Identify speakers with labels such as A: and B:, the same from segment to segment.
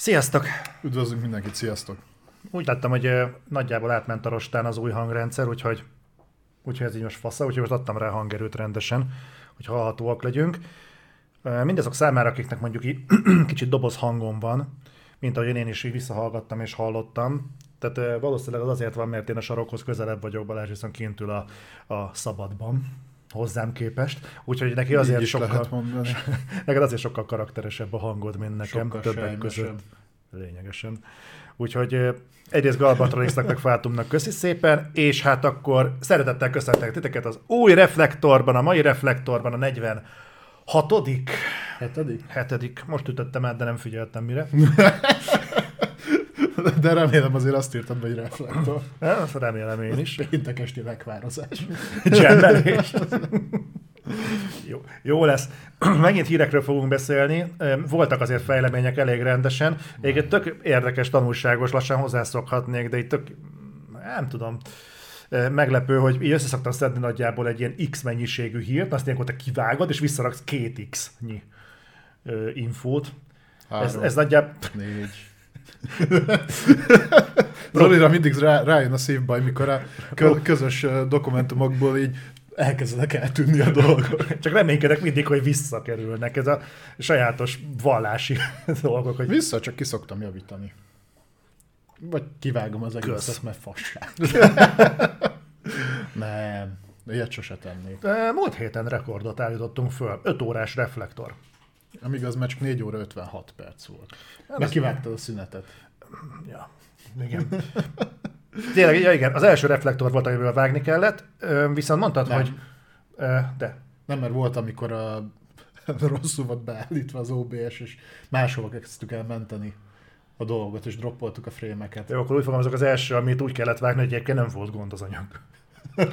A: Sziasztok!
B: Üdvözlünk mindenkit, sziasztok!
A: Úgy láttam, hogy ö, nagyjából átment a rostán az új hangrendszer, úgyhogy, úgyhogy ez így most fasza, úgyhogy most adtam rá hangerőt rendesen, hogy hallhatóak legyünk. Ö, Mindazok számára, akiknek mondjuk így kicsit doboz hangom van, mint ahogy én is így visszahallgattam és hallottam, tehát ö, valószínűleg az azért van, mert én a sarokhoz közelebb vagyok, Balázs viszont kint ül a, a szabadban hozzám képest, úgyhogy neki azért sokkal, neked azért sokkal karakteresebb a hangod, mint nekem,
B: Sokkal
A: többek
B: sejmesebb.
A: között. Lényegesen. Úgyhogy egyrészt Galbatronixnak meg Fátumnak köszi szépen, és hát akkor szeretettel köszöntek titeket az új reflektorban, a mai reflektorban, a 46
B: Hetedik?
A: hetedik, most ütöttem át, de nem figyeltem mire.
B: De remélem azért azt írtad, hogy reflektor.
A: Azt remélem én is.
B: Péntek esti megvározás.
A: Dzsembelés. Jó, jó lesz. Megint hírekről fogunk beszélni. Voltak azért fejlemények elég rendesen. Egyébként tök érdekes, tanulságos, lassan hozzászokhatnék, de itt tök, nem tudom, meglepő, hogy így összeszoktam szedni nagyjából egy ilyen X mennyiségű hírt, azt ilyenkor te kivágod, és visszaraksz két X-nyi ö, infót. Ez,
B: Három,
A: ez nagyjából...
B: négy. Zolira mindig rá, rájön a szívbaj, mikor a kö, közös dokumentumokból így elkezdenek eltűnni a dolgok.
A: Csak reménykedek mindig, hogy visszakerülnek. Ez a sajátos vallási dolgok, hogy
B: Vissza csak ki szoktam javítani. Vagy kivágom az egészet,
A: Kösz.
B: mert fasság. Nem, ilyet sose tennék.
A: Múlt héten rekordot állítottunk föl. 5 órás reflektor.
B: Amíg az csak 4 óra 56 perc volt.
A: az-
B: Meg kivágtad a szünetet.
A: Ja, igen. Tényleg, ja, igen, az első reflektor volt, amiből vágni kellett, viszont mondtad,
B: Nem.
A: hogy... De.
B: Nem, mert volt, amikor a rosszul volt beállítva az OBS, és máshova kezdtük el menteni a dolgot, és droppoltuk a frémeket.
A: Jó, akkor úgy fogalmazok, az első, amit úgy kellett vágni, hogy egyébként nem volt gond az anyag.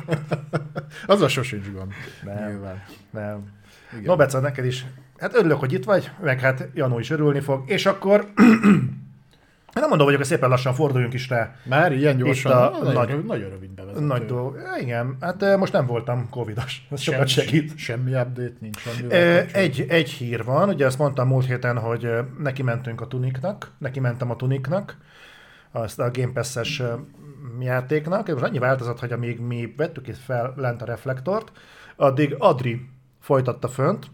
B: Azzal sosincs gond.
A: Nem.
B: Nyilván.
A: Nem.
B: Igen.
A: No, Beca, neked is. Hát örülök, hogy itt vagy, meg hát Janó is örülni fog, és akkor... nem mondom, hogy akkor szépen lassan forduljunk is rá
B: Már ilyen gyorsan?
A: Itt a nagy-
B: rövid, nagyon rövid bevezető.
A: nagy dolg. Ja, Igen, hát ö, most nem voltam covidos, ez sokat segít.
B: Semmi update nincs. Amivel
A: Egy, egy hír van, ugye azt mondtam múlt héten, hogy ö, neki mentünk a Tuniknak, neki mentem a Tuniknak, azt a Game Pass-es játéknak, és most annyi változott, hogy amíg mi vettük itt fel lent a reflektort, addig Adri folytatta fönt,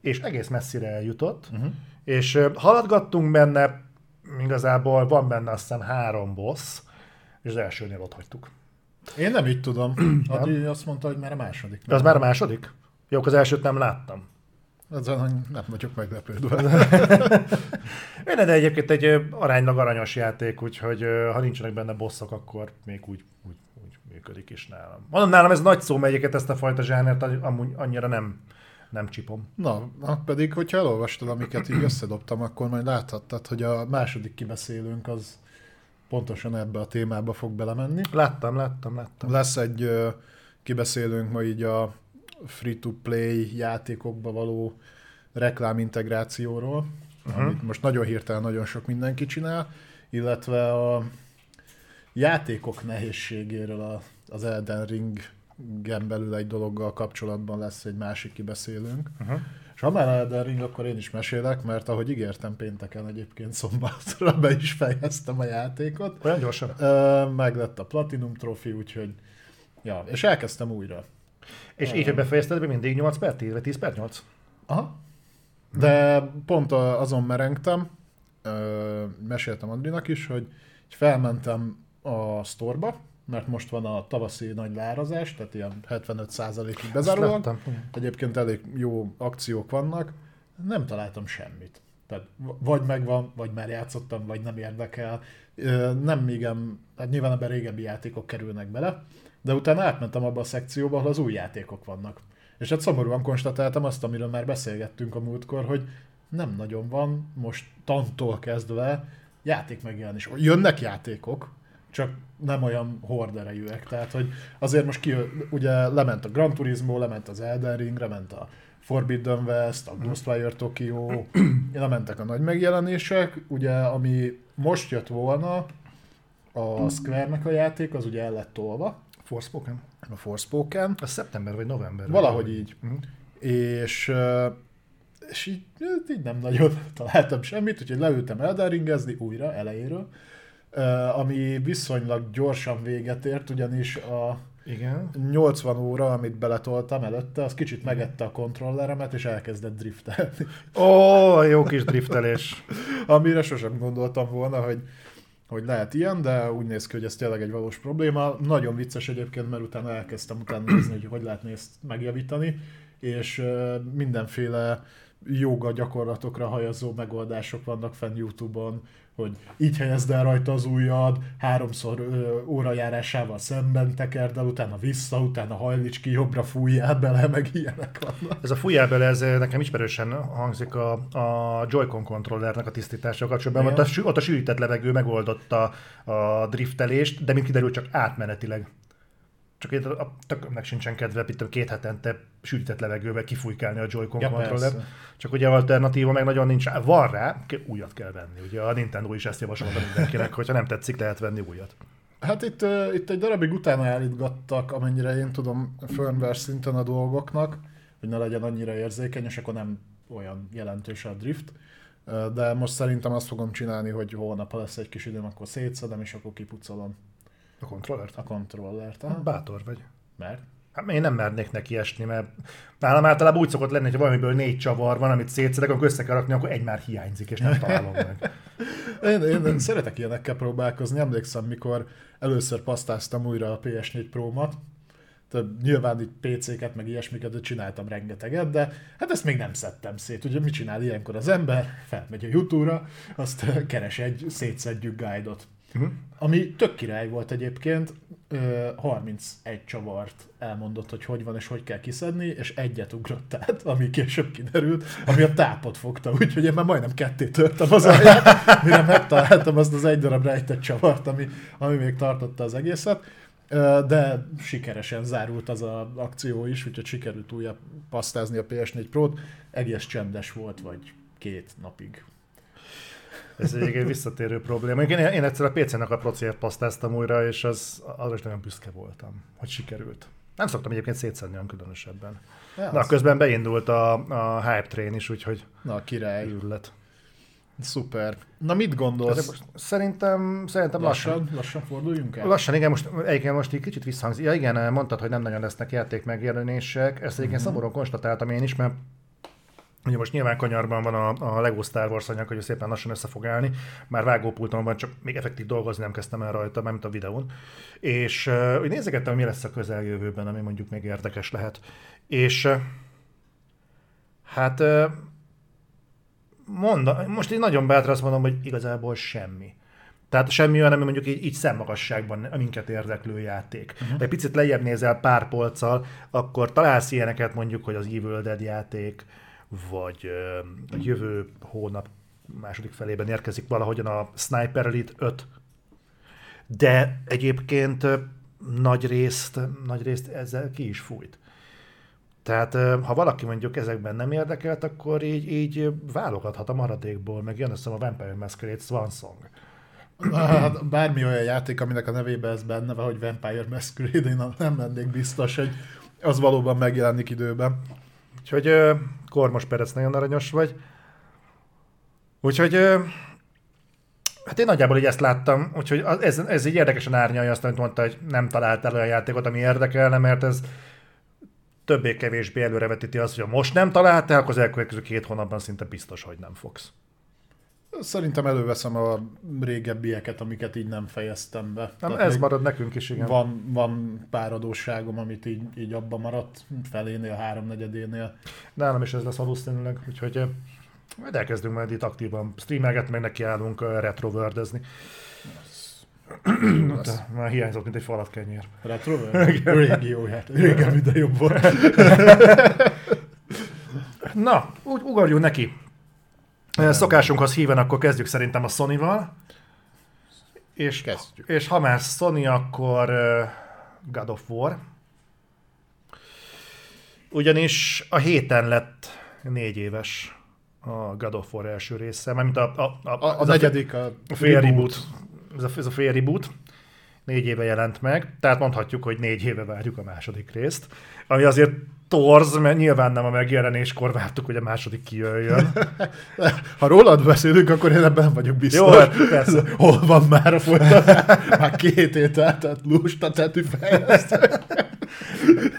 A: és egész messzire eljutott, uh-huh. és haladgattunk benne, igazából van benne azt hiszem három boss, és az elsőnél ott hagytuk.
B: Én nem így tudom. Adi azt mondta, hogy már a második.
A: De az már a második? Jó, az elsőt nem láttam.
B: Ezen nem vagyok meglepődve.
A: Én de egyébként egy aránylag aranyos játék, úgyhogy ha nincsenek benne bosszok, akkor még úgy, úgy, úgy működik is nálam. Mondom, nálam ez nagy szó, mert egyébként ezt a fajta zsánert amúgy annyira nem, nem csipom.
B: Na, na, pedig, hogyha elolvastad, amiket így összedobtam, akkor majd láthattad, hogy a második kibeszélőnk az pontosan ebbe a témába fog belemenni.
A: Láttam, láttam, láttam.
B: Lesz egy ö, kibeszélőnk ma így a free-to-play játékokba való reklámintegrációról, uh-huh. amit most nagyon hirtelen nagyon sok mindenki csinál, illetve a játékok nehézségéről a, az Elden Ringen belül egy dologgal kapcsolatban lesz egy másik kibeszélőnk.
A: Uh-huh.
B: És ha már Elden Ring, akkor én is mesélek, mert ahogy ígértem pénteken egyébként szombatra be is fejeztem a játékot.
A: Olyan gyorsan?
B: Meg lett a Platinum Trophy, úgyhogy ja, és elkezdtem újra.
A: És így, hogy befejezted, mindig 8 per 10, vagy 10 per 8?
B: Aha. De pont azon merengtem, meséltem Andrinak is, hogy felmentem a sztorba, mert most van a tavaszi nagy lárazás, tehát ilyen 75%-ig bezárólag.
A: láttam.
B: Egyébként elég jó akciók vannak. Nem találtam semmit. Tehát vagy megvan, vagy már játszottam, vagy nem érdekel. Nem igen, hát nyilván ebben régebbi játékok kerülnek bele, de utána átmentem abba a szekcióba, ahol az új játékok vannak. És hát szomorúan konstatáltam azt, amiről már beszélgettünk a múltkor, hogy nem nagyon van most tantól kezdve játék megjelenés. Jönnek játékok, csak nem olyan horderejűek. Tehát, hogy azért most ki, ugye lement a Gran Turismo, lement az Elden Ring, lement a Forbidden West, a Ghostwire Tokyo, lementek a nagy megjelenések, ugye ami most jött volna, a Square-nek a játék, az ugye el lett tolva,
A: Forspoken?
B: a Forspoken,
A: Az szeptember vagy november?
B: valahogy így.
A: Mhm.
B: És És így, így nem nagyon találtam semmit, úgyhogy leültem eldaringezni újra, elejéről, ami viszonylag gyorsan véget ért, ugyanis a
A: Igen.
B: 80 óra, amit beletoltam előtte, az kicsit megette a kontrolleremet, és elkezdett driftelni.
A: Ó, jó kis driftelés.
B: Amire sosem gondoltam volna, hogy, hogy lehet ilyen, de úgy néz ki, hogy ez tényleg egy valós probléma. Nagyon vicces egyébként, mert utána elkezdtem utána nézni, hogy hogy lehetne ezt megjavítani, és mindenféle joga gyakorlatokra hajazó megoldások vannak fenn YouTube-on, hogy így helyezd el rajta az ujjad, háromszor ö, órajárásával szemben tekerd el, utána vissza, utána hajlíts ki, jobbra fújjál bele, meg ilyenek vannak.
A: Ez a fújjál bele, ez nekem ismerősen hangzik a, a Joy-Con kontrollernek a tisztítása kapcsolatban. Ott a, ott a sűrített levegő megoldotta a driftelést, de mint kiderült csak átmenetileg. Csak itt a tökömnek sincsen kedve, itt két hetente sűrített levegővel kifújkálni a Joy-Con
B: Ja,
A: kontroller.
B: persze.
A: Csak ugye alternatíva meg nagyon nincs. Van rá, újat kell venni. Ugye a Nintendo is ezt javasolta mindenkinek, hogyha nem tetszik, lehet venni újat.
B: Hát itt, uh, itt egy darabig utána állítgattak, amennyire én tudom, firmware szinten a dolgoknak, hogy ne legyen annyira érzékeny, és akkor nem olyan jelentős a drift. Uh, de most szerintem azt fogom csinálni, hogy holnap, ha lesz egy kis időm, akkor szétszedem, és akkor kipucolom
A: A kontrollert?
B: a kontrollert.
A: Hát
B: Ah,
A: Bátor vagy.
B: Mert?
A: Hát én nem mernék neki esni, mert nálam általában úgy szokott lenni, hogy valamiből négy csavar van, amit szétszedek, amikor össze kell rakni, akkor egy már hiányzik, és nem találom meg.
B: Én, én szeretek ilyenekkel próbálkozni. Emlékszem, mikor először pasztáztam újra a PS4 Pro-mat, tehát nyilván itt PC-ket, meg ilyesmiket de csináltam rengeteget, de hát ezt még nem szedtem szét. Ugye mit csinál ilyenkor az ember? Felmegy a YouTube-ra, azt keres egy szétszedjük guide-ot.
A: Uh-huh.
B: Ami tök király volt egyébként, ö, 31 csavart elmondott, hogy hogy van és hogy kell kiszedni, és egyet ugrott át, ami később kiderült, ami a tápot fogta, úgyhogy én már majdnem ketté törtem az alját, mire megtaláltam azt az egy darab rejtett csavart, ami, ami még tartotta az egészet. De sikeresen zárult az a akció is, úgyhogy sikerült újra pasztázni a PS4 Pro-t. Egész csendes volt, vagy két napig.
A: Ez egy visszatérő probléma. Én, én egyszer a PC-nek a procért pasztáztam újra, és az, arra is nagyon büszke voltam, hogy sikerült. Nem szoktam egyébként szétszedni olyan különösebben.
B: Ja,
A: Na, közben beindult a, a Hype Train is, úgyhogy
B: Na, király.
A: őrület.
B: Szuper. Na mit gondolsz?
A: Most Szerintem, szerintem lassan.
B: Lassan, lassan forduljunk el?
A: Lassan, igen, most, igen, most így kicsit visszhangzik. Ja, igen, mondtad, hogy nem nagyon lesznek játék megjelenések. Ezt egyébként
B: Mhm.
A: szomorúan konstatáltam én is, mert Ugye most nyilván kanyarban van a, a Lego Star Wars anyag, hogy szépen lassan össze fog állni. Már vágópulton van, csak még effektív dolgozni nem kezdtem el rajta, mármint a videón. És uh, úgy nézegettem, mi lesz a közeljövőben, ami mondjuk még érdekes lehet. És uh, hát uh, monda, most én nagyon bátran azt mondom, hogy igazából semmi. Tehát semmi olyan, ami mondjuk így, így szemmagasságban minket érdeklő játék. Uh-huh. De egy picit lejjebb nézel pár polccal, akkor találsz ilyeneket mondjuk, hogy az Evil Dead játék, vagy jövő hónap második felében érkezik valahogyan a Sniper Elite 5. De egyébként nagy részt, nagy részt ezzel ki is fújt. Tehát ha valaki mondjuk ezekben nem érdekelt, akkor így, így válogathat a maradékból, meg jön a Vampire Masquerade Swan Song.
B: Hát bármi olyan játék, aminek a nevében ez benne van, hogy Vampire Masquerade, én nem lennék biztos, hogy az valóban megjelenik időben.
A: Úgyhogy Kormos Perec nagyon aranyos vagy. Úgyhogy hát én nagyjából így ezt láttam, úgyhogy ez, ez így érdekesen árnyalja azt, amit mondta, hogy nem találtál olyan játékot, ami érdekelne, mert ez többé-kevésbé előrevetíti azt, hogy ha most nem találtál, akkor az elkövetkező két hónapban szinte biztos, hogy nem fogsz.
B: Szerintem előveszem a régebbieket, amiket így nem fejeztem be.
A: Nem,
B: Tehát
A: ez marad nekünk is, igen.
B: Van, van pár adósságom, amit így, így abba maradt, felénél, háromnegyedénél.
A: Nálam is ez lesz valószínűleg, úgyhogy ö, majd elkezdünk majd itt aktívan streamelgetni, meg nekiállunk ö, retrowordezni. De Már hiányzott, mint egy falat kenyér.
B: Retro? Régi jó játék. Régen minden jobb volt.
A: Na, úgy ugorjunk neki. Szokásunkhoz híven akkor kezdjük szerintem a Sony-val. És,
B: Kezdjük.
A: és ha már Sony, akkor God of War. Ugyanis a héten lett négy éves a God of War első része, mármint a, a, a,
B: A, a negyedik, a,
A: a fél reboot. Ez a, ez a fél reboot. Négy éve jelent meg, tehát mondhatjuk, hogy négy éve várjuk a második részt, ami azért torz, mert nyilván nem a megjelenéskor vártuk, hogy a második kijöjjön.
B: Ha rólad beszélünk, akkor én ebben vagyok biztos.
A: Jó, hát persze.
B: Hol van már a folytatás? Már két hét eltelt lusta tetű.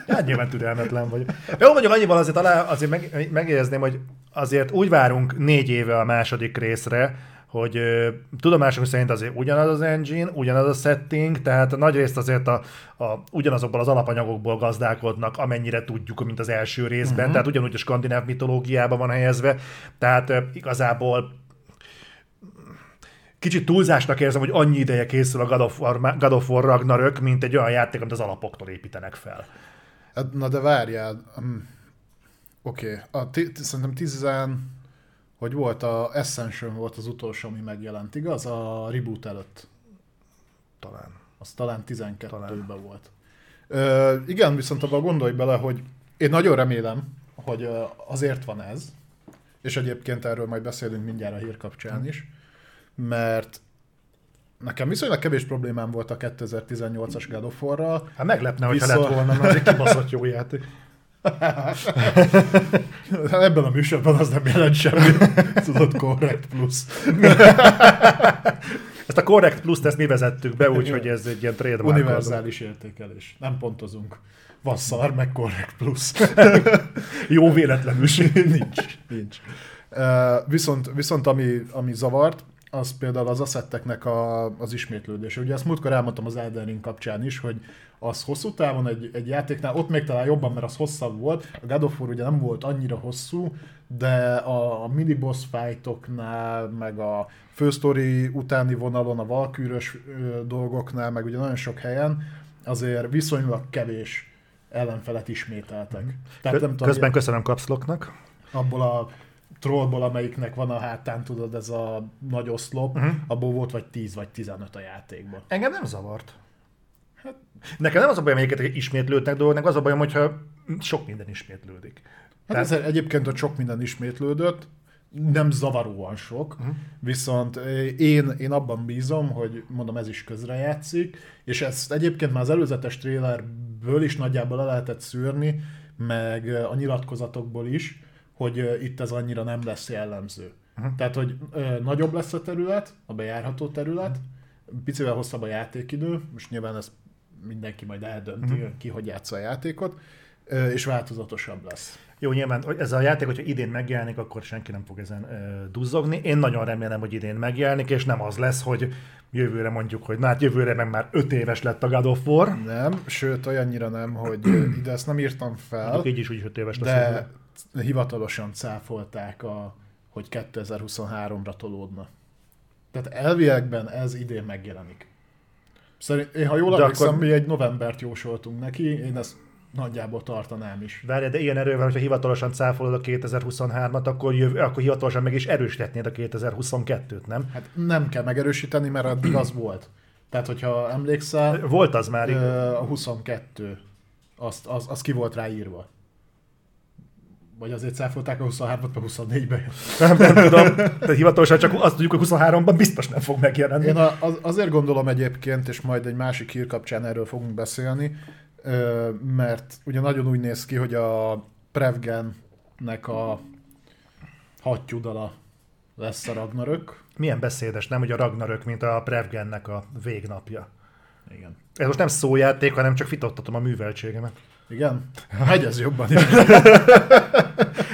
A: Hát nyilván türelmetlen vagy. Jó, mondjuk annyival azért, alá, azért meg, megjegyezném, hogy azért úgy várunk négy éve a második részre, hogy ö, tudomásunk szerint azért ugyanaz az engine, ugyanaz a setting, tehát nagy részt azért a, a, ugyanazokból az alapanyagokból gazdálkodnak, amennyire tudjuk, mint az első részben, uh-huh. tehát ugyanúgy a skandináv mitológiában van helyezve, tehát ö, igazából kicsit túlzásnak érzem, hogy annyi ideje készül a God of War, God of War Ragnarök, mint egy olyan játék, amit az alapoktól építenek fel.
B: Hát, Na de várjál. Um, Oké, okay. T- t- szerintem 10 hogy volt a Ascension volt az utolsó, ami megjelent, igaz? A reboot előtt.
A: Talán.
B: Az talán 12-ben volt. Ö, igen, viszont abban gondolj bele, hogy én nagyon remélem, hogy azért van ez, és egyébként erről majd beszélünk mindjárt a hír kapcsán is, mert nekem viszonylag kevés problémám volt a 2018-as God of War-ral.
A: Hát meglepne, hogyha
B: Viszont-
A: lett volna, mert egy kibaszott jó játék.
B: Ebben a műsorban az nem jelent semmit. Tudod, korrekt plusz.
A: Ezt a Correct Plus-t ezt mi vezettük be, úgyhogy ez egy ilyen trademark.
B: Univerzális értékelés. Nem pontozunk. Van szar, meg korrekt plusz.
A: Jó véletlenül.
B: nincs. nincs. Uh, viszont, viszont ami, ami zavart, az például az asszetteknek a, az ismétlődése. Ugye ezt múltkor elmondtam az Elden Ring kapcsán is, hogy az hosszú távon egy, egy játéknál, ott még talán jobban, mert az hosszabb volt, a God of War ugye nem volt annyira hosszú, de a, a mini boss fightoknál, meg a fősztori utáni vonalon, a valkűrös ö, dolgoknál, meg ugye nagyon sok helyen azért viszonylag kevés ellenfelet ismételtek. Tehát nem tudom,
A: Közben köszönöm kapszloknak.
B: abból a trollból, amelyiknek van a hátán, tudod, ez a nagy oszlop, uh-huh. abból volt vagy 10 vagy 15 a játékban.
A: Engem nem zavart. Hát, nekem nem az a bajom, melyiket ismétlődnek dolgok, nekem az a bajom, hogyha sok minden ismétlődik.
B: Hát ez egyébként ott sok minden ismétlődött, nem zavaróan sok, uh-huh. viszont én, én abban bízom, hogy mondom ez is közrejátszik, és ezt egyébként már az előzetes trélerből is nagyjából le lehetett szűrni, meg a nyilatkozatokból is, hogy itt ez annyira nem lesz jellemző. Uh-huh. Tehát, hogy ö, nagyobb lesz a terület, a bejárható terület, picivel hosszabb a játékidő, most nyilván ezt mindenki majd eldönti, uh-huh. ki hogy játsza a játékot, és változatosabb lesz.
A: Jó, nyilván ez a játék, hogyha idén megjelenik, akkor senki nem fog ezen ö, duzzogni. Én nagyon remélem, hogy idén megjelenik, és nem az lesz, hogy jövőre mondjuk, hogy na hát jövőre meg már 5 éves lett a God of War.
B: Nem, sőt olyannyira nem, hogy ide ezt nem írtam fel,
A: Mondjuk így is úgy 5 éves lesz.
B: de
A: jövőre.
B: hivatalosan cáfolták, a, hogy 2023-ra tolódna. Tehát elviekben ez idén megjelenik. Szerint, én, ha jól
A: De
B: emlékszem,
A: akkor-
B: mi egy novembert jósoltunk neki, én ezt nagyjából tartanám is.
A: Várj, de ilyen erővel, hogyha hivatalosan cáfolod a 2023-at, akkor, jövő, akkor hivatalosan meg is erősítetnéd a 2022-t, nem?
B: Hát nem kell megerősíteni, mert addig az volt. Tehát, hogyha emlékszel,
A: Volt az már.
B: ö, a 22, azt, az, az ki volt ráírva. Vagy azért cáfolták a 23-at, mert 24-ben jött.
A: Nem, nem tudom. De hivatalosan csak azt tudjuk, hogy 23-ban biztos nem fog megjelenni.
B: Én a, az, azért gondolom egyébként, és majd egy másik hír kapcsán erről fogunk beszélni, mert ugye nagyon úgy néz ki, hogy a Prevgennek a hattyúdala lesz a Ragnarök.
A: Milyen beszédes, nem, hogy a Ragnarök, mint a Prevgennek a végnapja.
B: Igen.
A: Ez most nem szójáték, hanem csak fitottatom a műveltségemet.
B: Igen? Megy ez jobban.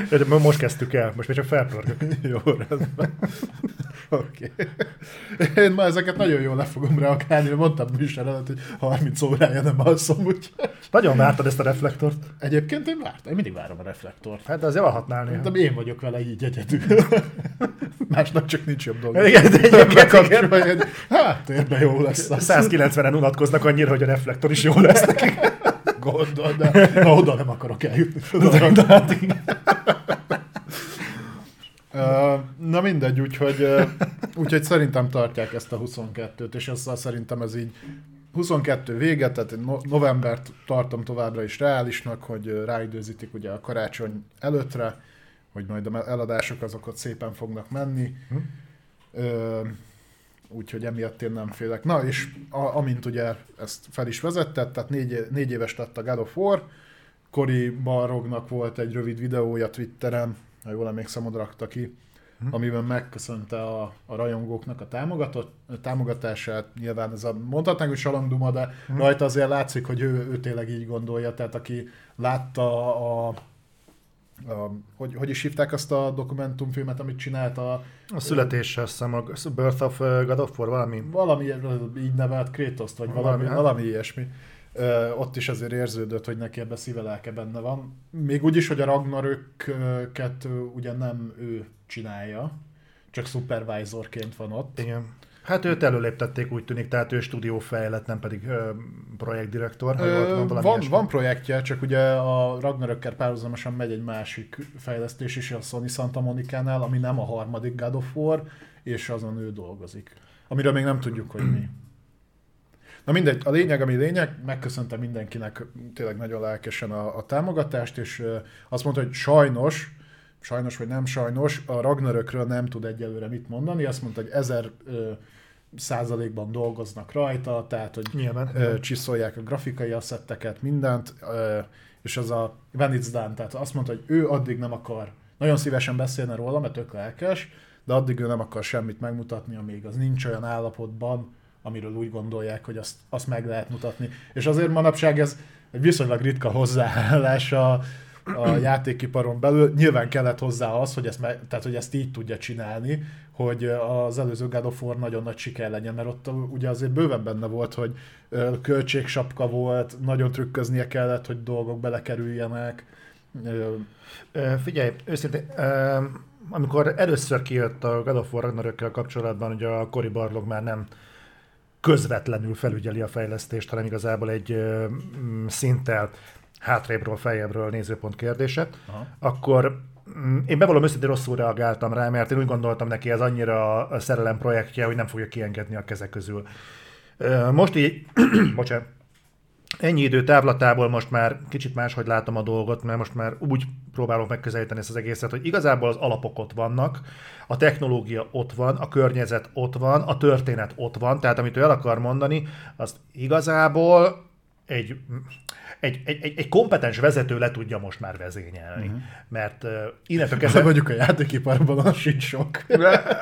A: De Most kezdtük el, most még csak felpörgök.
B: Jó, rendben. Oké. Okay. Én már ezeket nagyon jól le fogom reagálni, mondtam műsor előtt, hogy 30 órája nem alszom, úgy.
A: Nagyon vártad ezt a reflektort.
B: Egyébként én vártam, én mindig várom a reflektort.
A: Hát de azért alhatnál néha.
B: De én vagyok vele így egyedül. Másnak csak nincs jobb dolga.
A: Igen, de egyébként
B: hogy hát térben jó lesz. az.
A: 190-en unatkoznak annyira, hogy a reflektor is jó lesz nekik.
B: Gondol, de na, oda nem akarok eljutni.
A: Hát
B: Na mindegy, úgyhogy, úgyhogy szerintem tartják ezt a 22-t, és azzal szerintem ez így 22 vége, tehát én no- novembert tartom továbbra is reálisnak, hogy ráidőzítik ugye a karácsony előttre, hogy majd a eladások azok ott szépen fognak menni. Ö, úgyhogy emiatt én nem félek. Na, és a, amint ugye ezt fel is vezetett, tehát négy, négy éves lett a God of War, Cory Barrognak volt egy rövid videója Twitteren, ha jól emlékszem, oda rakta ki, hm. amiben megköszönte a, a rajongóknak a, támogatott, a támogatását. Nyilván ez a, mondhatnánk, hogy salanduma, de hm. rajta azért látszik, hogy ő, ő tényleg így gondolja. Tehát aki látta a, a, hogy, hogy is hívták azt a dokumentumfilmet, amit csinált a...
A: A születés, azt hiszem, a Birth of God of War, valami?
B: Valami így nevelt kratos vagy valami, valami, hát. valami ilyesmi. Ö, ott is azért érződött, hogy neki ebbe szívelelke benne van. Még úgy is, hogy a Ragnarökket ugye nem ő csinálja, csak supervisorként van ott.
A: Igen. Hát őt előléptették, úgy tűnik, tehát ő stúdiófejlett, nem pedig ö, projektdirektor.
B: Ö, van, van, van projektje, csak ugye a Ragnarökkel párhuzamosan megy egy másik fejlesztés is a Sony Santa Monica-nál, ami nem a harmadik God of War, és azon ő dolgozik. Amiről még nem tudjuk, hogy mi. Na mindegy, a lényeg, ami lényeg, megköszöntem mindenkinek tényleg nagyon lelkesen a, a támogatást, és azt mondta, hogy sajnos, sajnos vagy nem sajnos, a Ragnarökről nem tud egyelőre mit mondani, azt mondta, hogy ezer százalékban dolgoznak rajta, tehát hogy
A: Nyilván,
B: ö, csiszolják a grafikai asszetteket, mindent, ö, és az a when it's done, tehát azt mondta, hogy ő addig nem akar, nagyon szívesen beszélne róla, mert tök lelkes, de addig ő nem akar semmit megmutatni, amíg az nincs olyan állapotban, amiről úgy gondolják, hogy azt, azt meg lehet mutatni. És azért manapság ez egy viszonylag ritka hozzáállás a, a játékiparon belül. Nyilván kellett hozzá az, hogy ezt, meg, tehát, hogy ezt így tudja csinálni, hogy az előző God of War nagyon nagy siker legyen, mert ott ugye azért bőven benne volt, hogy költségsapka volt, nagyon trükköznie kellett, hogy dolgok belekerüljenek.
A: Figyelj, őszintén, amikor először kijött a God of War Ragnarökkel kapcsolatban, ugye a Cory Barlog már nem közvetlenül felügyeli a fejlesztést, hanem igazából egy szinttel hátrébről, fejebbről nézőpont kérdése, Aha. akkor én bevallom őszintén rosszul reagáltam rá, mert én úgy gondoltam neki, ez annyira a szerelem projektje, hogy nem fogja kiengedni a kezek közül. Most így, bocsánat, ennyi idő távlatából most már kicsit máshogy látom a dolgot, mert most már úgy próbálok megközelíteni ezt az egészet, hogy igazából az alapok ott vannak, a technológia ott van, a környezet ott van, a történet ott van, tehát amit ő el akar mondani, azt igazából egy egy, egy, egy, egy kompetens vezető le tudja most már vezényelni. Uh-huh. Mert uh, innentől kezdve...
B: Mondjuk a játékiparban az sincs sok.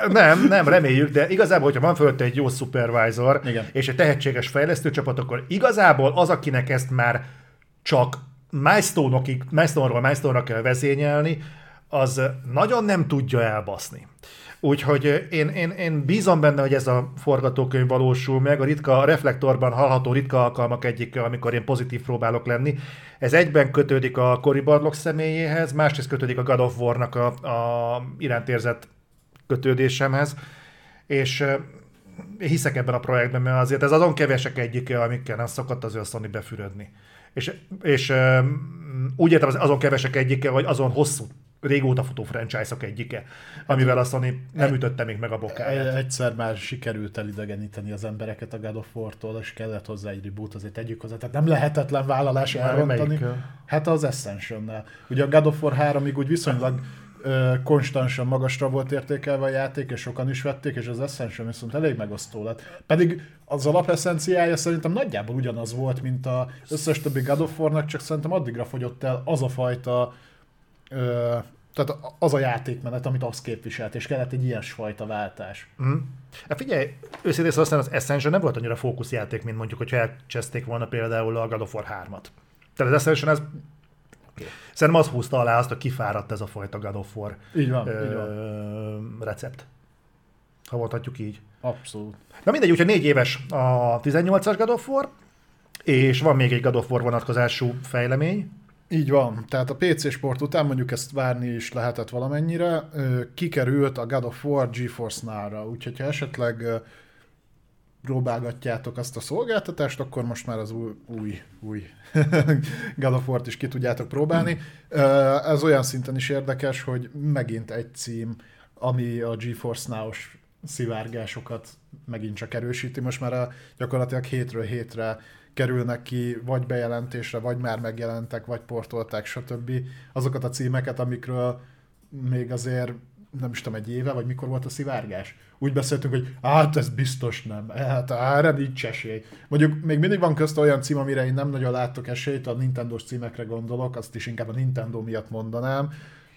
A: nem, nem, reméljük, de igazából, hogyha van fölött egy jó supervisor, Igen. és egy tehetséges fejlesztőcsapat, akkor igazából az, akinek ezt már csak milestone-okig, milestone-ról milestone-ra kell vezényelni, az nagyon nem tudja elbaszni. Úgyhogy én, én, én bízom benne, hogy ez a forgatókönyv valósul meg. A ritka a reflektorban hallható ritka alkalmak egyik, amikor én pozitív próbálok lenni. Ez egyben kötődik a Cory Barlog személyéhez, másrészt kötődik a God of War-nak a, a iránt érzett kötődésemhez. És hiszek ebben a projektben, mert azért ez azon kevesek egyike, amikkel nem szokott az Sony befürödni. És, és úgy értem, azon kevesek egyike, vagy azon hosszú régóta futó franchise-ok egyike, amivel a Sony nem ütötte még meg a bokáját.
B: Egyszer már sikerült elidegeníteni az embereket a God of War-tól, és kellett hozzá egy reboot, azért tegyük hozzá. Tehát nem lehetetlen vállalás elrontani. Hát az Ascension-nel. Ugye a God of War 3-ig úgy viszonylag konstansan magasra volt értékelve a játék, és sokan is vették, és az Ascension viszont elég megosztó lett. Pedig az alapeszenciája szerintem nagyjából ugyanaz volt, mint az összes többi God of War-nak, csak szerintem addigra fogyott el az a fajta ö, tehát az a játékmenet, amit azt képviselt, és kellett egy ilyesfajta váltás.
A: Mm. Hát figyelj, őszintén szóval aztán az Ascension nem volt annyira fókuszjáték, mint mondjuk, hogyha elcseszték volna például a God of War 3-at. Tehát az Ascension ez Okay. Szerintem az húzta alá azt, hogy kifáradt ez a fajta God of War
B: így van, ö, így van.
A: recept. Ha mondhatjuk így.
B: Abszolút.
A: Na mindegy, úgyhogy négy éves a 18-as God of War, és van még egy God of War vonatkozású fejlemény.
B: Így van, tehát a PC sport után mondjuk ezt várni is lehetett valamennyire, kikerült a God of War GeForce Now-ra, úgyhogy ha esetleg próbálgatjátok azt a szolgáltatást, akkor most már az új, új, új God of War-t is ki tudjátok próbálni. Ez olyan szinten is érdekes, hogy megint egy cím, ami a GeForce Now-os szivárgásokat megint csak erősíti. Most már a, gyakorlatilag hétről hétre kerülnek ki, vagy bejelentésre, vagy már megjelentek, vagy portolták, stb. azokat a címeket, amikről még azért nem is tudom, egy éve, vagy mikor volt a szivárgás. Úgy beszéltünk, hogy hát ez biztos nem, hát erre nincs esély. Mondjuk még mindig van közt olyan cím, amire én nem nagyon látok esélyt, a Nintendo-s címekre gondolok, azt is inkább a Nintendo miatt mondanám,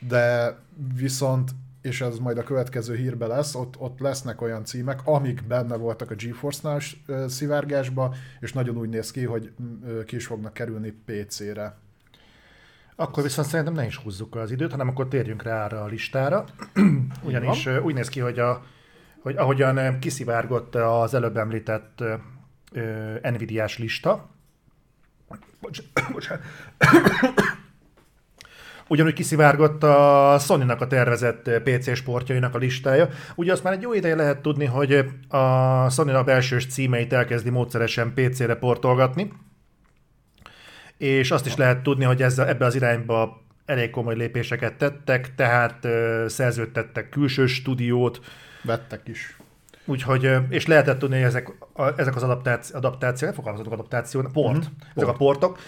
B: de viszont és ez majd a következő hírbe lesz, ott, ott lesznek olyan címek, amik benne voltak a GeForce-nál szivárgásba, és nagyon úgy néz ki, hogy ki is fognak kerülni PC-re.
A: Akkor viszont szerintem ne is húzzuk az időt, hanem akkor térjünk rá arra a listára. Ugyanis úgy néz ki, hogy, a, hogy ahogyan kiszivárgott az előbb említett uh, Nvidia-s lista, bocsánat, Ugyanúgy kiszivárgott a Sony-nak a tervezett PC sportjainak a listája. Ugye azt már egy jó ideje lehet tudni, hogy a Sony a belsős címeit elkezdi módszeresen PC-re portolgatni, és azt is lehet tudni, hogy ezzel, ebbe az irányba elég komoly lépéseket tettek, tehát ö, szerződtettek külső stúdiót.
B: Vettek is.
A: Úgyhogy, és lehetett tudni, hogy ezek, a, ezek az adaptáció, adaptációk, fogalmazhatok adaptáció, port, mm-hmm. ezek port. a portok,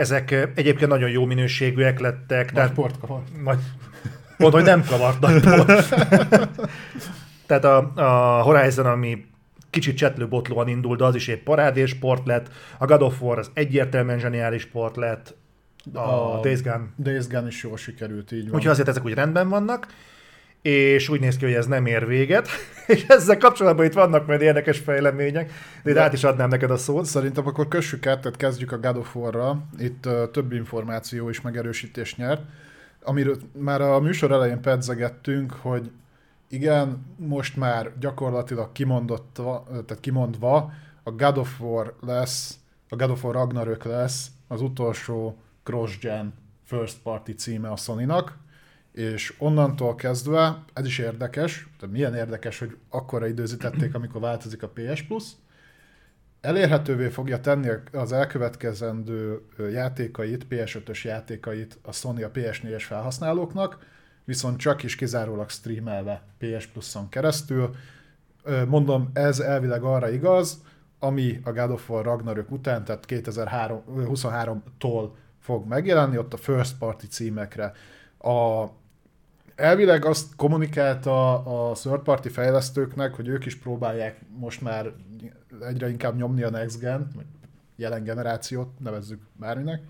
A: ezek egyébként nagyon jó minőségűek lettek.
B: Nagy tehát, port kavart.
A: Nagy, pont, hogy nem kavart nagy port. tehát a, a Horizon, ami kicsit csetlő botlóan indul, de az is egy parádés sport lett. A God of War az egyértelműen zseniális sport lett. A, a Days Gone.
B: Days Gone is jól sikerült, így van.
A: Úgyhogy azért ezek úgy rendben vannak és úgy néz ki, hogy ez nem ér véget, és ezzel kapcsolatban itt vannak majd érdekes fejlemények, de, de át is adnám neked a szót.
B: Szerintem akkor kössük át, tehát kezdjük a God of War-ra. Itt uh, több információ és megerősítés nyert, amiről már a műsor elején pedzegettünk, hogy igen, most már gyakorlatilag kimondott, tehát kimondva, a God of War lesz, a God of War Ragnarök lesz az utolsó cross-gen first party címe a Sony-nak, és onnantól kezdve, ez is érdekes, tehát milyen érdekes, hogy akkora időzítették, amikor változik a PS Plus, elérhetővé fogja tenni az elkövetkezendő játékait, PS5-ös játékait a Sony a PS4-es felhasználóknak, viszont csak is kizárólag streamelve PS Plus-on keresztül. Mondom, ez elvileg arra igaz, ami a God of War Ragnarök után, tehát 2023-tól fog megjelenni, ott a first party címekre. A elvileg azt kommunikálta a third party fejlesztőknek, hogy ők is próbálják most már egyre inkább nyomni a next gen, jelen generációt, nevezzük bárminek,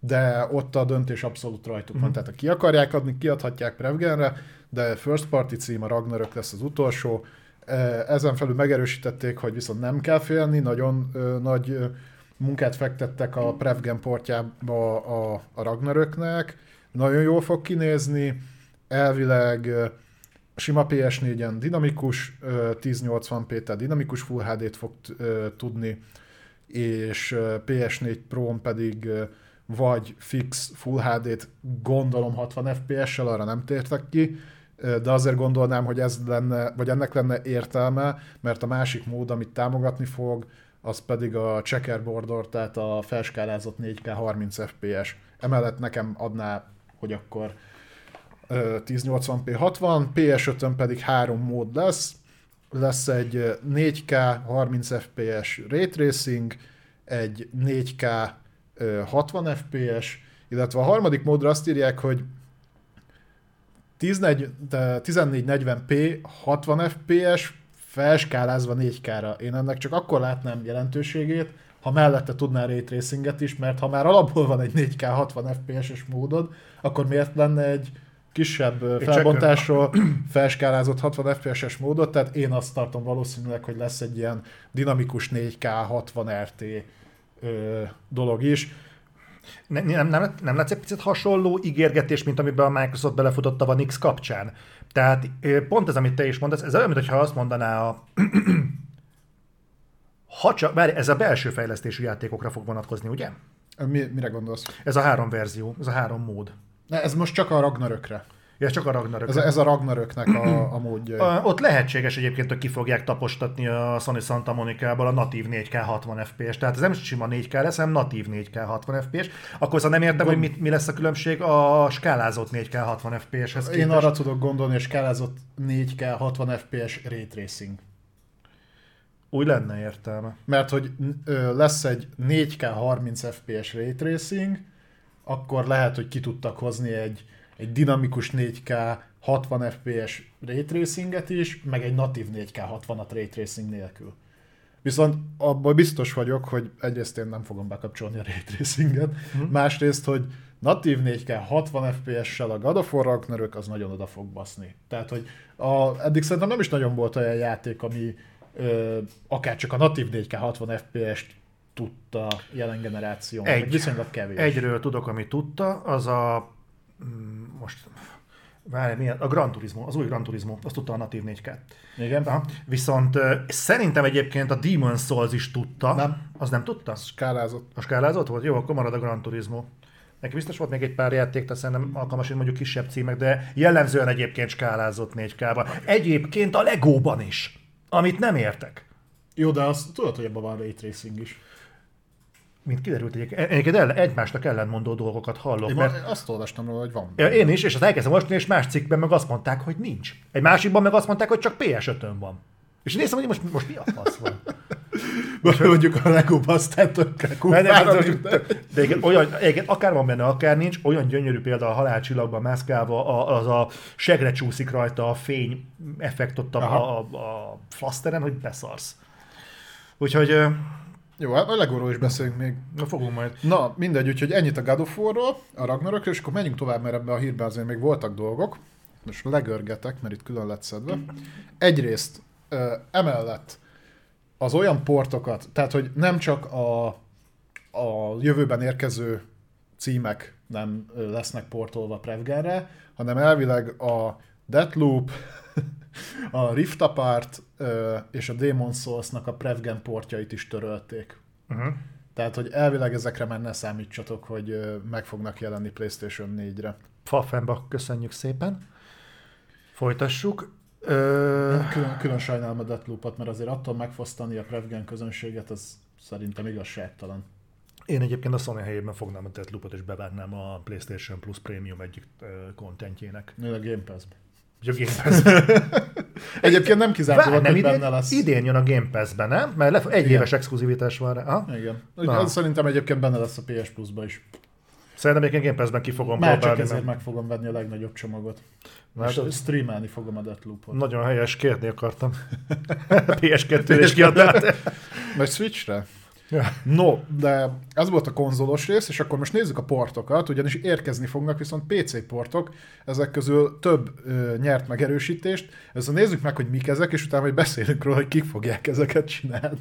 B: de ott a döntés abszolút rajtuk van. Mm-hmm. Tehát ha ki akarják adni, kiadhatják Prevgenre, de first party cím a Ragnarök lesz az utolsó. E, ezen felül megerősítették, hogy viszont nem kell félni, nagyon ö, nagy ö, munkát fektettek a Prevgen portjába a, a Ragnaröknek, nagyon jól fog kinézni, elvileg sima PS4-en dinamikus 1080p, tehát dinamikus Full HD-t fog tudni, és PS4 Pro-n pedig vagy fix Full HD-t gondolom 60 FPS-sel, arra nem tértek ki, de azért gondolnám, hogy ez lenne, vagy ennek lenne értelme, mert a másik mód, amit támogatni fog, az pedig a checkerboard tehát a felskálázott 4K 30 FPS. Emellett nekem adná, hogy akkor 1080p 60, PS5-ön pedig három mód lesz, lesz egy 4K 30 fps Ray Tracing, egy 4K 60 fps, illetve a harmadik módra azt írják, hogy 1440p 60 fps felskálázva 4K-ra. Én ennek csak akkor látnám jelentőségét, ha mellette tudnál ray tracinget is, mert ha már alapból van egy 4K 60 FPS-es módod, akkor miért lenne egy kisebb felbontásról felskálázott 60 FPS-es módot, tehát én azt tartom valószínűleg, hogy lesz egy ilyen dinamikus 4K 60 RT ö, dolog is.
A: Nem, nem, nem, nem lesz egy picit hasonló ígérgetés, mint amiben a Microsoft belefutott a Nix kapcsán? Tehát pont ez, amit te is mondasz, ez olyan, mintha azt mondaná a ha csak, várj, ez a belső fejlesztésű játékokra fog vonatkozni, ugye?
B: Mi, mire gondolsz?
A: Ez a három verzió, ez a három mód.
B: Ne, ez most csak a Ragnarökre.
A: Ja, csak a Ragnarök.
B: Ez, ez a Ragnaröknek a, a módja.
A: Ott lehetséges egyébként, hogy ki fogják tapostatni a Sony Santa Monica-ból a natív 4K 60 FPS. Tehát ez nem sima 4K lesz, hanem natív 4K 60 FPS. Akkor az nem értem, hogy mit, mi lesz a különbség a skálázott 4K 60 FPS-hez
B: Én arra tudok gondolni, hogy skálázott 4K 60 FPS Ray Tracing.
A: Úgy lenne értelme.
B: Mert hogy ö, lesz egy 4K 30 FPS Ray Tracing, akkor lehet, hogy ki tudtak hozni egy, egy dinamikus 4K 60 FPS ray tracinget is, meg egy natív 4K 60-at ray tracing nélkül. Viszont abban biztos vagyok, hogy egyrészt én nem fogom bekapcsolni a ray tracinget, hmm. másrészt, hogy natív 4K 60 FPS-sel a God of War Ragnarök az nagyon oda fog baszni. Tehát, hogy a, eddig szerintem nem is nagyon volt olyan játék, ami ö, akár csak a natív 4K 60 FPS-t tudta jelen generáció.
A: Egy.
B: Viszonylag kevés.
A: Egyről tudok, amit tudta, az a mm, most Várj, milyen? A Gran Turismo, az új Gran Turismo, azt tudta a natív 4K.
B: Igen.
A: Aha. Viszont szerintem egyébként a Demon Souls is tudta.
B: Nem.
A: Az nem tudta?
B: Skálázott.
A: A skálázott volt? Jó, akkor marad a Gran Turismo. Neki biztos volt még egy pár játék, de szerintem alkalmas, hogy mondjuk kisebb címek, de jellemzően egyébként skálázott 4K-ban. Egyébként a Legóban is, amit nem értek.
B: Jó, de azt tudod, hogy ebben van ray tracing is.
A: Mint kiderült, egyébként ellen, egymásnak ellentmondó dolgokat hallok.
B: Én
A: mert
B: azt olvastam róla, hogy van.
A: Ja, én is, és azt elkezdtem olvasni, és más cikkben meg azt mondták, hogy nincs. Egy másikban meg azt mondták, hogy csak PS5-ön van. És néztem, hogy most, most mi a fasz van.
B: Most mondjuk a Lego tökkel
A: De, igen, olyan, igen, akár van benne, akár nincs, olyan gyönyörű példa a halálcsillagban mászkálva, a, az a segre csúszik rajta a fény effekt ott a,
B: Aha.
A: a, a flaszteren, hogy beszarsz. Úgyhogy
B: Jó, hát a Legóról is beszélünk még.
A: na, fogunk majd.
B: Na, mindegy, úgyhogy ennyit a God of War-ról, a Ragnarokról, és akkor menjünk tovább, mert ebben a hírben azért még voltak dolgok. Most legörgetek, mert itt külön lett szedve. Egyrészt emellett az olyan portokat, tehát hogy nem csak a, a jövőben érkező címek nem lesznek portolva Prevgenre, hanem elvileg a Deathloop, a Rift Apart és a Demon Souls-nak a Prevgen portjait is törölték.
A: Uh-huh.
B: Tehát, hogy elvileg ezekre már ne számítsatok, hogy meg fognak jelenni PlayStation 4-re.
A: Fafenbach, köszönjük szépen. Folytassuk. Ö,
B: Külön, külön sajnálom a Deathloop-ot, mert azért attól megfosztani a Prevgen közönséget, az szerintem igazságtalan.
A: én egyébként a Sony helyében fognám a Deathloop-ot, és bevágnám a PlayStation Plus Premium egyik kontentjének.
B: Nő a Game Pass-be.
A: Ugye a Game Pass.
B: Egyébként nem kizárt,
A: Várj,
B: hogy benne lesz.
A: idén jön a Game Pass-be, nem? Mert lef- egy
B: Igen.
A: éves exkluzivitás van rá. Aha.
B: Igen.
A: Na.
B: Szerintem egyébként benne lesz a PS Plus-ba is.
A: Szerintem egyébként Game Pass-ben ki fogom
B: Már csak
A: próbálni.
B: ezért
A: mert
B: meg fogom venni a legnagyobb csomagot.
A: Na,
B: És streamelni fogom a Deathloop-ot.
A: Nagyon helyes, kérni akartam. PS2-re is kiadnál.
B: Vagy Switchre?
A: Ja.
B: No, de ez volt a konzolos rész, és akkor most nézzük a portokat, ugyanis érkezni fognak viszont PC portok, ezek közül több ö, nyert megerősítést. Ezzel nézzük meg, hogy mik ezek, és utána majd beszélünk róla, hogy kik fogják ezeket csinálni.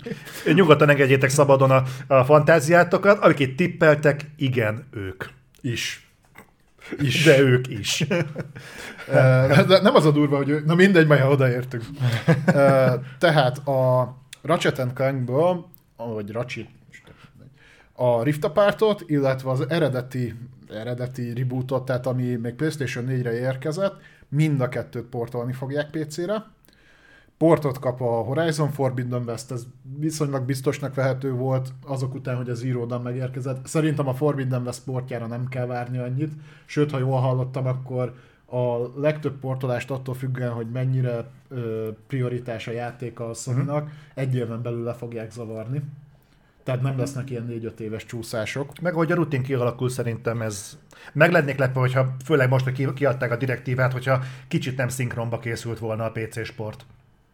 A: Nyugodtan engedjétek szabadon a, a fantáziátokat, akik itt tippeltek, igen, ők.
B: Is. Is.
A: De ők is.
B: De nem az a durva, hogy ő... Na mindegy, majd ha odaértünk. Tehát a Ratchet Clankből, vagy Ratchet, a Rift Apartot, illetve az eredeti, eredeti rebootot, tehát ami még PlayStation 4-re érkezett, mind a kettőt portolni fogják PC-re. Portot kap a Horizon Forbidden West, ez viszonylag biztosnak vehető volt azok után, hogy a Zero Dawn megérkezett. Szerintem a Forbidden West portjára nem kell várni annyit, sőt, ha jól hallottam, akkor a legtöbb portolást attól függően, hogy mennyire ö, prioritás a játék a sony egy éven belül le fogják zavarni. Tehát nem lesznek ilyen 4-5 éves csúszások.
A: Meg ahogy a rutin kialakul, szerintem ez... Meg lennék lepve, hogyha főleg most, hogy ki- kiadták a direktívát, hogyha kicsit nem szinkronba készült volna a PC sport.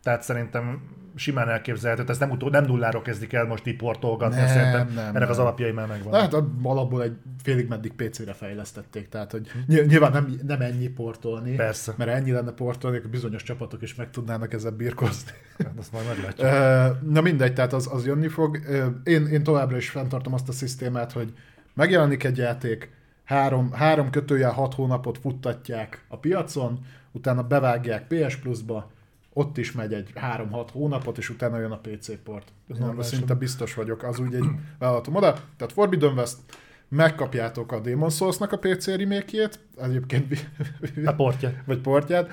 A: Tehát szerintem simán elképzelhető, ez nem, utó, nem nulláról kezdik el most így portolgatni,
B: Nem,
A: szerintem
B: nem,
A: ennek
B: nem.
A: az alapjai már megvan.
B: Hát a- alapból egy félig meddig PC-re fejlesztették, tehát hogy ny- nyilván nem, nem ennyi portolni,
A: Persze.
B: mert ennyi lenne portolni, akkor bizonyos csapatok is meg tudnának ezzel birkozni.
A: Hát Azt majd meglátjuk.
B: Na mindegy, tehát az, az jönni fog. Én, én továbbra is fenntartom azt a szisztémát, hogy megjelenik egy játék, három, három kötőjel hat hónapot futtatják a piacon, utána bevágják PS Plus-ba, ott is megy egy 3-6 hónapot, és utána jön a PC port.
A: Normális.
B: szinte biztos vagyok, az úgy egy vállalatom oda. Tehát Forbidden West, megkapjátok a Demon Souls-nak a PC remake-jét, egyébként
A: A portja.
B: vagy portját,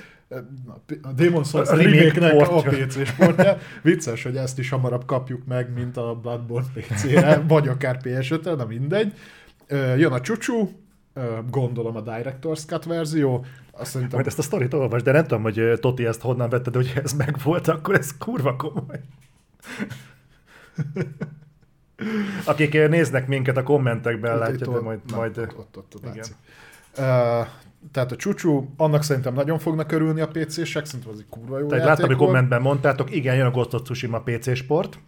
B: a Demon Souls
A: A remake
B: remake-nek a
A: portja.
B: PC-s portja. Vicces, hogy ezt is hamarabb kapjuk meg, mint a Bloodborne PC-re, vagy akár PS5-re, de mindegy. Jön a csúcsú, gondolom a Director's Cut verzió, azt szerintem
A: Majd ezt a sztorit olvasd, de nem tudom, hogy Toti ezt honnan vette, de hogyha ez megvolt, akkor ez kurva komoly. Akik néznek minket a kommentekben,
B: Ott-
A: látják,
B: ott-
A: majd,
B: na,
A: majd
B: ott, ott, ott, ott
A: igen.
B: tehát a csúcsú, annak szerintem nagyon fognak örülni a PC-sek, szerintem az egy kurva jó
A: Tehát láttam, hogy kommentben mondtátok, igen, jön a Ghost of Tsushima PC sport.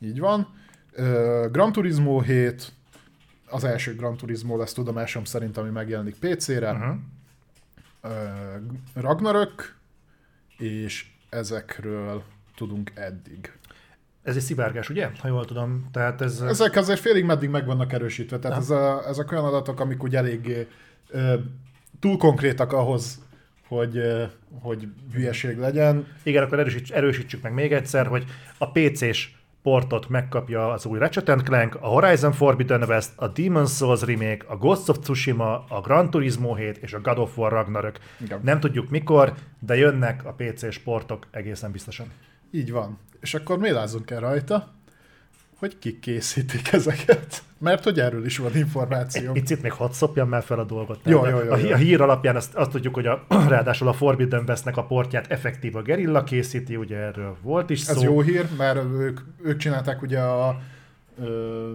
B: Így van. Ö, Gran Turismo 7, az első Gran Turismo lesz tudomásom szerint, ami megjelenik PC-re.
A: Uh-huh.
B: Ragnarök, és ezekről tudunk eddig.
A: Ez egy szivárgás, ugye? Ha jól tudom. Tehát ez...
B: Ezek azért félig meddig meg vannak erősítve, tehát ez a, ezek olyan adatok, amik úgy eléggé ö, túl konkrétak ahhoz, hogy, ö, hogy hülyeség legyen.
A: Igen, akkor erősíts, erősítsük meg még egyszer, hogy a PC-s portot megkapja az új Ratchet Clank, a Horizon Forbidden West, a Demon's Souls remake, a Ghost of Tsushima, a Gran Turismo 7 és a God of War Ragnarök.
B: Igen.
A: Nem tudjuk mikor, de jönnek a PC-s portok egészen biztosan.
B: Így van. És akkor mélázunk el rajta, hogy kik készítik ezeket. Mert hogy erről is van információ.
A: Egy picit még hadd szopjam már fel a dolgot.
B: Jó, jó, jó,
A: a,
B: jó.
A: a hír alapján azt, azt tudjuk, hogy a, ráadásul a Forbidden Westnek a portját effektív a Gerilla készíti, ugye erről volt is szó.
B: Ez jó hír, mert ők, ők csinálták ugye a ö,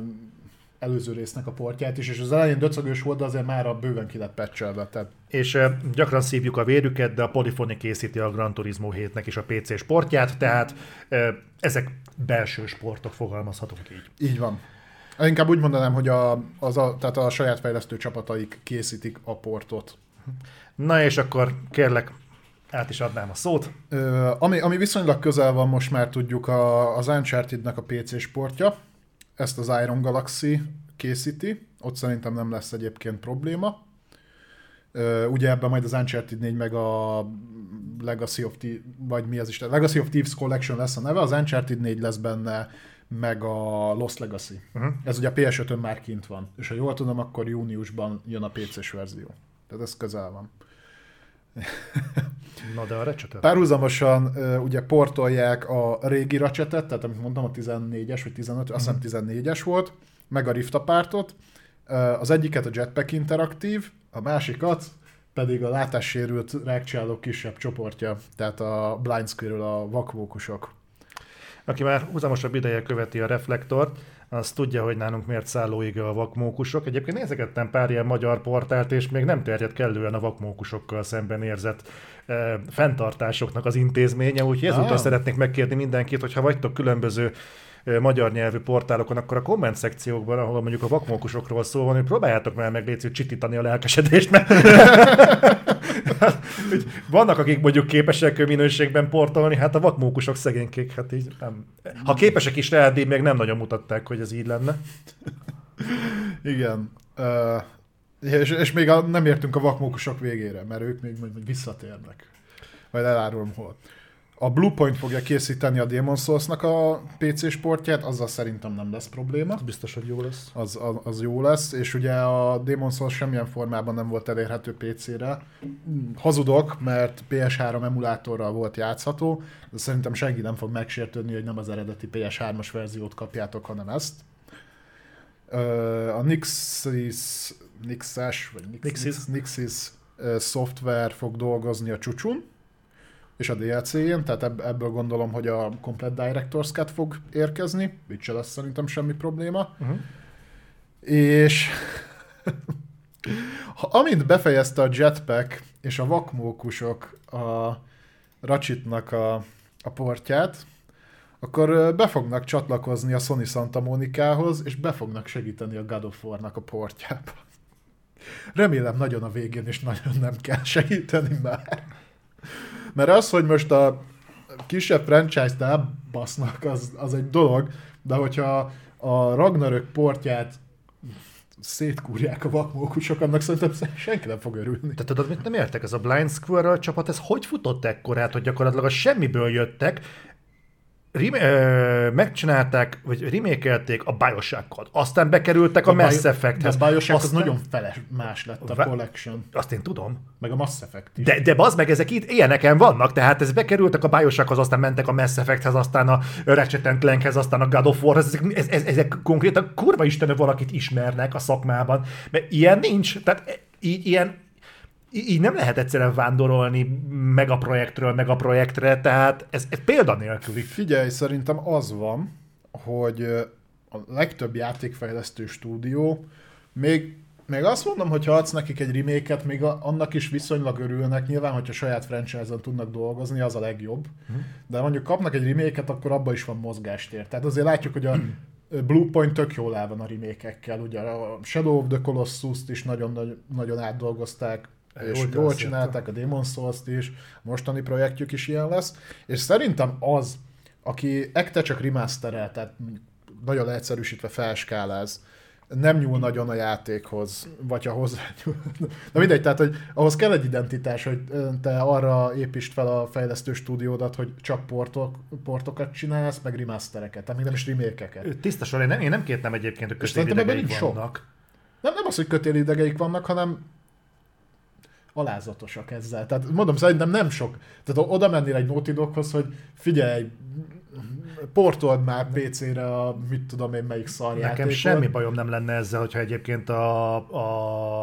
B: előző résznek a portját is, és az elején döcögős volt, de azért már a bőven ki lett patchelve. Tehát
A: És gyakran szívjuk a vérüket, de a Polyphony készíti a Gran Turismo 7-nek is a PC sportját, tehát ezek belső sportok, fogalmazhatunk így.
B: így van. Inkább úgy mondanám, hogy a, az a, tehát a saját fejlesztő csapataik készítik a portot.
A: Na és akkor kérlek, át is adnám a szót.
B: Ö, ami, ami viszonylag közel van, most már tudjuk, a, az Uncharted-nek a PC sportja. Ezt az Iron Galaxy készíti. Ott szerintem nem lesz egyébként probléma. Ugye ebben majd az Uncharted 4 meg a Legacy of Thieves, vagy mi az is, Legacy of Thieves Collection lesz a neve, az Uncharted 4 lesz benne, meg a Lost Legacy.
A: Uh-huh.
B: Ez ugye a PS5-ön már kint van. És ha jól tudom, akkor júniusban jön a PC-s verzió. Tehát ez közel van.
A: Na de a recsetet.
B: Párhuzamosan ugye portolják a régi racsetet, tehát amit mondtam, a 14-es vagy 15, azt hiszem 14-es volt, meg a Rift Apartot. Ö, Az egyiket a Jetpack Interaktív, a másikat pedig a látássérült rákcsálók kisebb csoportja, tehát a Blind Squirrel, a vakvókusok.
A: Aki már húzamosabb ideje követi a reflektort, az tudja, hogy nálunk miért szállóig a vakmókusok. Egyébként nézegettem pár ilyen magyar portált, és még nem terjed kellően a vakmókusokkal szemben érzett eh, fenntartásoknak az intézménye, úgyhogy ezúttal
B: Ah.
A: szeretnék megkérni mindenkit, hogy ha vagytok különböző magyar nyelvű portálokon, akkor a komment szekciókban, ahol mondjuk a vakmókusokról szó van, hogy próbáljátok már meg légy, csitítani a lelkesedést, mert vannak, akik mondjuk képesek minőségben portolni, hát a vakmókusok szegénykék, hát így nem. Ha képesek is rá, eddig még nem nagyon mutatták, hogy ez így lenne.
B: Igen. Uh, és, és még a, nem értünk a vakmókusok végére, mert ők még majd visszatérnek. Majd elárulom hol. A Bluepoint fogja készíteni a Demon's Souls-nak a PC sportját, azzal szerintem nem lesz probléma.
A: Biztos, hogy jó lesz.
B: Az, az, az jó lesz, és ugye a Demon's Souls semmilyen formában nem volt elérhető PC-re. Hazudok, mert PS3 emulátorral volt játszható, de szerintem senki nem fog megsértődni, hogy nem az eredeti PS3-as verziót kapjátok, hanem ezt. A Nixis, Nixes, vagy Nixis,
A: Nixis.
B: Nixis, szoftver fog dolgozni a csúcsun, és a DLC-jén, tehát ebb- ebből gondolom, hogy a Complete Director's Cut fog érkezni, így se lesz szerintem semmi probléma.
A: Uh-huh.
B: És ha, amint befejezte a jetpack és a vakmókusok a Ratchetnak a, a portját, akkor be fognak csatlakozni a Sony Santa Monikához, és be fognak segíteni a God of War-nak a portjába. Remélem nagyon a végén, és nagyon nem kell segíteni már. Mert az, hogy most a kisebb franchise-t elbasznak, az, az egy dolog, de hogyha a Ragnarök portját szétkúrják a vakmókusok, annak szerintem senki nem fog örülni.
A: De tudod, mit nem értek? Ez a Blind Squirrel csapat, ez hogy futott ekkorát, hogy gyakorlatilag a semmiből jöttek, Rem- ö, megcsinálták, vagy remékelték a bioshock aztán bekerültek a, Mass
B: Bio-
A: Effecthez.
B: A Bioshock az
A: Aztán-
B: nagyon feles, más lett a
A: Va-
B: Collection,
A: Azt én tudom.
B: meg a Mass Effect is.
A: De, de bazd meg, ezek itt ilyeneken vannak, tehát ez bekerültek a Bioshockhoz, aztán mentek a Mass Effecthez, aztán a Ratchet Clankhez, aztán a God of Warhez, ezek, ez, ez, ezek konkrétan kurva istenő valakit ismernek a szakmában, mert ilyen nincs, tehát így, ilyen, így nem lehet egyszerűen vándorolni meg a projektről, meg a projektre, tehát ez, ez példanélküli.
B: Figyelj, szerintem az van, hogy a legtöbb játékfejlesztő stúdió még még azt mondom, hogy ha adsz nekik egy remake még annak is viszonylag örülnek. Nyilván, hogyha saját franchise-on tudnak dolgozni, az a legjobb. Uh-huh. De mondjuk kapnak egy remake akkor abban is van mozgástér. Tehát azért látjuk, hogy a Bluepoint tök jól áll van a remake Ugye a Shadow of the Colossus-t is nagyon, nagyon átdolgozták, és jól, jól csinálták a Demon Souls-t is, mostani projektjük is ilyen lesz, és szerintem az, aki ekte csak remasterel, tehát nagyon leegyszerűsítve felskáláz, nem nyúl nagyon a játékhoz, vagy ha hozzá nyúl. Na mindegy, tehát hogy ahhoz kell egy identitás, hogy te arra építsd fel a fejlesztő stúdiódat, hogy csak portok, portokat csinálsz, meg remastereket, tehát még nem is remékeket.
A: Tiszta sor, én nem, én nem kértem egyébként, hogy kötélidegeik vannak. Sok.
B: Nem, nem az, hogy kötélidegeik vannak, hanem alázatosak ezzel. Tehát mondom, szerintem nem sok. Tehát oda mennél egy Naughty Doghoz, hogy figyelj, portold már PC-re a mit tudom én melyik szarjátékot.
A: Nekem semmi bajom nem lenne ezzel, hogyha egyébként a,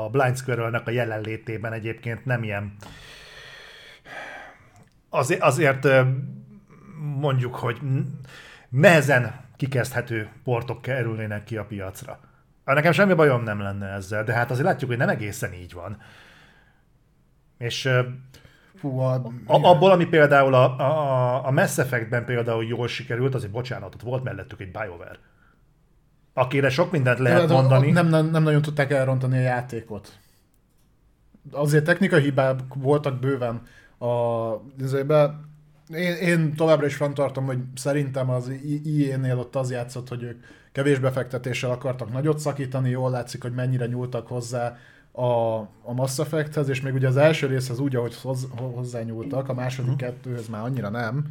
A: a Blind squirrel a jelenlétében egyébként nem ilyen azért, azért mondjuk, hogy nehezen kikezdhető portok kerülnének ki a piacra. Nekem semmi bajom nem lenne ezzel, de hát azért látjuk, hogy nem egészen így van. És Fú, a... A, abból, ami például a, a, a Mass Effectben például jól sikerült, azért bocsánat, ott volt mellettük egy BioWare. Akire sok mindent lehet De, mondani.
B: Nem, nem, nem nagyon tudták elrontani a játékot. Azért technikai hibák voltak bőven a azért én, én továbbra is fenntartom, hogy szerintem az IE-nél ott az játszott, hogy ők kevés befektetéssel akartak nagyot szakítani, jól látszik, hogy mennyire nyúltak hozzá a, a Mass Effecthez, és még ugye az első részhez úgy, ahogy hoz, hozzányúltak, a második uh-huh. kettőhöz már annyira nem,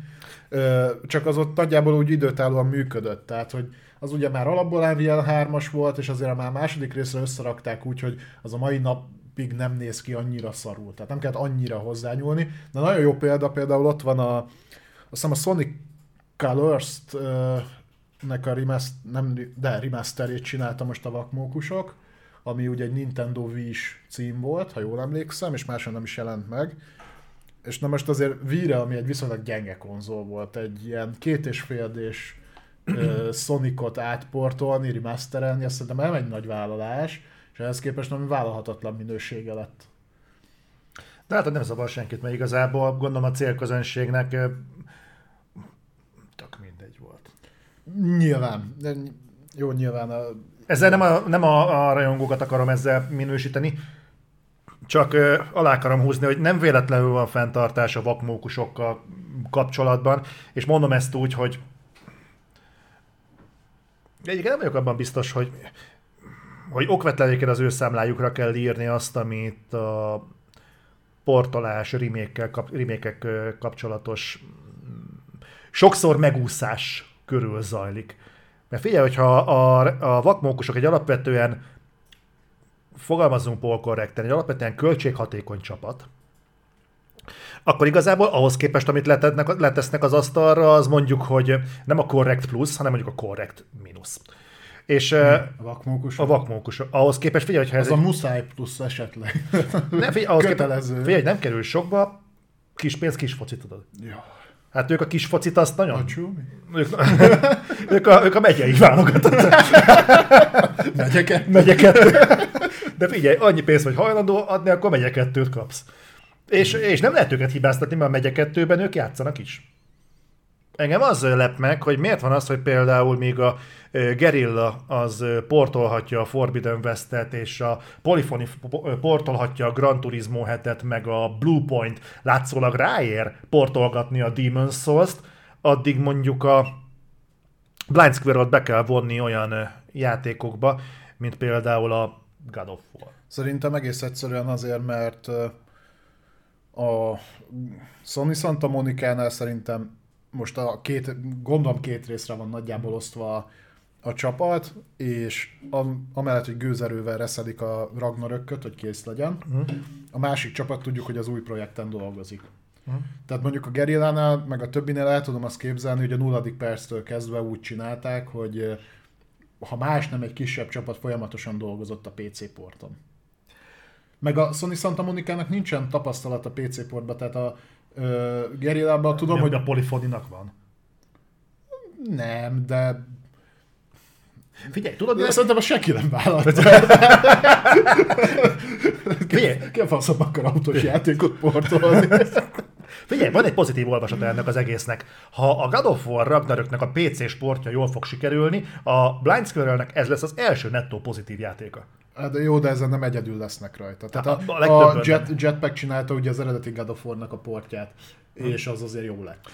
B: csak az ott nagyjából úgy időtállóan működött, tehát hogy az ugye már alapból Unreal 3-as volt, és azért már a második részre összerakták úgy, hogy az a mai napig nem néz ki annyira szarul, tehát nem kellett annyira hozzányúlni, de nagyon jó példa, például ott van a, azt a Sonic Colors-t, nek a remaster, nem, de remasterét csinálta most a vakmókusok, ami ugye egy Nintendo wii cím volt, ha jól emlékszem, és máshol nem is jelent meg. És na most azért Wii-re, ami egy viszonylag gyenge konzol volt, egy ilyen két és fél és Sonicot átportolni, remasterelni, azt szerintem nem egy nagy vállalás, és ehhez képest nem vállalhatatlan minősége lett.
A: De hát nem zavar senkit, mert igazából gondolom a célközönségnek tök mindegy volt.
B: Nyilván. Jó, nyilván a
A: ezzel nem a, nem a, a rajongókat akarom ezzel minősíteni, csak ö, alá akarom húzni, hogy nem véletlenül van fenntartás a vakmókusokkal kapcsolatban, és mondom ezt úgy, hogy egyébként nem vagyok abban biztos, hogy, hogy okvetlenéken az ő számlájukra kell írni azt, amit a portolás, remékkel, kap, remékek kapcsolatos sokszor megúszás körül zajlik. Mert figyelj, hogyha a, a vakmókusok egy alapvetően, fogalmazunk polkorrekten, egy alapvetően költséghatékony csapat, akkor igazából ahhoz képest, amit letetnek, letesznek az asztalra, az mondjuk, hogy nem a korrekt plusz, hanem mondjuk a korrekt mínusz. És
B: a vakmókus.
A: A vakmókus. Ahhoz képest, figyelj, hogyha
B: ez... Az egy... a muszáj plusz esetleg.
A: Ne, figyelj, ahhoz Kötelező. Képest, figyelj, nem kerül sokba, kis pénz, kis foci, tudod.
B: Ja.
A: Hát ők a kis focit azt nagyon... A ők, ők, a, ők a megyei válogatott.
B: megyeket.
A: Megyeket. De figyelj, annyi pénzt vagy hajlandó adni, akkor megyekettőt kapsz. És, és nem lehet őket hibáztatni, mert a megyekettőben ők játszanak is. Engem az lep meg, hogy miért van az, hogy például még a Gerilla az portolhatja a Forbidden West-et, és a Polyphony portolhatja a Gran Turismo hetet, meg a Bluepoint látszólag ráér portolgatni a Demon's Souls-t, addig mondjuk a Blind Squirrel-t be kell vonni olyan játékokba, mint például a God of War.
B: Szerintem egész egyszerűen azért, mert a Sony Santa Monica-nál szerintem most a két, gondolom két részre van nagyjából osztva a csapat, és amellett, hogy gőzerővel reszedik a Ragnarökköt, hogy kész legyen, uh-huh. a másik csapat tudjuk, hogy az új projekten dolgozik. Uh-huh. Tehát mondjuk a Gerillánál, meg a többinél el tudom azt képzelni, hogy a nulladik perctől kezdve úgy csinálták, hogy ha más nem egy kisebb csapat folyamatosan dolgozott a PC porton. Meg a Sony Santa Monica-nak nincsen tapasztalat a PC portba, tehát a uh, Gerillában tudom, Mi, hogy...
A: a Polyphoninak van?
B: Nem, de
A: Figyelj, tudod,
B: De szerintem azt senki nem vállalta.
A: Figyelj.
B: Ki a faszom akar autós játékot portolni?
A: Figyelj, van egy pozitív olvasata ennek az egésznek. Ha a God of War Ragnaröknek a PC sportja jól fog sikerülni, a Blind Squirrelnek ez lesz az első nettó pozitív játéka.
B: Hát de jó, de ezen nem egyedül lesznek rajta. Tehát
A: Hát a-
B: a,
A: a
B: Jet, Jetpack csinálta ugye az eredeti God of War-nak a portját, és az azért jó lett.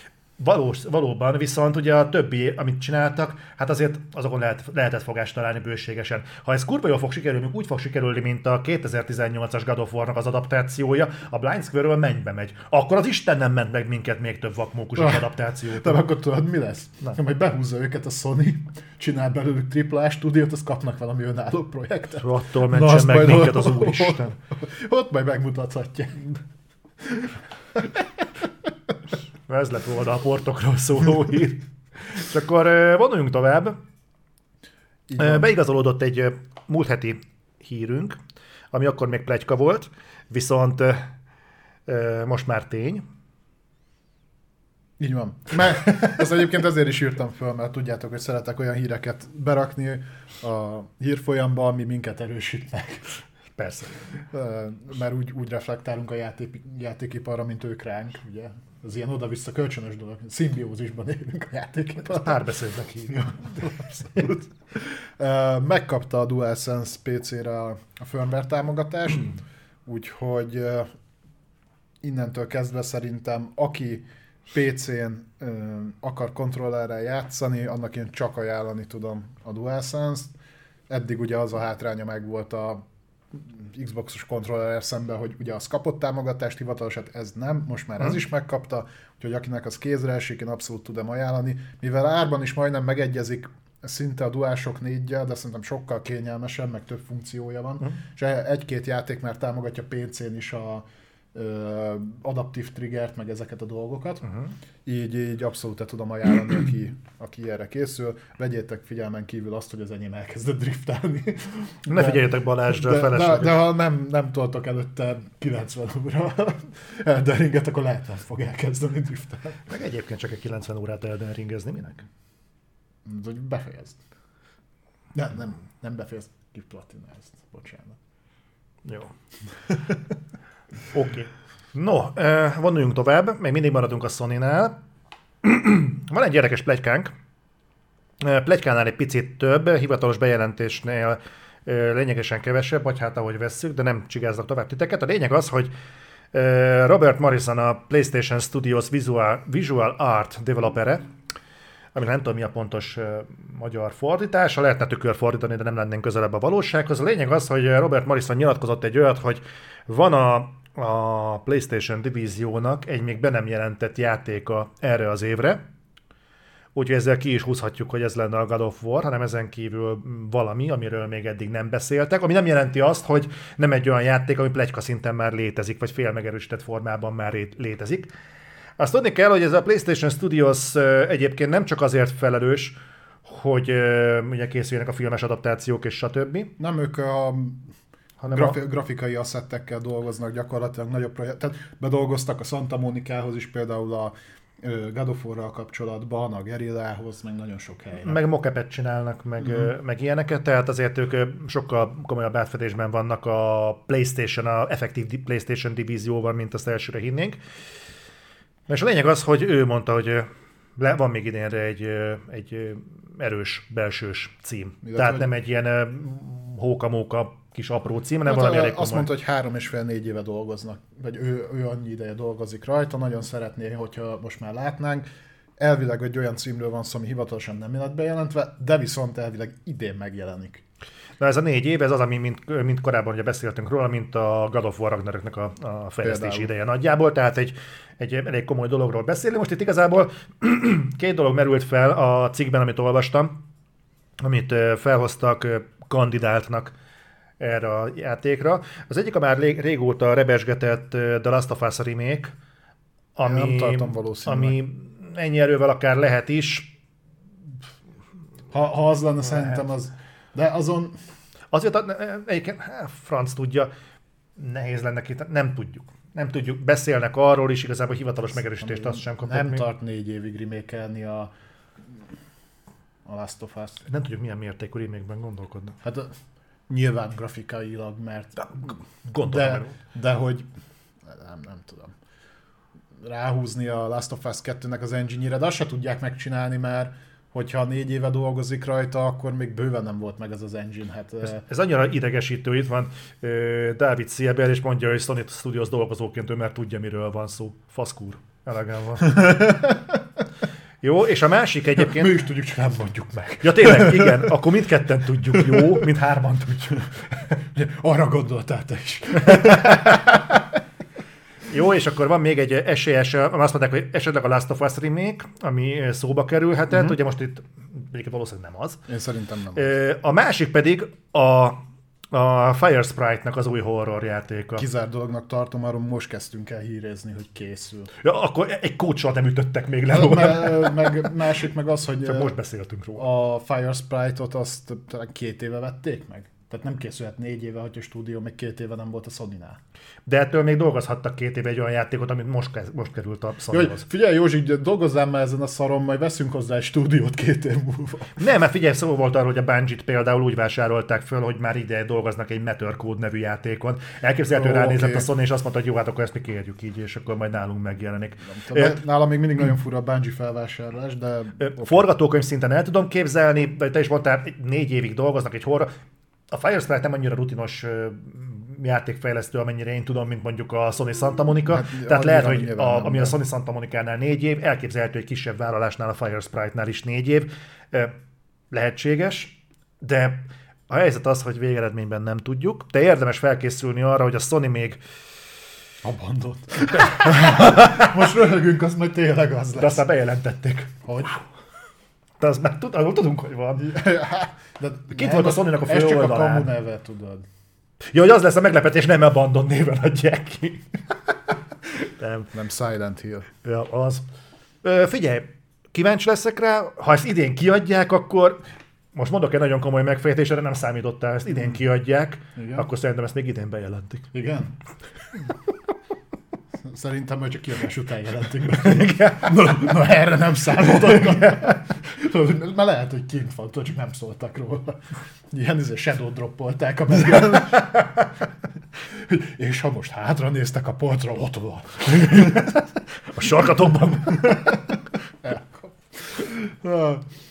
A: Valós, valóban, viszont ugye a többi, amit csináltak, hát azért azokon lehet, lehetett fogást találni bőségesen. Ha ez kurva jól fog sikerülni, úgy fog sikerülni, mint a 2018-as God of War-nak az adaptációja, a Blind Squirrel mennybe megy. Akkor az Isten nem ment meg minket még több vakmókus
B: Ah.
A: adaptációt.
B: De akkor tudod, mi lesz? Ha majd behúzza őket a Sony, csinál belőlük AAA stúdiót, azt kapnak valami önálló projektet.
A: Attól
B: Na,
A: mentsen meg minket az Úristen.
B: Ott majd megmutathatják.
A: Ez lett volna a portokról szóló hír. És akkor vonuljunk tovább.
B: Van.
A: Beigazolódott egy múlt heti hírünk, ami akkor még plegyka volt, viszont most már tény.
B: Így van. Mert ezt egyébként ezért is írtam föl, mert tudjátok, hogy szeretek olyan híreket berakni a hírfolyamba, ami minket erősít meg.
A: Persze.
B: Mert úgy, úgy reflektálunk a játék, játékiparra, mint ők ránk, ugye? Az ilyen oda-vissza kölcsönös dolog. Szimbiózisban élünk a játékiparra.
A: Párbeszédnek hívja.
B: Abszolút. Megkapta a DualSense PC-re a firmware támogatást, úgyhogy innentől kezdve szerintem aki PC-n akar kontrollerrel játszani, annak én csak ajánlani tudom a DualSense-t. Eddig ugye az a hátránya meg volt a Xbox-os kontroller szemben, hogy ugye az kapott támogatást, hivatalosat ez nem, most már ez is megkapta, úgyhogy akinek az kézre esik, én abszolút tudom ajánlani. Mivel árban is majdnem megegyezik szinte a DualShock 4 de szerintem sokkal kényelmesebb, meg több funkciója van,
A: Mhm.
B: és egy-két játék már támogatja PC-n is a ö, adaptív triggert, meg ezeket a dolgokat.
A: Uh-huh.
B: Így, így abszolút tudom ajánlani, aki, aki erre készül. Vegyétek figyelmen kívül azt, hogy az enyém elkezdett driftálni.
A: Ne
B: De-
A: figyeljetek Balázsra,
B: de, de, de, ha nem, nem toltok előtte 90 óra Elderinget, akkor lehet, hogy fog elkezdeni driftálni.
A: Meg egyébként csak egy 90 órát Elden ringezni, minek?
B: Hogy befejezd. Nem, nem, nem befejezd, kiplatinázd. Bocsánat.
A: Jó. Oké. Okay. No, eh, vonuljunk tovább, még mindig maradunk a Sony-nál. Van egy érdekes plegykánk. Eh, Plegykánál egy picit több, hivatalos bejelentésnél eh, lényegesen kevesebb, vagy hát ahogy vesszük, de nem csigáznak tovább titeket. A lényeg az, hogy Robert Morrison a PlayStation Studios Visual, Visual Art developere, ami nem tudom mi a pontos magyar fordítása, lehetne tükör fordítani, de nem lennénk közelebb a valósághoz. A lényeg az, hogy Robert Morrison nyilatkozott egy olyat, hogy van a, a PlayStation divíziónak egy még be nem jelentett játéka erre az évre, úgyhogy ezzel ki is húzhatjuk, hogy ez lenne a God of War, hanem ezen kívül valami, amiről még eddig nem beszéltek, ami nem jelenti azt, hogy nem egy olyan játék, ami plegyka szinten már létezik, vagy fél megerősített formában már létezik. Azt tudni kell, hogy ez a PlayStation Studios egyébként nem csak azért felelős, hogy ugye készüljenek a filmes adaptációk és stb.,
B: Nem ők a
A: hanem
B: grafi-
A: a,
B: grafikai asszettekkel dolgoznak gyakorlatilag nagyobb projekt. Tehát bedolgoztak a Santa Monikához is például a God of War-ral kapcsolatban, a Gerillához, meg nagyon sok helyre.
A: meg mocapet csinálnak, meg, mm. meg ilyeneket, tehát azért ők sokkal komolyabb átfedésben vannak a PlayStation, a effektív PlayStation divízióval, mint azt elsőre hinnénk. És a lényeg az, hogy ő mondta, hogy le, van még idénre egy, egy erős belsős cím.
B: Illetve,
A: Tehát nem egy ilyen hóka-móka kis apró cím, hanem
B: Hát,
A: valami elég
B: azt mondta, hogy három és fél négy éve dolgoznak, vagy ő, ő annyi ideje dolgozik rajta, nagyon szeretné, hogyha most már látnánk. Elvileg egy olyan címről van szó, ami hivatalosan nem lett bejelentve, de viszont elvileg idén megjelenik.
A: Na ez a négy év, ez az, ami mint, mint korábban ugye beszéltünk róla, mint a God of War Ragnaröknek a, a fejlesztési
B: Például.
A: ideje nagyjából, tehát egy, egy elég komoly dologról beszélünk. Most itt igazából két dolog merült fel a cikkben, amit olvastam, amit felhoztak kandidáltnak erre a játékra. Az egyik a már régóta rebesgetett The Last of Us remake, ami,
B: nem tartom
A: ami ennyi erővel akár lehet is,
B: Ha, ha az lenne, szerintem az... De azon,
A: Azért a- egyébként franc tudja, nehéz lenne ki, nem tudjuk. Nem tudjuk, beszélnek arról is, igazából hivatalos megerősítést azt sem kapott
B: nem
A: még.
B: tart négy évig remékelni a a Last of Us.
A: Nem tudjuk milyen mértékű remake gondolkodnak.
B: Hát a, nyilván grafikailag, mert
A: Gondolom.
B: de, de hogy nem, nem tudom ráhúzni a Last of Us 2-nek az engine-ére, de azt se tudják megcsinálni, mert hogyha négy éve dolgozik rajta, akkor még bőven nem volt meg ez az engine. Hát,
A: ez, ez annyira idegesítő, itt van uh, David Sieber, és mondja, hogy Sony Studios dolgozóként ő már tudja, miről van szó. Faszkúr. Elegem van. Jó, és a másik egyébként...
B: Mi is tudjuk, csak nem mondjuk meg.
A: Ja tényleg, igen, akkor mindketten tudjuk, jó, mint hárman tudjuk.
B: Arra gondoltál te is.
A: Jó, és akkor van még egy esélyes, azt mondták, hogy esetleg a Last of Us remake, ami szóba kerülhetett, uh-huh. ugye most itt egyébként valószínűleg nem az.
B: Én szerintem nem.
A: A másik pedig a a Fire Sprite-nak az új horror játéka.
B: Kizár dolognak tartom, arról most kezdtünk el hírezni, hogy készül.
A: Ja, akkor egy kócsal nem ütöttek még le
B: róla. meg, másik meg az, hogy
A: Csak most beszéltünk róla.
B: A Fire Sprite-ot azt két éve vették meg. Tehát nem készülhet négy éve, hogy a stúdió még két éve nem volt a Sony-nál.
A: De ettől még dolgozhattak két éve egy olyan játékot, amit most, kez, most került a sony
B: Figyelj Józsi, dolgozzál már ezen a szaron, majd veszünk hozzá egy stúdiót két év múlva.
A: Nem, mert figyelj, szó volt arról, hogy a bungie például úgy vásárolták föl, hogy már ide dolgoznak egy Matter Code nevű játékon. Elképzelhető oh, ránézett okay. a Sony, és azt mondta, hogy jó, hát akkor ezt mi kérjük így, és akkor majd nálunk megjelenik.
B: Tudom, nálam még mindig nagyon fura a Bungie felvásárlás, de...
A: Forgatókönyv szinten el tudom képzelni, de te is mondtál, négy évig dolgoznak egy horror, a Firesprite nem annyira rutinos játékfejlesztő, amennyire én tudom, mint mondjuk a Sony Santa Monica. Hát, Tehát lehet, hogy a, ami a Sony Santa Monica-nál négy év, elképzelhető, hogy kisebb vállalásnál a Firesprite-nál is négy év. Lehetséges, de a helyzet az, hogy végeredményben nem tudjuk, de érdemes felkészülni arra, hogy a Sony még
B: Abandont. Most röhögünk, az majd tényleg az lesz.
A: De aztán bejelentették.
B: Hogy?
A: De az már tud, tudunk, hogy van.
B: De
A: Kit volt a sony a fő
B: Ez csak a kamu neve, tudod.
A: Ja, hogy az lesz a meglepetés, nem Abandon néven adják ki.
B: nem. Nem Silent Hill.
A: Ja, az. Ö, figyelj, kíváncsi leszek rá, ha ezt idén kiadják, akkor most mondok egy nagyon komoly megfejtést, erre nem számítottál, ezt idén kiadják, Igen? akkor szerintem ezt még idén bejelentik.
B: Igen? Szerintem majd csak kiadás után jelentik be. na, na, erre nem számoltak. Mert lehet, hogy kint van, csak nem szóltak róla. Ilyen izé, shadow droppolták a És ha most hátra néztek a polcra, ott van.
A: a sarkatokban.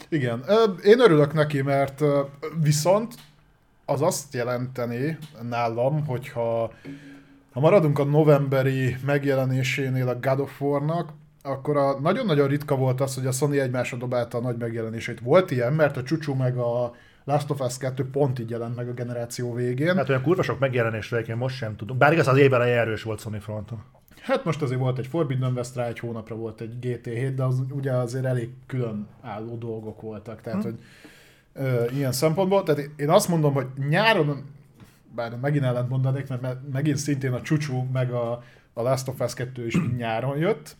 B: Igen. Én örülök neki, mert viszont az azt jelenteni nálam, hogyha ha maradunk a novemberi megjelenésénél a God of War-nak, akkor a, nagyon-nagyon ritka volt az, hogy a Sony egymásra dobálta a nagy megjelenését. Volt ilyen, mert a Csúcsú meg a Last of Us 2 pont így jelent meg a generáció végén.
A: Hát olyan kurva sok megjelenésre én most sem tudom. Bár igaz, az évvel erős volt Sony fronton.
B: Hát most azért volt egy Forbidden West rá, egy hónapra volt egy GT7, de az ugye azért elég külön álló dolgok voltak. Tehát, hmm. hogy ö, ilyen szempontból, tehát én azt mondom, hogy nyáron bár megint ellent mondanék, mert megint szintén a Csúcsú meg a, a Last of Us 2 is nyáron jött,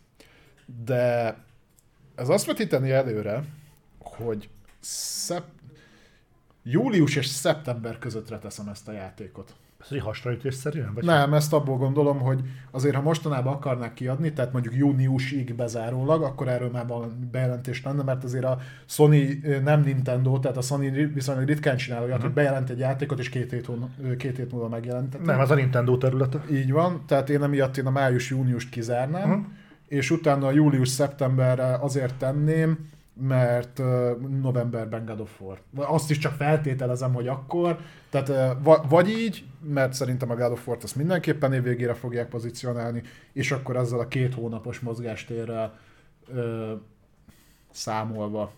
B: de ez azt vetíteni előre, hogy szep- július és szeptember közöttre teszem ezt a játékot.
A: Ez egy hasraütésszerűen?
B: Vagy nem, ezt abból gondolom, hogy azért, ha mostanában akarnák kiadni, tehát mondjuk júniusig bezárólag, akkor erről már van bejelentés lenne, mert azért a Sony nem Nintendo, tehát a Sony viszonylag ritkán csinál olyat, uh-huh. hogy bejelent egy játékot, és két hét, két hét múlva megjelent.
A: Nem, az a Nintendo területe.
B: Így van, tehát én emiatt én a május-júniust kizárnám, uh-huh. és utána a július-szeptemberre azért tenném, mert novemberben God of War. Azt is csak feltételezem, hogy akkor. Tehát vagy így, mert szerintem a God of War-t azt mindenképpen évvégére fogják pozícionálni, és akkor ezzel a két hónapos mozgástérrel ö, számolva.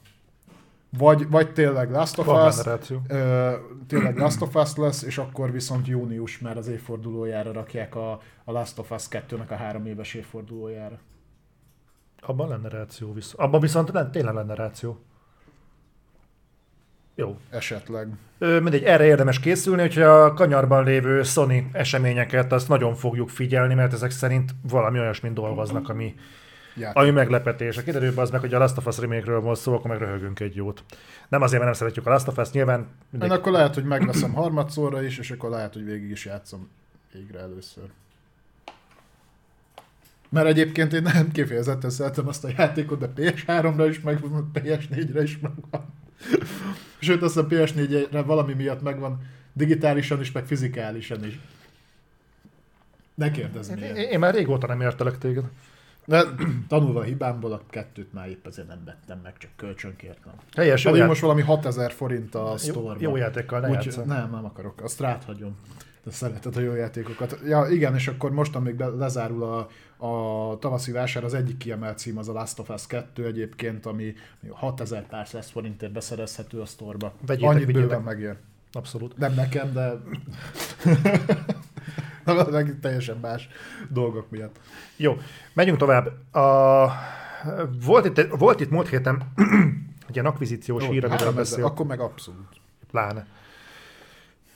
B: Vagy, vagy tényleg Last of Us, ö, tényleg Last of Us lesz, és akkor viszont június, mert az évfordulójára rakják a, a Last of Us 2-nek a három éves évfordulójára.
A: Abban lenne ráció visz. Abban viszont nem, tényleg lenne ráció. Jó.
B: Esetleg.
A: Ö, mindegy, erre érdemes készülni, hogyha a kanyarban lévő Sony eseményeket azt nagyon fogjuk figyelni, mert ezek szerint valami olyasmin dolgoznak, ami, Játék. ami meglepetés. A kiderül az meg, hogy a Last of Us remake volt szó, akkor meg röhögünk egy jót. Nem azért, mert nem szeretjük a Last of Us, nyilván...
B: Mindegy... Én akkor lehet, hogy megveszem harmadszorra is, és akkor lehet, hogy végig is játszom végre először. Mert egyébként én nem kifejezetten szeretem azt a játékot, de PS3-ra is meg PS4-re is megvan. Sőt, azt a PS4-re valami miatt megvan digitálisan is, meg fizikálisan is. Ne kérdezz
A: Én,
B: miért.
A: én már régóta nem értelek téged.
B: De tanulva a hibámból, a kettőt már épp ezért nem vettem meg, csak kölcsönkértem.
A: Helyes, jó,
B: Pedig
A: ját...
B: most valami 6000 forint a
A: jó,
B: store
A: jó játékkal ne
B: Úgy, nem, nem akarok, azt ráthagyom. De szereted a jó játékokat. Ja, igen, és akkor mostan még be, lezárul a, a tavaszi vásár, az egyik kiemelt cím az a Last of Us 2 egyébként, ami 6000 pár száz forintért beszerezhető a sztorba.
A: Vegyétek,
B: Annyit
A: vigyétek.
B: bőven megér.
A: Abszolút.
B: Nem nekem, de meg teljesen más dolgok miatt.
A: Jó, menjünk tovább. A... Volt, itt, volt itt múlt héten egy ilyen akvizíciós hír, amiről
B: három ezer,
A: beszélt.
B: akkor meg abszolút.
A: Pláne.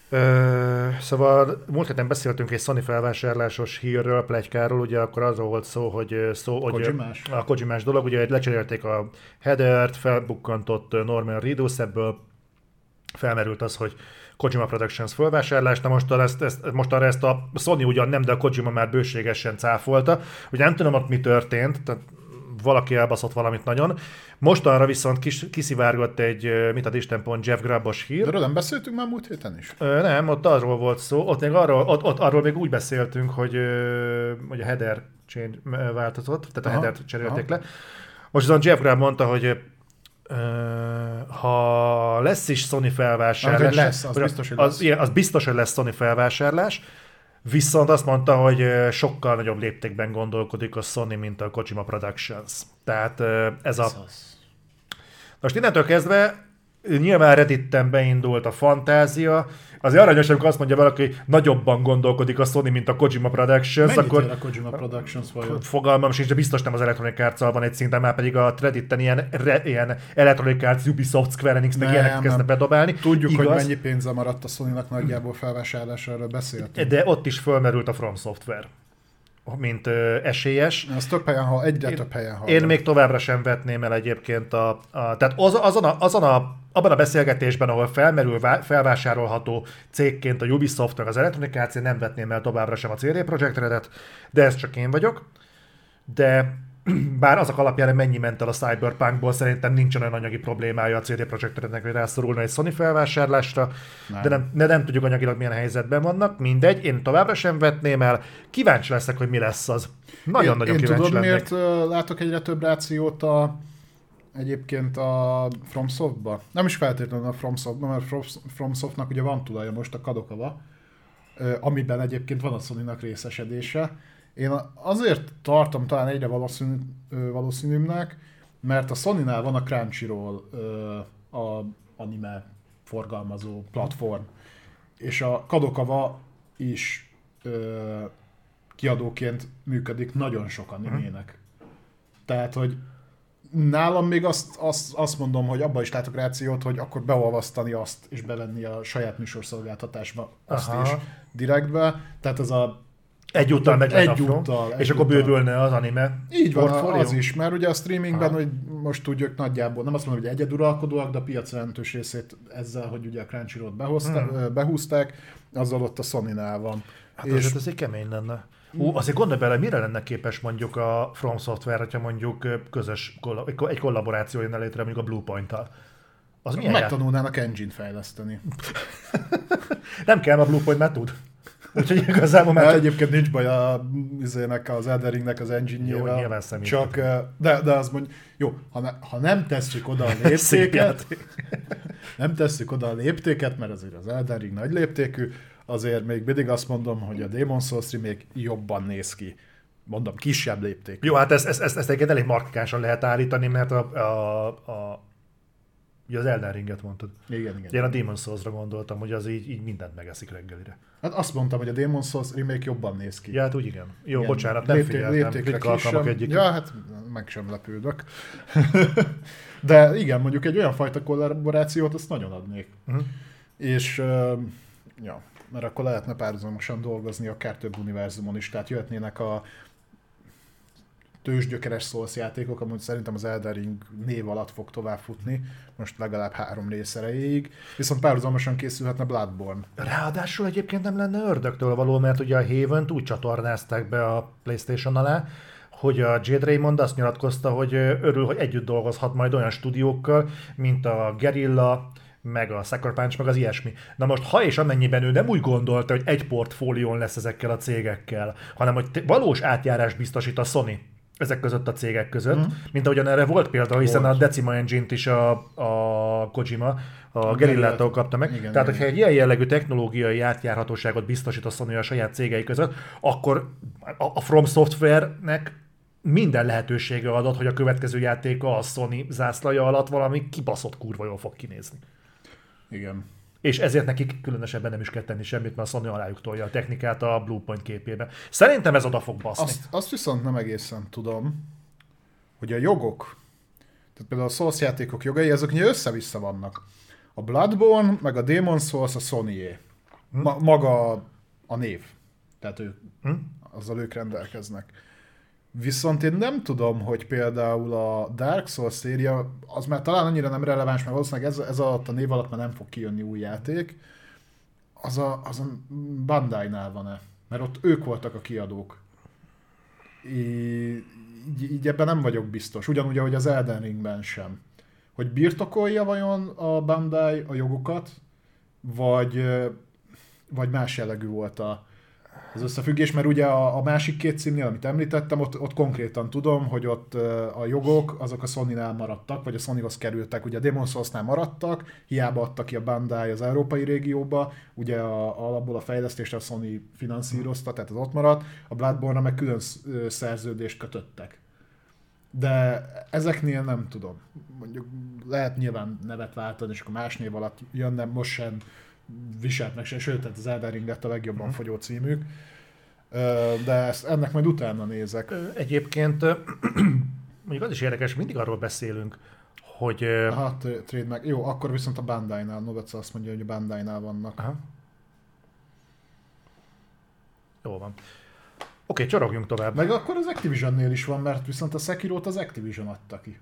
A: Ö, szóval múlt héten beszéltünk egy Sony felvásárlásos hírről, plegykáról, ugye akkor arról volt szó, hogy szó, hogy
B: Kojimás?
A: a Kojimás dolog, ugye lecserélték a headert, felbukkantott Norman Reedus, ebből felmerült az, hogy Kojima Productions fölvásárlás, na most, ezt, ezt, most arra ezt a Sony ugyan nem, de a Kojima már bőségesen cáfolta. Ugye nem tudom ott mi történt, tehát valaki elbaszott valamit nagyon. Mostanra viszont kis, kiszivárgott egy, mit ad Isten pont, Jeff Grabbos hír.
B: De nem beszéltünk már múlt héten is?
A: Ö, nem, ott arról volt szó, ott még arról, ott, ott arról még úgy beszéltünk, hogy, ö, hogy a header change változott, tehát a
B: Aha,
A: headert cserélték le. Most azon Jeff Grubb mondta, hogy ha lesz is Sony felvásárlás,
B: lesz, az
A: hogy
B: biztos, hogy
A: az,
B: lesz.
A: Igen, az biztos, hogy lesz Sony felvásárlás, viszont azt mondta, hogy sokkal nagyobb léptékben gondolkodik a Sony, mint a Kojima Productions. Tehát ez a most innentől kezdve nyilván Redditen beindult a fantázia, azért aranyos, amikor azt mondja valaki, hogy nagyobban gondolkodik a Sony, mint a Kojima Productions,
B: Mennyit
A: akkor
B: a Kojima Productions vajon?
A: fogalmam sincs, de biztos nem az Electronic arts van egy szinten, már pedig a Redditen ilyen, re, ilyen Electronic Arts, Ubisoft, Square Enix, meg ilyenek kezdte
B: nem.
A: bedobálni.
B: Tudjuk,
A: Igaz,
B: hogy mennyi pénze maradt a Sony-nak nagyjából felvásárlásra, erről beszéltünk.
A: De ott is fölmerült a From Software, mint ö, esélyes.
B: Ez több helyen hall, egyre
A: Én-
B: több helyen hall.
A: Én még továbbra sem vetném el egyébként a... a tehát az, azon, a, azon a, abban a beszélgetésben, ahol felmerül vá, felvásárolható cégként a Ubisoft meg az Electronic Arts, én nem vetném el továbbra sem a CD Projekt Redet, de ez csak én vagyok. De bár azok alapján mennyi ment el a Cyberpunkból, szerintem nincsen olyan anyagi problémája a CD Projekt Rednek, hogy rászorulna egy Sony felvásárlásra,
B: Nem.
A: de nem, de nem tudjuk anyagilag milyen helyzetben vannak. Mindegy, én továbbra sem vetném el. Kíváncsi leszek, hogy mi lesz az. Nagyon-nagyon
B: én, én
A: kíváncsi
B: tudod,
A: lennék.
B: miért látok egyre több rációt a, egyébként a FromSoftba? Nem is feltétlenül a FromSoftba, mert From- FromSoftnak ugye van tulaja most a Kadokawa, ö, amiben egyébként van a sony részesedése. Én azért tartom talán egyre valószínű, valószínűbbnek, mert a Sony-nál van a Crunchyroll, a anime forgalmazó platform, és a Kadokawa is ö, kiadóként működik nagyon sok animének. Tehát, hogy nálam még azt, azt, azt mondom, hogy abban is látok rációt, hogy akkor beolvasztani azt, és bevenni a saját műsorszolgáltatásba azt
A: Aha.
B: is direktbe. Tehát ez a
A: Egyúttal megy
B: Egyúttal,
A: és akkor bővülne az anime
B: így van,
A: portfólió?
B: az is, mert ugye a streamingben,
A: Aha.
B: hogy most tudjuk nagyjából, nem azt mondom, hogy egyeduralkodóak, de a piac jelentős részét ezzel, hogy ugye a Crunchyroll-t behozta,
A: Hmm.
B: behúzták, azzal ott a Sony-nál van.
A: Hát
B: és
A: és ez egy kemény lenne. Ú, azért gondolj bele, mire lenne képes mondjuk a From Software, hogyha mondjuk közös, kolla- egy ko- egy kollaboráció jönne létre mondjuk a Bluepoint-tal. Az milyen ját...
B: megtanulnának engine fejleszteni.
A: Nem kell, a Bluepoint már tud. Úgyhogy igazából már
B: Mert
A: csak...
B: egyébként nincs baj a, izének, az Elden Ringnek az
A: Jó,
B: engine-jével.
A: nyilván személy.
B: Csak, eh, de, de az mondja, jó, ha, ne, ha nem tesszük oda a léptéket, nem tesszük oda a léptéket, mert azért az Elden Ring nagy léptékű, azért még mindig azt mondom, hogy a Demon Souls még jobban néz ki. Mondom, kisebb léptékű.
A: Jó, hát ezt, ezt, ezt, ezt egyébként elég markánsan lehet állítani, mert a, a, a Ugye az Elden Ringet mondtad.
B: Igen, igen.
A: Én a Demon's Souls-ra gondoltam, hogy az így, így mindent megeszik reggelire.
B: Hát azt mondtam, hogy a Demon Souls remake jobban néz ki.
A: Ja, hát úgy igen. Jó,
B: Igen,
A: bocsánat, nem
B: lépté-
A: figyeltem. Ritka alkalmak egyik.
B: Ja, hát meg sem lepődök. De igen, mondjuk egy olyan fajta kollaborációt azt nagyon adnék.
A: Mhm.
B: És ö, ja, mert akkor lehetne párhuzamosan dolgozni akár több univerzumon is, tehát jöhetnének a tőzsgyökeres Souls játékok, amúgy szerintem az Elden Ring név alatt fog tovább futni, most legalább három rész erejéig, viszont párhuzamosan készülhetne Bloodborne.
A: Ráadásul egyébként nem lenne ördögtől való, mert ugye a haven úgy csatornázták be a Playstation alá, hogy a Jade Raymond azt nyilatkozta, hogy örül, hogy együtt dolgozhat majd olyan stúdiókkal, mint a Guerrilla, meg a Sucker Punch, meg az ilyesmi. Na most, ha és amennyiben ő nem úgy gondolta, hogy egy portfólión lesz ezekkel a cégekkel, hanem hogy valós átjárás biztosít a Sony ezek között a cégek között, mm. mint ahogyan erre volt példa, hiszen volt. a Decima Engine-t is a, a Kojima, a, Gerillától kapta meg. Igen, Tehát, igen. hogyha egy ilyen jellegű technológiai átjárhatóságot biztosít a Sony a saját cégei között, akkor a, a From Software-nek minden lehetősége adott, hogy a következő játéka a Sony zászlaja alatt valami kibaszott kurva jól fog kinézni.
B: Igen.
A: És ezért nekik különösebben nem is kell tenni semmit, mert a Sony alájuk tolja a technikát a Bluepoint képébe. Szerintem ez oda fog baszni.
B: Azt, azt viszont nem egészen tudom, hogy a jogok, tehát például a Souls játékok jogai, ezek ugye össze-vissza vannak. A Bloodborne, meg a Demon Souls a sony hm? Ma, maga a név. Tehát ő, hm? azzal ők rendelkeznek. Viszont én nem tudom, hogy például a Dark Souls széria, az már talán annyira nem releváns, mert valószínűleg ez, ez alatt a név alatt már nem fog kijönni új játék. Az a, az a Bandai-nál van-e? Mert ott ők voltak a kiadók. Így, így ebben nem vagyok biztos. Ugyanúgy, ahogy az Elden Ringben sem. Hogy birtokolja vajon a Bandai a jogokat, vagy, vagy más jellegű volt a, az összefüggés, mert ugye a, a másik két címnél, amit említettem, ott, ott konkrétan tudom, hogy ott a jogok azok a Sony-nál maradtak, vagy a Sonyhoz kerültek, ugye a Demon's Souls-nál maradtak, hiába adta ki a Bandai az európai régióba, ugye a, alapból a fejlesztést a Sony finanszírozta, tehát az ott maradt, a Bloodborne-ra meg külön szerződést kötöttek. De ezeknél nem tudom. Mondjuk lehet nyilván nevet váltani, és akkor más név alatt jönne, most sem viselt meg se, sőt, tehát az Elden Ring lett a legjobban mhm. fogyó címük. De ezt, ennek majd utána nézek.
A: Egyébként mondjuk az is érdekes, mindig arról beszélünk, hogy...
B: Aha, trade meg. Jó, akkor viszont a Bandai-nál, Novac azt mondja, hogy a Bandai-nál vannak. Aha.
A: Jó van. Oké, okay, csorogjunk tovább.
B: Meg akkor az Activision-nél is van, mert viszont a Sekiro-t az Activision adta ki.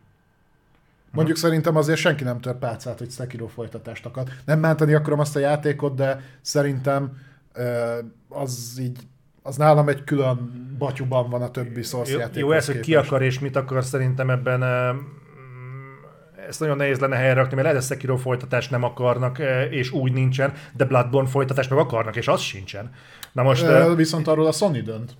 B: Mondjuk szerintem azért senki nem tör pálcát, hogy Sekiro folytatást akar. Nem menteni akarom azt a játékot, de szerintem az így az nálam egy külön batyuban van a többi Source játék.
A: Jó, ez, hogy ki akar és mit akar, szerintem ebben ezt nagyon nehéz lenne helyre rakni, mert lehet, hogy Sekiro folytatást nem akarnak, és úgy nincsen, de Bloodborne folytatást meg akarnak, és az sincsen.
B: Na most... E, viszont arról a Sony dönt.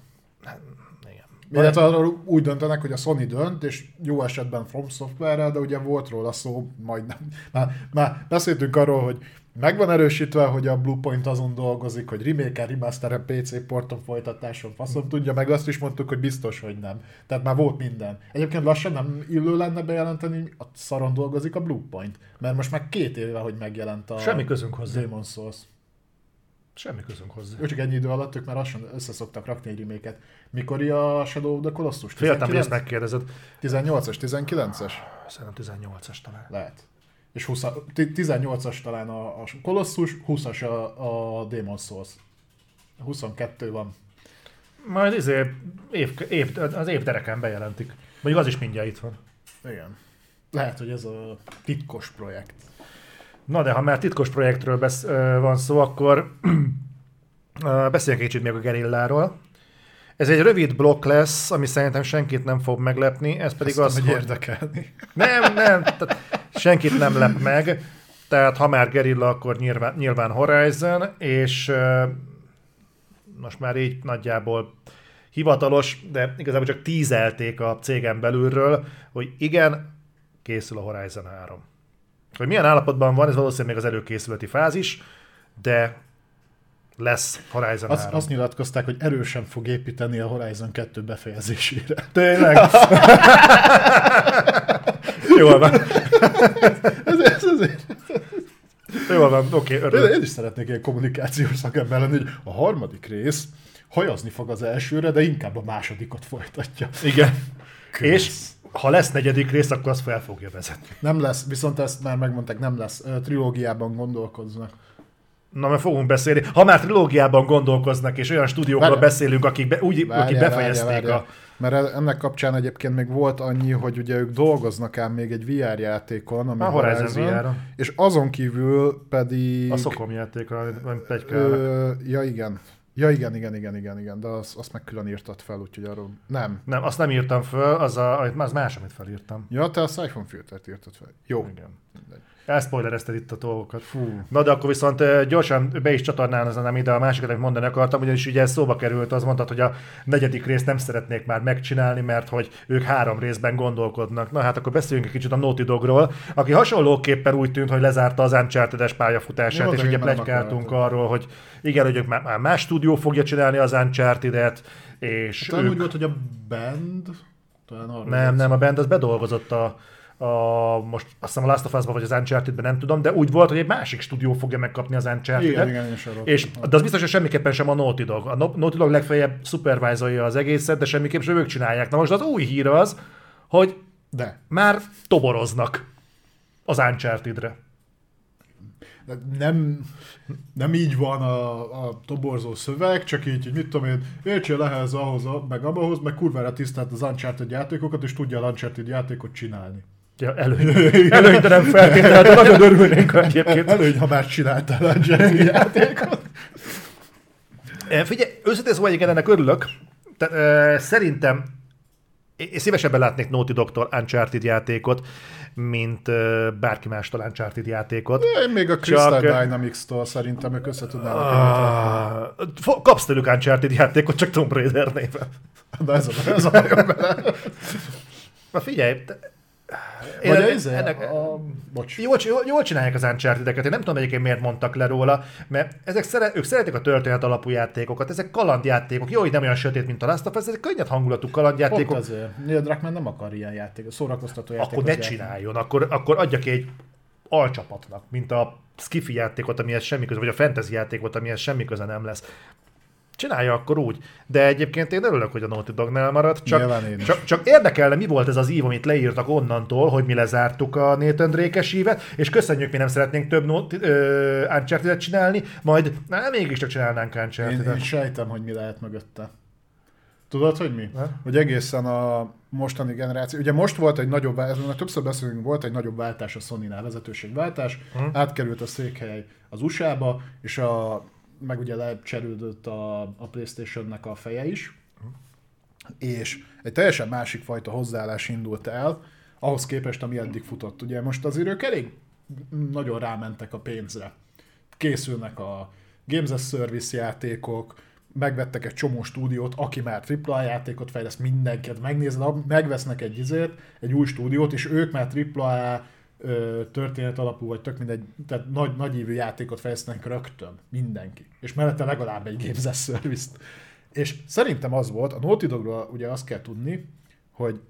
B: Illetve arról úgy döntenek, hogy a Sony dönt, és jó esetben From software de ugye volt róla szó, majdnem. Már, már beszéltünk arról, hogy meg van erősítve, hogy a Bluepoint azon dolgozik, hogy remake remaster PC porton folytatáson faszom tudja, meg azt is mondtuk, hogy biztos, hogy nem. Tehát már volt minden. Egyébként lassan nem illő lenne bejelenteni, a szaron dolgozik a Bluepoint, mert most már két éve, hogy megjelent a
A: Semmi közünk hozzá.
B: Demon Souls.
A: Semmi közünk hozzá.
B: Ő csak ennyi idő alatt, ők már lassan összeszoktak rakni reméket. Mikor a Shadow of the Colossus?
A: Féltem, hogy ezt megkérdezed.
B: 18-as, 19-es?
A: Szerintem 18-as talán.
B: Lehet. És 20, 18-as talán a, a Colossus, 20-as a, a Demon Souls. 22 van.
A: Majd izé, év, év, az év dereken bejelentik. Mondjuk az is mindjárt itt van.
B: Igen. Lehet, hogy ez a titkos projekt.
A: Na de ha már titkos projektről besz, van szó, akkor beszéljünk kicsit még a gerilláról. Ez egy rövid blokk lesz, ami szerintem senkit nem fog meglepni, ez pedig Ezt az,
B: hogy... érdekelni.
A: Nem, nem, tehát senkit nem lep meg, tehát ha már gerilla, akkor nyilván, nyilván Horizon, és most már így nagyjából hivatalos, de igazából csak tízelték a cégen belülről, hogy igen, készül a Horizon 3. Hogy milyen állapotban van, ez valószínűleg még az előkészületi fázis, de lesz Horizon
B: azt, 3. Azt nyilatkozták, hogy erősen fog építeni a Horizon 2 befejezésére.
A: Tényleg? Jól van. ez, ez azért. Jól van, oké, okay,
B: örülök. Én is szeretnék egy kommunikációs szakember lenni, hogy a harmadik rész hajazni fog az elsőre, de inkább a másodikat folytatja.
A: Igen. Kösz. És ha lesz negyedik rész, akkor azt fel fogja vezetni.
B: Nem lesz, viszont ezt már megmondták, nem lesz. Trilógiában gondolkoznak.
A: Na, mert fogunk beszélni. Ha már trilógiában gondolkoznak, és olyan stúdiókról várja. beszélünk, akik, be, úgy, várja, akik befejezték várja, várja. a...
B: Mert ennek kapcsán egyébként még volt annyi, hogy ugye ők dolgoznak ám még egy VR játékon, ami a Horizon, VR és azon kívül pedig...
A: A szokom játékra,
B: nem Ja igen, Ja, igen, igen, igen, igen, igen, de azt, azt meg külön írtad fel, úgyhogy arról nem.
A: Nem, azt nem írtam föl, az, a, az más, amit felírtam.
B: Ja, te a Siphon filtert írtad fel. Jó.
A: Igen. Elszpoilerezted itt a dolgokat. Fú. Na de akkor viszont gyorsan be is csatornázanám ide a másikat, amit mondani akartam, ugyanis ugye szóba került, az mondtad, hogy a negyedik részt nem szeretnék már megcsinálni, mert hogy ők három részben gondolkodnak. Na hát akkor beszéljünk egy kicsit a Naughty Dogról, aki hasonlóképpen úgy tűnt, hogy lezárta az Uncharted-es pályafutását,
B: Jó,
A: és ugye plegykáltunk arról, hogy igen, hogy ők már más stúdió fogja csinálni az Uncharted-et, és
B: Talán
A: ők...
B: úgy volt, hogy a band, talán arra
A: Nem, nem, a band az bedolgozott a, a most azt hiszem a Last of Us-ba vagy az Uncharted-ben, nem tudom, de úgy volt, hogy egy másik stúdió fogja megkapni az Uncharted-et.
B: Igen, igen,
A: És,
B: tudtam.
A: de az biztos, hogy semmiképpen sem a Naughty Dog. A Naughty Dog legfeljebb supervisorja az egészet, de semmiképp sem ők csinálják. Na most az új hír az, hogy
B: De.
A: már toboroznak az Uncharted-re.
B: Nem, nem így van a, a toborzó szöveg, csak így, hogy mit tudom én, értsél ehhez, ahhoz, meg abbahoz, meg kurvára tisztelt az Uncharted játékokat, és tudja a Uncharted játékot csinálni.
A: Ja, előny, előny, de nem feltétlenül, de nagyon örülnénk ha egyébként.
B: Előny, ha már csináltál Uncharted játékot.
A: E, Figyelj, őszintén szóval igen, ennek örülök. Te, e, szerintem én szívesebben látnék Naughty Dog-tól Uncharted játékot, mint e, bárki mástól Uncharted játékot.
B: Én még a Crystal
A: Csak-
B: Dynamics-tól szerintem ők össze tudnának.
A: Ah, kapsz tőlük Uncharted játékot, csak Tomb Raider néven.
B: De ez a, ez a bajom.
A: Na figyelj, te,
B: Vagy a,
A: ennek-
B: izé,
A: ennek-
B: a, bocs.
A: Jól, jól, jól csinálják az uncharted Én nem tudom egyébként miért mondtak le róla, mert ezek szere, ők szeretik a történet alapú játékokat, ezek kalandjátékok. Jó, hogy nem olyan sötét, mint a Last of Us, ezek könnyed hangulatú
B: Pont
A: kalandjátékok.
B: azért. Neil Druckmann nem akar ilyen játék, szórakoztató játékot
A: Akkor ne
B: játszani.
A: csináljon, akkor, akkor adja ki egy alcsapatnak, mint a skifi játékot, amihez semmi köze, vagy a fantasy játékot, amihez semmi köze nem lesz. Csinálja akkor úgy. De egyébként én örülök, hogy a Naughty Dognál maradt. Csak,
B: én
A: csak, csak érdekelne, mi volt ez az ív, amit leírtak onnantól, hogy mi lezártuk a Nathan Drake-es ívet, és köszönjük, mi nem szeretnénk több Naughty- ö, csinálni, majd na, mégiscsak csinálnánk
B: Én,
A: Uncharted-et.
B: én sejtem, hogy mi lehet mögötte. Tudod, hogy mi?
A: Ne?
B: Hogy egészen a mostani generáció, ugye most volt egy nagyobb, váltás, már többször beszélünk, volt egy nagyobb váltás a Sony-nál, vezetőségváltás,
A: Hm.
B: átkerült a székhely az USA-ba, és a, meg ugye lecserődött a, a Playstation-nek a feje is, és egy teljesen másik fajta hozzáállás indult el, ahhoz képest, ami eddig futott. Ugye most azért ők elég nagyon rámentek a pénzre. Készülnek a Games as Service játékok, megvettek egy csomó stúdiót, aki már AAA játékot fejleszt, mindenkit megnézed, megvesznek egy izét, egy új stúdiót, és ők már AAA történet alapú, vagy tök mindegy, tehát nagy, nagyívű játékot fejlesztenek rögtön, mindenki. És mellette legalább egy Games as Service-t. És szerintem az volt, a Naughty Dogról ugye azt kell tudni, hogy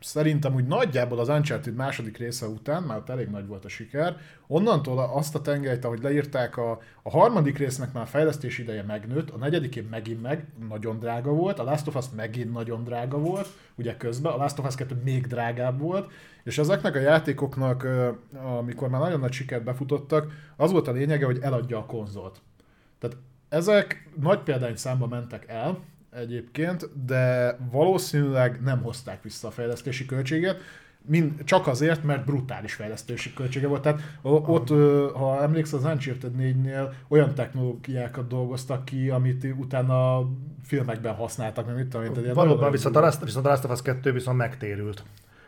B: szerintem úgy nagyjából az Uncharted második része után, már elég nagy volt a siker, onnantól azt a tengelyt, ahogy leírták, a, a harmadik résznek már a fejlesztési ideje megnőtt, a negyedikén megint meg nagyon drága volt, a Last of Us megint nagyon drága volt, ugye közben, a Last of Us 2 még drágább volt, és ezeknek a játékoknak, amikor már nagyon nagy sikert befutottak, az volt a lényege, hogy eladja a konzolt. Tehát ezek nagy példány számba mentek el egyébként, de valószínűleg nem hozták vissza a fejlesztési költséget, mind, csak azért, mert brutális fejlesztési költsége volt. Tehát ott, ha emlékszel, az Uncharted 4-nél olyan technológiákat dolgoztak ki, amit utána filmekben használtak, meg mit tudom én. tehát ilyen
A: Valóban, viszont a, Last, viszont a Last of Us 2 viszont megtérült.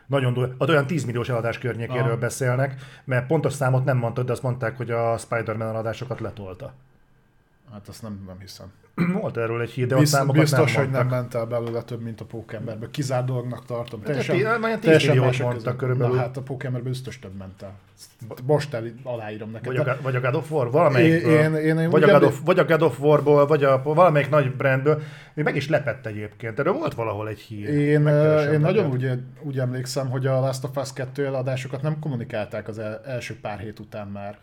A: Nagyon durva. Ott olyan 10 milliós eladás környékéről
B: Aha.
A: beszélnek, mert pontos számot nem mondtad, de azt mondták, hogy a Spider-Man eladásokat letolta.
B: Hát azt nem, nem hiszem.
A: Volt erről egy hír, de ott
B: Bizt,
A: számokat
B: biztos,
A: nem
B: hogy nem
A: mondtak.
B: ment el belőle több, mint a Pókemberből. Kizárt dolognak tartom.
A: tí-
B: Teljesen,
A: 10
B: teljesen mások
A: mondtak körülbelül.
B: Na hát a Pókemberből biztos több ment el. Most el, aláírom neked.
A: Vagy a,
B: De-
A: vagy a God of War, valamelyik.
B: Én- én- én
A: vagy, a God of, vagy a God of Warból, vagy a, valamelyik nagy brandből. Még meg is lepett egyébként. Erről volt valahol egy hír.
B: Én, én nagyon úgy, úgy emlékszem, hogy a Last of Us 2 eladásokat nem kommunikálták az el, első pár hét után már.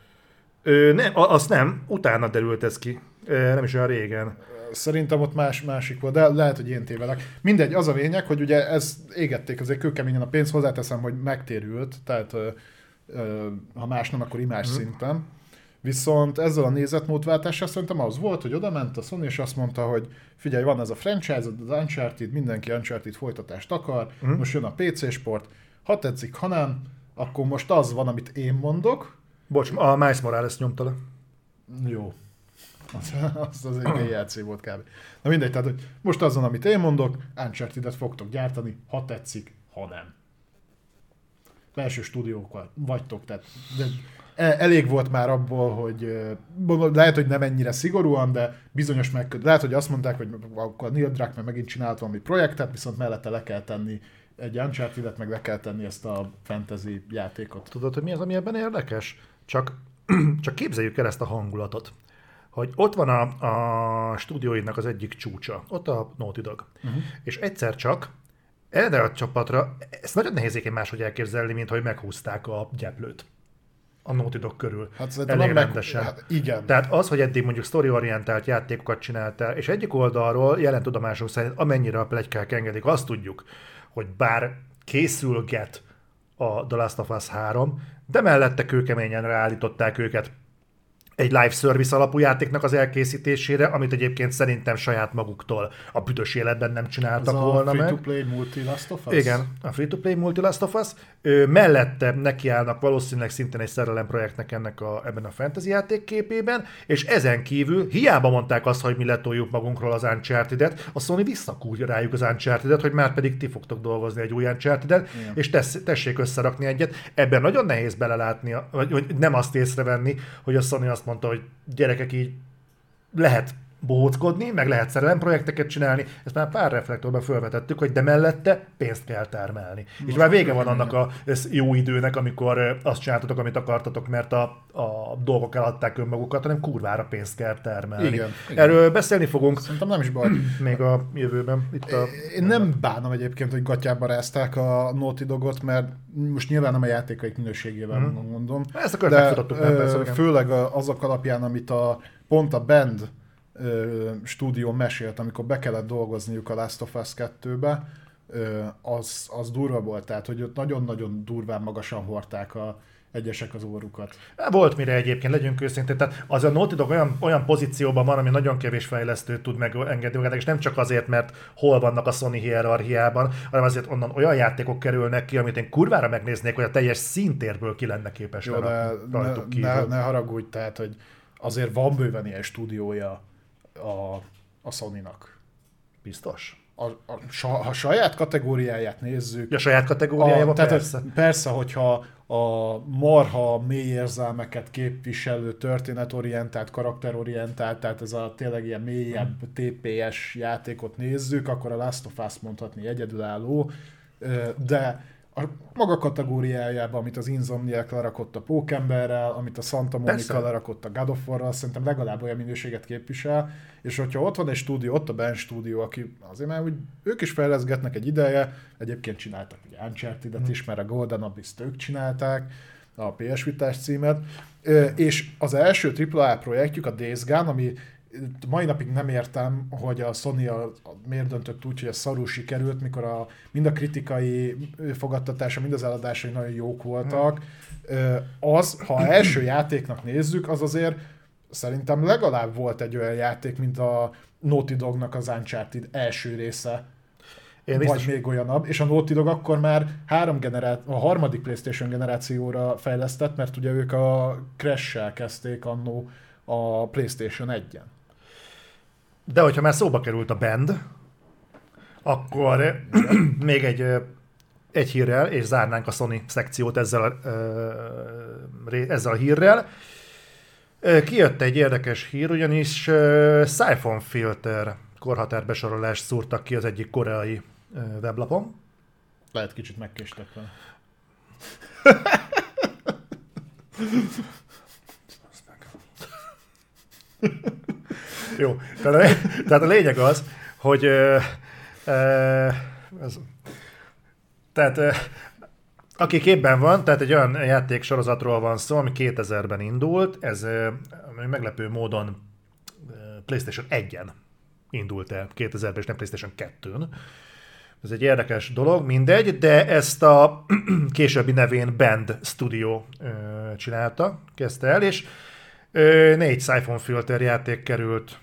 A: Ö, nem, a- azt nem, utána derült ez ki. Nem is olyan régen.
B: Szerintem ott más, másik volt, de lehet, hogy én tévedek. Mindegy, az a lényeg, hogy ugye ez égették azért kőkeményen a pénzt, hozzáteszem, hogy megtérült, tehát ha más nem, akkor imás
A: Mhm.
B: szinten. Viszont ezzel a nézetmódváltással szerintem az volt, hogy oda ment a Sony, és azt mondta, hogy figyelj, van ez a franchise, az Uncharted, mindenki Uncharted folytatást akar,
A: Mhm.
B: most jön a PC sport, ha tetszik, ha nem, akkor most az van, amit én mondok,
A: Bocs, a Miles Morales nyomta le.
B: jó. Az, az, egy DLC volt kb. Na mindegy, tehát hogy most azon, amit én mondok, Uncharted-et fogtok gyártani, ha tetszik, ha nem. Belső stúdiókkal vagytok, tehát de e- elég volt már abból, hogy lehet, hogy nem ennyire szigorúan, de bizonyos meg, lehet, hogy azt mondták, hogy akkor Neil Druckmann megint csinált valami projektet, viszont mellette le kell tenni egy Uncharted-et, meg le kell tenni ezt a fantasy játékot.
A: Tudod, hogy mi az, ami ebben érdekes? Csak, csak képzeljük el ezt a hangulatot. Hogy ott van a, a stúdióidnak az egyik csúcsa, ott a Naughty Dog. Uh-huh. És egyszer csak erre a csapatra, ezt nagyon nehéz egyébként máshogy elképzelni, mint hogy meghúzták a gyeplőt a Naughty Dog körül.
B: Hát
A: Elég
B: meg-
A: rendesen.
B: hát igen.
A: Tehát az, hogy eddig mondjuk story-orientált játékokat csináltál, és egyik oldalról jelen tudomásunk szerint, amennyire a plegykák engedik, azt tudjuk, hogy bár készülget a The Last of Us 3, de mellette kőkeményen ráállították őket egy live service alapú játéknak az elkészítésére, amit egyébként szerintem saját maguktól a büdös életben nem
B: Ez
A: csináltak
B: a
A: volna meg.
B: free-to-play multi Last of Us?
A: Igen, a Free-to-Play Multi Last of Us. Ő, mellette nekiállnak valószínűleg szintén egy szerelem projektnek ennek a, ebben a fantasy játék képében, és ezen kívül hiába mondták azt, hogy mi letoljuk magunkról az Uncharted-et, a Sony visszakúrja rájuk az Uncharted-et, hogy már pedig ti fogtok dolgozni egy új Uncharted-et,
B: Igen.
A: és tesz, tessék összerakni egyet. Ebben nagyon nehéz belelátni, vagy, vagy nem azt észrevenni, hogy a Sony azt mondta, hogy gyerekek így lehet bohóckodni, meg lehet szerelemprojekteket csinálni, ezt már pár reflektorban felvetettük, hogy de mellette pénzt kell termelni. és már vége van annak a jó időnek, amikor azt csináltatok, amit akartatok, mert a, a dolgok eladták önmagukat, hanem kurvára pénzt kell termelni.
B: Igen, igen.
A: Erről beszélni fogunk
B: Szerintem nem is baj.
A: még a jövőben. Itt a,
B: Én nem bánom egyébként, hogy gatyába rázták a Naughty Dogot, mert most nyilván nem a játékaik minőségével
A: Mhm.
B: mondom.
A: Ezt a
B: de
A: nem, persze,
B: főleg a- azok alapján, amit a pont a Band ö, stúdió mesélt, amikor be kellett dolgozniuk a Last of Us 2-be, ö, az, az durva volt, tehát hogy ott nagyon-nagyon durván magasan hordták a egyesek az órukat.
A: Volt mire egyébként, legyünk őszintén. Tehát az a Naughty Dog olyan, olyan pozícióban van, ami nagyon kevés fejlesztőt tud megengedni magának, és nem csak azért, mert hol vannak a Sony hierarchiában, hanem azért onnan olyan játékok kerülnek ki, amit én kurvára megnéznék, hogy a teljes színtérből ki lenne képes
B: Jó, ne,
A: kívül.
B: ne, ne haragudj, tehát, hogy azért van bőven ilyen stúdiója a, a Sony-nak.
A: Biztos?
B: A, a, ha saját kategóriáját nézzük,
A: Ja, saját kategóriájában
B: a, tehát
A: persze.
B: Hogyha a marha mély érzelmeket képviselő, történetorientált, karakterorientált, tehát ez a tényleg ilyen mélyebb TPS játékot nézzük, akkor a Last of Us mondhatni egyedülálló, de a maga kategóriájában, amit az Insomniac lerakott a Pókemberrel, amit a Santa Monica
A: Persze.
B: lerakott a God of War-ral, szerintem legalább olyan minőséget képvisel, és hogyha ott van egy stúdió, ott a Ben stúdió, aki azért már úgy, ők is fejleszgetnek egy ideje, egyébként csináltak ugye Uncharted-et is, mert a Golden Abyss-t ők csinálták, a PS Vitás címet, és az első AAA projektjük, a Days Gone, ami mai napig nem értem, hogy a Sony a, a, miért döntött úgy, hogy a szarul sikerült, mikor a, mind a kritikai fogadtatása, mind az eladásai nagyon jók voltak. Az, ha első játéknak nézzük, az azért szerintem legalább volt egy olyan játék, mint a Naughty Dognak az Uncharted első része,
A: Én
B: vagy még olyanabb, és a Naughty Dog akkor már három generá- a harmadik PlayStation generációra fejlesztett, mert ugye ők a Crash-sel kezdték annó a PlayStation 1-en.
A: De hogyha már szóba került a band, akkor még egy, egy hírrel, és zárnánk a Sony szekciót ezzel a, ezzel a hírrel. Kijött egy érdekes hír, ugyanis Siphon Filter korhatárbesorolást szúrtak ki az egyik koreai weblapon.
B: Lehet kicsit megkéstek vele.
A: Jó, tehát a, tehát a lényeg az, hogy ö, ö, ez, tehát ö, aki képben van, tehát egy olyan játék sorozatról van szó, ami 2000-ben indult, ez ö, meglepő módon PlayStation 1-en indult el 2000-ben, és nem PlayStation 2-n. Ez egy érdekes dolog, mindegy, de ezt a későbbi nevén Band Studio ö, csinálta, kezdte el, és ö, négy Siphon Filter játék került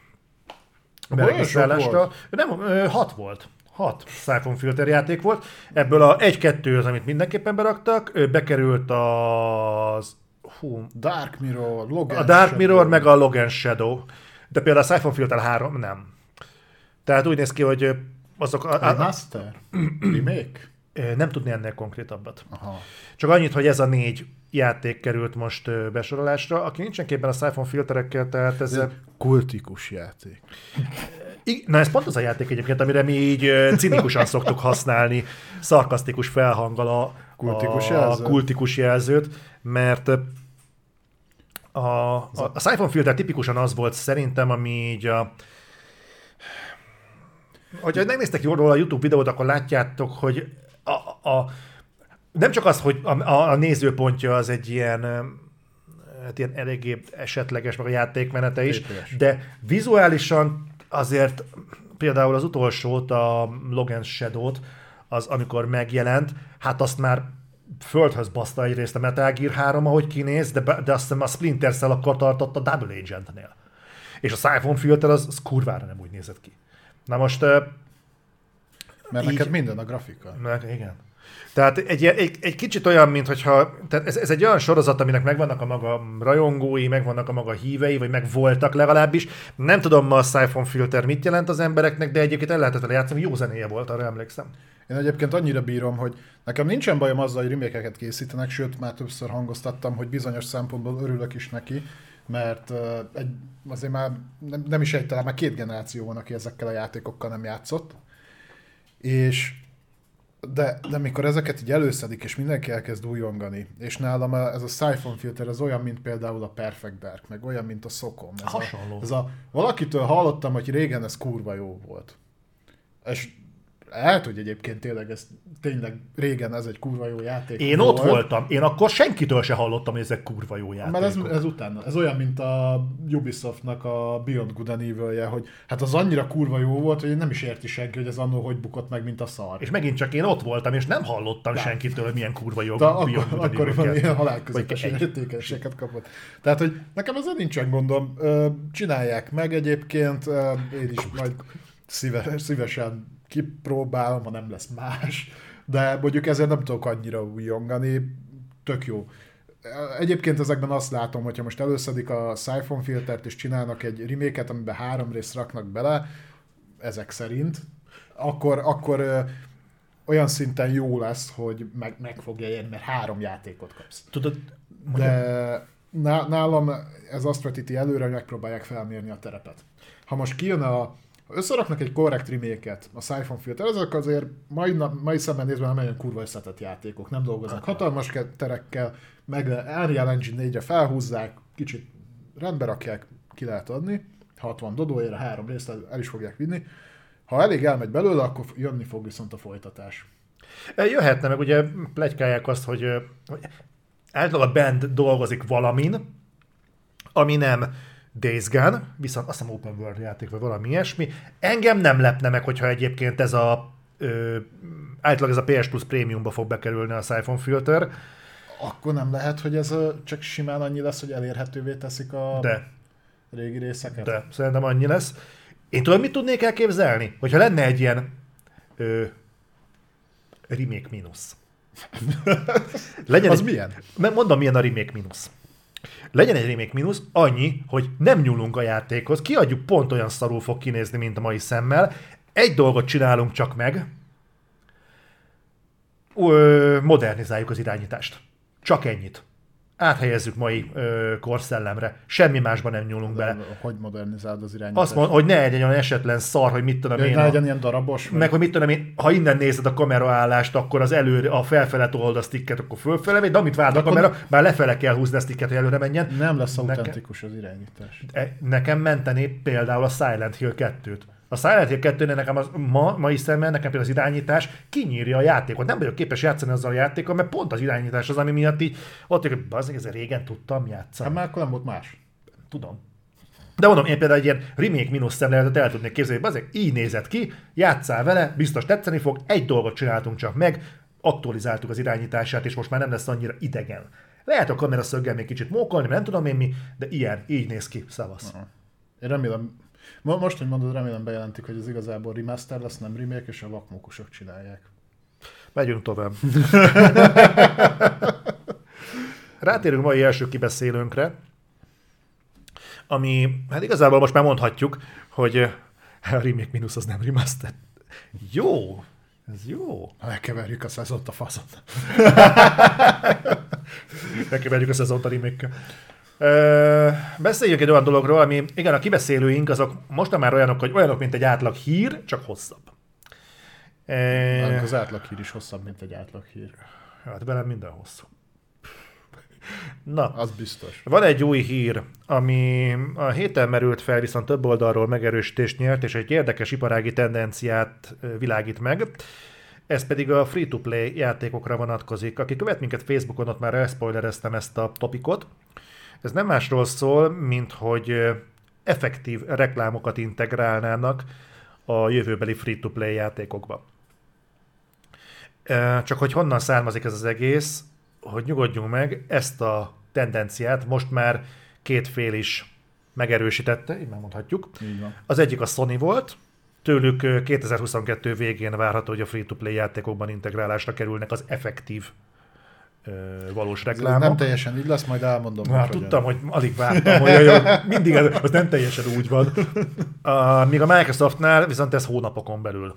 A: beregisztrálásra. Nem, ö, hat volt. Hat Siphon Filter játék volt. Ebből a egy-kettő az, amit mindenképpen beraktak. Bekerült az... Hú,
B: Dark Mirror, Logan
A: a Dark
B: Shadow.
A: Mirror, meg a Logan Shadow. De például a Siphon Filter 3 nem. Tehát úgy néz ki, hogy azok... A, a,
B: Remaster? Remake?
A: Nem tudni ennél konkrétabbat.
B: Aha.
A: Csak annyit, hogy ez a négy játék került most besorolásra. Aki nincsen képben a Siphon filterekkel, tehát ez...
B: Ez kultikus játék.
A: Na ez pont az a játék egyébként, amire mi így cinikusan szoktuk használni, szarkasztikus felhanggal a,
B: Kultikus
A: a,
B: jelzőt.
A: kultikus jelzőt, mert a, a, a Siphon filter tipikusan az volt szerintem, ami így a hogyha megnéztek jól a YouTube videót, akkor látjátok, hogy a, a, nem csak az, hogy a, a, a nézőpontja az egy ilyen, hát ilyen eléggé esetleges, meg a játékmenete is,
B: Téves.
A: de vizuálisan azért például az utolsót, a Logan Shadow-t, az amikor megjelent, hát azt már földhöz baszta egyrészt a Metal Gear 3, ahogy kinéz, de, de azt hiszem a Splinter Cell akkor tartott a Double Agentnél. És a Siphon Filter az, az kurvára nem úgy nézett ki. Na most,
B: Mert
A: Így-
B: neked minden a grafika.
A: meg, igen. Tehát egy, egy, egy kicsit olyan, mint hogyha, tehát ez, ez egy olyan sorozat, aminek megvannak a maga rajongói, megvannak a maga hívei, vagy meg voltak legalábbis. Nem tudom ma a Siphon Filter mit jelent az embereknek, de egyébként el lehetett játszani, jó zenéje volt, arra emlékszem.
B: Én egyébként annyira bírom, hogy nekem nincsen bajom azzal, hogy remékeket készítenek, sőt már többször hangoztattam, hogy bizonyos szempontból örülök is neki, mert egy, azért már nem, nem is egy, talán már két generáció van, aki ezekkel a játékokkal nem játszott. És de, de mikor ezeket így előszedik, és mindenki elkezd újongani, és nálam ez a Siphon filter, ez olyan, mint például a Perfect Dark, meg olyan, mint a Socom. Ez
A: Hasonló.
B: A, ez a, valakitől hallottam, hogy régen ez kurva jó volt. És lehet, hogy egyébként tényleg ez tényleg régen ez egy kurva jó játék
A: Én
B: volt.
A: ott voltam, én akkor senkitől se hallottam, hogy ezek kurva jó játékok.
B: Mert ez, ez utána. Ez olyan, mint a Ubisoftnak a Beyond Good and evil hogy hát az annyira kurva jó volt, hogy nem is érti senki, hogy ez annó hogy bukott meg, mint a szar.
A: És megint csak én ott voltam, és nem hallottam senkitől, hogy milyen kurva jó
B: De akkor,
A: Beyond Good and
B: akkoriban
A: Evil
B: ilyen halálközepes értékeseket kapott. Tehát, hogy nekem ezzel nincsen gondom. Csinálják meg egyébként, én is majd szíve, szívesen kipróbálom, ha nem lesz más. De mondjuk ezért nem tudok annyira újongani. Tök jó. Egyébként ezekben azt látom, hogyha most előszedik a Siphon filtert és csinálnak egy reméket, amiben három részt raknak bele, ezek szerint, akkor, akkor olyan szinten jó lesz, hogy meg, meg fogja érni, mert három játékot kapsz.
A: Tudod,
B: De ná- nálam ez azt vetíti előre, hogy megpróbálják felmérni a terepet. Ha most kijön a ha összeraknak egy korrekt reméket, a Siphon Filter, ezek azért mai, mai szemben nézve nem olyan kurva összetett játékok, nem dolgoznak hatalmas ke- terekkel, meg Unreal Engine 4-re felhúzzák, kicsit rendbe rakják, ki lehet adni, 60 dodóért, három részt el is fogják vinni. Ha elég elmegy belőle, akkor jönni fog viszont a folytatás.
A: Jöhetne, meg ugye plegykálják azt, hogy hogy általában a band dolgozik valamin, ami nem Days Gone, viszont azt hiszem Open World játék, vagy valami ilyesmi. Engem nem lepne meg, hogyha egyébként ez a ö, általában ez a PS Plus Premiumba fog bekerülni a Siphon Filter,
B: Akkor nem lehet, hogy ez csak simán annyi lesz, hogy elérhetővé teszik a
A: de,
B: régi részeket?
A: de szerintem annyi lesz. Én tudom, mit tudnék elképzelni? Hogyha lenne egy ilyen ö, remake mínusz. Legyen
B: Az
A: egy,
B: milyen?
A: Mondom, milyen a remake mínusz. Legyen egy remake mínusz, annyi, hogy nem nyúlunk a játékhoz, kiadjuk pont olyan szarul fog kinézni, mint a mai szemmel, egy dolgot csinálunk csak meg, ö, modernizáljuk az irányítást. Csak ennyit. Áthelyezzük mai ö, korszellemre. Semmi másban nem nyúlunk bele.
B: Hogy modernizáld az irányítást?
A: Azt mond, hogy ne legyen olyan esetlen szar, hogy mit tudom én.
B: ne
A: a-
B: legyen ilyen darabos,
A: meg hogy mit tudom én, ha innen nézed a kameraállást, akkor az elő, a felfele tolod a sticket, akkor fölfele megy, de amit vár a
B: akkor-
A: kamera, már lefele kell húzni a sticket, hogy előre menjen.
B: nem lesz
A: Nekem-
B: autentikus az irányítás.
A: E- Nekem menteni például a Silent Hill 2-t. A Silent Hill 2 nekem az ma, mai szemmel nekem például az irányítás kinyírja a játékot. Nem vagyok képes játszani azzal a játékkal, mert pont az irányítás az, ami miatt így ott hogy bazdmeg, ezzel régen tudtam játszani.
B: Hát már akkor nem volt más.
A: Tudom. De mondom, én például egy ilyen remake mínusz szemléletet el tudnék képzelni, hogy azért így nézett ki, játszál vele, biztos tetszeni fog, egy dolgot csináltunk csak meg, aktualizáltuk az irányítását, és most már nem lesz annyira idegen. Lehet a kamera szöggel még kicsit mókolni, mert nem tudom én mi, de ilyen, így néz ki, szavasz.
B: Én remélem, most, hogy mondod, remélem bejelentik, hogy ez igazából remaster lesz, nem remake, és a vakmókusok csinálják.
A: Megyünk tovább. Rátérünk mai első kibeszélőnkre, ami, hát igazából most már mondhatjuk, hogy a remake mínusz az nem remastered. Jó, ez jó.
B: Megkeverjük a szezont a faszot.
A: Megkeverjük a szezont a remake Ö, beszéljünk egy olyan dologról, ami, igen, a kibeszélőink azok most már olyanok, hogy olyanok, mint egy átlag hír, csak hosszabb.
B: E... Az átlag hír is hosszabb, mint egy átlag hír.
A: Hát velem minden hosszú. Na,
B: az biztos.
A: Van egy új hír, ami a héten merült fel, viszont több oldalról megerősítést nyert, és egy érdekes iparági tendenciát világít meg. Ez pedig a free-to-play játékokra vonatkozik. Aki követ minket Facebookon, ott már elspoilereztem ezt a topikot. Ez nem másról szól, mint hogy effektív reklámokat integrálnának a jövőbeli free-to-play játékokba. Csak hogy honnan származik ez az egész, hogy nyugodjunk meg, ezt a tendenciát most már két fél is megerősítette, így már mondhatjuk.
B: Így van.
A: Az egyik a Sony volt, tőlük 2022 végén várható, hogy a free-to-play játékokban integrálásra kerülnek az effektív valós reklámok.
B: Ez nem teljesen így lesz, majd elmondom.
A: Na, tudtam, hogy alig vártam, hogy jó, mindig ez, az nem teljesen úgy van. Uh, míg a Microsoftnál viszont ez hónapokon belül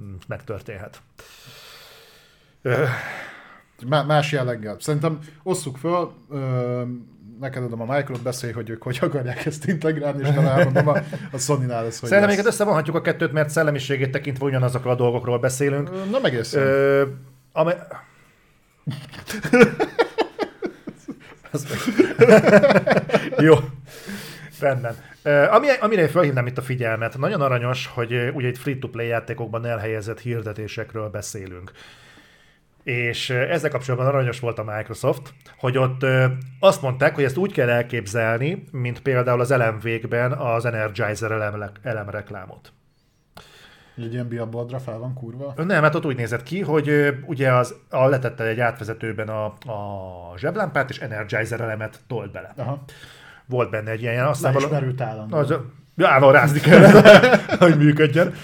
A: mm, megtörténhet.
B: Uh, Más jelleggel. Szerintem osszuk föl, neked adom a Microsoft beszélj, hogy ők hogy akarják ezt integrálni, és talán elmondom a, a Sony-nál ez,
A: hogy Szerintem még összevonhatjuk a kettőt, mert szellemiségét tekintve ugyanazokról a dolgokról beszélünk.
B: Nem egészen. Ö,
A: ame... Jó, rendben. Ami, amire felhívnám itt a figyelmet, nagyon aranyos, hogy ugye egy free-to-play játékokban elhelyezett hirdetésekről beszélünk és ezzel kapcsolatban aranyos volt a Microsoft, hogy ott azt mondták, hogy ezt úgy kell elképzelni, mint például az elemvékben az Energizer elem, elemreklámot.
B: Egy ilyen biabodra fel van kurva?
A: Nem, hát ott úgy nézett ki, hogy ugye az, a letette egy átvezetőben a, a zseblámpát, és Energizer elemet tolt bele.
B: Aha.
A: Volt benne egy ilyen,
B: aztán valami... Az,
A: ja, no, rázni kell, hogy működjön.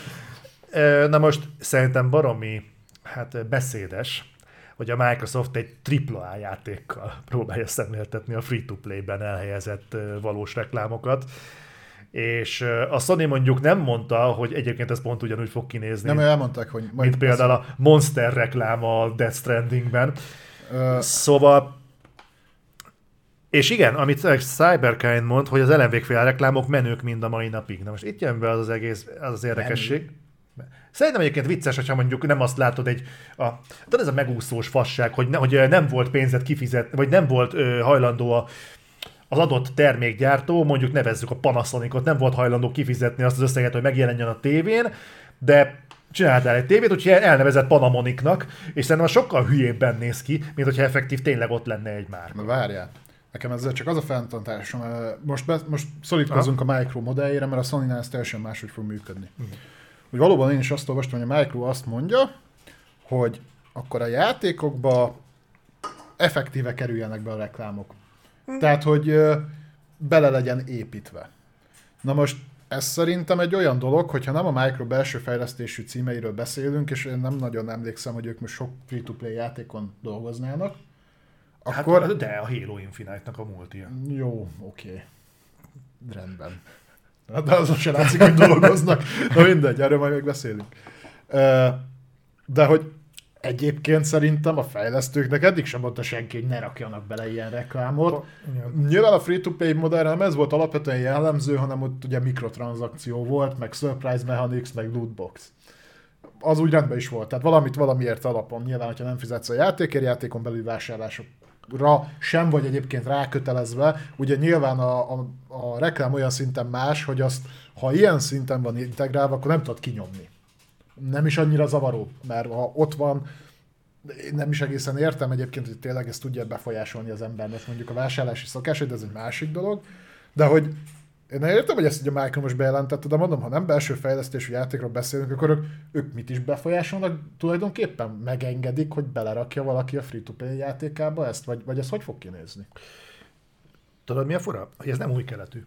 A: Na most szerintem baromi hát beszédes, hogy a Microsoft egy AAA játékkal próbálja szemléltetni a free-to-play-ben elhelyezett valós reklámokat. És a Sony mondjuk nem mondta, hogy egyébként ez pont ugyanúgy fog kinézni.
B: Nem, elmondták, hogy...
A: Majd mint például a Monster reklám a Death Strandingben. Uh... Szóval és igen, amit Cyberkind mond, hogy az ellenvégfél reklámok menők mind a mai napig. Na most itt jön be az az egész, az az érdekesség. Menő. Szerintem egyébként vicces, hogyha mondjuk nem azt látod egy, a, tudod ez a megúszós fasság, hogy, ne, hogy nem volt pénzet kifizetni, vagy nem volt ö, hajlandó a, az adott termékgyártó, mondjuk nevezzük a Panasonicot, nem volt hajlandó kifizetni azt az összeget, hogy megjelenjen a tévén, de csináltál egy tévét, úgyhogy elnevezett Panamoniknak, és szerintem sokkal hülyébben néz ki, mint hogyha effektív tényleg ott lenne egy már.
B: Na várjál. Nekem ezzel csak az a fenntartásom, most, be, most szorítkozunk a Micro modelljére, mert a Sony-nál ez teljesen máshogy fog működni. Uh-huh hogy valóban én is azt olvastam, hogy a Micro azt mondja, hogy akkor a játékokba effektíve kerüljenek be a reklámok. Hm. Tehát, hogy bele legyen építve. Na most ez szerintem egy olyan dolog, hogyha nem a Micro belső fejlesztésű címeiről beszélünk, és én nem nagyon emlékszem, hogy ők most sok free-to-play játékon dolgoznának,
A: hát, akkor... de a Halo Infinite-nak a multi
B: Jó, oké. Okay. Rendben. De azon se látszik, hogy dolgoznak. Na mindegy, erről majd még beszélünk. De hogy egyébként szerintem a fejlesztőknek eddig sem mondta senki, hogy ne rakjanak bele ilyen reklámot. Igen. Nyilván a free-to-play modell nem ez volt alapvetően jellemző, hanem ott ugye mikrotranszakció volt, meg surprise mechanics, meg lootbox. Az úgy rendben is volt. Tehát valamit valamiért alapon. Nyilván, hogyha nem fizetsz a játékért, játékon belül vásárlások ra sem vagy egyébként rákötelezve. Ugye nyilván a, a, a reklám olyan szinten más, hogy azt, ha ilyen szinten van integrálva, akkor nem tudod kinyomni. Nem is annyira zavaró, mert ha ott van, én nem is egészen értem egyébként, hogy tényleg ezt tudja befolyásolni az embernek, mondjuk a vásárlási szokás, de ez egy másik dolog, de hogy én értem, hogy ezt ugye Michael most bejelentette, de mondom, ha nem belső fejlesztésű játékról beszélünk, akkor ők, ők mit is befolyásolnak? Tulajdonképpen megengedik, hogy belerakja valaki a free-to-play játékába ezt, vagy, vagy ez hogy fog kinézni?
A: Tudod, mi a fura? Hogy ez nem új keletű.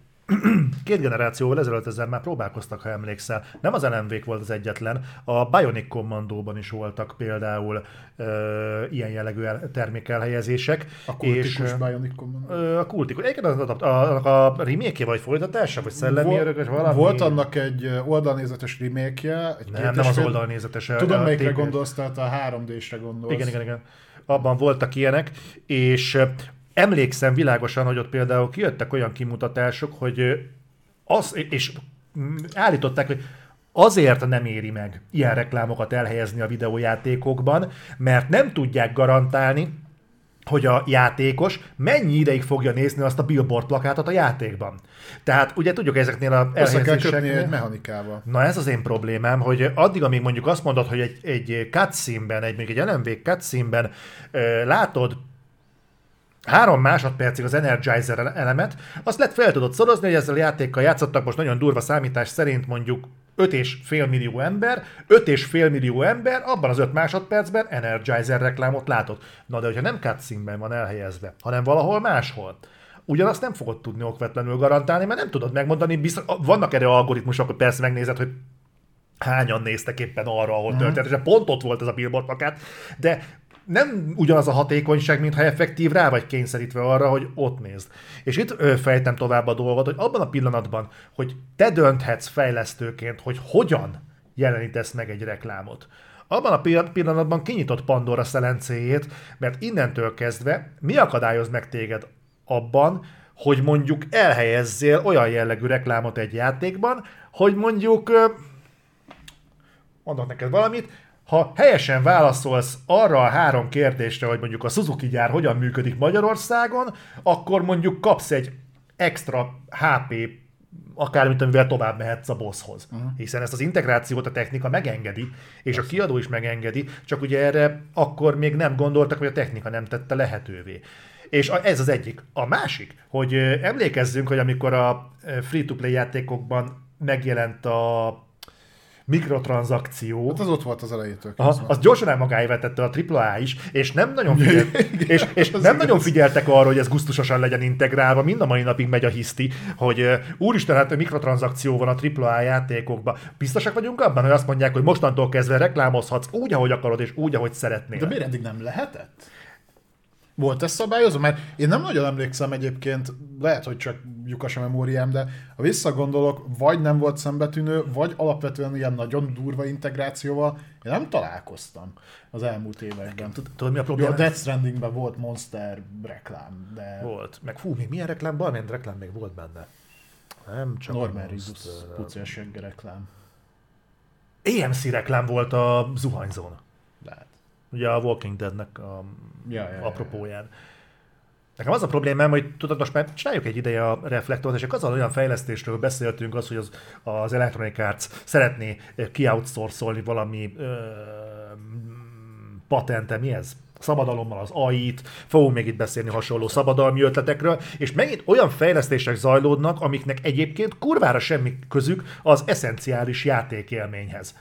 A: Két generációval ezelőtt ezzel már próbálkoztak, ha emlékszel. Nem az lmv volt az egyetlen, a Bionic Commandóban is voltak például ö, ilyen jellegű el, termékelhelyezések.
B: A kultikus és, Bionic Commando?
A: Ö, a kultikus. Egyébként a, a, a, remake vagy folytatása, vagy szellemi
B: Vol,
A: örök, vagy valami?
B: Volt annak egy oldalnézetes remake egy
A: Nem, nem az oldalnézetes.
B: Tudom, melyikre gondolsz, tehát a 3D-sre gondolsz.
A: Igen, igen, igen. Abban voltak ilyenek, és emlékszem világosan, hogy ott például kijöttek olyan kimutatások, hogy az, és állították, hogy azért nem éri meg ilyen reklámokat elhelyezni a videójátékokban, mert nem tudják garantálni, hogy a játékos mennyi ideig fogja nézni azt a billboard plakátot a játékban. Tehát ugye tudjuk ezeknél a
B: Össze kell kötni egy mechanikával.
A: Na ez az én problémám, hogy addig, amíg mondjuk azt mondod, hogy egy, egy cutscene-ben, egy, még egy LMV cutscene-ben ö, látod három másodpercig az Energizer elemet, azt lett fel tudod szorozni, hogy ezzel a játékkal játszottak most nagyon durva számítás szerint mondjuk 5,5 millió ember, 5,5 millió ember abban az 5 másodpercben Energizer reklámot látott. Na de hogyha nem cutscene van elhelyezve, hanem valahol máshol, ugyanazt nem fogod tudni okvetlenül garantálni, mert nem tudod megmondani, biztos, vannak erre algoritmusok, hogy persze megnézed, hogy hányan néztek éppen arra, ahol uh-huh. történt, és pont ott volt ez a billboard plakát, de nem ugyanaz a hatékonyság, mintha effektív rá vagy kényszerítve arra, hogy ott nézd. És itt fejtem tovább a dolgot, hogy abban a pillanatban, hogy te dönthetsz fejlesztőként, hogy hogyan jelenítesz meg egy reklámot, abban a pillanatban kinyitott Pandora szelencéjét, mert innentől kezdve mi akadályoz meg téged abban, hogy mondjuk elhelyezzél olyan jellegű reklámot egy játékban, hogy mondjuk mondok neked valamit, ha helyesen válaszolsz arra a három kérdésre, hogy mondjuk a Suzuki gyár hogyan működik Magyarországon, akkor mondjuk kapsz egy extra HP akármit, amivel tovább mehetsz a bosshoz. Uh-huh. Hiszen ezt az integrációt a technika megengedi, és a kiadó is megengedi, csak ugye erre akkor még nem gondoltak, hogy a technika nem tette lehetővé. És ez az egyik. A másik, hogy emlékezzünk, hogy amikor a free-to-play játékokban megjelent a mikrotranszakció.
B: Hát az ott volt az elejétől.
A: Aha, az gyorsan el magáévá tette a AAA is, és nem nagyon, figyelt, és, és nem nagyon figyeltek arra, hogy ez gusztusosan legyen integrálva. Mind a mai napig megy a hiszti, hogy uh, úristen, hát mikrotranszakció van a AAA játékokban. Biztosak vagyunk abban, hogy azt mondják, hogy mostantól kezdve reklámozhatsz úgy, ahogy akarod, és úgy, ahogy szeretnél.
B: De miért eddig nem lehetett? Volt ez szabályozó? Mert én nem nagyon emlékszem egyébként, lehet, hogy csak lyukas a memóriám, de ha visszagondolok, vagy nem volt szembetűnő, vagy alapvetően ilyen nagyon durva integrációval, én nem találkoztam az elmúlt években.
A: Tudod, mi a probléma?
B: a Death Strandingben volt Monster reklám, de...
A: Volt. Meg fú, még milyen reklám? Valamilyen reklám még volt benne. Nem csak
B: Norman Reedus pucérség reklám.
A: EMC reklám volt a zuhanyzón.
B: Lehet.
A: Ugye a Walking Deadnek a
B: ja, ja,
A: apropóján. Ja, ja. Nekem az a problémám, hogy tudod, most már csináljuk egy ideje a reflektort, és azzal olyan fejlesztésről beszéltünk, az, hogy az, az Electronic Arts szeretné kioutsourcolni valami ö, patente, mi ez? szabadalommal az AI-t, fogunk még itt beszélni hasonló szabadalmi ötletekről, és megint olyan fejlesztések zajlódnak, amiknek egyébként kurvára semmi közük az eszenciális játékélményhez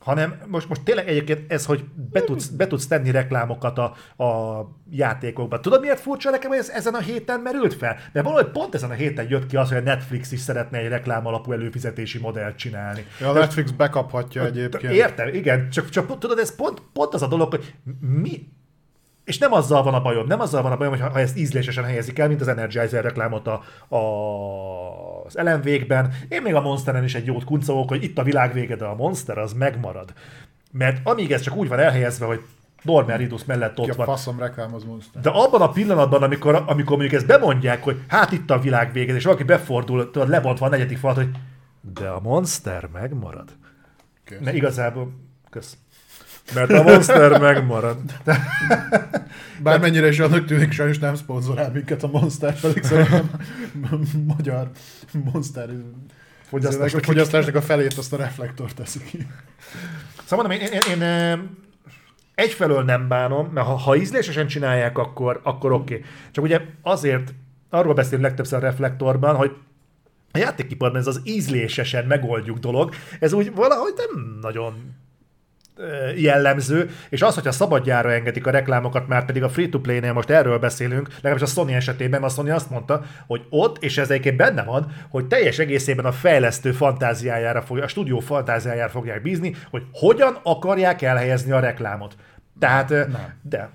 A: hanem most, most tényleg egyébként ez, hogy be tudsz, be tudsz tenni reklámokat a, a játékokba. Tudod, miért furcsa nekem, hogy ez ezen a héten merült fel? Mert valahogy pont ezen a héten jött ki az, hogy a Netflix is szeretne egy reklám alapú előfizetési modellt csinálni.
B: Ja, a Netflix bekaphatja egyébként.
A: Értem, igen, csak, csak tudod, ez pont, pont az a dolog, hogy mi, és nem azzal van a bajom, nem azzal van a bajom, hogy ha ezt ízlésesen helyezik el, mint az Energizer reklámot a, a, az LMV-kben. Én még a Monsteren is egy jót kuncogok, hogy itt a világ vége, de a Monster az megmarad. Mert amíg ez csak úgy van elhelyezve, hogy Norman Ridus mellett ott Ki
B: van. faszom reklámoz Monster.
A: De abban a pillanatban, amikor, amikor mondjuk ezt bemondják, hogy hát itt a világ vége, és valaki befordul, tudod, lebontva a negyedik falat, hogy de a Monster megmarad. Kösz. Ne, igazából, kösz. Mert a Monster megmarad.
B: Bármennyire is annak tűnik, sajnos nem szponzorál minket a Monster, pedig szerintem magyar Monster fogyasztásnak, fogyasztásnak a felét azt a reflektor teszi ki.
A: Szóval mondom, én, én, én egyfelől nem bánom, mert ha, ha ízlésesen csinálják, akkor, akkor oké. Okay. Csak ugye azért, arról beszélünk legtöbbször a reflektorban, hogy a játékiparban ez az ízlésesen megoldjuk dolog, ez úgy valahogy nem nagyon jellemző, és az, hogyha szabadjára engedik a reklámokat, már pedig a free-to-play-nél most erről beszélünk, legalábbis a Sony esetében, a Sony azt mondta, hogy ott, és ez egyébként benne van, hogy teljes egészében a fejlesztő fantáziájára fogja, a stúdió fantáziájára fogják bízni, hogy hogyan akarják elhelyezni a reklámot. Tehát,
B: Nem.
A: de,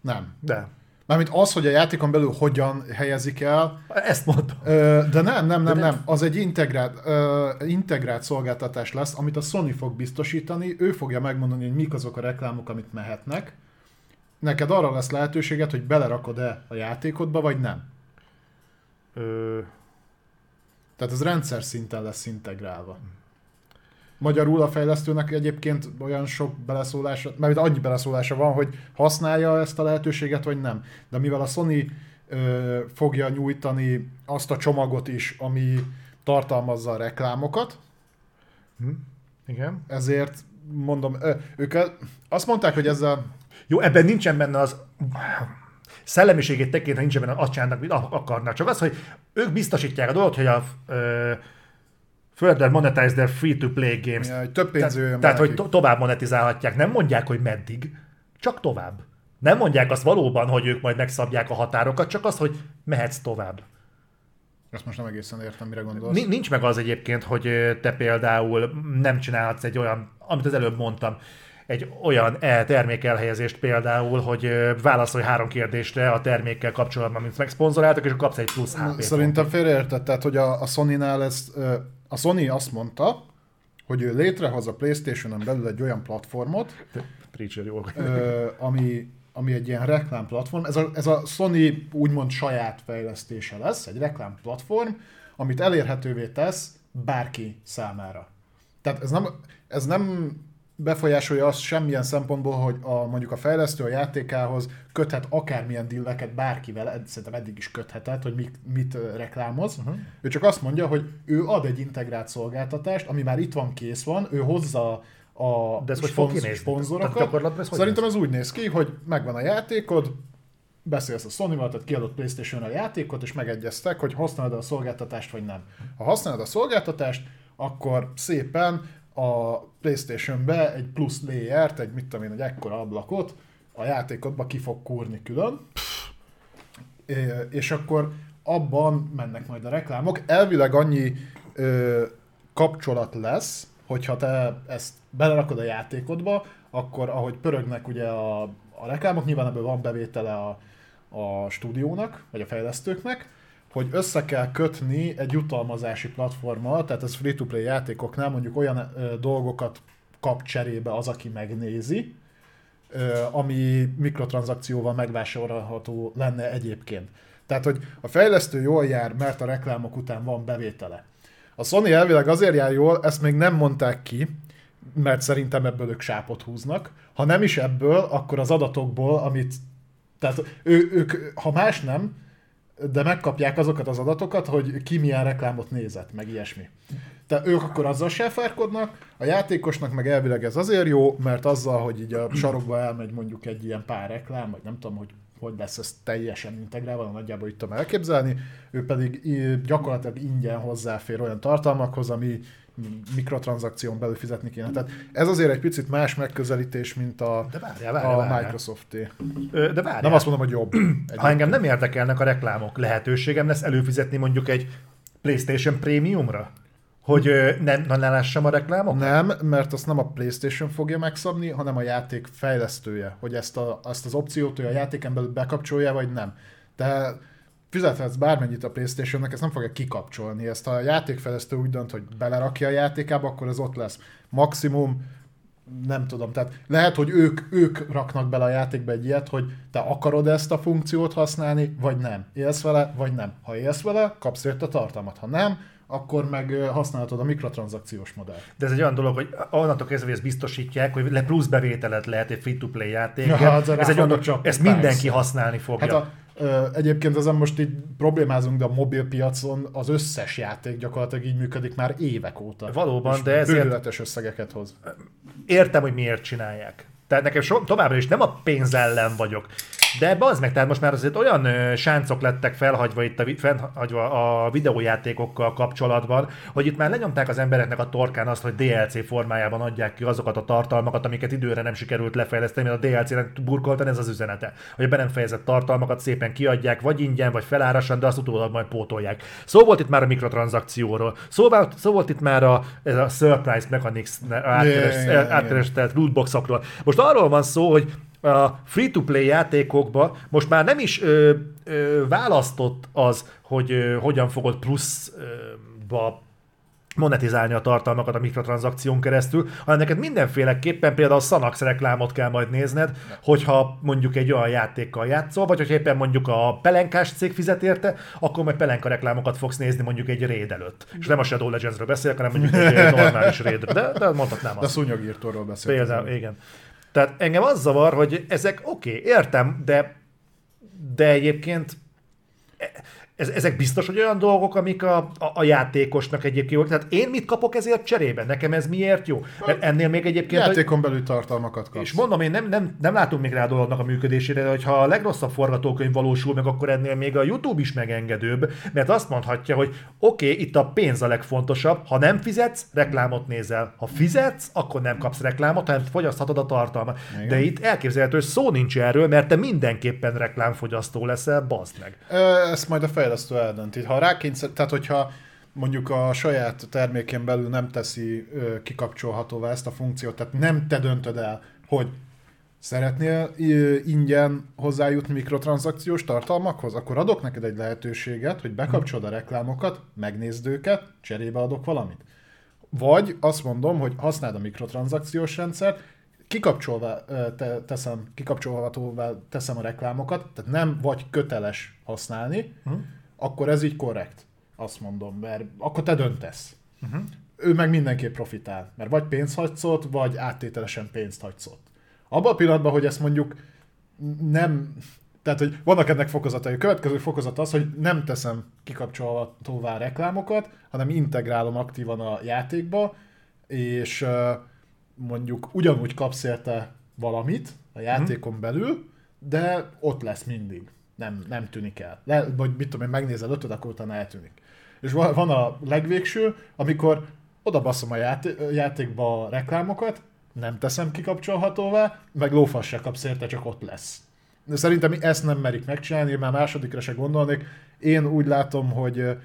B: Nem.
A: de.
B: Mármint az, hogy a játékon belül hogyan helyezik el,
A: Ezt mondtam.
B: De nem, nem, nem,
A: nem.
B: Az egy integrált, integrált szolgáltatás lesz, amit a Sony fog biztosítani, ő fogja megmondani, hogy mik azok a reklámok, amit mehetnek. Neked arra lesz lehetőséged, hogy belerakod-e a játékodba, vagy nem.
A: Ö,
B: Tehát ez rendszer szinten lesz integrálva. Magyarul a fejlesztőnek egyébként olyan sok beleszólása, mert annyi beleszólása van, hogy használja ezt a lehetőséget, vagy nem. De mivel a Sony ö, fogja nyújtani azt a csomagot is, ami tartalmazza a reklámokat,
A: hm, igen.
B: ezért mondom, ö, ők azt mondták, hogy ezzel
A: Jó, ebben nincsen benne az szellemiségét tekintve nincsen benne azt csinálnak, amit ak- akarnak. Csak az, hogy ők biztosítják a dolgot, hogy a ö, further monetize their free-to-play games.
B: Ja, hogy több pénz jöjjön
A: Tehát, hogy to- tovább monetizálhatják. Nem mondják, hogy meddig, csak tovább. Nem mondják azt valóban, hogy ők majd megszabják a határokat, csak az, hogy mehetsz tovább.
B: Ezt most nem egészen értem, mire gondolsz.
A: Ni- Nincs meg az egyébként, hogy te például nem csinálhatsz egy olyan, amit az előbb mondtam, egy olyan e termék elhelyezést például, hogy válaszolj három kérdésre a termékkel kapcsolatban, mint megszponzoráltak, és kapsz egy plusz HP
B: Szerintem félreértett, tehát hogy a, a Sony-nál ezt, a Sony azt mondta, hogy ő létrehoz a Playstation-on belül egy olyan platformot,
A: pontot. Preacher jó.
B: ö, ami, ami egy ilyen reklámplatform. Ez a, ez a Sony úgymond saját fejlesztése lesz, egy reklámplatform, amit elérhetővé tesz bárki számára. Tehát ez nem, ez nem befolyásolja azt semmilyen szempontból, hogy a, mondjuk a fejlesztő a játékához köthet akármilyen dilleket bárkivel, szerintem eddig is köthetett, hogy mit, mit reklámoz. Uh-huh. Ő csak azt mondja, hogy ő ad egy integrált szolgáltatást, ami már itt van, kész van, ő hozza a
A: De ez hogy fog
B: sponz-
A: kinézni?
B: szponzorokat.
A: Tehát gyakorlatban ez
B: Szerintem ez úgy néz ki, hogy megvan a játékod, beszélsz a Sony-val, tehát kiadott playstation a játékot, és megegyeztek, hogy használod a szolgáltatást, vagy nem. Ha használod a szolgáltatást, akkor szépen a Playstation-be egy plusz layert, egy mit tudom én, egy ekkora ablakot a játékodba ki fog kúrni külön, és akkor abban mennek majd a reklámok. Elvileg annyi ö, kapcsolat lesz, hogyha te ezt belerakod a játékodba, akkor ahogy pörögnek ugye a, a reklámok, nyilván ebből van bevétele a, a stúdiónak, vagy a fejlesztőknek, hogy össze kell kötni egy jutalmazási platformmal, tehát ez free-to-play játékoknál mondjuk olyan ö, dolgokat kap cserébe az, aki megnézi, ö, ami mikrotranszakcióval megvásárolható lenne egyébként. Tehát, hogy a fejlesztő jól jár, mert a reklámok után van bevétele. A Sony elvileg azért jár jól, ezt még nem mondták ki, mert szerintem ebből ők sápot húznak. Ha nem is ebből, akkor az adatokból, amit... Tehát ő, ők, ha más nem, de megkapják azokat az adatokat, hogy ki milyen reklámot nézett, meg ilyesmi. Tehát ők akkor azzal sefárkodnak, a játékosnak meg elvileg ez azért jó, mert azzal, hogy így a sarokba elmegy mondjuk egy ilyen pár reklám, vagy nem tudom, hogy hogy lesz ez teljesen integrálva, nagyjából itt tudom elképzelni, ő pedig gyakorlatilag ingyen hozzáfér olyan tartalmakhoz, ami mikrotranszakción belül fizetni kéne. Tehát ez azért egy picit más megközelítés, mint a,
A: De várjál, várjál,
B: a
A: várjál.
B: Microsoft-é.
A: Ö, De várjál.
B: Nem azt mondom, hogy jobb.
A: Ha engem nem érdekelnek a reklámok, lehetőségem lesz előfizetni mondjuk egy PlayStation Premiumra? Hogy ö, ne, lássam a reklámok?
B: Nem, mert azt nem a PlayStation fogja megszabni, hanem a játék fejlesztője, hogy ezt, a, ezt az opciót ő a játéken belül bekapcsolja, vagy nem. De fizethetsz bármennyit a Playstation-nek, ezt nem fogja kikapcsolni. Ezt a játékfejlesztő úgy dönt, hogy belerakja a játékába, akkor ez ott lesz. Maximum nem tudom, tehát lehet, hogy ők, ők raknak bele a játékba egy ilyet, hogy te akarod ezt a funkciót használni, vagy nem. Élsz vele, vagy nem. Ha élsz vele, kapsz érte tartalmat. Ha nem, akkor meg használhatod a mikrotranszakciós modellt.
A: De ez egy olyan dolog, hogy onnantól kezdve, hogy ezt biztosítják, hogy le plusz bevételet lehet egy free-to-play játék.
B: Ja,
A: ez egy olyan dolog, ezt mindenki használni fogja.
B: Hát a, egyébként ezen most így problémázunk, de a mobil piacon az összes játék gyakorlatilag így működik már évek óta.
A: Valóban,
B: És
A: de ezért-
B: összegeket hoz.
A: Értem, hogy miért csinálják. Tehát nekem so, továbbra is nem a pénz ellen vagyok. De az meg, tehát most már azért olyan ö, sáncok lettek felhagyva itt a, felhagyva a videójátékokkal kapcsolatban, hogy itt már lenyomták az embereknek a torkán azt, hogy DLC formájában adják ki azokat a tartalmakat, amiket időre nem sikerült lefejleszteni, mert a DLC-nek burkoltan ez az üzenete. Hogy a be nem fejezett tartalmakat szépen kiadják, vagy ingyen, vagy felárasan, de azt utólag majd pótolják. Szó volt itt már a mikrotranszakcióról, szó volt, szó volt itt már a, ez a surprise mechanics
B: Yeah, yeah, yeah.
A: átkerestelt lootboxokról. Most arról van szó, hogy a free-to-play játékokba most már nem is ö, ö, választott az, hogy ö, hogyan fogod pluszba monetizálni a tartalmakat a mikrotranszakción keresztül, hanem neked mindenféleképpen például a Sanax reklámot kell majd nézned, hogyha mondjuk egy olyan játékkal játszol, vagy hogyha éppen mondjuk a pelenkás cég fizet érte, akkor majd pelenka reklámokat fogsz nézni mondjuk egy raid előtt. És nem a Shadow Legendsről beszélek, hanem mondjuk egy normális raidről. De, de mondhatnám
B: De
A: azt.
B: szúnyogírtóról beszélünk.
A: Például, igen. Tehát engem az zavar, hogy ezek oké, okay, értem, de, de egyébként ez, ezek biztos, hogy olyan dolgok, amik a, a, a játékosnak egyébként jók. Tehát én mit kapok ezért cserébe? Nekem ez miért jó? Mert ennél még egyébként... hogy-
B: Játékon belül tartalmakat kapsz.
A: és mondom, én nem, nem, nem látunk még rá a dolognak a működésére, de hogyha a legrosszabb forgatókönyv valósul meg, akkor ennél még a YouTube is megengedőbb, mert azt mondhatja, hogy oké, okay, itt a pénz a legfontosabb, ha nem fizetsz, reklámot nézel. Ha fizetsz, akkor nem kapsz reklámot, hanem fogyaszthatod a tartalmat.
B: Igen.
A: De itt elképzelhető, hogy szó nincs erről, mert te mindenképpen reklámfogyasztó leszel, bazd meg.
B: Ezt majd a fejlesztő eldönti. Ha rákényszer, tehát hogyha mondjuk a saját termékén belül nem teszi ö, kikapcsolhatóvá ezt a funkciót, tehát nem te döntöd el, hogy szeretnél ö, ingyen hozzájutni mikrotranszakciós tartalmakhoz, akkor adok neked egy lehetőséget, hogy bekapcsolod a reklámokat, megnézd őket, cserébe adok valamit. Vagy azt mondom, hogy használd a mikrotranszakciós rendszert, kikapcsolva te, teszem, kikapcsolhatóvá teszem a reklámokat, tehát nem vagy köteles használni, uh-huh. Akkor ez így korrekt, azt mondom, mert akkor te döntesz. Uh-huh. Ő meg mindenképp profitál, mert vagy pénzt hagysz ott, vagy áttételesen pénzt hagysz ott. Abban a pillanatban, hogy ezt mondjuk nem, tehát hogy vannak ennek fokozatai. A következő fokozat az, hogy nem teszem kikapcsolhatóvá reklámokat, hanem integrálom aktívan a játékba, és mondjuk ugyanúgy kapsz érte valamit a játékon belül, de ott lesz mindig. Nem, nem tűnik el. Le, vagy mit tudom én, megnézed ötöd, akkor utána eltűnik. És van, van a legvégső, amikor oda a játé- játékba a reklámokat, nem teszem kikapcsolhatóvá, meg lófasz se kapsz érte, csak ott lesz. De szerintem ezt nem merik megcsinálni, már másodikra se gondolnék. Én úgy látom, hogy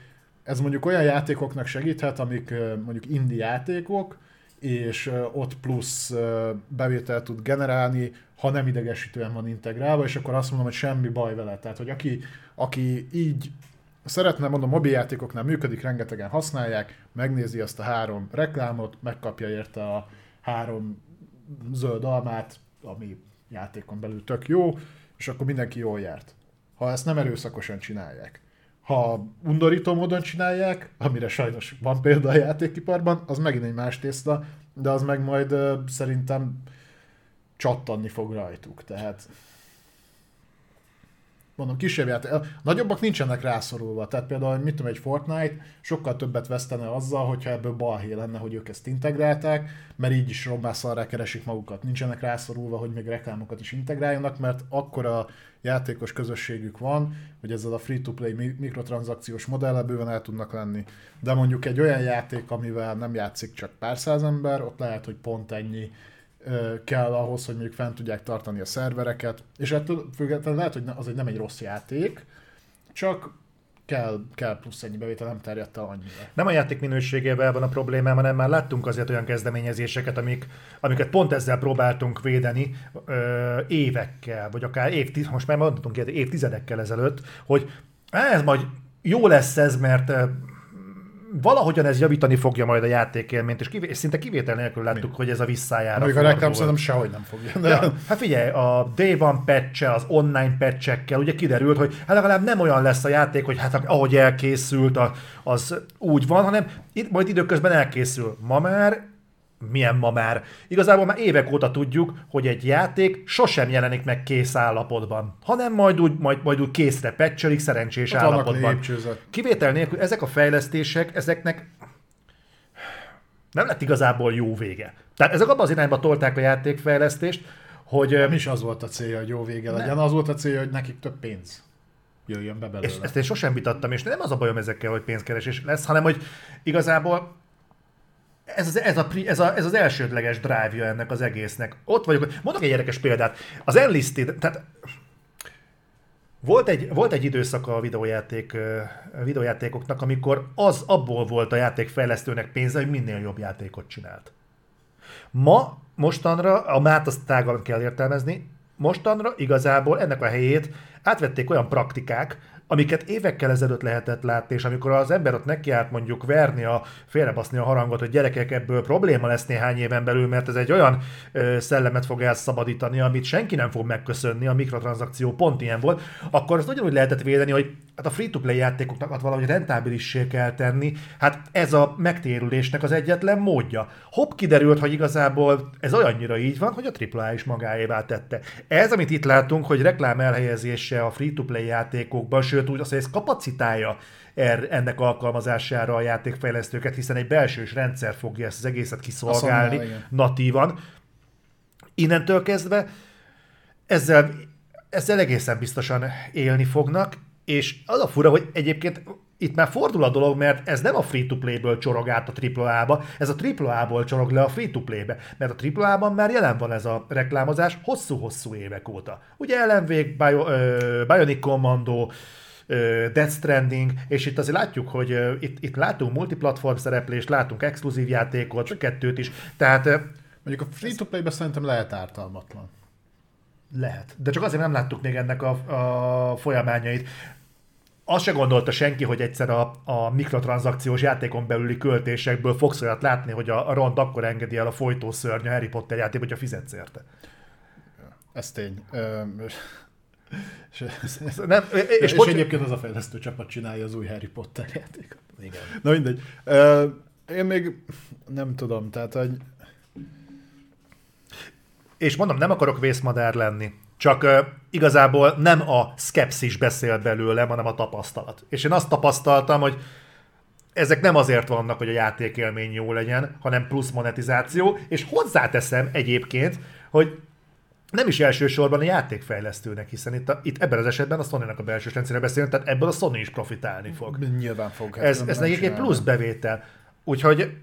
B: ez mondjuk olyan játékoknak segíthet, amik mondjuk indie játékok, és ott plusz bevételt tud generálni, ha nem idegesítően van integrálva, és akkor azt mondom, hogy semmi baj vele. Tehát, hogy aki, aki így szeretne, mondom, mobiljátékoknál működik, rengetegen használják, megnézi azt a három reklámot, megkapja érte a három zöld almát, ami játékon belül tök jó, és akkor mindenki jól járt. Ha ezt nem erőszakosan csinálják. Ha undorító módon csinálják, amire sajnos van példa a játékiparban, az megint egy más tészta, de az meg majd szerintem csattanni fog rajtuk. Tehát mondom, kisebb játék. Nagyobbak nincsenek rászorulva. Tehát például, mit tudom, egy Fortnite sokkal többet vesztene azzal, hogyha ebből balhé lenne, hogy ők ezt integrálták, mert így is rombászalrá keresik magukat. Nincsenek rászorulva, hogy még reklámokat is integráljanak, mert akkora játékos közösségük van, hogy ezzel a free-to-play mi- mikrotranszakciós modellel bőven el tudnak lenni. De mondjuk egy olyan játék, amivel nem játszik csak pár száz ember, ott lehet, hogy pont ennyi kell ahhoz, hogy mondjuk fent tudják tartani a szervereket, és ettől függetlenül lehet, hogy az egy nem egy rossz játék, csak kell, kell plusz ennyi bevétel, nem terjedt el annyira.
A: Nem a játék minőségével van a problémám, hanem már láttunk azért olyan kezdeményezéseket, amik, amiket pont ezzel próbáltunk védeni ö, évekkel, vagy akár évtiz, most már mondhatunk évtizedekkel ezelőtt, hogy "Á, ez majd jó lesz ez, mert valahogyan ez javítani fogja majd a játékélményt, és, kivé- és szinte kivétel nélkül láttuk, Mi? hogy ez a visszájára
B: Még a reklám szerintem sehogy nem fogja. De,
A: Ja, hát figyelj, a Day One patch az online patchekkel ugye kiderült, hogy hát legalább nem olyan lesz a játék, hogy hát ahogy elkészült, az úgy van, hanem itt majd időközben elkészül. Ma már milyen ma már? Igazából már évek óta tudjuk, hogy egy játék sosem jelenik meg kész állapotban, hanem majd úgy, majd, majd úgy készre patchelik szerencsés
B: Ott
A: állapotban. Kivétel nélkül ezek a fejlesztések, ezeknek nem lett igazából jó vége. Tehát ezek abban az irányba tolták a játékfejlesztést, hogy...
B: Nem is az volt a célja, hogy jó vége legyen, az volt a célja, hogy nekik több pénz jöjjön be belőle.
A: És ezt én sosem vitattam, és nem az a bajom ezekkel, hogy pénzkeresés lesz, hanem hogy igazából ez az, ez, a, ez, a, ez az elsődleges drive-ja ennek az egésznek. Ott vagyok. Mondok egy érdekes példát. Az Enlisted, tehát volt egy, volt egy időszaka a videójáték, videójátékoknak, amikor az abból volt a játékfejlesztőnek pénze, hogy minél jobb játékot csinált. Ma, mostanra, a mát azt tágan kell értelmezni, mostanra igazából ennek a helyét átvették olyan praktikák, amiket évekkel ezelőtt lehetett látni, és amikor az ember ott nekiállt mondjuk verni, a, félrebaszni a harangot, hogy gyerekek, ebből probléma lesz néhány éven belül, mert ez egy olyan ö, szellemet fog elszabadítani, amit senki nem fog megköszönni, a mikrotranszakció pont ilyen volt, akkor azt ugyanúgy lehetett védeni, hogy hát a free-to-play játékoknak valahogy rentábilissé kell tenni, hát ez a megtérülésnek az egyetlen módja. Hopp kiderült, hogy igazából ez olyannyira így van, hogy a AAA is magáévá tette. Ez, amit itt látunk, hogy reklám elhelyezése a free-to-play játékokban, sőt úgy azt, hogy ez kapacitálja er, ennek alkalmazására a játékfejlesztőket, hiszen egy belsős rendszer fogja ezt az egészet kiszolgálni natívan. Innentől kezdve ezzel, ezzel egészen biztosan élni fognak, és az a fura, hogy egyébként itt már fordul a dolog, mert ez nem a free-to-play-ből csorog át a AAA-ba, ez a AAA-ból csorog le a free-to-play-be, mert a AAA-ban már jelen van ez a reklámozás hosszú-hosszú évek óta. Ugye ellenvég, Bio, uh, Bionic Commando, Death Stranding, és itt azért látjuk, hogy itt, itt látunk multiplatform szereplést, látunk exkluzív játékot, kettőt is, tehát...
B: Mondjuk a free-to-play-be szerintem lehet ártalmatlan.
A: Lehet. De csak azért nem láttuk még ennek a, a folyamányait. Azt se gondolta senki, hogy egyszer a, a mikrotranszakciós játékon belüli költésekből fogsz olyat látni, hogy a, a akkor engedi el a folytószörny a Harry Potter játék, hogyha fizetsz érte.
B: Ez tény. Ö,
A: és, nem, és, és,
B: és bocs... egyébként az a fejlesztő csapat csinálja az új Harry Potter játékot. Igen. Na mindegy. Én még nem tudom, tehát hogy
A: és mondom, nem akarok vészmadár lenni, csak uh, igazából nem a szkepszis beszél belőlem, hanem a tapasztalat. És én azt tapasztaltam, hogy ezek nem azért vannak, hogy a játékélmény jó legyen, hanem plusz monetizáció, és hozzáteszem egyébként, hogy nem is elsősorban a játékfejlesztőnek, hiszen itt, a, itt ebben az esetben a Sony-nak a belső rendszerre beszélünk, tehát ebből a Sony is profitálni fog.
B: Nyilván fog.
A: Hát ez, ez nekik egy plusz bevétel. Úgyhogy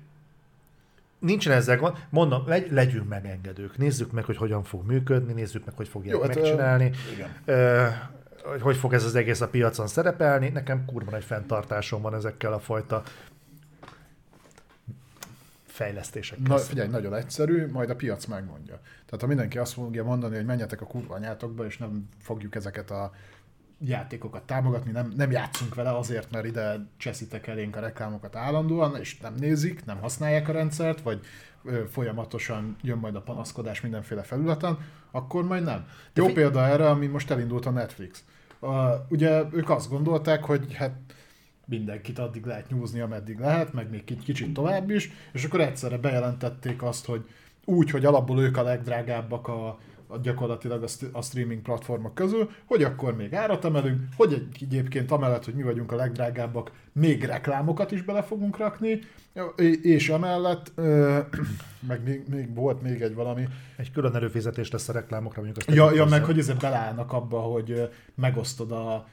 A: nincsen ezzel gond, mondom, legy, legyünk megengedők, nézzük meg, hogy hogyan fog működni, nézzük meg, hogy fogják Jó, hát, megcsinálni, hát, hogy hogy fog ez az egész a piacon szerepelni. Nekem kurva nagy fenntartásom van ezekkel a fajta fejlesztésekkel.
B: Na, figyelj, nagyon egyszerű, majd a piac megmondja. Tehát ha mindenki azt fogja mondani, hogy menjetek a kurva anyátokba, és nem fogjuk ezeket a játékokat támogatni, nem, nem játszunk vele azért, mert ide cseszitek elénk a reklámokat állandóan, és nem nézik, nem használják a rendszert, vagy ö, folyamatosan jön majd a panaszkodás mindenféle felületen, akkor majd nem. Jó fi- példa erre, ami most elindult a Netflix. Uh, ugye ők azt gondolták, hogy hát mindenkit addig lehet nyúzni, ameddig lehet, meg még kicsit tovább is, és akkor egyszerre bejelentették azt, hogy úgy, hogy alapból ők a legdrágábbak a, gyakorlatilag a streaming platformok közül, hogy akkor még árat emelünk, hogy egyébként amellett, hogy mi vagyunk a legdrágábbak, még reklámokat is bele fogunk rakni, és emellett, meg még, még volt még egy valami.
A: Egy külön előfizetés lesz a reklámokra, mondjuk
B: azt Ja, ja meg hogy ezért beleállnak abba, hogy megosztod a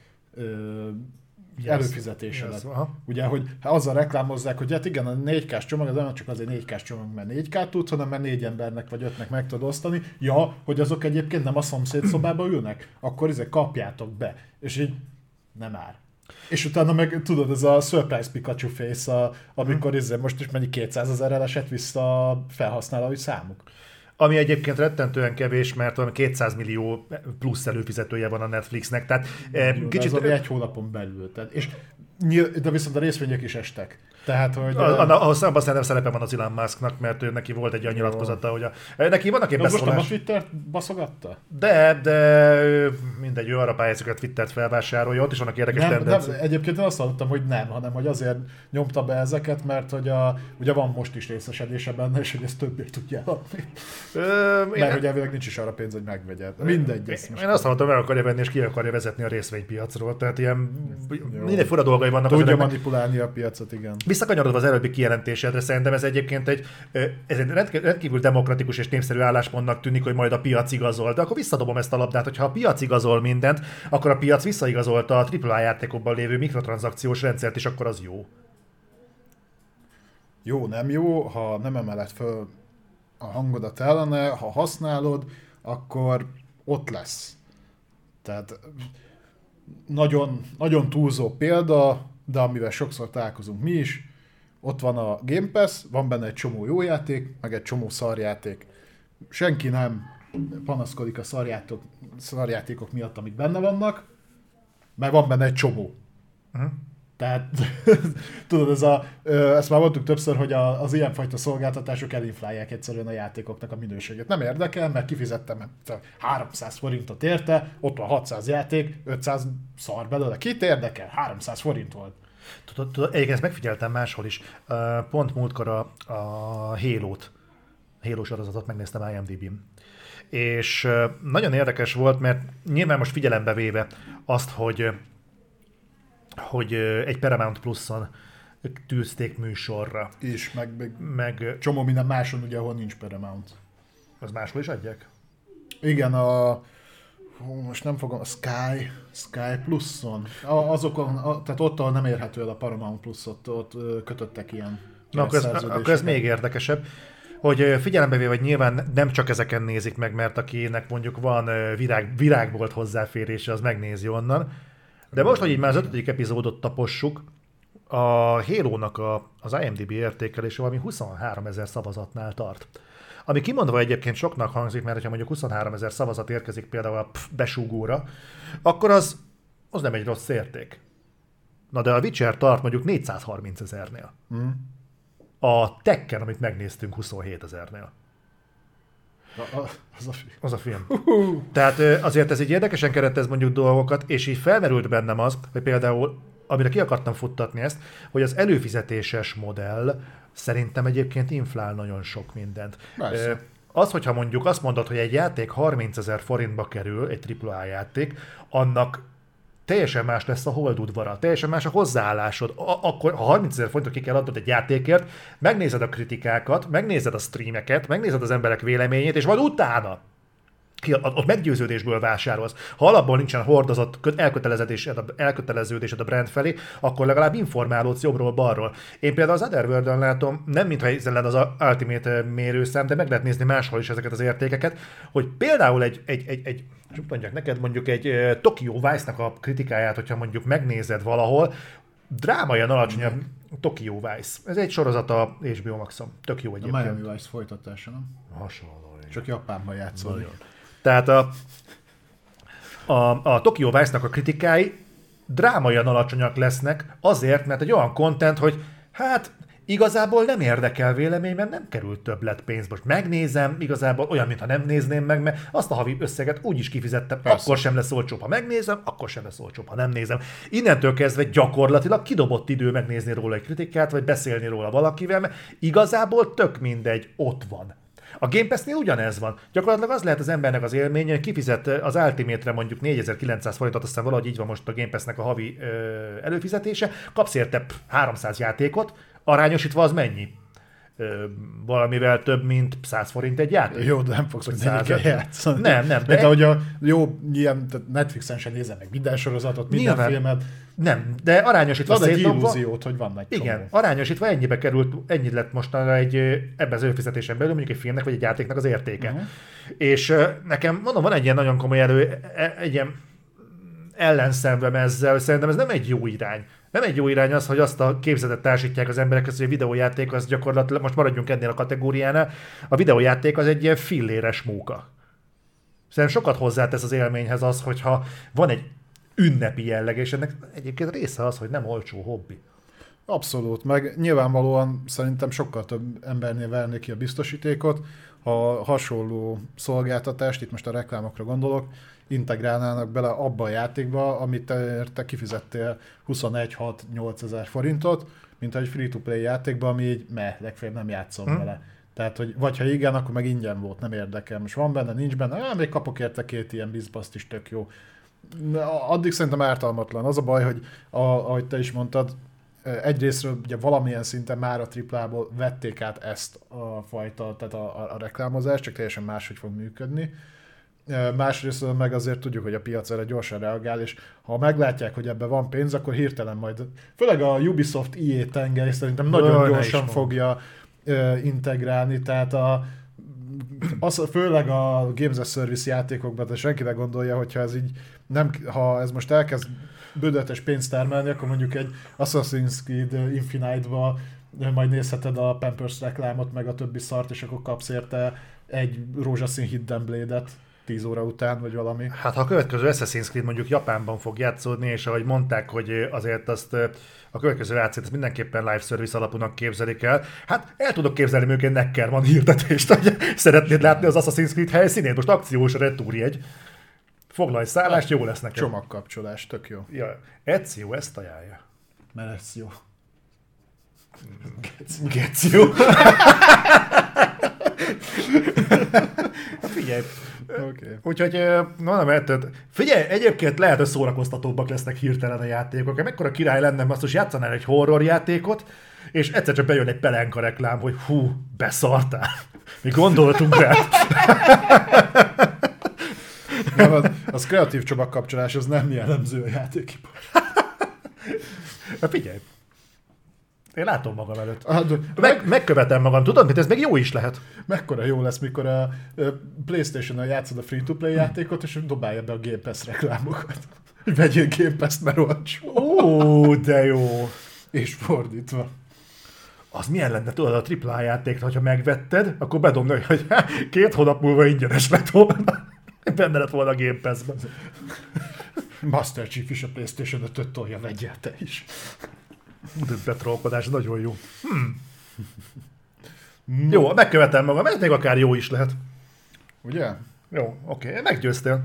B: yes. előfizetésedet. Yes. Ugye, hogy azzal reklámozzák, hogy hát igen, a 4 k csomag az nem csak azért 4 k csomag, mert 4 k tud, hanem mert négy embernek vagy ötnek meg tudod osztani. Ja, hogy azok egyébként nem a szomszéd szobába ülnek, akkor ezek kapjátok be. És így nem ár. És utána meg tudod, ez a Surprise Pikachu face, a, amikor hmm. most is mennyi 200 ezerrel esett vissza a felhasználói számuk.
A: Ami egyébként rettentően kevés, mert olyan 200 millió plusz előfizetője van a Netflixnek. Tehát,
B: Jó, kicsit... Ez egy hónapon belül. Tehát, és, de viszont a részvények is estek. Tehát, hogy...
A: A, a, ahhoz abban szerintem szerepe van az Elon Musknak, mert ő neki volt egy olyan nyilatkozata, hogy a, neki vannak
B: ilyen beszólás... Most a Twittert baszogatta?
A: De, de mindegy, ő arra pályázik, hogy a Twittert felvásárolja, ott is vannak érdekes
B: nem, nem, egyébként én azt hallottam, hogy nem, hanem hogy azért nyomta be ezeket, mert hogy a, ugye van most is részesedése benne, és hogy ezt többé tudja adni. Ö, mert én... hogy elvileg nincs is arra pénz, hogy megvegye. Mindegy.
A: Én, én azt hallottam, hogy meg akarja venni, és ki akarja vezetni a részvénypiacról. Tehát ilyen Jó. minden fura dolgai vannak.
B: Tudja manipulálni a piacot, igen.
A: Visszakanyarodva az előbbi kijelentésedre, szerintem ez egyébként egy, ez egy rendkívül demokratikus és népszerű álláspontnak tűnik, hogy majd a piac igazol. De akkor visszadobom ezt a labdát, hogy ha a piac igazol mindent, akkor a piac visszaigazolta a AAA játékokban lévő mikrotranszakciós rendszert, és akkor az jó.
B: Jó, nem jó, ha nem emeled föl a hangodat ellene, ha használod, akkor ott lesz. Tehát nagyon, nagyon túlzó példa, de amivel sokszor találkozunk mi is, ott van a Game Pass, van benne egy csomó jó játék, meg egy csomó szarjáték. Senki nem panaszkodik a szarjátok, szarjátékok miatt, amik benne vannak, mert van benne egy csomó. Uh-huh. Tehát tudod, ez a, ezt már mondtuk többször, hogy a, az ilyenfajta szolgáltatások elinflálják egyszerűen a játékoknak a minőségét. Nem érdekel, mert kifizettem 300 forintot érte, ott van 600 játék, 500 szar belőle. Kit érdekel? 300 forint volt.
A: Tudod, tudod egyébként ezt megfigyeltem máshol is. Pont múltkor a, a Halo-t, Halo sorozatot megnéztem IMDb-n. És nagyon érdekes volt, mert nyilván most figyelembe véve azt, hogy hogy egy Paramount Plus-on tűzték műsorra.
B: És meg, meg, meg csomó minden máson, ugye, ahol nincs Paramount.
A: Az máshol is adják?
B: Igen, a hú, most nem fogom, a Sky, Sky Plus-on, a, azokon, a, tehát ott, ahol nem érhető el a Paramount Plus, ott, ott kötöttek ilyen
A: Na, akkor ez, akkor ez még érdekesebb hogy figyelembe véve, hogy nyilván nem csak ezeken nézik meg, mert akinek mondjuk van virág, virágbolt hozzáférése, az megnézi onnan, de most, hogy így már az ötödik epizódot tapossuk, a Halo-nak a, az IMDb értékelése valami 23 ezer szavazatnál tart. Ami kimondva egyébként soknak hangzik, mert ha mondjuk 23 ezer szavazat érkezik például a pff, besúgóra, akkor az, az nem egy rossz érték. Na de a Witcher tart mondjuk 430 ezernél. Mm. A Tekken, amit megnéztünk, 27 ezernél.
B: A, a, az a film.
A: Az a film. Uh-huh. Tehát azért ez egy érdekesen keretez mondjuk dolgokat, és így felmerült bennem az, hogy például, amire ki akartam futtatni ezt, hogy az előfizetéses modell szerintem egyébként inflál nagyon sok mindent.
B: Persze.
A: Az, hogyha mondjuk azt mondod, hogy egy játék 30 ezer forintba kerül, egy AAA játék, annak teljesen más lesz a holdudvara, teljesen más a hozzáállásod. A- akkor, ha 30 ezer forintot ki kell adnod egy játékért, megnézed a kritikákat, megnézed a streameket, megnézed az emberek véleményét, és majd utána ott meggyőződésből vásárolsz. Ha alapból nincsen hordozott elköteleződésed, elköteleződésed a brand felé, akkor legalább informálódsz jobbról-balról. Én például az otherworld látom, nem mintha ez lenne az Ultimate mérőszám, de meg lehet nézni máshol is ezeket az értékeket, hogy például egy, egy, egy, egy mondják neked mondjuk egy Tokyo Vice-nak a kritikáját, hogyha mondjuk megnézed valahol, drámaian alacsonyabb mm. Tokyo Vice. Ez egy sorozat a HBO Maxon. Tök jó egyébként.
B: A Miami Vice folytatása, nem?
A: Hasonló.
B: Csak Japánban játszol.
A: Tehát a, a, a Tokyo Vice-nak a kritikái drámaian alacsonyak lesznek azért, mert egy olyan content, hogy hát igazából nem érdekel vélemény, mert nem került többlet pénz. Most megnézem, igazából olyan, mintha nem nézném meg, mert azt a havi összeget úgy is kifizettem, Persze. akkor sem lesz olcsóbb, ha megnézem, akkor sem lesz olcsóbb, ha nem nézem. Innentől kezdve gyakorlatilag kidobott idő megnézni róla egy kritikát, vagy beszélni róla valakivel, mert igazából tök mindegy, ott van. A Game Pass-nél ugyanez van. Gyakorlatilag az lehet az embernek az élménye, hogy kifizet az Ultimate-re mondjuk 4900 forintot, aztán valahogy így van most a Game Pass-nek a havi ö, előfizetése, kapsz érte 300 játékot, arányosítva az mennyi? Valamivel több, mint 100 forint egy játék.
B: Jó, de nem fogsz hogy kell játszani.
A: Nem, nem.
B: De, de ahogy a jó, ilyen Netflixen sem nézem meg minden sorozatot, minden Nyilván. filmet.
A: Nem, de arányosítva
B: Ad egy illúziót, hogy van egy
A: Igen, csomó. arányosítva ennyibe került, ennyi lett mostanra egy ebben az előfizetésen belül, mondjuk egy filmnek vagy egy játéknak az értéke. Uh-huh. És nekem, mondom, van egy ilyen nagyon komoly elő, e, egy ilyen ellenszemvem ezzel, szerintem ez nem egy jó irány. Nem egy jó irány az, hogy azt a képzetet társítják az emberek hogy a videójáték az gyakorlatilag, most maradjunk ennél a kategóriánál, a videójáték az egy ilyen filléres móka. Szerintem sokat hozzátesz az élményhez az, hogyha van egy ünnepi jelleg, és ennek egyébként része az, hogy nem olcsó hobbi.
B: Abszolút, meg nyilvánvalóan szerintem sokkal több embernél verné ki a biztosítékot, ha hasonló szolgáltatást, itt most a reklámokra gondolok, integrálnának bele abba a játékba, amit te, kifizettél 21-6-8 ezer forintot, mint egy free-to-play játékba, ami így meh, legfeljebb nem játszom hmm. vele. Tehát, hogy vagy ha igen, akkor meg ingyen volt, nem érdekel. Most van benne, nincs benne, ah, még kapok érte két ilyen bizbaszt is tök jó. Addig szerintem ártalmatlan. Az a baj, hogy a, ahogy te is mondtad, egyrésztről ugye valamilyen szinten már a triplából vették át ezt a fajta, tehát a, a, a reklámozást, csak teljesen máshogy fog működni. Másrészt meg azért tudjuk, hogy a piac erre gyorsan reagál, és ha meglátják, hogy ebben van pénz, akkor hirtelen majd, főleg a Ubisoft IE tengely szerintem nagyon
A: ne
B: gyorsan fogja integrálni, tehát a, az, főleg a Games as Service játékokban, de senki ne gondolja, hogyha ez így nem, ha ez most elkezd bődetes pénzt termelni, akkor mondjuk egy Assassin's Creed Infinite-ba majd nézheted a Pampers reklámot, meg a többi szart, és akkor kapsz érte egy rózsaszín Hidden Blade-et 10 óra után, vagy valami.
A: Hát ha a következő Assassin's Creed mondjuk Japánban fog játszódni, és ahogy mondták, hogy azért azt a következő játszét mindenképpen live service alapúnak képzelik el, hát el tudok képzelni őket Neckerman hirdetést, hogy szeretnéd látni az Assassin's Creed helyszínét, most akciós retúrjegy. Foglalj szállást, jó lesz neked.
B: Csomagkapcsolás, tök jó.
A: Ja, Ezio ezt ajánlja.
B: Mert ez jó.
A: Ezio. Figyelj,
B: Okay.
A: Úgyhogy ö, mondom, mert figyelj, egyébként lehet, hogy szórakoztatóbbak lesznek hirtelen a játékok. Mekkora király lenne, azt most játszanál egy horror játékot, és egyszer csak bejön egy pelenka reklám, hogy hú, beszartál. Mi gondoltunk rá.
B: Nem, az, az kreatív csomagkapcsolás, az nem jellemző a játékipar.
A: Na figyelj, én látom magam előtt.
B: Hát,
A: Meg, megkövetem magam, tudod, mit ez még jó is lehet.
B: mekkora jó lesz, mikor a Playstation-on játszod a free-to-play játékot, és dobálja be a Game Pass reklámokat. Hogy vegyél Game Pass-t, mert olcsó.
A: Ó, de jó.
B: És fordítva.
A: Az milyen lenne, tudod, a tripla játék, hogyha megvetted, akkor bedobna, hogy két hónap múlva ingyenes lett volna. Benne lett volna a Game Pass-ben.
B: Master Chief is a Playstation 5-öt tolja, vegyél te is.
A: Betrolkodás, nagyon jó. Hmm. Jó, megkövetem magam, ez még akár jó is lehet.
B: Ugye?
A: Jó, oké, okay. meggyőztél.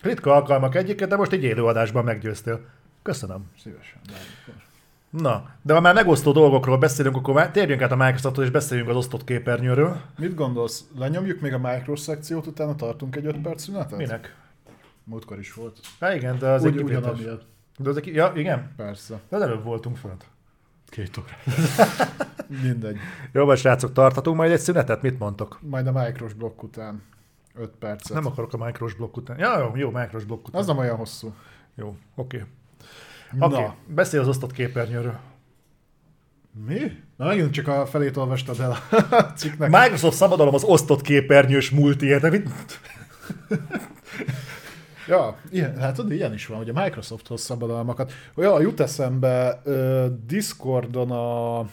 A: Ritka alkalmak egyiket, de most egy élőadásban meggyőztél. Köszönöm.
B: Szívesen. bármikor.
A: Na, de ha már megosztó dolgokról beszélünk, akkor már térjünk át a Microsoftról, és beszéljünk az osztott képernyőről.
B: Mit gondolsz? Lenyomjuk még a Micro szekciót, utána tartunk egy 5 perc szünetet?
A: Minek?
B: Múltkor is volt.
A: Há, igen, de az
B: Ugy,
A: egy
B: ugyanamiatt.
A: De ki- ja, igen,
B: Persze.
A: de az előbb voltunk fönt.
B: Két óra. Mindegy.
A: Jó, vagy srácok, tartatunk majd egy szünetet? Mit mondtok?
B: Majd a Micros blokk után. 5 percet.
A: Nem akarok a Micros blokk után. Ja, jó, jó, Micros blokk után.
B: Az nem olyan hosszú.
A: Jó, oké.
B: Na.
A: Oké, beszélj az osztott képernyőről.
B: Mi? Na megint csak a felét olvastad el a cikknek.
A: Microsoft szabadalom az osztott képernyős multiért. mit-
B: Ja, ilyen, tudod, ilyen is van, hogy a Microsofthoz szabadalmakat. Ja, jut eszembe Discordon a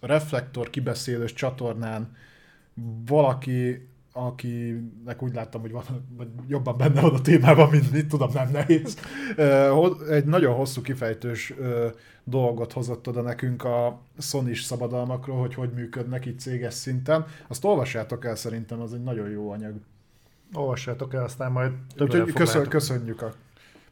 B: Reflektor kibeszélős csatornán valaki, akinek úgy láttam, hogy van, vagy jobban benne van a témában, mint mit tudom, nem nehéz. Egy nagyon hosszú kifejtős dolgot hozott oda nekünk a sony szabadalmakról, hogy hogy működnek itt céges szinten. Azt olvassátok el szerintem, az egy nagyon jó anyag.
A: Olvassátok el, aztán majd
B: Úgyhogy köszön, köszönjük a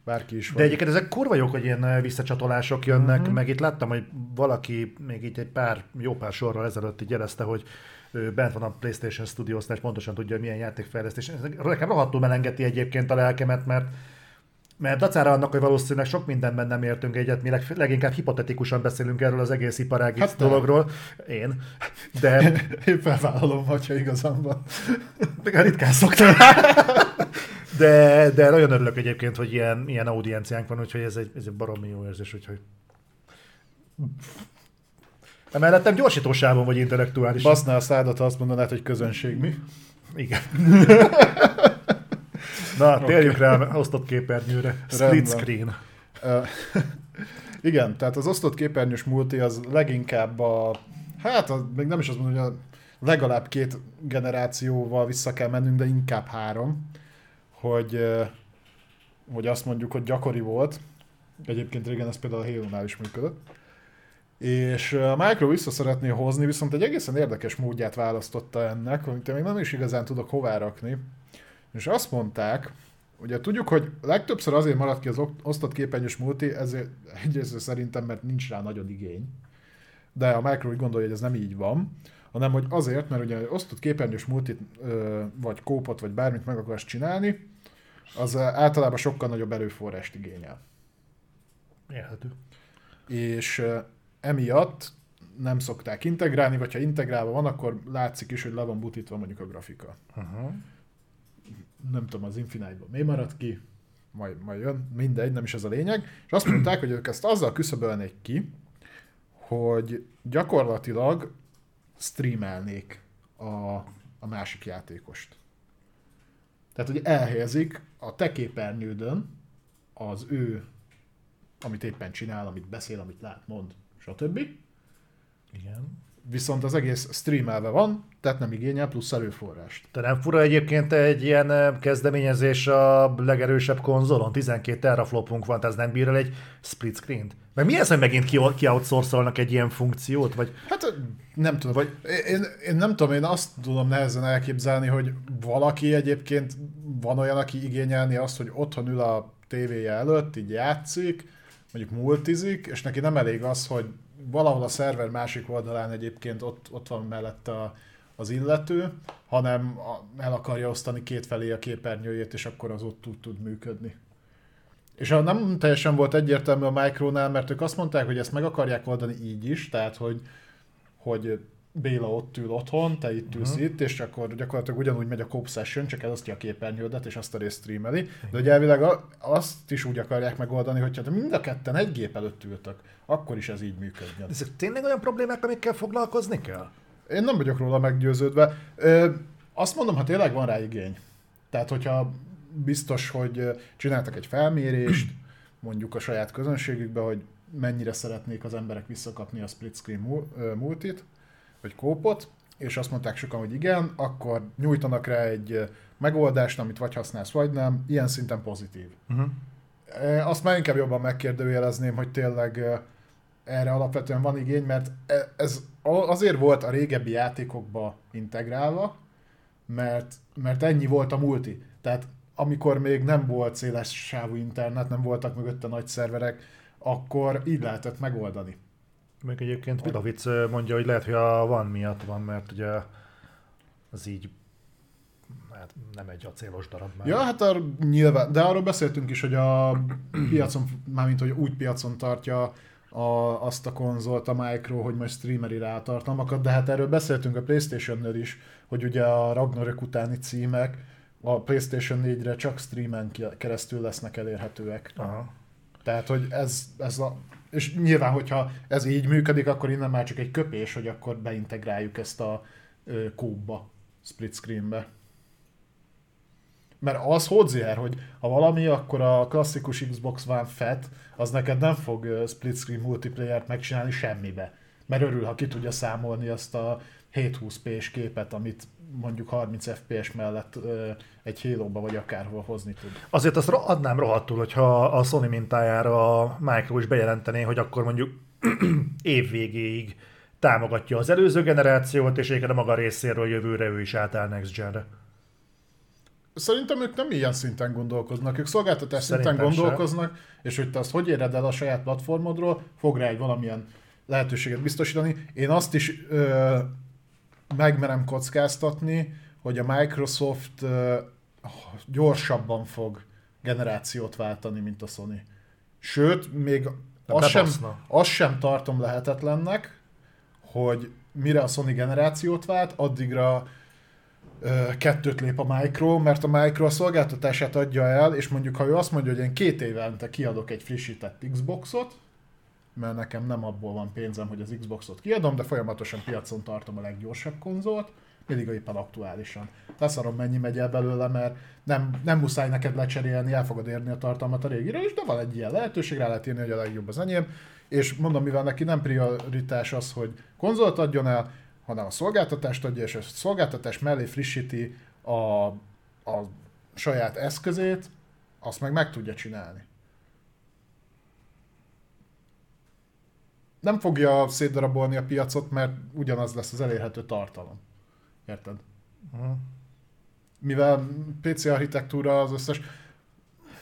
B: bárki is
A: De
B: van.
A: egyébként ezek kurva jók, hogy ilyen visszacsatolások jönnek, uh-huh. meg itt láttam, hogy valaki még így egy pár, jó pár sorral ezelőtt így jelezte, hogy ő bent van a PlayStation Studios-nál, és pontosan tudja, hogy milyen játékfejlesztés. Ez nekem rohadtul melengeti egyébként a lelkemet, mert mert dacára annak, hogy valószínűleg sok mindenben nem értünk egyet, mi leg, leginkább hipotetikusan beszélünk erről az egész iparági
B: Hát
A: hát dologról. Én. De
B: Én felvállalom, hogyha igazam van.
A: meg ritkán szoktam. De, de nagyon örülök egyébként, hogy ilyen, ilyen audienciánk van, úgyhogy ez egy, ez egy baromi jó érzés, úgyhogy... Emellettem gyorsítósávon vagy intellektuális.
B: Baszná a szádat, ha azt mondanád, hogy közönség mi?
A: Igen. Na, térjünk rá a osztott képernyőre. Split
B: Rendben.
A: screen.
B: Igen, tehát az osztott képernyős multi az leginkább a, hát az, még nem is azt mondom, hogy a legalább két generációval vissza kell mennünk, de inkább három, hogy, hogy azt mondjuk, hogy gyakori volt. Egyébként régen ez például a Halo-nál is működött. És a Micro vissza szeretné hozni, viszont egy egészen érdekes módját választotta ennek, amit én még nem is igazán tudok hová rakni. És azt mondták, Ugye tudjuk, hogy legtöbbször azért maradt ki az osztott képernyős multi, ezért egyrészt szerintem, mert nincs rá nagyon igény. De a Micro úgy gondolja, hogy ez nem így van, hanem hogy azért, mert ugye osztott képernyős multit, vagy kópot, vagy bármit meg akarsz csinálni, az általában sokkal nagyobb erőforrást igényel.
A: Érhető.
B: És emiatt nem szokták integrálni, vagy ha integrálva van, akkor látszik is, hogy le van butítva mondjuk a grafika.
A: Uh-huh.
B: Nem tudom, az Infinite-ban mi maradt ki, majd, majd jön, mindegy, nem is ez a lényeg. És azt mondták, hogy ők ezt azzal küszöbölnék ki, hogy gyakorlatilag streamelnék a, a másik játékost. Tehát, hogy elhelyezik a te képernyődön az ő, amit éppen csinál, amit beszél, amit lát, mond, stb.
A: Igen.
B: Viszont az egész streamelve van, tehát nem igényel plusz erőforrást.
A: De nem fura egyébként egy ilyen kezdeményezés a legerősebb konzolon? 12 teraflopunk van, tehát ez nem bír el egy split screen-t? Meg mi ez, hogy megint ki, ki egy ilyen funkciót? Vagy
B: Hát nem tudom, vagy én, én nem tudom, én azt tudom nehezen elképzelni, hogy valaki egyébként van olyan, aki igényelni azt, hogy otthon ül a tévéje előtt, így játszik, mondjuk multizik, és neki nem elég az, hogy valahol a szerver másik oldalán egyébként ott, ott van mellette a, az illető, hanem a, el akarja osztani kétfelé a képernyőjét, és akkor az ott tud, tud működni. És a nem teljesen volt egyértelmű a Micronál, mert ők azt mondták, hogy ezt meg akarják oldani így is, tehát hogy, hogy Béla ott ül otthon, te itt ülsz uh-huh. itt, és akkor gyakorlatilag ugyanúgy megy a Cope Session, csak elosztja a képernyődet, és azt a részt streameli. De hogy elvileg azt is úgy akarják megoldani, hogy ha mind a ketten egy gép előtt ültök, akkor is ez így működjön.
A: ezek tényleg olyan problémák, amikkel foglalkozni kell?
B: Én nem vagyok róla meggyőződve. Ö, azt mondom, ha tényleg van rá igény. Tehát, hogyha biztos, hogy csináltak egy felmérést, mondjuk a saját közönségükbe, hogy mennyire szeretnék az emberek visszakapni a split screen multit, vagy kópot, és azt mondták sokan, hogy igen, akkor nyújtanak rá egy megoldást, amit vagy használsz, vagy nem, ilyen szinten pozitív.
A: Uh-huh.
B: Azt már inkább jobban megkérdőjelezném, hogy tényleg erre alapvetően van igény, mert e- ez azért volt a régebbi játékokba integrálva, mert, mert ennyi volt a multi. Tehát amikor még nem volt széles sávú internet, nem voltak mögötte nagy szerverek, akkor így lehetett megoldani.
A: Még egyébként Vilovic ö, mondja, hogy lehet, hogy a van miatt van, mert ugye az így hát nem egy acélos darab már.
B: Ja, hát arra nyilván, de arról beszéltünk is, hogy a piacon, mármint hogy úgy piacon tartja a, azt a konzolt a Micro, hogy majd streameri rá tartalmakat, de hát erről beszéltünk a Playstation-nől is, hogy ugye a Ragnarök utáni címek a Playstation 4-re csak streamen keresztül lesznek elérhetőek.
A: Aha.
B: Tehát, hogy ez, ez a... És nyilván, hogyha ez így működik, akkor innen már csak egy köpés, hogy akkor beintegráljuk ezt a kóba, split screenbe. Mert az hodzier, hogy ha valami, akkor a klasszikus Xbox One Fat, az neked nem fog split screen multiplayer-t megcsinálni semmibe. Mert örül, ha ki tudja számolni azt a 720p-s képet, amit mondjuk 30 FPS mellett egy Halo-ba vagy akárhol hozni tud.
A: Azért azt adnám rohadtul, hogyha a Sony mintájára a Micro is bejelentené, hogy akkor mondjuk év végéig támogatja az előző generációt, és egyébként a maga részéről jövőre ő is átáll Next Gen-re.
B: Szerintem ők nem ilyen szinten gondolkoznak, ők szolgáltatás szinten
A: Szerintem sem.
B: gondolkoznak, és hogy te azt hogy éred el a saját platformodról, fog rá egy valamilyen lehetőséget biztosítani. Én azt is ö, megmerem kockáztatni, hogy a Microsoft gyorsabban fog generációt váltani, mint a Sony. Sőt, még azt sem, azt sem tartom lehetetlennek, hogy mire a Sony generációt vált, addigra ö, kettőt lép a Micro, mert a Micro a szolgáltatását adja el, és mondjuk ha ő azt mondja, hogy én két évente kiadok egy frissített Xboxot, mert nekem nem abból van pénzem, hogy az Xboxot kiadom, de folyamatosan piacon tartom a leggyorsabb konzolt, mindig éppen aktuálisan. Leszarom mennyi megy el belőle, mert nem, nem muszáj neked lecserélni, el fogod érni a tartalmat a régire, és de van egy ilyen lehetőség, rá lehet írni, hogy a legjobb az enyém, és mondom, mivel neki nem prioritás az, hogy konzolt adjon el, hanem a szolgáltatást adja, és a szolgáltatás mellé frissíti a, a saját eszközét, azt meg meg tudja csinálni. Nem fogja szétdarabolni a piacot, mert ugyanaz lesz az elérhető tartalom. Érted?
A: Mhm.
B: Mivel PC architektúra az összes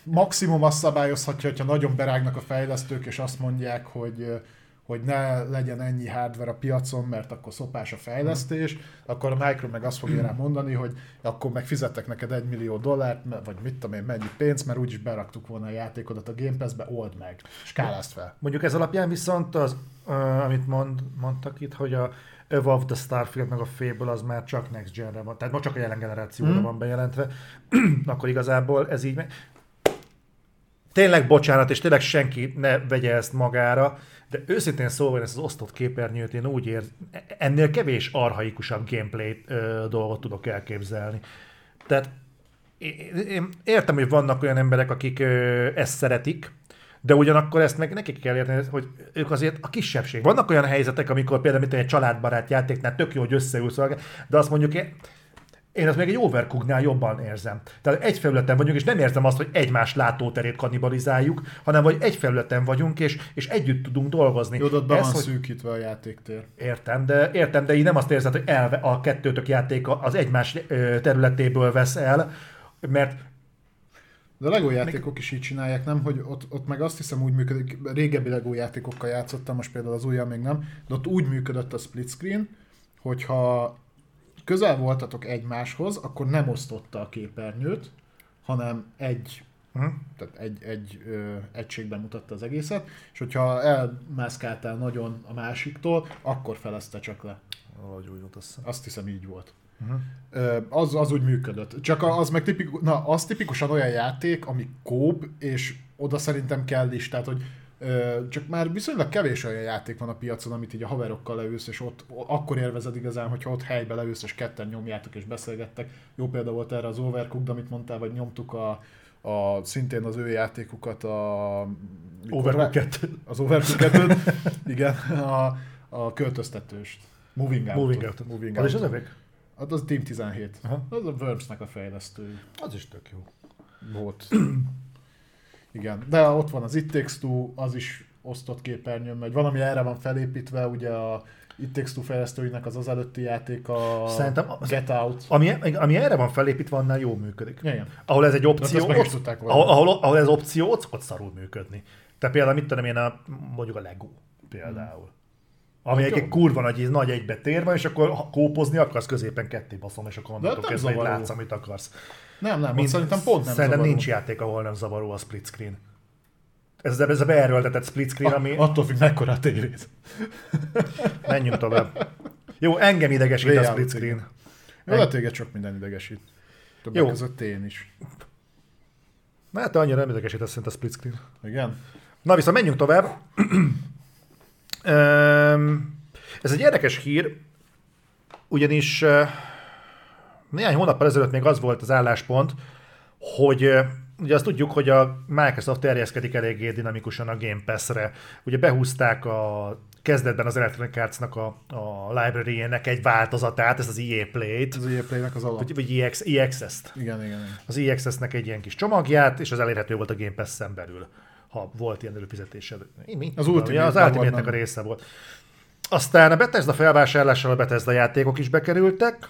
B: maximum azt szabályozhatja, hogyha nagyon berágnak a fejlesztők, és azt mondják, hogy, hogy ne legyen ennyi hardware a piacon, mert akkor szopás a fejlesztés, akkor a Micro meg azt fogja rá mondani, hogy akkor meg fizettek neked egy millió dollárt, vagy mit tudom én, mennyi pénzt, mert úgyis beraktuk volna a játékodat a Game Pass-be, old meg, skálázd fel.
A: Mondjuk ez alapján viszont az, uh, amit mond, mondtak itt, hogy a Above the Starfield meg a Fable az már csak Next Gen-re van, tehát most csak a jelen generációra mm. van bejelentve, akkor igazából ez így. Tényleg bocsánat, és tényleg senki ne vegye ezt magára, de őszintén szóval ezt az osztott képernyőt én úgy ér, ennél kevés arhaikusabb gameplay dolgot tudok elképzelni. Tehát én értem, hogy vannak olyan emberek, akik ö, ezt szeretik, de ugyanakkor ezt meg nekik kell érteni, hogy ők azért a kisebbség. Vannak olyan helyzetek, amikor például mint egy családbarát játéknál tök jó, hogy összeülsz, de azt mondjuk én, azt még egy overcooknál jobban érzem. Tehát egy felületen vagyunk, és nem érzem azt, hogy egymás látóterét kannibalizáljuk, hanem hogy egy felületen vagyunk, és, és együtt tudunk dolgozni.
B: Jó, ott be Ez, van hogy... szűkítve a játéktér.
A: Értem, de, értem, de így nem azt érzed, hogy elve, a kettőtök játéka az egymás területéből vesz el, mert
B: de a LEGO játékok is így csinálják, nem? Hogy ott, ott meg azt hiszem úgy működik, régebbi LEGO játékokkal játszottam, most például az újjal még nem, de ott úgy működött a split screen, hogyha közel voltatok egymáshoz, akkor nem osztotta a képernyőt, hanem egy Uh-huh. Tehát egy, egy ö, egységben mutatta az egészet, és hogyha elmászkáltál nagyon a másiktól, akkor felezte csak le.
A: Ahogy úgy volt azt
B: Azt hiszem így volt. Uh-huh. Az, az úgy működött. Csak az meg tipikus, na, az tipikusan olyan játék, ami kóp, és oda szerintem kell is, tehát hogy csak már viszonylag kevés olyan játék van a piacon, amit így a haverokkal leülsz, és ott akkor élvezed igazán, hogyha ott helybe leülsz, és ketten nyomjátok és beszélgettek. Jó példa volt erre az Overcooked, amit mondtál, vagy nyomtuk a, a szintén az ő játékukat, a...
A: Overcooked.
B: Az Overcooked, igen, a, a költöztetőst. Moving Out.
A: Moving Out. Moving out. Az is az nevek?
B: Hát az Team 17. Aha. Az a Wormsnek a fejlesztő.
A: Az is tök jó.
B: Volt. Igen, de ott van az It Takes Two, az is osztott képernyőn megy. Valami erre van felépítve, ugye a It Takes Two fejlesztőinek az az előtti játék a
A: Szerintem az,
B: Get Out.
A: Ami, ami erre van felépítve, annál jó működik.
B: Igen.
A: Ahol ez egy opció, ott, ahol, ahol, ahol, ez opció, ott, ott szarul működni. Tehát például mit tudom én, a, mondjuk a Lego például. Hmm. Ami hát egy kurva nagy, nagy egybe tér van, és akkor ha kópozni akarsz, középen ketté baszom, és akkor onnantól kezdve hogy látsz, amit akarsz.
B: Nem, nem, Mint, szerintem pont nem
A: Szerintem zavaró. nincs játék, ahol nem zavaró a split screen. Ez, ez a beerőltetett split screen, ami...
B: A, attól függ, mekkora a tévéd.
A: Menjünk tovább. Jó, engem idegesít Léjjel, a split screen.
B: Jó, a téged sok minden idegesít. Többek Jó. között én is.
A: Na hát annyira nem idegesít azt a split screen.
B: Igen.
A: Na viszont menjünk tovább. Ez egy érdekes hír, ugyanis néhány hónappal ezelőtt még az volt az álláspont, hogy ugye azt tudjuk, hogy a Microsoft terjeszkedik eléggé dinamikusan a Game Pass-re. Ugye behúzták a kezdetben az Electronic Arts-nak a, a library-ének egy változatát, ez az EA Play-t.
B: Az EA Play-nek az alap.
A: Vagy, vagy EX, EXS-t.
B: Igen, igen, igen.
A: Az EXS-nek egy ilyen kis csomagját, és az elérhető volt a Game Pass-en belül ha volt ilyen előfizetésed.
B: Az Ultimate,
A: az ultimate a része volt. Aztán a Bethesda felvásárlással a Bethesda játékok is bekerültek,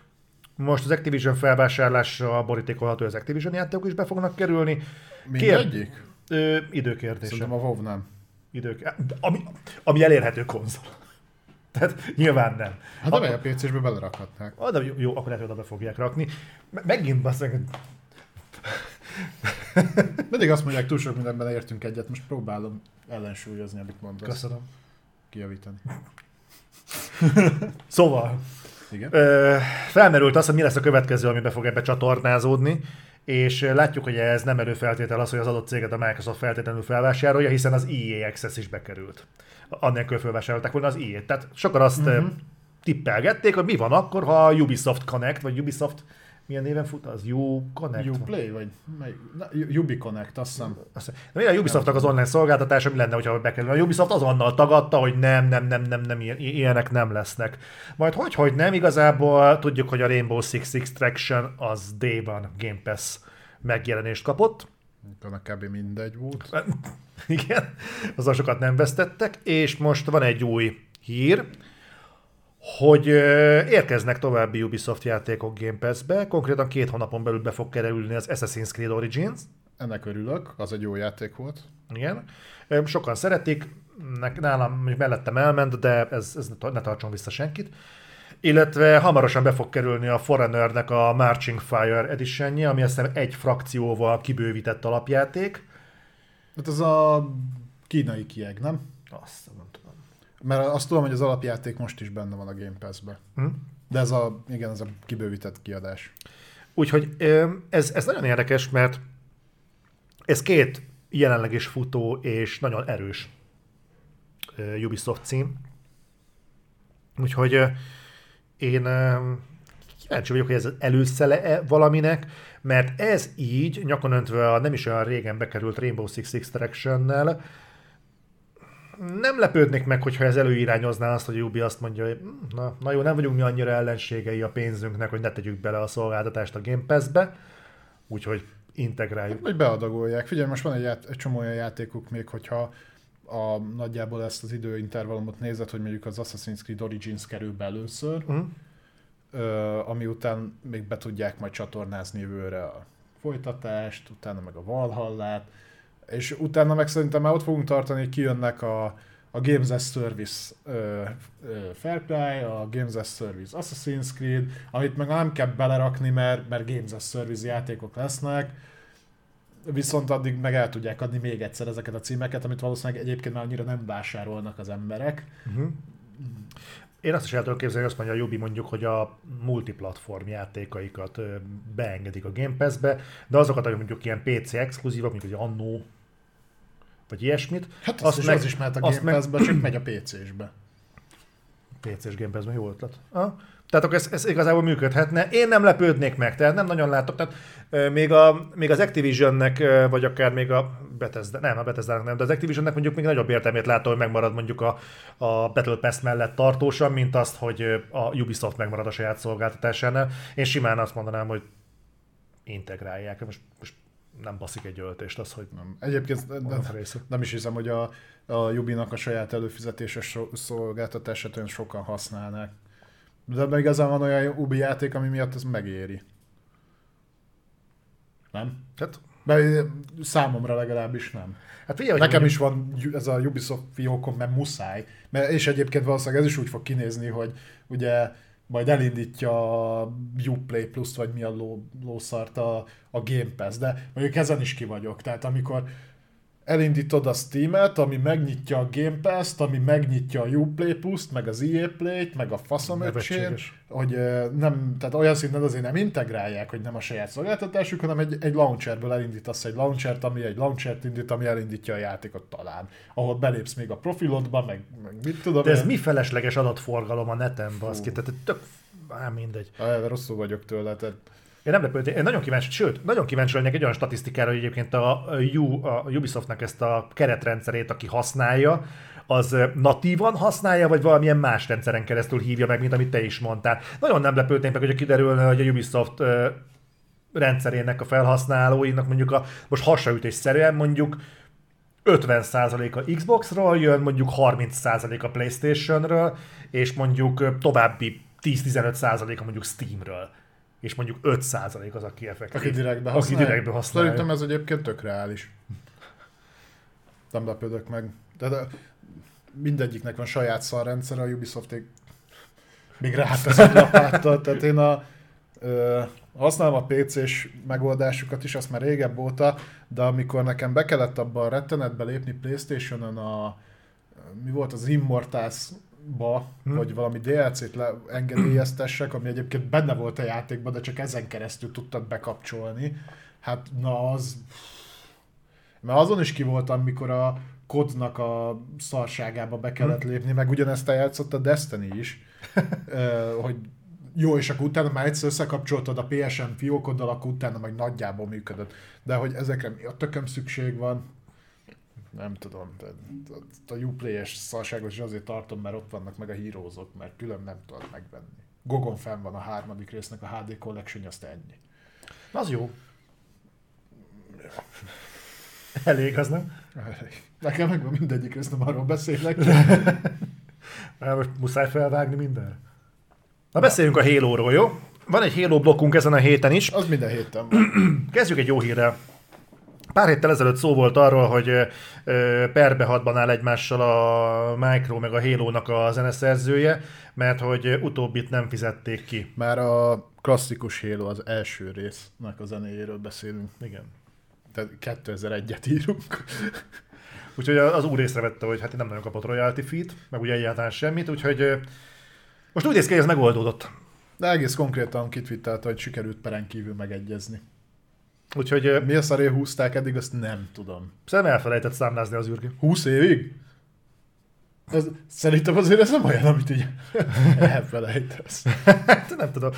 A: most az Activision felvásárlással borítékolható, az Activision játékok is be fognak kerülni.
B: Mindegyik?
A: Ö, időkérdése.
B: Szerintem a WoW nem.
A: Idők, ami, ami elérhető konzol. Tehát nyilván nem.
B: Hát de a PC-sbe belerakhatnák.
A: Ah, de jó, jó, akkor lehet, hogy oda be fogják rakni. Megint basszak,
B: Mindig azt mondják, túl sok mindenben értünk egyet, most próbálom ellensúlyozni, amit mondasz.
A: Köszönöm.
B: Kijavítani.
A: szóval,
B: Igen?
A: Ö, felmerült az, hogy mi lesz a következő, amiben fog ebbe csatornázódni, és látjuk, hogy ez nem előfeltétel az, hogy az adott céget a Microsoft feltétlenül felvásárolja, hiszen az EA Access is bekerült. Annélkül felvásárolták volna az EA-t. Tehát sokan azt uh-huh. tippelgették, hogy mi van akkor, ha a Ubisoft Connect, vagy Ubisoft milyen néven fut az?
B: Connect? Uplay, vagy Ubi Connect, azt hiszem.
A: Azt hiszem. A Ubisoftnak az online szolgáltatása mi lenne, hogyha bekerül? A Ubisoft azonnal tagadta, hogy nem, nem, nem, nem, nem, ilyenek nem lesznek. Majd hogy, hogy nem, igazából tudjuk, hogy a Rainbow Six Extraction az Day-ban Game Pass megjelenést kapott.
B: Annak kb. mindegy volt.
A: Igen, azzal sokat nem vesztettek, és most van egy új hír, hogy érkeznek további Ubisoft játékok Game Pass-be, konkrétan két hónapon belül be fog kerülni az Assassin's Creed Origins,
B: ennek örülök, az egy jó játék volt.
A: Igen. Sokan szeretik, nálam mondjuk mellettem elment, de ez, ez ne tar- ne tartson vissza senkit. Illetve hamarosan be fog kerülni a Foreignernek a Marching Fire edition ami azt hiszem egy frakcióval kibővített alapjáték.
B: Hát ez a kínai kieg, nem?
A: Azt nem tudom.
B: Mert azt tudom, hogy az alapjáték most is benne van a Game Pass-be.
A: Hm?
B: De ez a, igen, ez a kibővített kiadás.
A: Úgyhogy ez, ez nagyon érdekes, mert ez két jelenleg is futó és nagyon erős Ubisoft cím. Úgyhogy én kíváncsi vagyok, hogy ez előszele valaminek, mert ez így, nyakon öntve a nem is olyan régen bekerült Rainbow Six Extraction-nel, nem lepődnék meg, hogyha ez előirányozná azt, hogy Ubi azt mondja, hogy "Hm, na, na jó, nem vagyunk mi annyira ellenségei a pénzünknek, hogy ne tegyük bele a szolgáltatást a Game Pass-be, úgyhogy integráljuk.
B: Vagy beadagolják. Figyelj, most van egy, ját, egy csomó olyan játékuk még, hogyha a, nagyjából ezt az időintervallumot nézed, hogy mondjuk az Assassin's Creed Origins kerül be először,
A: Uh-huh.
B: ö, ami után még be tudják majd csatornázni jövőre a folytatást, utána meg a Valhallát, és utána meg szerintem már ott fogunk tartani, hogy kijönnek a, a Games as Service ö, ö, Far Cry, a Games as Service Assassin's Creed, amit meg nem kell belerakni, mert, mert Games as Service játékok lesznek, viszont addig meg el tudják adni még egyszer ezeket a címeket, amit valószínűleg egyébként már annyira nem vásárolnak az emberek.
A: Uh-huh. Én azt is el tudom képzelni, hogy azt mondja a Ubi mondjuk, hogy a multiplatform játékaikat beengedik a Game Pass-be, de azokat, amik mondjuk ilyen PC exkluzívak, mint egy Anno, vagy ilyesmit,
B: Hát az, is, meg, az is mehet a
A: azt
B: Game Pass-be, csak megy a PC-sbe.
A: PC-s Game Pass-ben jó ötlet. Ah. Tehát akkor ez, ez igazából működhetne. Én nem lepődnék meg, tehát nem nagyon látok. Tehát még, a, még az Activisionnek, vagy akár még a Bethesda, nem, a Bethesda nem, de az Activisionnek mondjuk még nagyobb értelmét látom, hogy megmarad mondjuk a, a Battle Pass mellett tartósan, mint azt, hogy a Ubisoft megmarad a saját szolgáltatásánál. Én simán azt mondanám, hogy integrálják. Most, most nem baszik egy öltést az, hogy
B: Nem. Egyébként
A: része.
B: nem is hiszem, hogy a, a Jubinak a saját előfizetéses szolgáltatását olyan sokan használnák. De ebben igazán van olyan Ubi játék, ami miatt ez megéri. Nem?
A: Tehát,
B: De számomra legalábbis nem.
A: hát figyelj,
B: Nekem
A: hogy
B: is van ez a Ubisoft fiókom, mert muszáj. Mert, és egyébként valószínűleg ez is úgy fog kinézni, hogy ugye majd elindítja a Uplay Plus vagy mi a ló, lószart a, a Game Pass, de mondjuk ezen is ki vagyok. Tehát amikor elindítod a Steam-et, ami megnyitja a Game Pass-t, ami megnyitja a Uplay Plus-t, meg az EA Play-t, meg a faszom hogy nem, tehát olyan szinten azért nem integrálják, hogy nem a saját szolgáltatásuk, hanem egy, egy launcherből elindítasz egy launchert, ami egy launchert indít, ami elindítja a játékot talán. Ahol belépsz még a profilodba, meg, meg mit tudom
A: de ez
B: én.
A: mi felesleges adatforgalom a neten, baszki? Tehát tök, á, mindegy.
B: Ah, rosszul vagyok tőle, tehát
A: Én nem lepődtem, én nagyon kíváncsi, sőt, nagyon kíváncsi lennék egy olyan statisztikára, hogy egyébként a, U, a Ubisoftnak ezt a keretrendszerét, aki használja, az natívan használja, vagy valamilyen más rendszeren keresztül hívja meg, mint amit te is mondtál. Nagyon nem lepődnék meg, hogyha kiderülne, hogy a Ubisoft rendszerének a felhasználóinak mondjuk a, most hasraütésszerűen mondjuk 50% a Xboxról jön, mondjuk 30% a Playstationről, és mondjuk további 10-15% a mondjuk Steamről. És mondjuk 5% az, aki effektív.
B: aki direktbe
A: Aki
B: használja.
A: direktbe használja.
B: Szerintem ez egyébként tök reális. Nem lepődök meg. De, de mindegyiknek van saját szarrendszer, a Ubisoft még rátesz egy lapáttal, tehát én a, ö, használom a PC-s megoldásukat is, azt már régebb óta, de amikor nekem be kellett abban a rettenetbe lépni Playstation-on a mi volt az Immortals-ba,
A: Hm.
B: hogy valami DLC-t le- engedélyeztessek, ami egyébként benne volt a játékban, de csak ezen keresztül tudtad bekapcsolni. Hát na az... Mert azon is ki voltam, mikor a kodnak a szarságába be kellett lépni, meg ugyanezt eljátszott a Destiny is, hogy jó, és akkor utána már egyszer összekapcsoltad a PSN fiókoddal, akkor utána meg nagyjából működött. De hogy ezekre mi a tököm szükség van, nem tudom, de a Uplay-es szarságot is azért tartom, mert ott vannak meg a hírózok, mert külön nem tudod megvenni. Gogon fenn van a harmadik résznek a HD Collection, azt ennyi.
A: Az jó. Elég, az nem?
B: Nekem megvan mindegyik rész, nem arról beszélek.
A: Már most muszáj felvágni mindenre. Na beszéljünk a Halo-ról, jó? Van egy Halo blokkunk ezen a héten is.
B: Az minden héten van.
A: Kezdjük egy jó hírrel. Pár héttel ezelőtt szó volt arról, hogy ö, perbe áll egymással a Micro meg a Halo-nak a zeneszerzője, mert hogy utóbbit nem fizették ki.
B: Már a klasszikus Halo az első résznek a zenéjéről beszélünk.
A: Igen.
B: Tehát 2001-et írunk.
A: Úgyhogy az úr észrevette, hogy hát nem nagyon kapott royalty feed, meg ugye egyáltalán semmit, úgyhogy most úgy néz ki, hogy ez megoldódott.
B: De egész konkrétan kitvittelte, hogy sikerült peren kívül megegyezni.
A: Úgyhogy...
B: Mi a szaré húzták eddig, azt nem tudom.
A: Szerintem elfelejtett számlázni az űrgi.
B: 20 évig? Ez, szerintem azért ez nem olyan, amit így elfelejtesz.
A: hát nem tudom.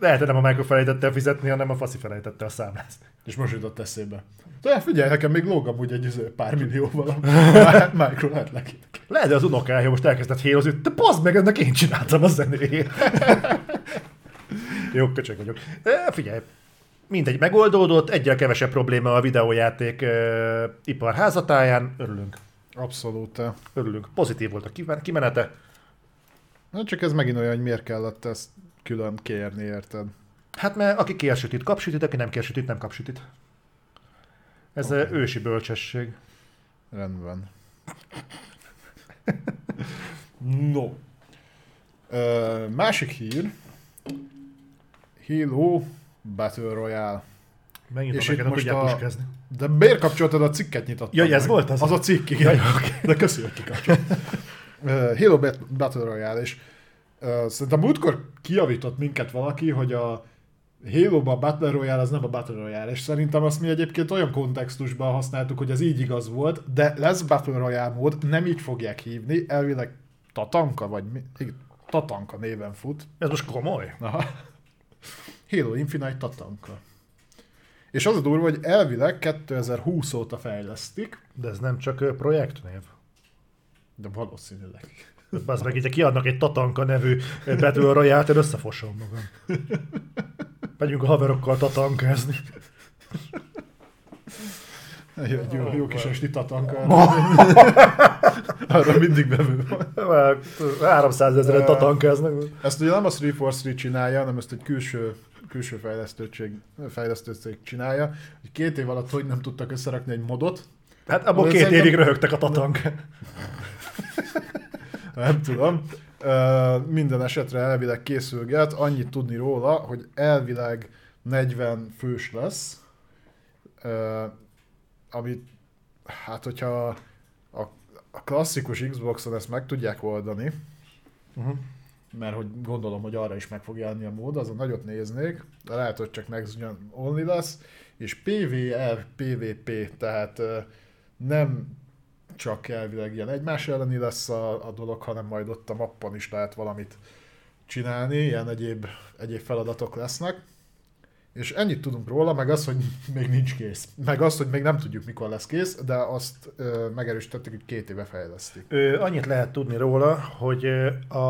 A: Lehet, hogy nem a Michael felejtette el fizetni, hanem a faszi felejtette a számlázni.
B: És most jutott eszébe. De figyelj, nekem még lóg amúgy egy izé, pár millióval Michael lehet neki.
A: Lehet, hogy az unokája most elkezdett hérozni, te pazd meg, ennek én csináltam a zenéjét. Jó, köcsög vagyok. E, figyelj, mindegy, megoldódott, egyre kevesebb probléma a videójáték e, ipar házatáján, örülünk.
B: Abszolút.
A: Örülünk. Pozitív volt a kimenete.
B: Na csak ez megint olyan, hogy miért kellett ezt külön kérni, érted?
A: Hát mert aki kér sütit, kap sütit, aki nem kér sütit, nem kap sütit. Ez okay. ősi bölcsesség.
B: Rendben. no. Ö, másik hír. Halo Battle Royale.
A: Megint és itt most a...
B: De miért kapcsoltad a cikket nyitottam?
A: Ja, ez volt az?
B: Az a cikk, igen. Ja, okay. De köszi, hogy kikapcsolt. uh, Halo Battle Royale, és uh, szerintem múltkor kiavított minket valaki, hogy a halo a Battle Royale az nem a Battle Royale, és szerintem azt mi egyébként olyan kontextusban használtuk, hogy ez így igaz volt, de lesz Battle Royale mód, nem így fogják hívni, elvileg Tatanka, vagy mi? Tatanka néven fut.
A: Ez most komoly?
B: Aha. Halo Infinite Tatanka. És az a durva, hogy elvileg 2020 óta fejlesztik.
A: De ez nem csak projektnév.
B: De valószínűleg.
A: Az meg így, kiadnak egy Tatanka nevű Battle Royale-t, én összefosom magam. Megyünk a haverokkal tatankázni.
B: Jó, jó, jó kis esti tatanka. Arra mindig bevő
A: van. 300 ezeren tatankáznak.
B: Ezt ugye nem a 343 csinálja, hanem ezt egy külső külső fejlesztőség, fejlesztőség csinálja, hogy két év alatt hogy nem tudtak összerakni egy modot.
A: Hát abból két évig röhögtek a tatank.
B: nem tudom. Uh, minden esetre elvileg készülget, annyit tudni róla, hogy elvileg 40 fős lesz, uh, amit hát hogyha a, a klasszikus Xboxon ezt meg tudják oldani, uh-huh mert hogy gondolom, hogy arra is meg fog jelenni a mód, azon nagyot néznék, de lehet, hogy csak Next Gen Only lesz, és PvR, PvP, tehát nem csak elvileg ilyen egymás elleni lesz a, a dolog, hanem majd ott a mappon is lehet valamit csinálni, ilyen egyéb, egyéb feladatok lesznek. És ennyit tudunk róla, meg az, hogy még nincs kész. Meg azt, hogy még nem tudjuk, mikor lesz kész, de azt ö, megerősítettük, hogy két éve fejlesztik.
A: Ö, annyit lehet tudni róla, hogy a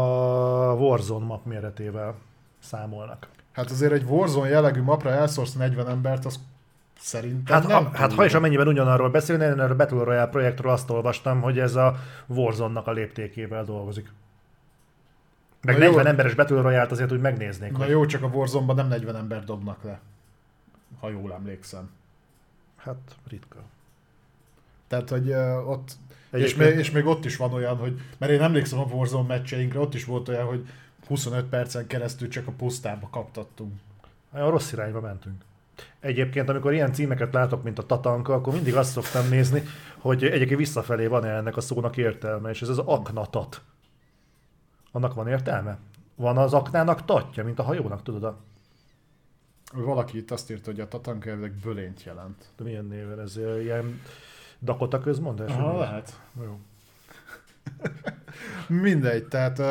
A: Warzone map méretével számolnak.
B: Hát azért egy Warzone jellegű mapra elszorsz 40 embert, az Szerintem
A: hát, nem ha, hát ha is amennyiben ugyanarról beszélni, én erről a Battle Royale projektről azt olvastam, hogy ez a Warzone-nak a léptékével dolgozik. Meg Na 40 jó. emberes Battle royale azért úgy megnéznék.
B: Na hogy... jó, csak a warzone nem 40 ember dobnak le. Ha jól emlékszem.
A: Hát ritka.
B: Tehát, hogy uh, ott... És még, és még ott is van olyan, hogy... Mert én emlékszem a Warzone meccseinkre, ott is volt olyan, hogy 25 percen keresztül csak a pusztába kaptattunk.
A: A rossz irányba mentünk. Egyébként, amikor ilyen címeket látok, mint a Tatanka, akkor mindig azt szoktam nézni, hogy egyébként visszafelé van-e ennek a szónak értelme, és ez az aknatat. Annak van értelme? Van az aknának tatja, mint a hajónak, tudod? A...
B: Valaki itt azt írta, hogy a tatanka elvileg bölényt jelent.
A: De milyen néven? Ez ilyen Dakota közmondás?
B: Aha, lehet. Jó. Mindegy, tehát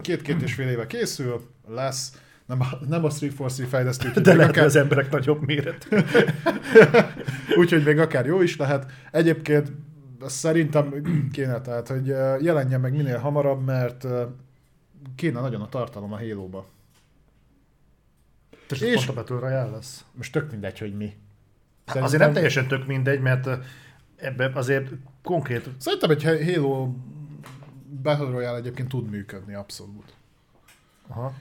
B: két-két és fél éve készül, lesz, nem a, nem a 343 fejlesztő.
A: De lehet, akár... az emberek nagyobb méret.
B: úgyhogy még akár jó is lehet. Egyébként szerintem kéne, tehát, hogy jelenjen meg minél hamarabb, mert kéne nagyon a tartalom a Halo-ba.
A: És, és pont a Battle Royale lesz.
B: Most tök mindegy, hogy mi.
A: Szerintem... Azért nem teljesen tök mindegy, mert ebben azért konkrét...
B: Szerintem egy Halo Battle Royale egyébként tud működni, abszolút.
A: Aha.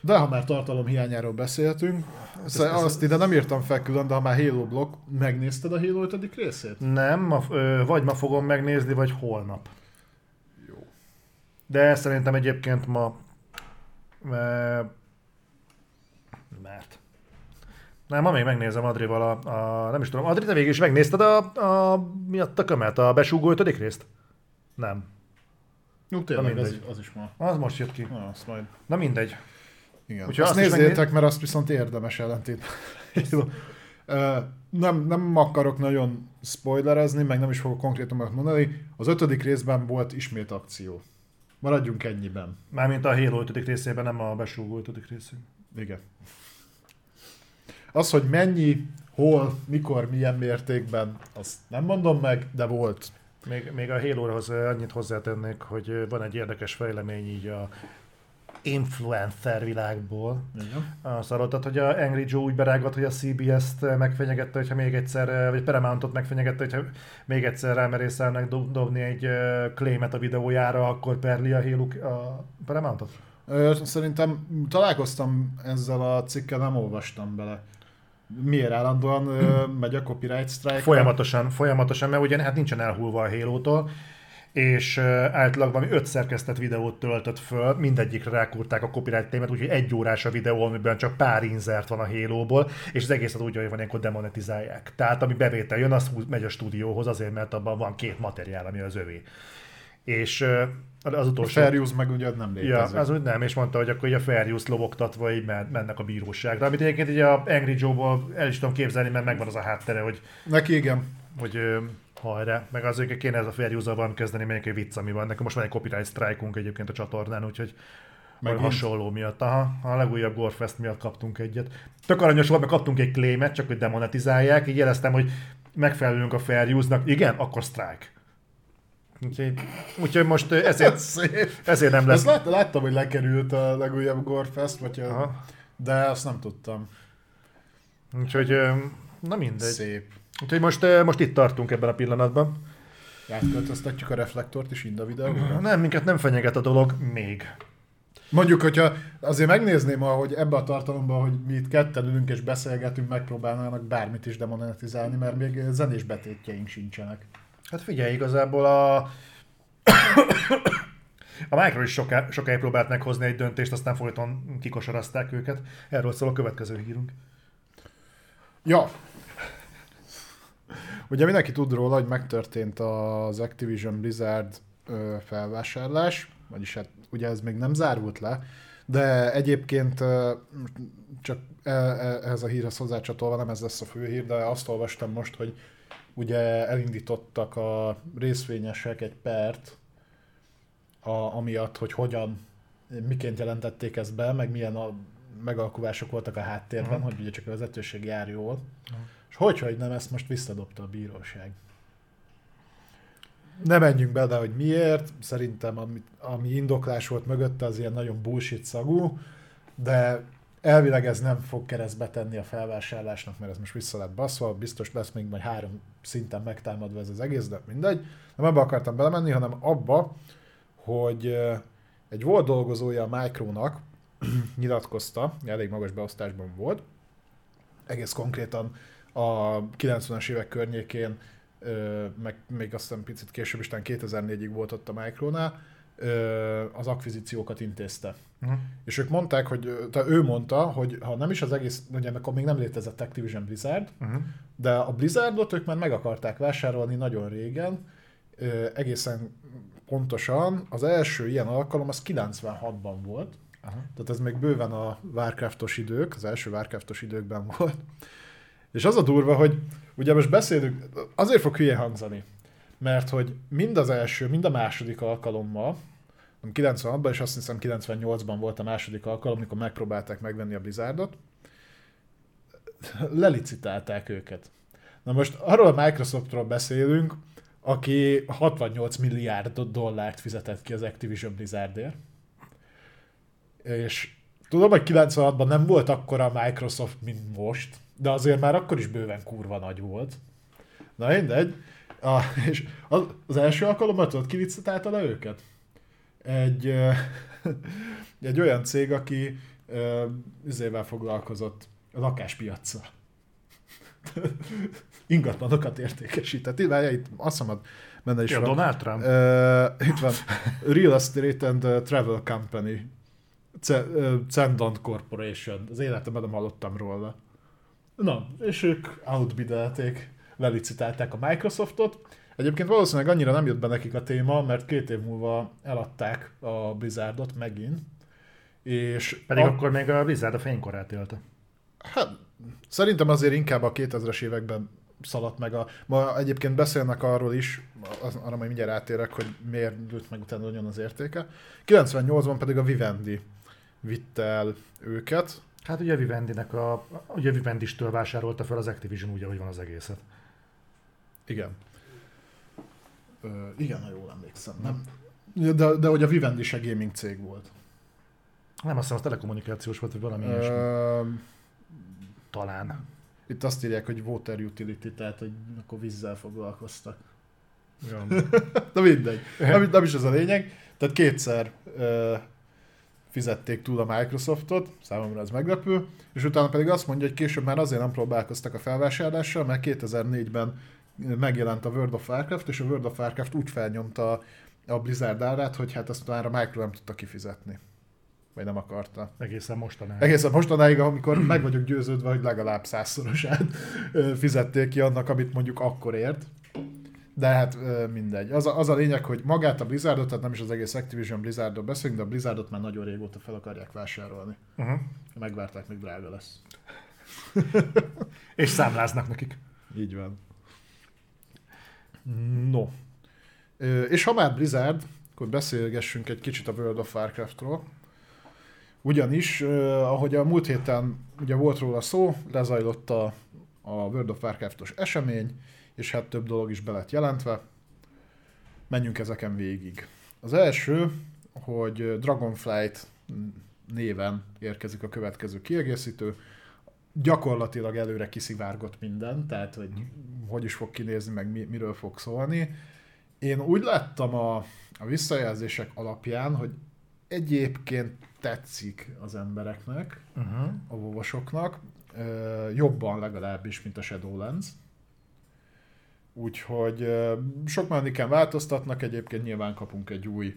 B: De ha már tartalom hiányáról beszéltünk, azt, azt ide nem írtam fel külön, de ha már Halo blog, megnézted a Halo 5. részét?
A: Nem, ma, ö, vagy ma fogom megnézni, vagy holnap. De szerintem egyébként ma... ö, Mert... Nem, ma még megnézem Adrival a, a nem is tudom, Adri, te végig is megnézted a, a mi a tökömet, a besúgó ötödik részt? Nem.
B: Jó, tényleg, az, az is ma.
A: Az most jött ki.
B: Na, azt majd.
A: Na mindegy.
B: Igen.
A: Úgyhogy
B: azt
A: azt
B: nézzétek,
A: megné-
B: mert azt viszont érdemes ellentét. Nem, nem akarok nagyon spoilerezni, meg nem is fogok konkrétumokat mondani. Az ötödik részben volt ismét akció. Maradjunk ennyiben.
A: Mármint a Halo 5. részében, nem a besúgó 5. részében.
B: Igen. Az, hogy mennyi, hol, mikor, milyen mértékben, azt nem mondom meg, de volt.
A: Még, még a Halo-hoz annyit hozzátennék, hogy van egy érdekes fejlemény így a influencer világból.
B: Igen.
A: Azt hallottad, hogy a Angry Joe úgy berágott, hogy a CBS-t megfenyegette, hogyha még egyszer, vagy Paramountot megfenyegette, hogyha még egyszer rámerészelnek dob- dobni egy ö, claimet a videójára, akkor perli a Halo a Paramountot?
B: Szerintem találkoztam ezzel a cikkel, nem olvastam bele. Miért állandóan megy a copyright strike?
A: Folyamatosan, folyamatosan, mert ugye hát nincsen elhullva a Halo-tól, és általában valami öt szerkesztett videót töltött föl, mindegyikre rákúrták a copyright témát, úgyhogy egy órás a videó, amiben csak pár inzert van a Halo-ból, és az egészet úgy, hogy van ilyenkor demonetizálják. Tehát ami bevétel jön, az megy a stúdióhoz azért, mert abban van két materiál, ami az övé. És az
B: A
A: utolsó...
B: fair use meg ugye nem
A: Ja,
B: létezik.
A: az úgy nem, és mondta, hogy akkor így a fair use lobogtatva így men- mennek a bíróságra. Amit egyébként így a Angry Joe-ból el is tudom képzelni, mert megvan az a háttere, hogy
B: Neki igen.
A: hogy hajrá, meg azért hogy kéne ez a fair use van kezdeni, melyik egy vicc, ami van. Nekem most van egy copyright strike egyébként a csatornán, úgyhogy meg hasonló miatt. Aha, a legújabb Gorefest miatt kaptunk egyet. Tök aranyos volt, mert kaptunk egy claimet, csak hogy demonetizálják, így jeleztem, hogy megfelelünk a fair use-nak. Igen, akkor strike. Úgyhogy, úgyhogy most ezért, ezért nem
B: Ezt
A: lesz.
B: lát, láttam, hogy lekerült a legújabb Gorefest, vagy a, de azt nem tudtam.
A: Úgyhogy, na mindegy.
B: Szép.
A: Úgyhogy most, ö, most itt tartunk ebben a pillanatban.
B: Átköltöztetjük a reflektort is Inda videóra.
A: Nem, minket nem fenyeget a dolog még.
B: Mondjuk, hogyha azért megnézném, hogy ebbe a tartalomban, hogy mi itt ketten ülünk és beszélgetünk, megpróbálnának bármit is demonetizálni, mert még zenés betétjeink sincsenek.
A: Hát figyelj, igazából a... A Micro is soká, sokáig próbált meghozni egy döntést, aztán folyton kikosarazták őket. Erről szól a következő hírunk.
B: Ja. Ugye mindenki tud róla, hogy megtörtént az Activision Blizzard felvásárlás, vagyis hát ugye ez még nem zárult le, de egyébként csak e- e- ehhez a hírhez hozzácsatolva nem ez lesz a fő hír, de azt olvastam most, hogy ugye elindítottak a részvényesek egy pert, a, amiatt, hogy hogyan, miként jelentették ezt be, meg milyen a megalkuvások voltak a háttérben,
A: Mhm.
B: hogy ugye csak a vezetőség jár jól. És hogy, hogy nem, ezt most visszadobta a bíróság. Ne menjünk bele, hogy miért, szerintem ami, ami indoklás volt mögötte, az ilyen nagyon bullshit szagú, de elvileg ez nem fog keresztbe tenni a felvásárlásnak, mert ez most vissza lett baszva, biztos lesz még majd három szinten megtámadva ez az egész, de mindegy. Nem ebbe akartam belemenni, hanem abba, hogy egy volt dolgozója a Micronak nyilatkozta, elég magas beosztásban volt, egész konkrétan a 90-es évek környékén, meg még aztán picit később, Isten 2004-ig volt ott a Micronál, az akvizíciókat intézte.
A: Uh-huh.
B: És ők mondták, hogy tehát ő mondta, hogy ha nem is az egész, ugye akkor még nem létezett Activision Blizzard,
A: Uh-huh.
B: de a Blizzardot ők már meg akarták vásárolni nagyon régen, egészen pontosan az első ilyen alkalom az 96-ban volt,
A: Aha.
B: tehát ez még bőven a Warcraftos idők, az első Warcraftos időkben volt. És az a durva, hogy ugye most beszélünk, azért fog hülye hangzani, mert hogy mind az első, mind a második alkalommal, 96-ban és azt hiszem 98-ban volt a második alkalom, amikor megpróbálták megvenni a Blizzardot, lelicitálták őket. Na most arról a Microsoftról beszélünk, aki 68 milliárd dollárt fizetett ki az Activision Blizzardért. És tudom, hogy 96-ban nem volt akkora a Microsoft, mint most, de azért már akkor is bőven kurva nagy volt. Na mindegy. A, és az, az első alkalommal tudod, ki licitálta le őket? Egy, ö, egy olyan cég, aki ö, izével foglalkozott, a lakáspiacsal. Ingatlanokat értékesített. Várja, itt azt hiszem, benne is
A: Ja,
B: van.
A: Donald Trump?
B: Uh, itt van. Real Estate and uh, Travel Company. Uh, Cendant Corporation. Az életemben nem hallottam róla. Na, és ők outbidelték, lelicitálták a Microsoftot. Egyébként valószínűleg annyira nem jött be nekik a téma, mert két év múlva eladták a Blizzardot megint. És
A: Pedig
B: a-
A: akkor még a Blizzard a fénykorát élte.
B: Hát, szerintem azért inkább a 2000-es években szaladt meg. A, ma egyébként beszélnek arról is, az, arra majd mindjárt átérek, hogy miért lőtt meg utána nagyon az értéke. 98-ban pedig a Vivendi vitte el őket.
A: Hát ugye Vivendinek a, ugye Vivendistől vásárolta fel az Activision úgy, ahogy van az egészet.
B: Igen. Ö, igen, ha jól emlékszem. Nem. De, de hogy a Vivendi se gaming cég volt.
A: Nem, azt hiszem, az telekommunikációs volt, vagy valami ilyesmi.
B: Ö,
A: Talán.
B: itt azt írják, hogy water utility, tehát hogy akkor vízzel foglalkoztak.
A: Ja.
B: Na mindegy. Nem, nem is ez a lényeg. Tehát kétszer ö, fizették túl a Microsoftot, számomra ez meglepő, és utána pedig azt mondja, hogy később már azért nem próbálkoztak a felvásárlással, mert 2004-ben megjelent a World of Warcraft, és a World of Warcraft úgy felnyomta a Blizzard árát, hogy hát azt már a Micro nem tudta kifizetni. Vagy nem akarta.
A: Egészen mostanáig.
B: Egészen mostanáig, amikor meg vagyok győződve, hogy legalább százszorosát fizették ki annak, amit mondjuk akkor ért. De hát mindegy. Az a, az a lényeg, hogy magát a Blizzardot, tehát nem is az egész Activision Blizzardot beszélünk, de a Blizzardot már nagyon régóta fel akarják vásárolni.
A: Uh-huh.
B: Megvárták, még drága lesz.
A: És számláznak nekik.
B: Így van. No. És ha már Blizzard, akkor beszélgessünk egy kicsit a World of Warcraftról. Ugyanis, ahogy a múlt héten ugye volt róla szó, lezajlott a, a World of Warcraftos esemény, és hát több dolog is be lett jelentve. Menjünk ezeken végig. Az első, hogy Dragonflight néven érkezik a következő kiegészítő. Gyakorlatilag előre kiszivárgott minden, tehát hogy hogy is fog kinézni, meg mi, miről fog szólni. Én úgy láttam a, a visszajelzések alapján, hogy egyébként tetszik az embereknek,
A: Uh-huh.
B: a vovosoknak, ö, jobban legalábbis, mint a Shadowlands. Úgyhogy sok mechanikán változtatnak, egyébként nyilván kapunk egy új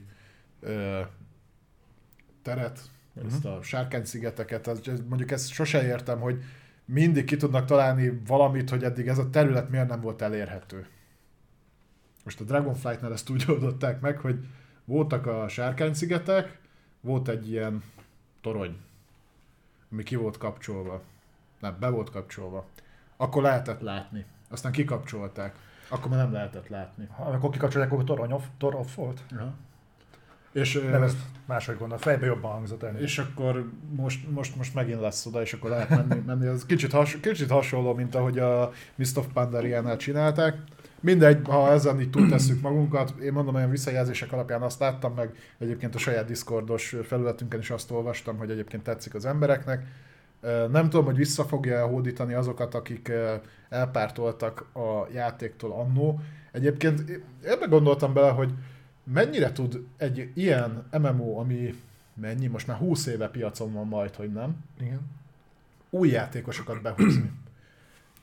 B: ö, teret, uh-huh. ezt a sárkány-szigeteket, az- ez- mondjuk ezt sose értem, hogy mindig ki tudnak találni valamit, hogy eddig ez a terület miért nem volt elérhető. Most a Dragonflight-nál ezt úgy oldották meg, hogy voltak a sárkány-szigetek, volt egy ilyen torony, ami ki volt kapcsolva. Nem, be volt kapcsolva. Akkor lehetett látni. Aztán kikapcsolták. Akkor már nem lehetett látni.
A: Amikor kikapcsolják, akkor torony off, tor off volt.
B: Ja. És,
A: Nem, ezt máshogy gondol. Fejbe jobban hangzott el.
B: és akkor most, most, most megint lesz oda, és akkor lehet menni. menni. Ez kicsit, has, kicsit hasonló, mint ahogy a Mist of Pandaria-nál csinálták. Mindegy, ha ezen így túltesszük magunkat, én mondom, olyan visszajelzések alapján azt láttam, meg egyébként a saját Discordos felületünkön is azt olvastam, hogy egyébként tetszik az embereknek. Nem tudom, hogy vissza fogja hódítani azokat, akik elpártoltak a játéktól annó. Egyébként én ebbe gondoltam bele, hogy mennyire tud egy ilyen MMO, ami mennyi, most már 20 éve piacon van majd, hogy nem,
A: Igen.
B: új játékosokat behúzni.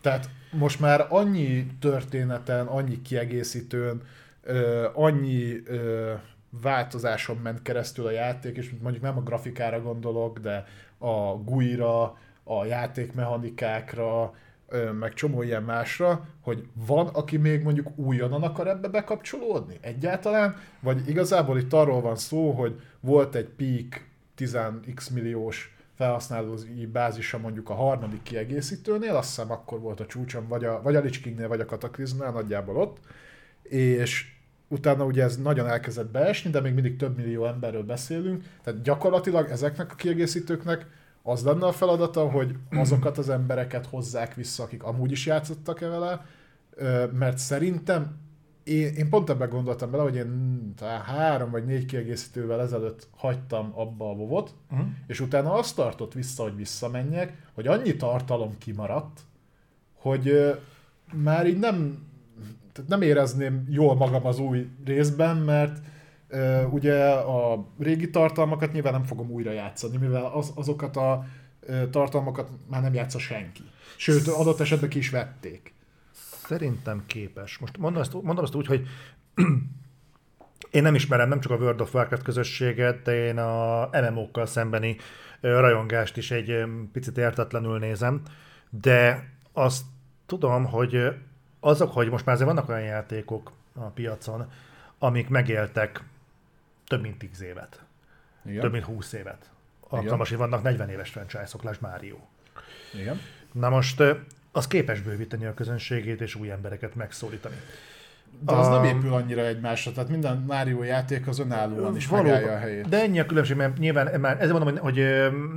B: Tehát most már annyi történeten, annyi kiegészítőn, ö, annyi ö, változáson ment keresztül a játék, és mondjuk nem a grafikára gondolok, de a GUI-ra, a játékmechanikákra, meg csomó ilyen másra, hogy van, aki még mondjuk újonnan akar ebbe bekapcsolódni? Egyáltalán? Vagy igazából itt arról van szó, hogy volt egy peak 10x milliós felhasználói bázisa mondjuk a harmadik kiegészítőnél, azt hiszem akkor volt a csúcson, vagy a, vagy a Lich Kingnél, vagy a Cataclysmnál, nagyjából ott, és utána ugye ez nagyon elkezdett beesni, de még mindig több millió emberről beszélünk, tehát gyakorlatilag ezeknek a kiegészítőknek az lenne a feladata, hogy azokat az embereket hozzák vissza, akik amúgy is játszottak-e vele, mert szerintem én, én pont ebben gondoltam bele, hogy én talán három vagy négy kiegészítővel ezelőtt hagytam abba a vovot,
A: Uh-huh.
B: és utána azt tartott vissza, hogy visszamenjek, hogy annyi tartalom kimaradt, hogy már így nem, tehát nem érezném jól magam az új részben, mert Ö, ugye a régi tartalmakat nyilván nem fogom újra játszani, mivel az, azokat a tartalmakat már nem játsza senki. Sőt, adott esetben ki is vették.
A: Szerintem képes. Most mondom azt, mondom azt úgy, hogy én nem ismerem nem csak a World of Warcraft közösséget, de én a MMO-kkal szembeni rajongást is egy picit értetlenül nézem, de azt tudom, hogy azok, hogy most már azért vannak olyan játékok a piacon, amik megéltek több mint 10 évet,
B: Igen.
A: több mint 20 évet. Alkalmas, hogy vannak 40 éves franchise-ok, lásd Mario.
B: Igen.
A: Na most az képes bővíteni a közönségét és új embereket megszólítani.
B: De az
A: A-
B: nem épül annyira egymásra, tehát minden Mario játék az önállóan is
A: Valóban.
B: megállja a helyét.
A: De ennyi a különbség, mert nyilván már ezért mondom, hogy,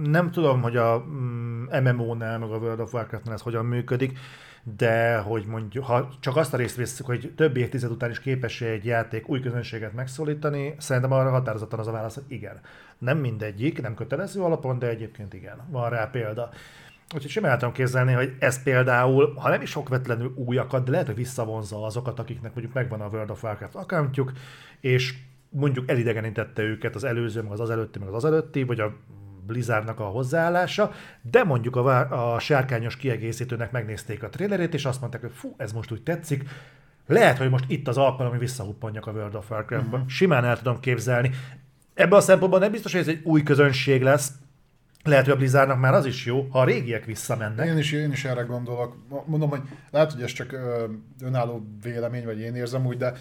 A: nem tudom, hogy a mm, MMO-nál, meg a World of Warcraft-nál ez hogyan működik, de hogy mondjuk, ha csak azt a részt visszük, hogy több évtized után is képes egy játék új közönséget megszólítani, szerintem arra határozottan az a válasz, hogy igen. Nem mindegyik, nem kötelező alapon, de egyébként igen. Van rá példa. Úgyhogy simán el tudom képzelni, hogy ez például, ha nem is okvetlenül újakat, de lehet, hogy visszavonza azokat, akiknek mondjuk megvan a World of Warcraft accountjuk, és mondjuk elidegenítette őket az előző, meg az az előtti, meg az az előtti, vagy a Blizzardnak a hozzáállása, de mondjuk a, a sárkányos kiegészítőnek megnézték a trailerét, és azt mondták, hogy fú, ez most úgy tetszik, lehet, hogy most itt az alkalom, hogy visszahuppanjak a World of Warcraft-ba. Uh-huh. Simán el tudom képzelni. Ebben a szempontból nem biztos, hogy ez egy új közönség lesz, lehet, hogy a Blizzardnak már az is jó, ha a régiek visszamennek.
B: Én is, én is erre gondolok. Mondom, hogy lehet, hogy ez csak ö, önálló vélemény, vagy én érzem úgy, de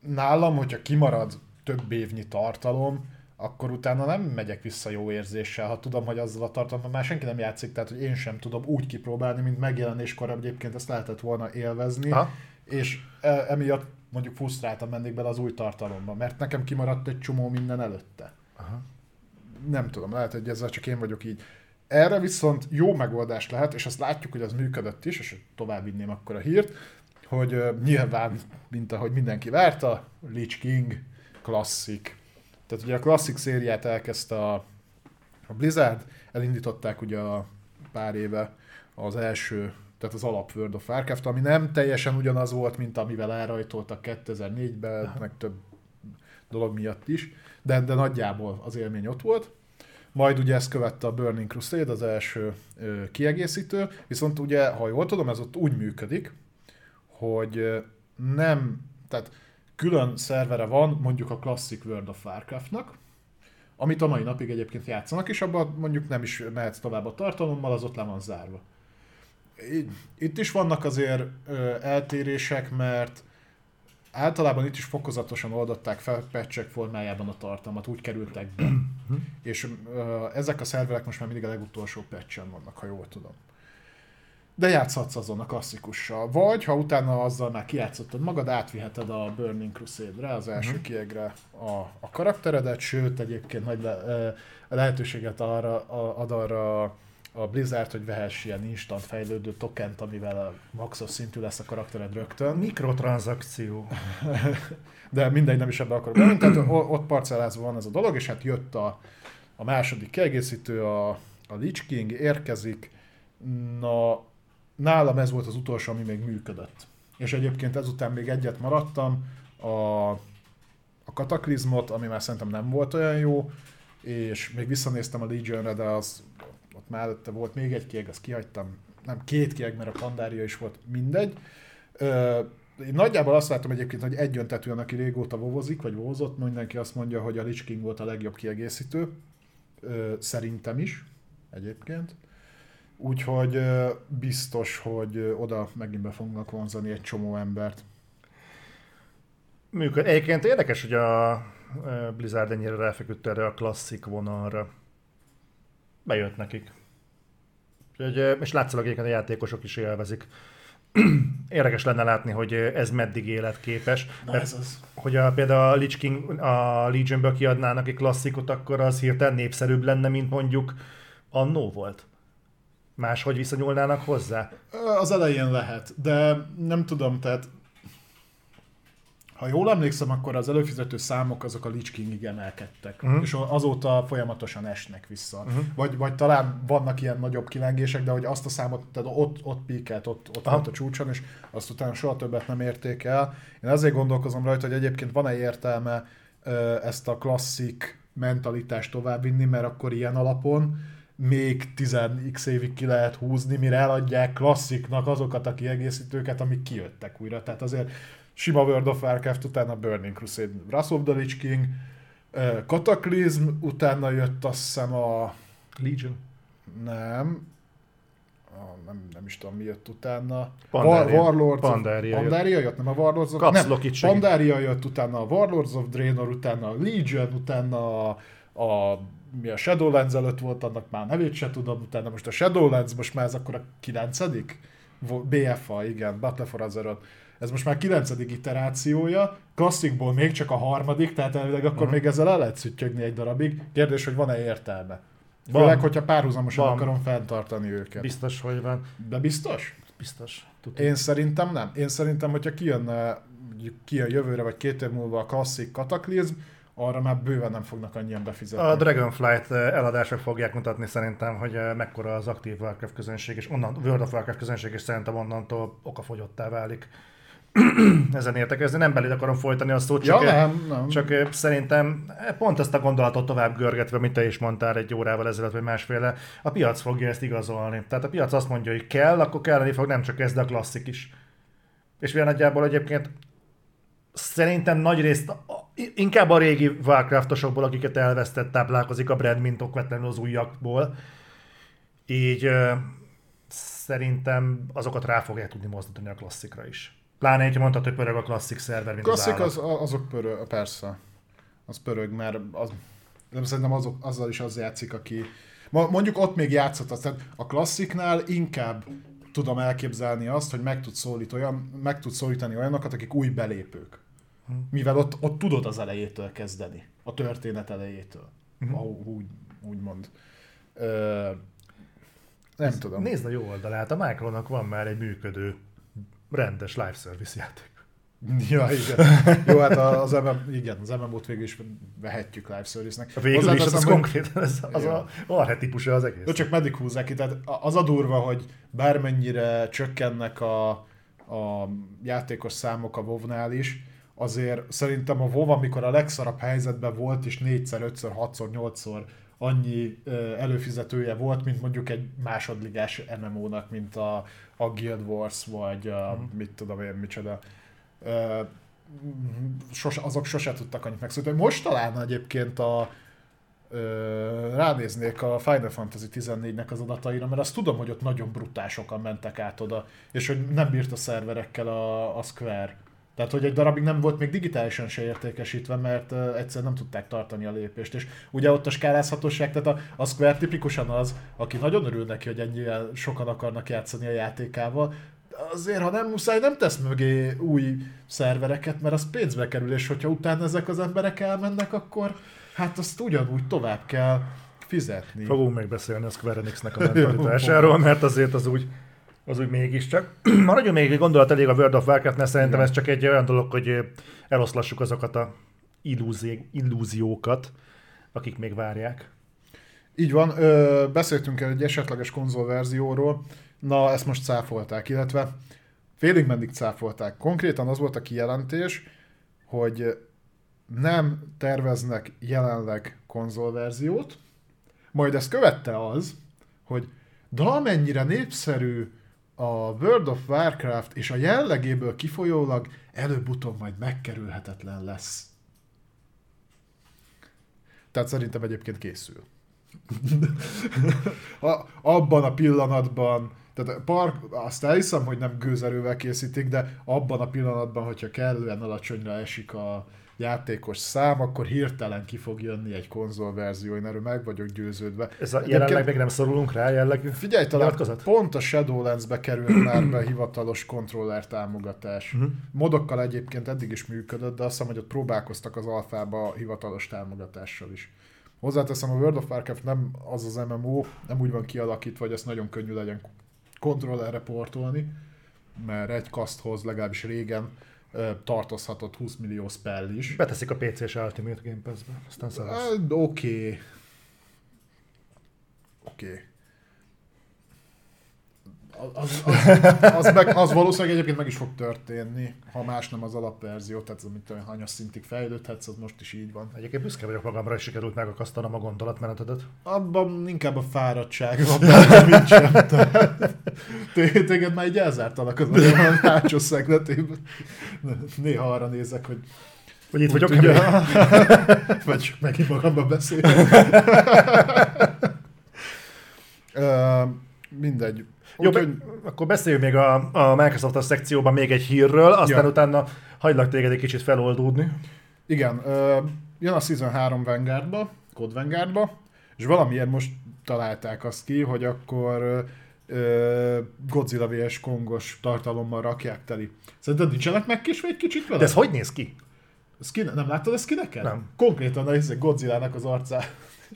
B: nálam, hogyha kimarad több évnyi tartalom, akkor utána nem megyek vissza jó érzéssel, ha tudom, hogy azzal a tartalommal már senki nem játszik, tehát hogy én sem tudom úgy kipróbálni, mint megjelenéskor egyébként ezt lehetett volna élvezni,
A: Aha.
B: és e- emiatt mondjuk frusztráltan mennék bele az új tartalomba, mert nekem kimaradt egy csomó minden előtte.
A: Aha.
B: Nem tudom, lehet, hogy ezzel csak én vagyok így. Erre viszont jó megoldás lehet, és azt látjuk, hogy az működött is, és tovább vinném akkor a hírt, hogy uh, nyilván, mint ahogy mindenki várta, Lich King klasszik. Tehát ugye a klasszik szériát elkezdte a, a Blizzard, elindították ugye a pár éve az első, tehát az alap World of Warcraft, ami nem teljesen ugyanaz volt, mint amivel elrajtoltak 2004-ben, meg több dolog miatt is, de, de nagyjából az élmény ott volt. Majd ugye ezt követte a Burning Crusade, az első ö, kiegészítő, viszont ugye, ha jól tudom, ez ott úgy működik, hogy nem, tehát külön szervere van mondjuk a Classic World of Warcraftnak, amit a mai napig egyébként játszanak, és abban mondjuk nem is mehetsz tovább a tartalommal, az ott le van zárva. Itt is vannak azért eltérések, mert általában itt is fokozatosan oldották fel patchek formájában a tartalmat, úgy kerültek be. és ö, ezek a szerverek most már mindig a legutolsó patchen vannak, ha jól tudom. De játszhatsz azon a klasszikussal. Vagy, ha utána azzal már kijátszottad magad, átviheted a Burning Crusade-re, az első uh-huh. kiegre a, a karakteredet, sőt, egyébként nagy le, lehetőséget arra, a, ad arra a Blizzard, hogy vehess ilyen instant fejlődő tokent, amivel a maxos szintű lesz a karaktered rögtön.
A: Mikrotranszakció.
B: De mindegy, nem is ebbe akarok menni. Tehát ott parcellázva van ez a dolog, és hát jött a, a második kiegészítő, a, a Lich King, érkezik. Na, nálam ez volt az utolsó, ami még működött. És egyébként ezután még egyet maradtam, a, a Kataklizmot, ami már szerintem nem volt olyan jó, és még visszanéztem a Legionre, de az ott mellette volt még egy kieg, azt kihagytam, nem két kieg, mert a Pandária is volt, mindegy. Ö, én nagyjából azt látom egyébként, hogy egyöntetően, aki régóta vovozik, vagy vovozott, mindenki azt mondja, hogy a Lich King volt a legjobb kiegészítő. Ö, szerintem is, egyébként. Úgyhogy biztos, hogy oda megint be fognak vonzani egy csomó embert.
A: Működ. Egyébként érdekes, hogy a Blizzard ennyire ráfeküdt erre a klasszik vonalra. Bejött nekik. Úgyhogy, és látszólag egyébként a játékosok is élvezik. Érdekes lenne látni, hogy ez meddig életképes.
B: Na
A: Mert
B: ez az.
A: hogy a, például a Lich King, a Legionből kiadnának egy klasszikot, akkor az hirtelen népszerűbb lenne, mint mondjuk annó volt. Máshogy viszonyulnának hozzá.
B: Az elején lehet, de nem tudom, tehát ha jól emlékszem, akkor az előfizető számok azok a Lich Kingig emelkedtek, uh-huh. és azóta folyamatosan esnek vissza. Uh-huh. Vagy, vagy talán vannak ilyen nagyobb kilengések, de hogy azt a számot, tehát ott, ott píkelt, ott, ott
A: Aha.
B: volt a csúcson, és azt utána soha többet nem érték el. Én azért gondolkozom rajta, hogy egyébként van-e értelme ezt a klasszik mentalitást továbbvinni, mert akkor ilyen alapon még 10x évig ki lehet húzni, mire eladják klassziknak azokat a kiegészítőket, amik kijöttek újra. Tehát azért sima World of Warcraft, utána Burning Crusade, Wrath of the Lich King, Cataclysm, utána jött azt hiszem a...
A: Legion.
B: Nem, a, nem, nem is tudom mi jött utána.
A: Pandaria.
B: War, Warlords
A: Pandaria
B: of,
A: jött.
B: Pandaria jött, nem a Warlords of...
A: Kapsz
B: nem. Pandaria jött, utána a Warlords of Draenor, utána a Legion, utána a, a mi a Shadowlands előtt volt, annak már nevét se tudom, utána most a Shadowlands, most már ez akkor a kilencedik? BFA, igen, Battle for Azeroth. Ez most már kilencedik iterációja, klasszikból még csak a harmadik, tehát elvileg akkor még ezzel el lehet szüttyögni egy darabig. Kérdés, hogy van-e értelme?
A: Van.
B: Főleg, hogyha párhuzamosan
A: Van.
B: akarom fenntartani őket.
A: Biztos, hogy van.
B: De biztos?
A: Biztos. Tudom.
B: Én szerintem nem. Én szerintem, hogyha kijön jövőre vagy két év múlva a klasszik kataklizm, arra már bőven nem fognak annyian befizetni.
A: A Dragonflight eh, eladások fogják mutatni szerintem, hogy eh, mekkora az aktív Warcraft közönség, és onnan, World of Warcraft közönség, és szerintem onnantól okafogyottá válik. Ezen értekezni, nem belé akarom folytani a szót,
B: ja,
A: csak, eh,
B: nem, nem.
A: csak szerintem pont ezt a gondolatot tovább görgetve, mint te is mondtál egy órával ezelőtt, vagy másféle, a piac fogja ezt igazolni. Tehát a piac azt mondja, hogy kell, akkor kelleni fog nem csak ez, de a klasszik is. És olyan nagyjából egyébként szerintem nagy részt inkább a régi Warcraftosokból, akiket elvesztett, táplálkozik a brand, mint okvetlenül az újakból. Így ö, szerintem azokat rá fogják tudni mozdítani a klasszikra is. Pláne, hogy mondtad, hogy pörög a klasszik szerver, mint
B: Klasszik
A: az,
B: az, azok pörög, persze. Az pörög, mert az, nem szerintem azok, azzal is az játszik, aki... Mondjuk ott még játszott az, tehát a klassziknál inkább tudom elképzelni azt, hogy meg tud, szólít olyan, meg tud szólítani olyanokat, akik új belépők. Mivel ott, ott tudod az elejétől kezdeni. A történet elejétől. Uh-huh. Úgy, úgymond. Ö, nem tudom.
A: Nézd a jó oldalát, a Micronak van már egy működő, rendes live service játék.
B: Ja, igen. Jó, hát az, MM, igen, az MMO-t végül is vehetjük live service-nek.
A: Végül is
B: Hozzáteszem,
A: az, az konkrétan ez, az
B: Jó.
A: a archetípusa az egész.
B: De csak meddig húzzák ki, tehát az a durva, hogy bármennyire csökkennek a, a játékos számok a WoW-nál is, azért szerintem a WoW, amikor a legszarabb helyzetben volt, és 4-szer, 5-ször, 6-szor, 8-szor annyi előfizetője volt, mint mondjuk egy másodligás MMO-nak, mint a, a Guild Wars, vagy a, mit tudom én, micsoda. Ö, sose, azok sose tudtak annyit megszólítani. Most talán egyébként a, ránéznék a Final Fantasy 14-nek az adataira, mert azt tudom, hogy ott nagyon brutál sokan mentek át oda, és hogy nem bírt a szerverekkel a, a Square. Tehát, hogy egy darabig nem volt még digitálisan se értékesítve, mert uh, egyszer nem tudták tartani a lépést. És ugye ott a skálázhatóság, tehát a, a Square tipikusan az, aki nagyon örül neki, hogy ennyire sokan akarnak játszani a játékával, azért, ha nem muszáj, nem tesz mögé új szervereket, mert az pénzbe kerül, és hogyha utána ezek az emberek elmennek, akkor hát azt ugyanúgy tovább kell fizetni.
A: Fogunk még beszélni a Square Enixnek a mentalitásáról, mert azért az úgy, az úgy mégiscsak. Maradjunk még egy gondolat elég a World of Warcraft-nál, szerintem
B: Igen.
A: ez csak egy olyan dolog, hogy eloszlassuk azokat a illúzi- illúziókat, akik még várják.
B: Így van, ö, beszéltünk el egy esetleges konzolverzióról, na ezt most cáfolták, illetve félig meddig cáfolták. Konkrétan az volt a kijelentés, hogy nem terveznek jelenleg konzolverziót, majd ezt követte az, hogy de amennyire népszerű a World of Warcraft és a jellegéből kifolyólag előbb-utóbb majd megkerülhetetlen lesz. Tehát szerintem egyébként készül. a, abban a pillanatban, tehát a park, azt elhiszem, hogy nem gőzerővel készítik, de abban a pillanatban, hogyha kellően alacsonyra esik a játékos szám, akkor hirtelen ki fog jönni egy konzolverzió, én erről meg vagyok győződve.
A: Ez a,
B: Egyébként-
A: jelenleg még nem szorulunk rá jellegű
B: Figyelj, talán
A: nyilatkozat?
B: pont a Shadowlands-be került már be hivatalos kontroller támogatás.
A: Mhm.
B: Uh-huh. Modokkal egyébként eddig is működött, de azt hiszem, hogy ott próbálkoztak az alfába hivatalos támogatással is. Hozzáteszem, a World of Warcraft nem az az MMO, nem úgy van kialakítva, hogy ezt nagyon könnyű legyen kontrollerre portolni, mert egy kaszthoz legalábbis régen tartozhatott 20 millió spell is.
A: Beteszik a PC-s Ultimate Game Pass-be, aztán
B: Oké. Oké. Az, az, az, meg, az valószínűleg egyébként meg is fog történni, ha más nem az alapverzió, tehát amit olyan hanyas szintig fejlődhetsz, az most is így van.
A: Egyébként büszke vagyok magamra, hogy sikerült megakasztanom a gondolatmenetedet.
B: Abban inkább a fáradtság van, mint sem. Téged már így elzártalak az olyan hátsó szegletében. Néha arra nézek, hogy
A: Hogy itt vagyok,
B: tudja, vagy csak megint magamba beszélek. Ö, mindegy.
A: Jó,
B: Úgyhogy-
A: be, akkor beszéljünk még a, a Microsoft szekcióban még egy hírről, aztán
B: Ja.
A: utána hagylak téged egy kicsit feloldódni.
B: Igen, ö, jön a Season 3 Vanguardba, Code Vanguardba, és valamiért most találták azt ki, hogy akkor ö, Godzilla vs. Kongos tartalommal rakják teli. Szerinted nincsenek megkésve egy kicsit vele?
A: De ez hogy néz ki?
B: Skin, nem láttad a skineket?
A: Nem.
B: Konkrétan a izé Godzilla-nak az arcá.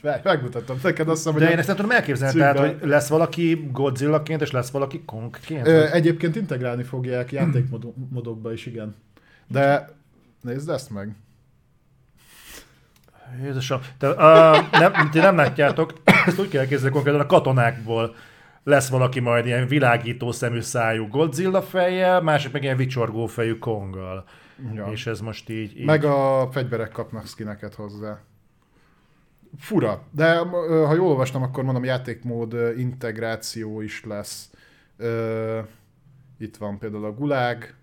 B: Meg- Megmutattam neked, azt hiszem, hogy
A: De én ezt nem tudom elképzelni,
B: cikkben-
A: tehát, hogy lesz valaki Godzilla-ként, és lesz valaki Kongként?
B: Ö, egyébként integrálni fogják játékmodokba is, igen. De nézd ezt meg.
A: Jézusom, te, uh, nem, ti nem látjátok, ezt úgy kell elképzelni konkrétan a katonákból lesz valaki majd ilyen világító szemű szájú Godzilla fejjel, másik meg ilyen vicsorgó fejű Konggal.
B: Ja.
A: És ez most így... így.
B: Meg a fegyverek kapnak skineket hozzá. Fura, de ha jól olvastam, akkor mondom, játékmód integráció is lesz. Itt van például a gulág,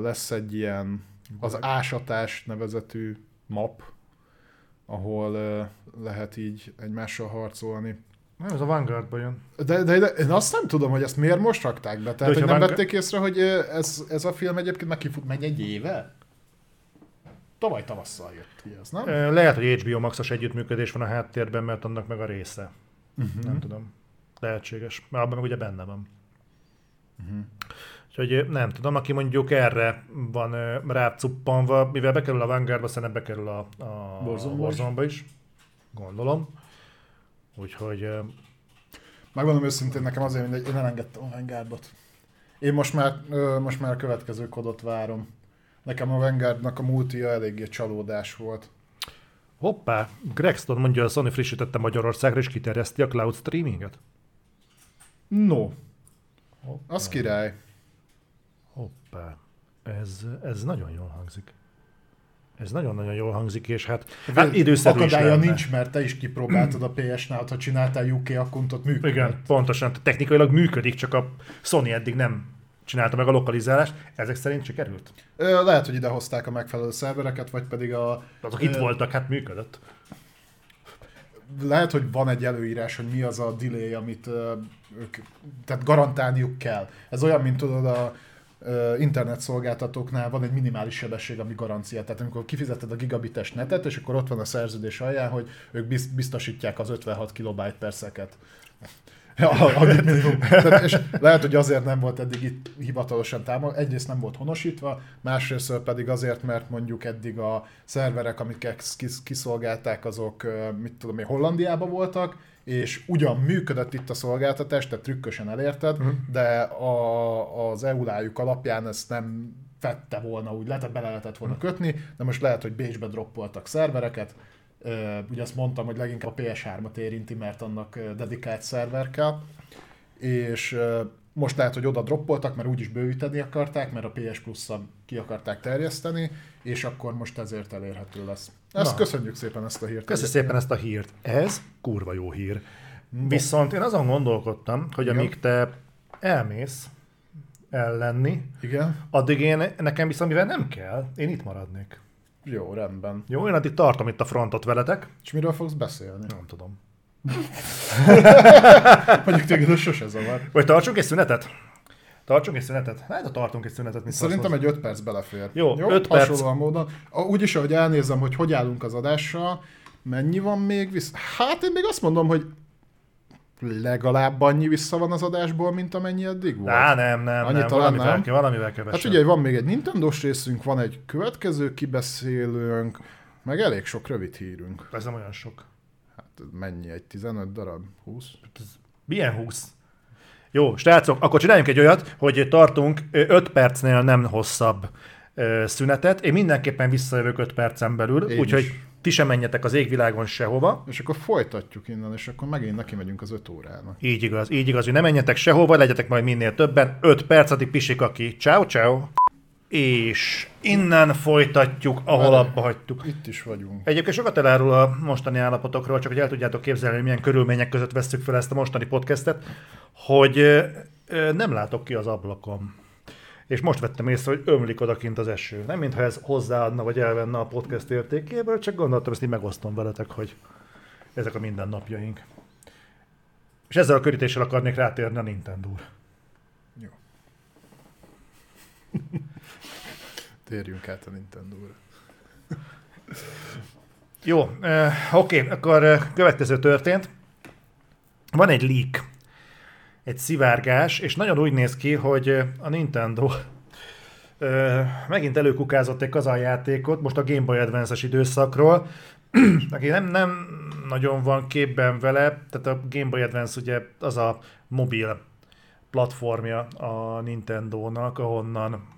B: lesz egy ilyen az ásatás nevezetű map, ahol lehet így egymással harcolni.
A: Nem, ez a Vanguardban jön.
B: De, de, de én azt nem tudom, hogy ezt miért most rakták be. Tehát, hogy
A: hogyha
B: nem
A: Vanguard-
B: vették észre, hogy ez, ez a film egyébként meg kifut, megy egy éve? Tavaly tavasszal jött ki ez, nem?
A: Lehet, hogy HBO Max-os együttműködés van a háttérben, mert annak meg a része.
B: Uh-huh.
A: Nem tudom. Lehetséges. Mert abban meg ugye benne van.
B: Uh-huh.
A: Úgyhogy nem tudom, aki mondjuk erre van rácuppanva, mivel bekerül a Vanguardba, szerintem bekerül a, a
B: Warzone-ba is.
A: Is. Gondolom. Úgyhogy
B: Megmondom őszintén, nekem azért mindegy, én elengedtem a Vanguardot. Én most már, most már a következő kodot várom. Nekem a Vanguardnak a multia eléggé csalódás volt.
A: hoppá, Grexton mondja, a Sony frissítette Magyarországra, és kiterjeszti a cloud streaminget.
B: No,
A: Hoppá.
B: az király.
A: Hoppá. Ez, ez nagyon jól hangzik. Ez nagyon-nagyon jól hangzik, és hát,
B: Hát
A: időszerű is
B: Akadálya
A: lenne.
B: nincs, mert te is kipróbáltad a PS-nál, ha csináltál UK akkontot, működött.
A: Igen, pontosan. Technikailag működik, csak a Sony eddig nem csinálta meg a lokalizálást. Ezek szerint sikerült?
B: Ö, Lehet, hogy idehozták a megfelelő szervereket, vagy pedig a...
A: Azok itt
B: Ö,
A: voltak, hát működött.
B: Lehet, hogy van egy előírás, hogy mi az a delay, amit ö, ők, tehát garantálniuk kell. Ez olyan, mint tudod, a internet szolgáltatóknál van egy minimális sebesség, ami garancia. Tehát amikor kifizeted a gigabites netet, és akkor ott van a szerződés alján, hogy ők biz- biztosítják az 56 kilobájt per szeket. Ja, a, a net minimum. Tehát, és lehet, hogy azért nem volt eddig itt hivatalosan támog, egyrészt nem volt honosítva, másrészt pedig azért, mert mondjuk eddig a szerverek, amiket kis- kiszolgálták, azok, mit tudom én, Hollandiában voltak, és ugyan működött itt a szolgáltatás, tehát trükkösen elérted,
A: Mhm.
B: de a, az EU-lájuk alapján ezt nem fette volna, úgy lehet, bele lehetett volna kötni, de most lehet, hogy Bécsbe droppoltak szervereket, ugye azt mondtam, hogy leginkább a PS3-at érinti, mert annak dedikált szerver kell, és most lehet, hogy oda droppoltak, mert úgyis bővíteni akarták, mert a PS Plus-szal ki akarták terjeszteni, és akkor most ezért elérhető lesz. Ezt
A: Na.
B: köszönjük szépen ezt a hírt.
A: Köszi szépen ezt a hírt. Ez kurva jó hír. Viszont én azon gondolkodtam, hogy
B: Igen.
A: amíg te elmész ellenni,
B: Igen?
A: addig én, nekem viszont mivel nem kell, én itt maradnék.
B: Jó, rendben.
A: Jó, én addig tartom itt a frontot veletek.
B: És miről fogsz beszélni?
A: Nem tudom.
B: Mondjuk téged ez sose zavar.
A: Vagy tartsunk egy szünetet? Tartsunk egy szünetet? Hát, ha tartunk egy szünetet, mit
B: Szerintem
A: szólsz
B: egy 5 perc belefér.
A: Jó, öt perc.
B: Hasonlóan módon. Úgyis, ahogy elnézem, hogy hogy állunk az adással, mennyi van még vissza? Hát én még azt mondom, hogy legalább annyi vissza van az adásból, mint amennyi eddig volt.
A: Á, nem, nem,
B: Annyi
A: nem,
B: talán
A: valamivel,
B: nem.
A: Valamivel kevesebb.
B: Hát ugye van még egy Nintendo-s részünk, van egy következő kibeszélőnk, meg elég sok rövid hírünk.
A: Ez nem olyan sok.
B: Hát mennyi? Egy 15 darab? 20?
A: Milyen 20? Jó, srácok, akkor csináljunk egy olyat, hogy tartunk 5 percnél nem hosszabb szünetet. Én mindenképpen visszajövök 5 percen belül, úgyhogy. Ti sem menjetek az égvilágon sehova.
B: És akkor folytatjuk innen, és akkor megint neki megyünk az öt órának.
A: Így igaz, így igaz, hogy ne menjetek sehova, legyetek majd minél többen. 5 perc, addig pisik aki. Ciao, ciao. És innen folytatjuk, ahol
B: Várj.
A: abba hagytuk.
B: Itt is vagyunk.
A: Egyébként sokat elárul a mostani állapotokról, csak hogy el tudjátok képzelni, hogy milyen körülmények között veszük fel ezt a mostani podcastet, hogy nem látok ki az ablakon. És most vettem észre, hogy ömlik odakint az eső. Nem mintha ez hozzáadna, vagy elvenne a podcast értékéből, csak gondoltam, ezt így megosztom veletek, hogy ezek a mindennapjaink. És ezzel a körítéssel akarnék rátérni a Nintendo-ra.
B: Jó. Térjünk át a Nintendo-ra.
A: Jó, uh, oké, okay, akkor uh, következő történt. Van egy leak, egy szivárgás, és nagyon úgy néz ki, hogy a Nintendo uh, megint előkukázott egy kazanjátékot, most a Game Boy Advance-es időszakról, aki nem, nem nagyon van képben vele, tehát a Game Boy Advance ugye az a mobil platformja a Nintendo-nak, ahonnan,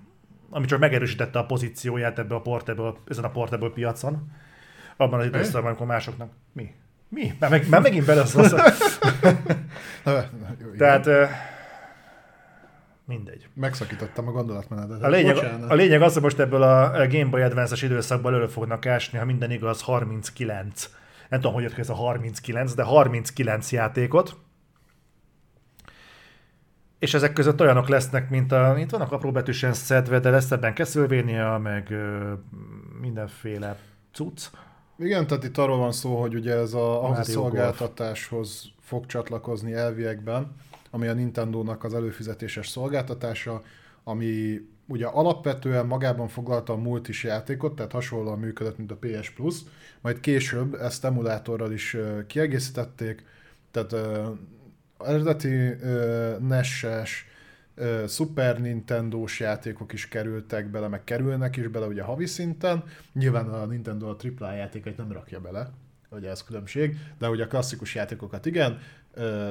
A: ami csak megerősítette a pozícióját ebbe a portable, ezen a portable piacon. Abban az időszakban, amikor másoknak... Mi? Mi? Már, meg, már megint beleszólsz. Tehát... ö, Mindegy.
B: Megszakítottam a gondolatmenetet.
A: A lényeg,
B: Bocsánat.
A: a lényeg az, hogy most ebből a Game Boy Advance-es időszakból elő fognak ásni, ha minden igaz, 39. Nem tudom, hogy jött ki ez a 39, de 39 játékot. És ezek között olyanok lesznek, mint a, itt vannak apró betűsen szedve, de lesz ebben Castlevania, meg ö, mindenféle cucc.
B: Igen, tehát itt arról van szó, hogy ugye ez a, ahhoz a szolgáltatáshoz fog csatlakozni elviekben, ami a Nintendo-nak az előfizetéses szolgáltatása, ami ugye alapvetően magában foglalta a multis játékot, tehát hasonlóan működött, mint a PS Plus, majd később ezt emulátorral is kiegészítették, tehát ö, eredeti NES-es, Super Nintendo-s játékok is kerültek bele, meg kerülnek is bele ugye havi szinten. Nyilván a Nintendo a AAA játékait nem rakja bele, ugye ez különbség, de ugye a klasszikus játékokat igen.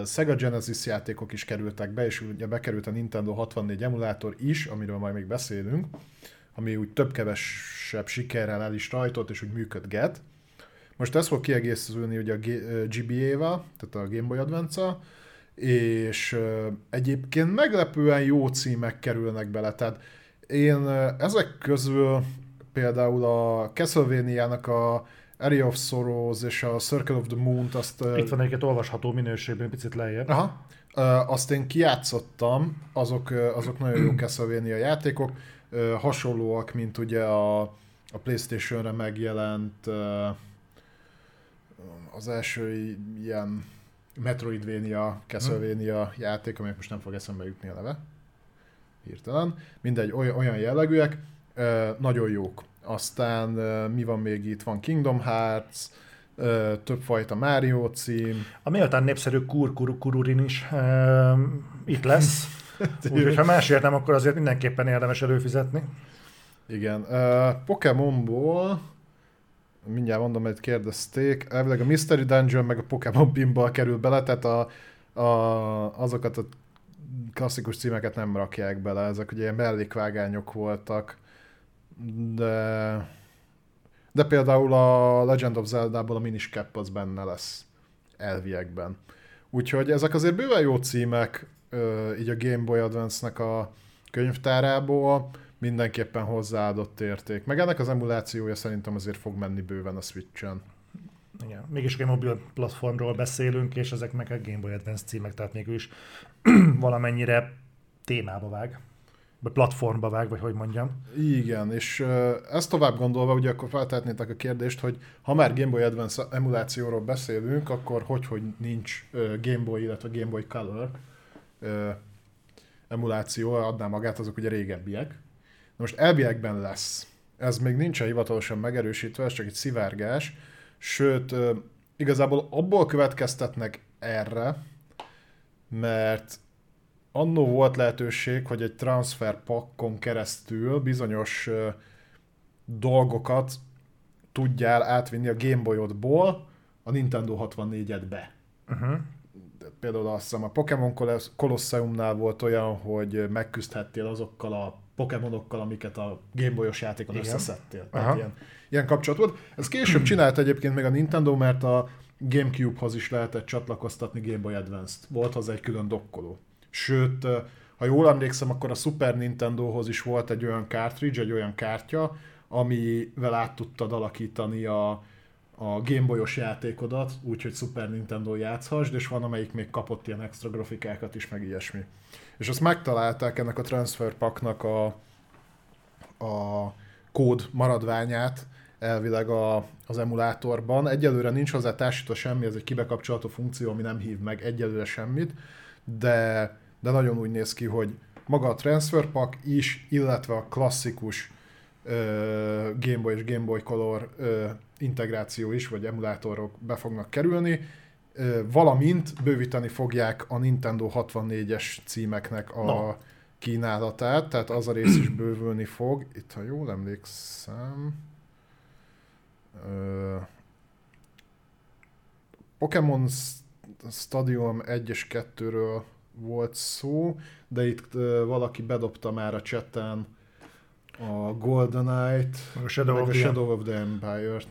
B: Sega Genesis játékok is kerültek be, és ugye bekerült a Nintendo 64 emulátor is, amiről majd még beszélünk, ami úgy több-kevesebb sikerrel el is rajtott, és úgy működget. Most ez fog kiegészülni ugye a GBA-val, tehát a Game Boy advance és egyébként meglepően jó címek kerülnek bele, tehát én ezek közül például a Castlevania-nak a Area of Sorrows és a Circle of the Moon-t azt...
A: Itt van egyébként olvasható minőségben, picit lejjebb.
B: Aha. Azt én kijátszottam, azok, azok nagyon jó Castlevania játékok, hasonlóak, mint ugye a, a Playstation-re megjelent az első ilyen Metroidvania, Castlevania játék, amelyek most nem fog eszembe jutni a neve. Hirtelen. Mindegy, olyan, olyan jellegűek, nagyon jók. Aztán mi van még itt? Van Kingdom Hearts, többfajta Mario cím,
A: A méltán népszerű Kurkururin is itt lesz. Úgyhogy ha másért nem, akkor azért mindenképpen érdemes előfizetni.
B: Igen. Uh, Pokémonból, mindjárt mondom, hogy kérdezték, elvileg a Mystery Dungeon meg a Pokémon Pinball kerül bele, tehát a, a, azokat a klasszikus címeket nem rakják bele, ezek ugye ilyen mellékvágányok voltak, de de például a Legend of Zelda-ból a Minish Cap az benne lesz elviekben. Úgyhogy ezek azért bőven jó címek, így a Game Boy Advance-nek a könyvtárából, mindenképpen hozzáadott érték. Meg ennek az emulációja szerintem azért fog menni bőven a Switch-en.
A: Igen. Mégis egy mobil platformról beszélünk, és ezek meg a Game Boy Advance címek, tehát mégis valamennyire témába vág. Vagy platformba vág, vagy hogy mondjam.
B: Igen, és ezt tovább gondolva, ugye akkor feltehetnétek a kérdést, hogy ha már Game Boy Advance emulációról beszélünk, akkor hogy, hogy nincs Game Boy, illetve Game Boy Color emuláció, adná magát, azok ugye régebbiek. Na most elviekben lesz. Ez még nincsen hivatalosan megerősítve, ez csak egy szivárgás. Sőt, igazából abból következtetnek erre, mert annó volt lehetőség, hogy egy transfer pakkon keresztül bizonyos dolgokat tudjál átvinni a Game Boy-odból a Nintendo 64-edbe.
A: Uh-huh.
B: például azt hiszem a Pokémon Colosseumnál volt olyan, hogy megküzdhettél azokkal a Pokémonokkal, amiket a Gameboyos játékon Igen. összeszedtél. Tehát ilyen, ilyen kapcsolat volt. Ez később csinált egyébként még a Nintendo, mert a Gamecube-hoz is lehetett csatlakoztatni Game Boy Advance-t. Volt az egy külön dokkoló. Sőt, ha jól emlékszem, akkor a Super Nintendo-hoz is volt egy olyan cartridge, egy olyan kártya, amivel át tudtad alakítani a, a Gameboyos játékodat, úgyhogy Super Nintendo játszhass, és van amelyik még kapott ilyen extra grafikákat is, meg ilyesmi. És azt megtalálták ennek a Transfer Packnak a, a kód maradványát, elvileg a, az emulátorban. Egyelőre nincs hozzá társítva semmi, ez egy kibekapcsolható funkció, ami nem hív meg egyelőre semmit, de, de nagyon úgy néz ki, hogy maga a Transfer Pack is, illetve a klasszikus uh, Game Boy és Game Boy Color uh, integráció is, vagy emulátorok be fognak kerülni, valamint bővíteni fogják a Nintendo 64-es címeknek a no. kínálatát, tehát az a rész is bővülni fog. Itt, ha jól emlékszem, Pokémon Stadium 1 és 2-ről volt szó, de itt valaki bedobta már a chaten a GoldenEye-t,
A: a Shadow,
B: meg
A: of,
B: a Shadow of the Empire-t.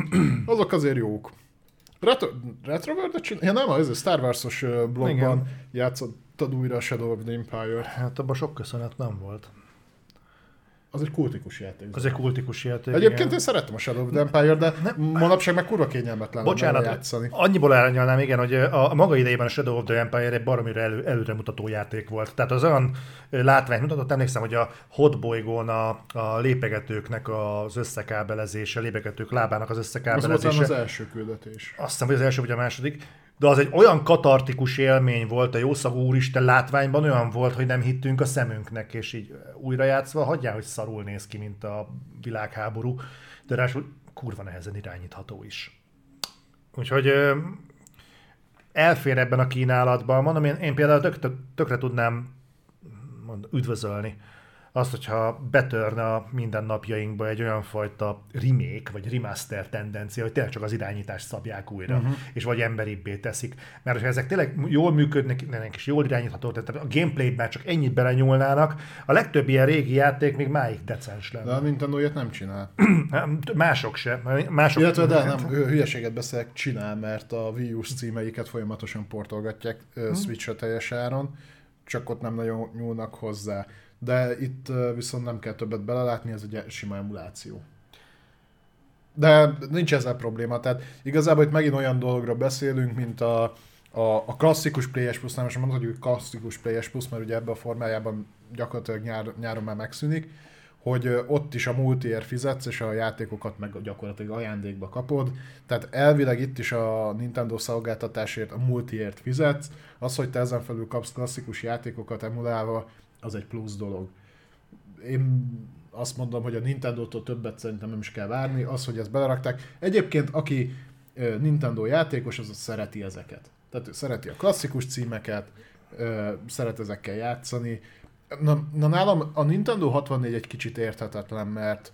B: Azok azért jók. Retro, Retro World ja, nem, ez a Star Wars-os blogban Igen. játszottad újra a Shadow of the Empire.
A: Hát abban sok köszönet nem volt.
B: Az egy kultikus játék.
A: Az egy kultikus játék.
B: Egyébként igen. én szerettem a Shadow of the Empire, de nem. manapság meg kurva kényelmetlen
A: Bocsánat, játszani. annyiból elnyalnám, igen, hogy a, a maga idejében a Shadow of the Empire egy baromira elő, előremutató játék volt. Tehát az olyan látványt mutatott, emlékszem, hogy a hotbolygón a, a lépegetőknek az összekábelezése, lépegetők lábának az összekábelezése. Az
B: volt az első küldetés.
A: Azt hiszem, hogy az első vagy a második de az egy olyan katartikus élmény volt a jószagú úristen látványban, olyan volt, hogy nem hittünk a szemünknek, és így újrajátszva, hagyjál, hogy szarul néz ki, mint a világháború, de ráadásul kurva nehezen irányítható is. Úgyhogy elfér ebben a kínálatban, mondom, én, én például tök, tök, tökre tudnám mond, üdvözölni azt, hogyha betörne a mindennapjainkba egy olyan fajta remake, vagy remaster tendencia, hogy tényleg csak az irányítást szabják újra, uh-huh. és vagy emberibbé teszik. Mert ha ezek tényleg jól működnek, és jól irányítható, tehát a gameplayben csak ennyit belenyúlnának, a legtöbb ilyen régi játék még máig decens lenne.
B: De a Nintendo ilyet nem csinál.
A: Mások se. Mások
B: Illetve de nem, hülyeséget beszélek, csinál, mert a Wii U-s címeiket folyamatosan portolgatják uh-huh. Switch-a teljes áron, csak ott nem nagyon nyúlnak hozzá de itt viszont nem kell többet belelátni, ez egy sima emuláció. De nincs ezzel probléma, tehát igazából itt megint olyan dologról beszélünk, mint a, a, a klasszikus PS Plus, nem most mondhatjuk, hogy klasszikus PS Plus, mert ugye ebben a formájában gyakorlatilag nyár, nyáron már megszűnik, hogy ott is a multiért fizetsz, és a játékokat meg gyakorlatilag ajándékba kapod. Tehát elvileg itt is a Nintendo szolgáltatásért a multiért fizetsz. Az, hogy te ezen felül kapsz klasszikus játékokat emulálva, az egy plusz dolog. Én azt mondom, hogy a Nintendo-tól többet szerintem nem is kell várni, az, hogy ezt belerakták. Egyébként, aki Nintendo játékos, az szereti ezeket. Tehát szereti a klasszikus címeket, szeret ezekkel játszani. Na, na nálam a Nintendo 64 egy kicsit érthetetlen, mert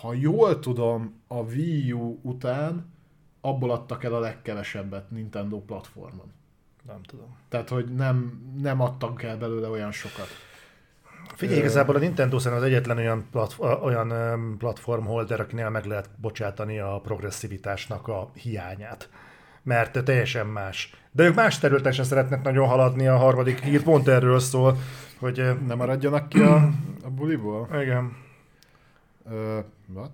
B: ha jól tudom, a Wii U után abból adtak el a legkevesebbet Nintendo platformon.
A: Nem tudom.
B: Tehát, hogy nem, nem adtak el belőle olyan sokat.
A: Figyelj, igazából a Nintendo szerintem az egyetlen olyan, platf- olyan platform holder, akinél meg lehet bocsátani a progresszivitásnak a hiányát. Mert teljesen más. De ők más területen sem szeretnek nagyon haladni, a harmadik hír pont erről szól, hogy...
B: Nem maradjanak ki a, a buliból?
A: Igen.
B: Uh, what?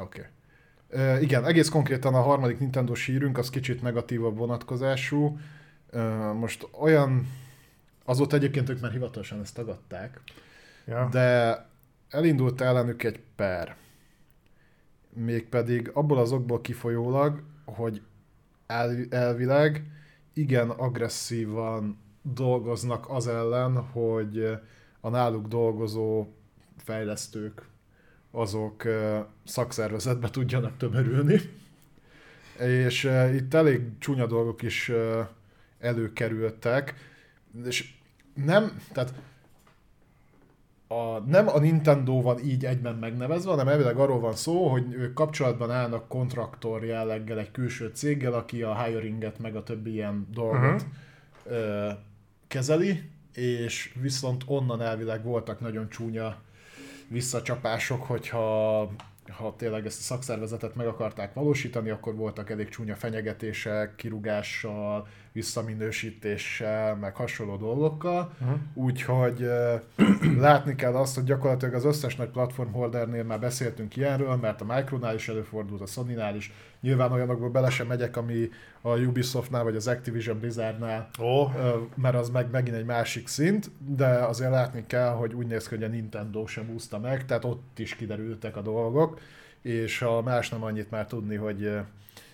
B: Oké. Okay. Uh, igen, egész konkrétan a harmadik Nintendo hírünk az kicsit negatívabb vonatkozású. Most olyan, azóta egyébként ők már hivatalosan ezt tagadták, ja. de elindult ellenük egy per. Mégpedig abból az okból kifolyólag, hogy el, elvileg igen agresszívan dolgoznak az ellen, hogy a náluk dolgozó fejlesztők azok szakszervezetbe tudjanak tömörülni. És itt elég csúnya dolgok is előkerültek, és nem, tehát a, nem a Nintendo van így egyben megnevezve, hanem elvileg arról van szó, hogy ők kapcsolatban állnak kontraktor jelleggel egy külső céggel, aki a hiringet meg a többi ilyen dolgot uh-huh. ö, kezeli, és viszont onnan elvileg voltak nagyon csúnya visszacsapások, hogyha ha tényleg ezt a szakszervezetet meg akarták valósítani, akkor voltak elég csúnya fenyegetések, kirugással, visszaminősítéssel, meg hasonló dolgokkal. Uh-huh. Úgyhogy látni kell azt, hogy gyakorlatilag az összes nagy platform holdernél már beszéltünk ilyenről, mert a Micronál is előfordult, a Sony-nál is. Nyilván olyanokból bele sem megyek, ami a Ubisoftnál vagy az Activision Blizzardnál, oh. mert az meg megint egy másik szint, de azért látni kell, hogy úgy néz ki, hogy a Nintendo sem úszta meg, tehát ott is kiderültek a dolgok, és ha más nem annyit már tudni, hogy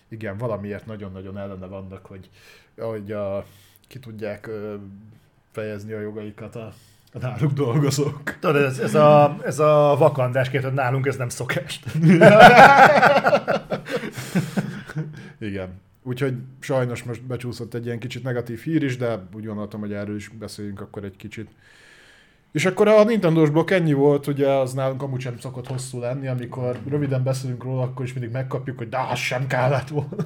B: igen, valamiért nagyon-nagyon ellene vannak, hogy, hogy a, ki tudják fejezni a jogaikat a, a náluk dolgozók.
A: Tudod, ez, ez, a, ez a vakandás hogy nálunk ez nem szokás.
B: Igen. Úgyhogy sajnos most becsúszott egy ilyen kicsit negatív hír is, de úgy gondoltam, hogy erről is beszéljünk akkor egy kicsit. És akkor a Nintendo-s blokk ennyi volt, ugye az nálunk amúgy sem szokott hosszú lenni, amikor röviden beszélünk róla, akkor is mindig megkapjuk, hogy de az sem kellett volna.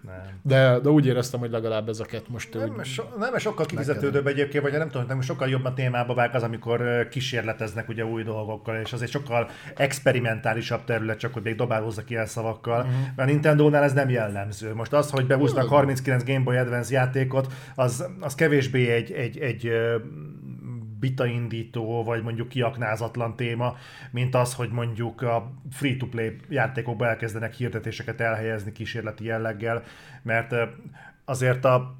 B: Nem. De, de úgy éreztem, hogy legalább ezeket most...
A: Nem, úgy, so, nem sokkal kifizetődőbb egyébként, vagy nem tudom, nem sokkal jobb a témába vág az, amikor kísérleteznek ugye új dolgokkal, és az egy sokkal experimentálisabb terület, csak hogy még dobálózza ki el szavakkal. Uh-huh. Mert a Nintendo-nál ez nem jellemző. Most az, hogy behúznak 39 Game Boy Advance játékot, az, az kevésbé egy, egy, egy vitaindító, vagy mondjuk kiaknázatlan téma, mint az, hogy mondjuk a free-to-play játékokba elkezdenek hirdetéseket elhelyezni kísérleti jelleggel, mert azért a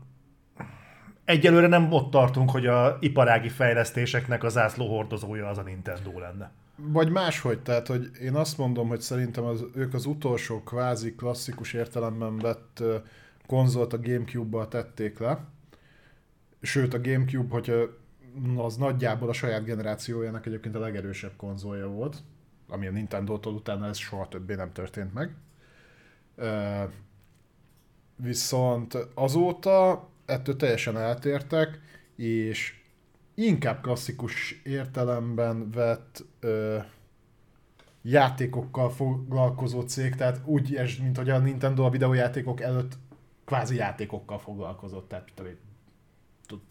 A: egyelőre nem ott tartunk, hogy a iparági fejlesztéseknek az zászló hordozója az a Nintendo lenne.
B: Vagy máshogy, tehát hogy én azt mondom, hogy szerintem az, ők az utolsó kvázi klasszikus értelemben vett konzolt a Gamecube-ba tették le. Sőt, a Gamecube, hogyha az nagyjából a saját generációjának egyébként a legerősebb konzolja volt, ami a Nintendo-tól utána ez soha többé nem történt meg. Viszont azóta ettől teljesen eltértek, és inkább klasszikus értelemben vett ö, játékokkal foglalkozó cég, tehát úgy, mint hogy a Nintendo a videójátékok előtt kvázi játékokkal foglalkozott, tehát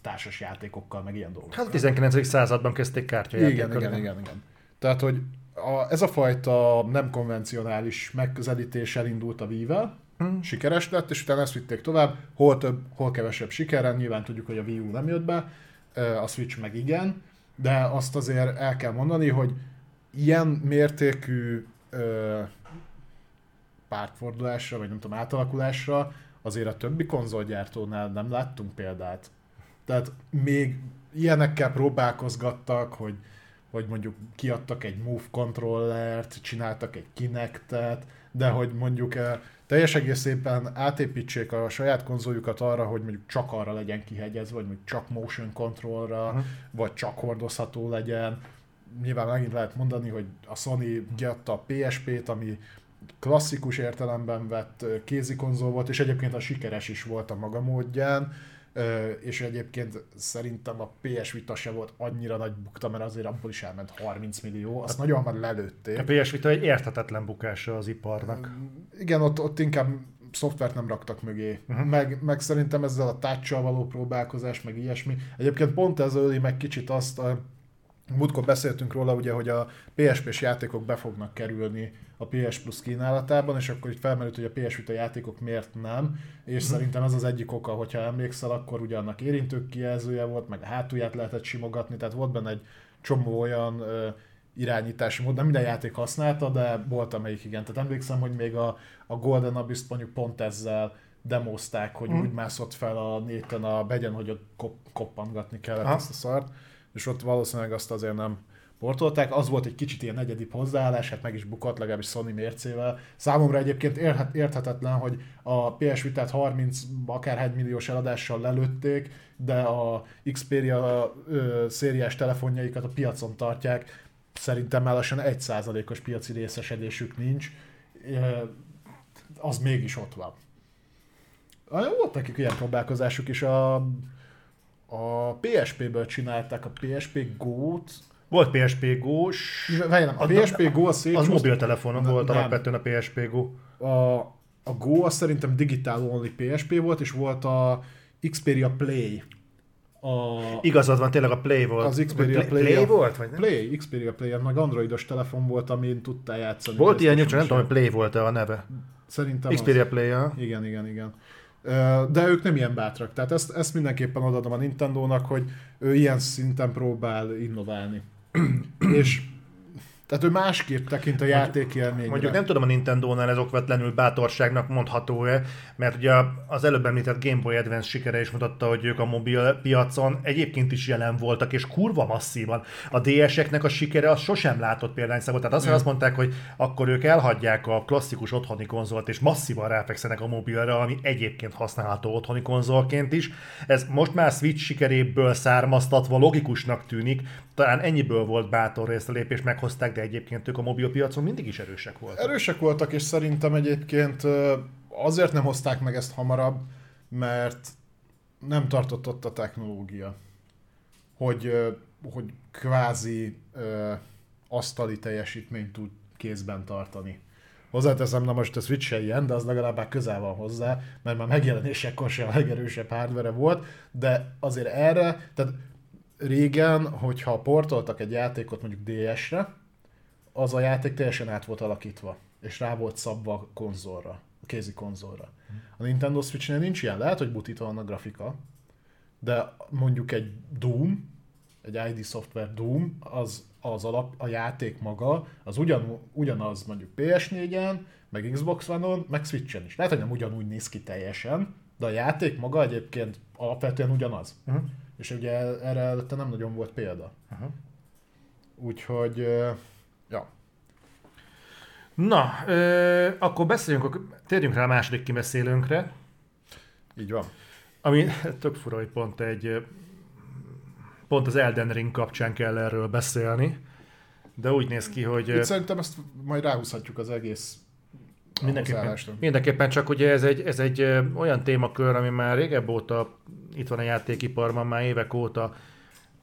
B: társas játékokkal, meg ilyen dolgok.
A: Hát a 19. században kezdték kártyajátékkal.
B: Igen, igen, igen, igen. Tehát, hogy a, ez a fajta nem konvencionális megközelítés elindult a Wii-vel, hmm. sikeres lett, és utána ezt vitték tovább, hol több, hol kevesebb sikerrel, nyilván tudjuk, hogy a Wii U nem jött be, a Switch meg igen, de azt azért el kell mondani, hogy ilyen mértékű ö, pártfordulásra, vagy nem tudom, átalakulásra azért a többi konzolgyártónál nem láttunk példát. Tehát még ilyenekkel próbálkozgattak, hogy, hogy mondjuk kiadtak egy Move controllert, csináltak egy Kinectet, de hogy mondjuk eh, teljes egészében átépítsék a saját konzoljukat arra, hogy mondjuk csak arra legyen kihegyezve, vagy mondjuk csak motion controlra, uh-huh. vagy csak hordozható legyen. Nyilván megint lehet mondani, hogy a Sony kiadta a PSP-t, ami klasszikus értelemben vett eh, kézi konzol volt, és egyébként a sikeres is volt a maga módján és egyébként szerintem a PS Vita se volt annyira nagy bukta, mert azért abból is elment 30 millió, azt hát, nagyon már lelőtték.
A: A PS Vita egy érthetetlen bukása az iparnak.
B: Igen, ott, ott inkább szoftvert nem raktak mögé. Uh-huh. Meg, meg szerintem ezzel a touch való próbálkozás, meg ilyesmi. Egyébként pont ez öli meg kicsit azt, a, múltkor beszéltünk róla, ugye, hogy a PSP-s játékok be fognak kerülni a PS Plus kínálatában, és akkor itt felmerült, hogy a PS Vita játékok miért nem, és uh-huh. szerintem ez az egyik oka, hogyha emlékszel, akkor ugye annak érintők kijelzője volt, meg a hátulját lehetett simogatni, tehát volt benne egy csomó olyan ö, irányítási mód, nem minden játék használta, de volt amelyik igen. Tehát emlékszem, hogy még a, a Golden Abyss mondjuk pont ezzel demozták, hogy mm. úgy mászott fel a néten a begyen, hogy ott kop, koppangatni kellett ha. ezt a szart, és ott valószínűleg azt azért nem portolták. Az volt egy kicsit ilyen negyedi hozzáállás, hát meg is bukott, legalábbis Sony mércével. Számomra egyébként érthetetlen, hogy a PS Vita-t 30 akárhány milliós eladással lelőtték, de a Xperia ö, szériás telefonjaikat a piacon tartják. Szerintem már lassan 1%-os piaci részesedésük nincs. Az mégis ott van. Volt nekik ilyen próbálkozásuk is, a, a PSP-ből csinálták a PSP Go-t,
A: Volt PSP Go-s.
B: Várjál, a PSP Go az
A: Az
B: szétcsúszott.
A: mobiltelefonon volt
B: nem.
A: alapvetően a PSP Go.
B: A, a Go az szerintem digitál only PSP volt, és volt a Xperia Play. A
A: Igazad van, tényleg a Play volt.
B: Az Xperia
A: Play,
B: Play-
A: Play volt? Vagy nem?
B: Play, Xperia Play, meg androidos telefon volt, amin tudtál játszani.
A: Volt ilyen nyugodtan, nem tudom, hogy. Play volt-e a neve.
B: Szerintem az.
A: Xperia Play, ja.
B: Igen, igen, igen. De ők nem ilyen bátrak. Tehát ezt, ezt mindenképpen odaadom a Nintendo-nak, hogy ő ilyen szinten próbál innoválni. és tehát ő másképp tekint a játékélményre.
A: Mondjuk nem tudom a Nintendo-nál ez okvetlenül bátorságnak mondható-e, mert ugye az előbb említett Game Boy Advance sikere is mutatta, hogy ők a mobil piacon egyébként is jelen voltak, és kurva masszívan. A DS-eknek a sikere az sosem látott példányszámot. Tehát azt, azt mondták, hogy akkor ők elhagyják a klasszikus otthoni konzolt, és masszívan ráfekszenek a mobilra, ami egyébként használható otthoni konzolként is. Ez most már Switch sikeréből származtatva logikusnak tűnik, talán ennyiből volt bátor ezt a lépést meghozták, de egyébként ők a mobilpiacon mindig is erősek voltak.
B: Erősek voltak, és szerintem egyébként azért nem hozták meg ezt hamarabb, mert nem tartott ott a technológia. Hogy, hogy kvázi asztali teljesítményt tud kézben tartani. Hozzáteszem, na most a Switch se ilyen, de az legalább közel van hozzá, mert már megjelenésekkor sem a legerősebb hardware volt, de azért erre, tehát régen, hogyha portoltak egy játékot mondjuk DS-re, az a játék teljesen át volt alakítva, és rá volt szabva a konzolra, a kézi konzolra. A Nintendo Switch-nél nincs ilyen, lehet, hogy butítva van a grafika, de mondjuk egy Doom, egy ID Software Doom, az, az alap, a játék maga, az ugyan, ugyanaz mondjuk PS4-en, meg Xbox One-on, meg Switch-en is. Lehet, hogy nem ugyanúgy néz ki teljesen, de a játék maga egyébként alapvetően ugyanaz.
A: Uh-huh.
B: És ugye erre előtte nem nagyon volt példa.
A: Aha.
B: Úgyhogy.
A: Na, ö, akkor beszéljünk, akkor térjünk rá a második kibeszélőnkre,
B: Így van.
A: ami tök fura, hogy pont egy pont az Elden Ring kapcsán kell erről beszélni, de úgy néz ki, hogy
B: Itt szerintem ezt majd ráhúzhatjuk az egész
A: Mindenképpen, mindenképpen csak ugye ez egy, ez egy olyan témakör, ami már régebb óta itt van a játékiparban, már évek óta,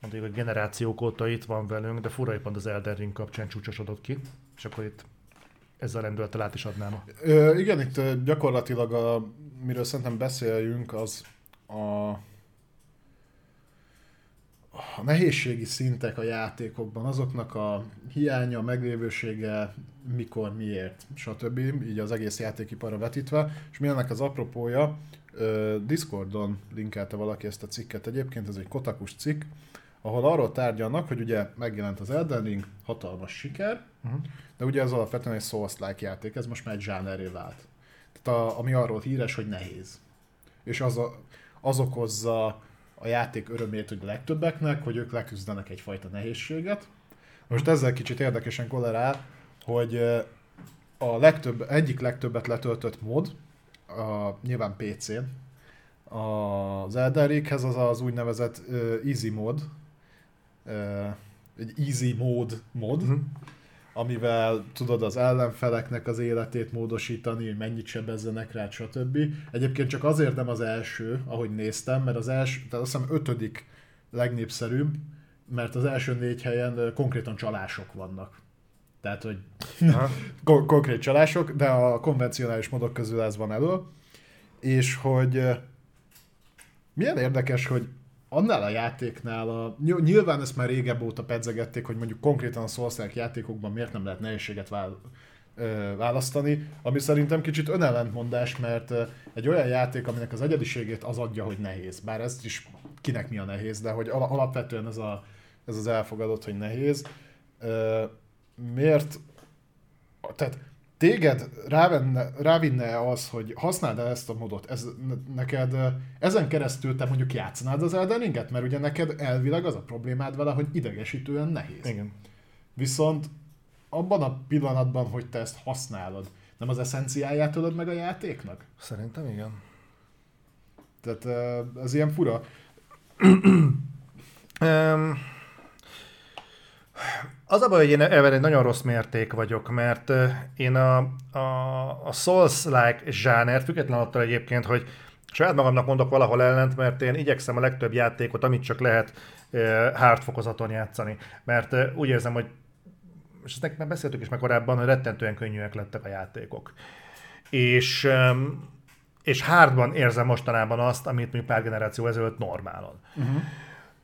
A: mondjuk a generációk óta itt van velünk, de fura, hogy pont az Elden Ring kapcsán csúcsosodott ki, és akkor itt ezzel rendülettel át is adnám a...
B: Ö, igen, itt gyakorlatilag, a, miről szerintem beszéljünk, az a, a nehézségi szintek a játékokban, azoknak a hiánya, meglévősége, mikor, miért, stb. Így az egész játékiparra vetítve. És mi ennek az apropója, Discordon linkelte valaki ezt a cikket egyébként, ez egy kotakus cikk, ahol arról tárgyalnak, hogy ugye megjelent az Elden Ring, hatalmas siker,
A: Uh-huh.
B: de ugye ez alapvetően egy Souls-like játék, ez most már egy zsánerré vált. Tehát a, ami arról híres, hogy nehéz. És az, a, az okozza a játék örömét hogy a legtöbbeknek, hogy ők leküzdenek egyfajta nehézséget. Most ezzel kicsit érdekesen kollerál, hogy a legtöbb, egyik legtöbbet letöltött mod, a, nyilván PC-n, az Elden Ringhez az az úgynevezett uh, easy mod, egy easy mode mod,
A: Mhm.
B: amivel tudod az ellenfeleknek az életét módosítani, hogy mennyit sebezzenek rá, stb. Egyébként csak azért nem az első, ahogy néztem, mert az első, tehát azt hiszem ötödik legnépszerűbb, mert az első négy helyen konkrétan csalások vannak. Tehát, hogy. Kon- konkrét csalások, de a konvencionális modok közül ez van elő. És hogy milyen érdekes, hogy annál a játéknál, a, ny- nyilván ezt már régebb óta pedzegették, hogy mondjuk konkrétan a souls játékokban miért nem lehet nehézséget vál, választani, ami szerintem kicsit önellentmondás, mert egy olyan játék, aminek az egyediségét az adja, hogy nehéz. Bár ezt is kinek mi a nehéz, de hogy al- alapvetően ez, a, ez az elfogadott, hogy nehéz. Miért tehát téged rávenne, rávinne az, hogy használd el ezt a modot, ez ne- neked, ezen keresztül te mondjuk játszanád az Elden Ringet, mert ugye neked elvileg az a problémád vele, hogy idegesítően nehéz.
A: Igen.
B: Viszont abban a pillanatban, hogy te ezt használod, nem az eszenciáját tudod meg a játéknak?
A: Szerintem igen.
B: Tehát ez ilyen fura.
A: Um, az a baj, hogy én ebben egy nagyon rossz mérték vagyok, mert én a, a, a Souls-like zsáner, független attól egyébként, hogy Saját magamnak mondok valahol ellent, mert én igyekszem a legtöbb játékot, amit csak lehet, hard fokozaton játszani. Mert úgy érzem, hogy és ezt már beszéltük is már korábban, hogy rettentően könnyűek lettek a játékok. És, és hardban érzem mostanában azt, amit mondjuk pár generáció ezelőtt normálon. Uh-huh.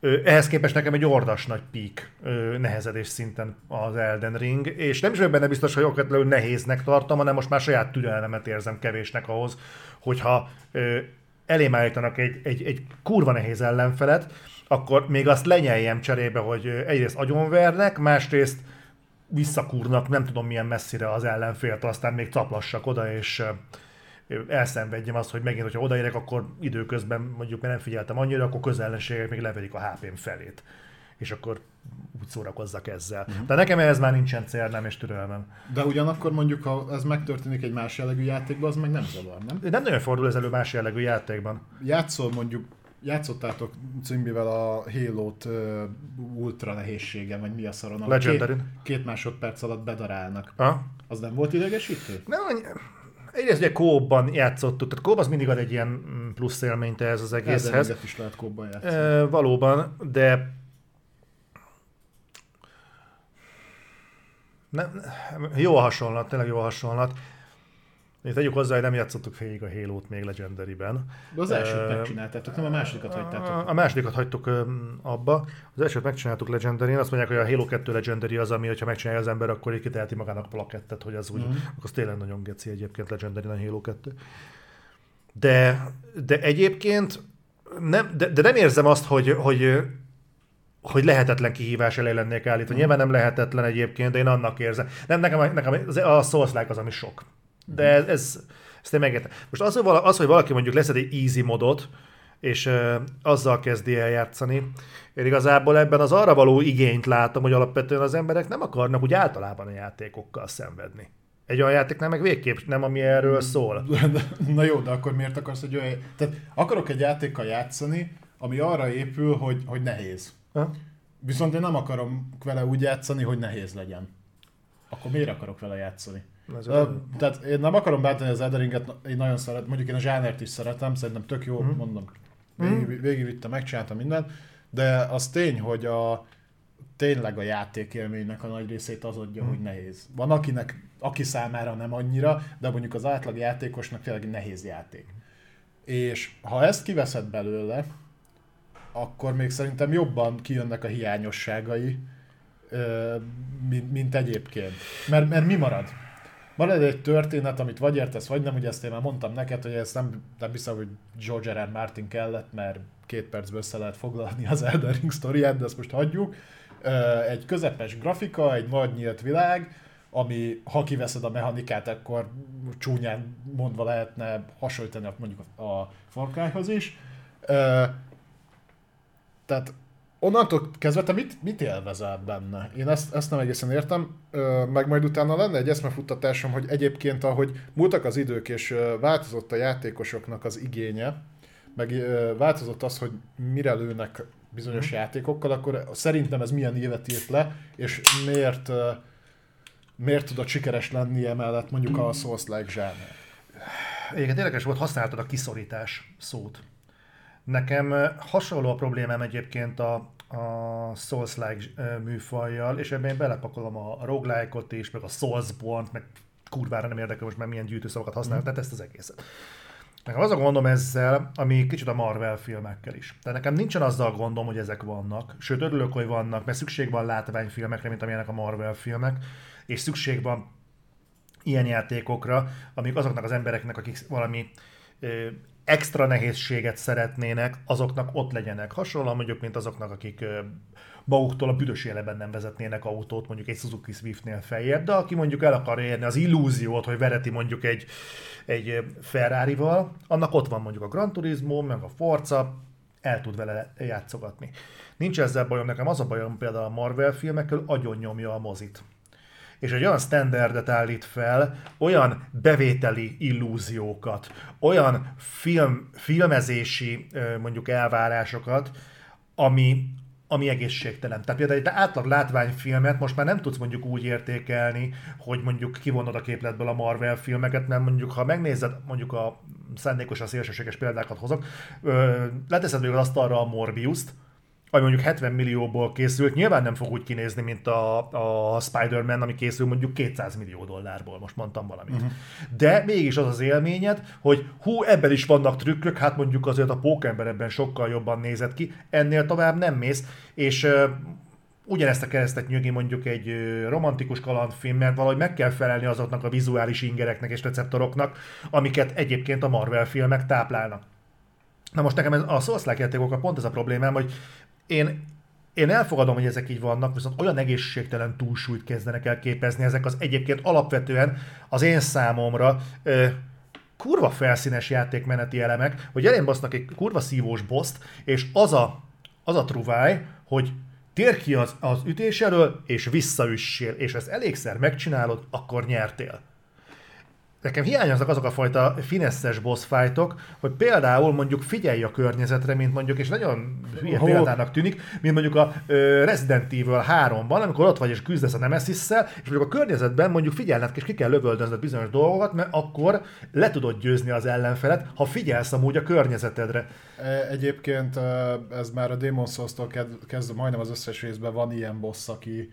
A: Ehhez képest nekem egy ordas nagy pík nehezedés szinten az Elden Ring, és nem is vagyok benne biztos, hogy okvetlenül nehéznek tartom, hanem most már saját türelmemet érzem kevésnek ahhoz, hogyha elém állítanak egy, egy, egy kurva nehéz ellenfelet, akkor még azt lenyeljem cserébe, hogy egyrészt agyonvernek, másrészt visszakúrnak nem tudom milyen messzire az ellenfélt, aztán még caplassak oda, és elszenvedjem azt, hogy megint, hogyha odaérek, akkor időközben mondjuk mert nem figyeltem annyira, akkor közellenségek még levedik a HP-m felét. És akkor úgy szórakozzak ezzel. Uh-huh. De nekem ehhez már nincsen célnám és türelmem.
B: De ugyanakkor mondjuk, ha ez megtörténik egy más jellegű játékban, az meg nem zavar, nem?
A: Nem nagyon fordul ez elő más jellegű játékban.
B: Játszol mondjuk játszottátok cimbivel a Halo-t uh, ultra nehézsége, vagy mi a szaron, két, két másodperc alatt bedarálnak.
A: Ha?
B: Az nem volt idegesítő?
A: Nem, egyrészt ugye kóban játszottuk, tehát kóban az mindig ad egy ilyen mm, plusz élményt ez az egészhez.
B: Ez is lehet kóban játszani.
A: E, valóban, de nem, jó a hasonlat, tényleg jó a hasonlat. Én tegyük hozzá, hogy nem játszottuk végig a Halo-t még Legendary-ben.
B: De az elsőt uh, megcsináltátok, nem a másodikat hagytátok.
A: A másodikat hagytuk abba. Az elsőt megcsináltuk legendary Azt mondják, hogy a Halo 2 Legendary az, ami, hogyha megcsinálja az ember, akkor így kiteheti magának plakettet, hogy az úgy, mm. az tényleg nagyon geci egyébként Legendary a Halo 2. De, de egyébként nem, de, de nem érzem azt, hogy, hogy hogy lehetetlen kihívás elé lennék állítva. Mm. Nyilván nem lehetetlen egyébként, de én annak érzem. Nem, nekem, nekem a Souls-like az, ami sok. De ez, ez ezt én megértem. Most az, hogy, vala, az, hogy valaki mondjuk leszed egy easy modot, és uh, azzal kezdi el játszani. Én igazából ebben az arra való igényt látom, hogy alapvetően az emberek nem akarnak úgy általában a játékokkal szenvedni. Egy olyan játéknál meg végképp nem, ami erről szól.
B: Na jó, de akkor miért akarsz egy olyan... Tehát akarok egy játékkal játszani, ami arra épül, hogy, hogy nehéz. Ha? Viszont én nem akarom vele úgy játszani, hogy nehéz legyen. Akkor miért akarok vele játszani? Uh, tehát én nem akarom bántani az Ederinget, én nagyon szeret, mondjuk én a zsánert is szeretem, szerintem tök jó, mm. mondom, végig, végigvittem, megcsináltam mindent, de az tény, hogy a, tényleg a játékélménynek a nagy részét az adja, mm. hogy nehéz. Van akinek, aki számára nem annyira, de mondjuk az átlag játékosnak tényleg nehéz játék. És ha ezt kiveszed belőle, akkor még szerintem jobban kijönnek a hiányosságai, mint, mint egyébként. Mert, mert mi marad? Marad egy történet, amit vagy értesz, vagy nem, ugye ezt én már mondtam neked, hogy ezt nem, nem hiszem, hogy George R. R. Martin kellett, mert két percből össze lehet foglalni az Elden Ring sztoriát, de ezt most hagyjuk. Egy közepes grafika, egy nagy nyílt világ, ami ha kiveszed a mechanikát, akkor csúnyán mondva lehetne hasonlítani mondjuk a Far Cry-hoz is. Tehát onnantól kezdve te mit, mit élvezel benne? Én ezt, ezt nem egészen értem, meg majd utána lenne egy eszmefuttatásom, hogy egyébként ahogy múltak az idők és változott a játékosoknak az igénye, meg változott az, hogy mire lőnek bizonyos mm. játékokkal, akkor szerintem ez milyen évet írt le, és miért, miért tudott sikeres lenni emellett mondjuk a Souls-like zsáner.
A: Igen, érdekes volt, használtad a kiszorítás szót. Nekem hasonló a problémám egyébként a, a Souls-like műfajjal, és ebben én belepakolom a roguelike-ot is, meg a Soulsborne-t, meg kurvára nem érdekel most már milyen gyűjtőszavakat használok, mm. tehát ezt az egészet. Nekem az a gondom ezzel, ami kicsit a Marvel filmekkel is. Tehát nekem nincsen azzal gondom, hogy ezek vannak. Sőt, örülök, hogy vannak, mert szükség van látványfilmekre, mint amilyenek a Marvel filmek, és szükség van ilyen játékokra, amik azoknak az embereknek, akik valami extra nehézséget szeretnének, azoknak ott legyenek. Hasonlóan mondjuk, mint azoknak, akik maguktól a büdös éleben nem vezetnének autót, mondjuk egy Suzuki Swiftnél feljebb, de aki mondjuk el akar érni az illúziót, hogy vereti mondjuk egy, egy Ferrari-val, annak ott van mondjuk a Gran Turismo, meg a Forza, el tud vele játszogatni. Nincs ezzel bajom, nekem az a bajom például a Marvel filmekkel, agyon nyomja a mozit és egy olyan standardet állít fel, olyan bevételi illúziókat, olyan film, filmezési mondjuk elvárásokat, ami, ami egészségtelen. Tehát például egy átlag látványfilmet most már nem tudsz mondjuk úgy értékelni, hogy mondjuk kivonod a képletből a Marvel filmeket, mert mondjuk ha megnézed mondjuk a szándékosan szélsőséges példákat hozok. Ö, leteszed még az asztalra a Morbius-t, ami mondjuk 70 millióból készült, nyilván nem fog úgy kinézni, mint a, a Spider-Man, ami készül mondjuk 200 millió dollárból, most mondtam valamit. Uh-huh. De mégis az az élményed, hogy hú, ebben is vannak trükkök, hát mondjuk azért a pókember ebben sokkal jobban nézett ki, ennél tovább nem mész, és uh, ugyanezt a keresztet nyögi mondjuk egy romantikus kalandfilm, mert valahogy meg kell felelni azoknak a vizuális ingereknek és receptoroknak, amiket egyébként a Marvel filmek táplálnak. Na most nekem a souls játékokkal pont ez a problémám, hogy én, én elfogadom, hogy ezek így vannak, viszont olyan egészségtelen túlsúlyt kezdenek el képezni ezek az egyébként alapvetően az én számomra ö, kurva felszínes játékmeneti elemek, hogy elén basznak egy kurva szívós boszt, és az a, az a truváj, hogy tér ki az, az ütés elől, és visszaüssél, és ezt elégszer megcsinálod, akkor nyertél nekem hiányoznak azok a fajta fineszes boss fightok, hogy például mondjuk figyelj a környezetre, mint mondjuk, és nagyon hülye példának tűnik, mint mondjuk a Resident Evil 3-ban, amikor ott vagy és küzdesz a nemesis és mondjuk a környezetben mondjuk figyelned és ki kell lövöldözned bizonyos dolgokat, mert akkor le tudod győzni az ellenfelet, ha figyelsz amúgy a környezetedre.
B: E, egyébként ez már a Demon's Souls-tól kezdve majdnem az összes részben van ilyen boss, aki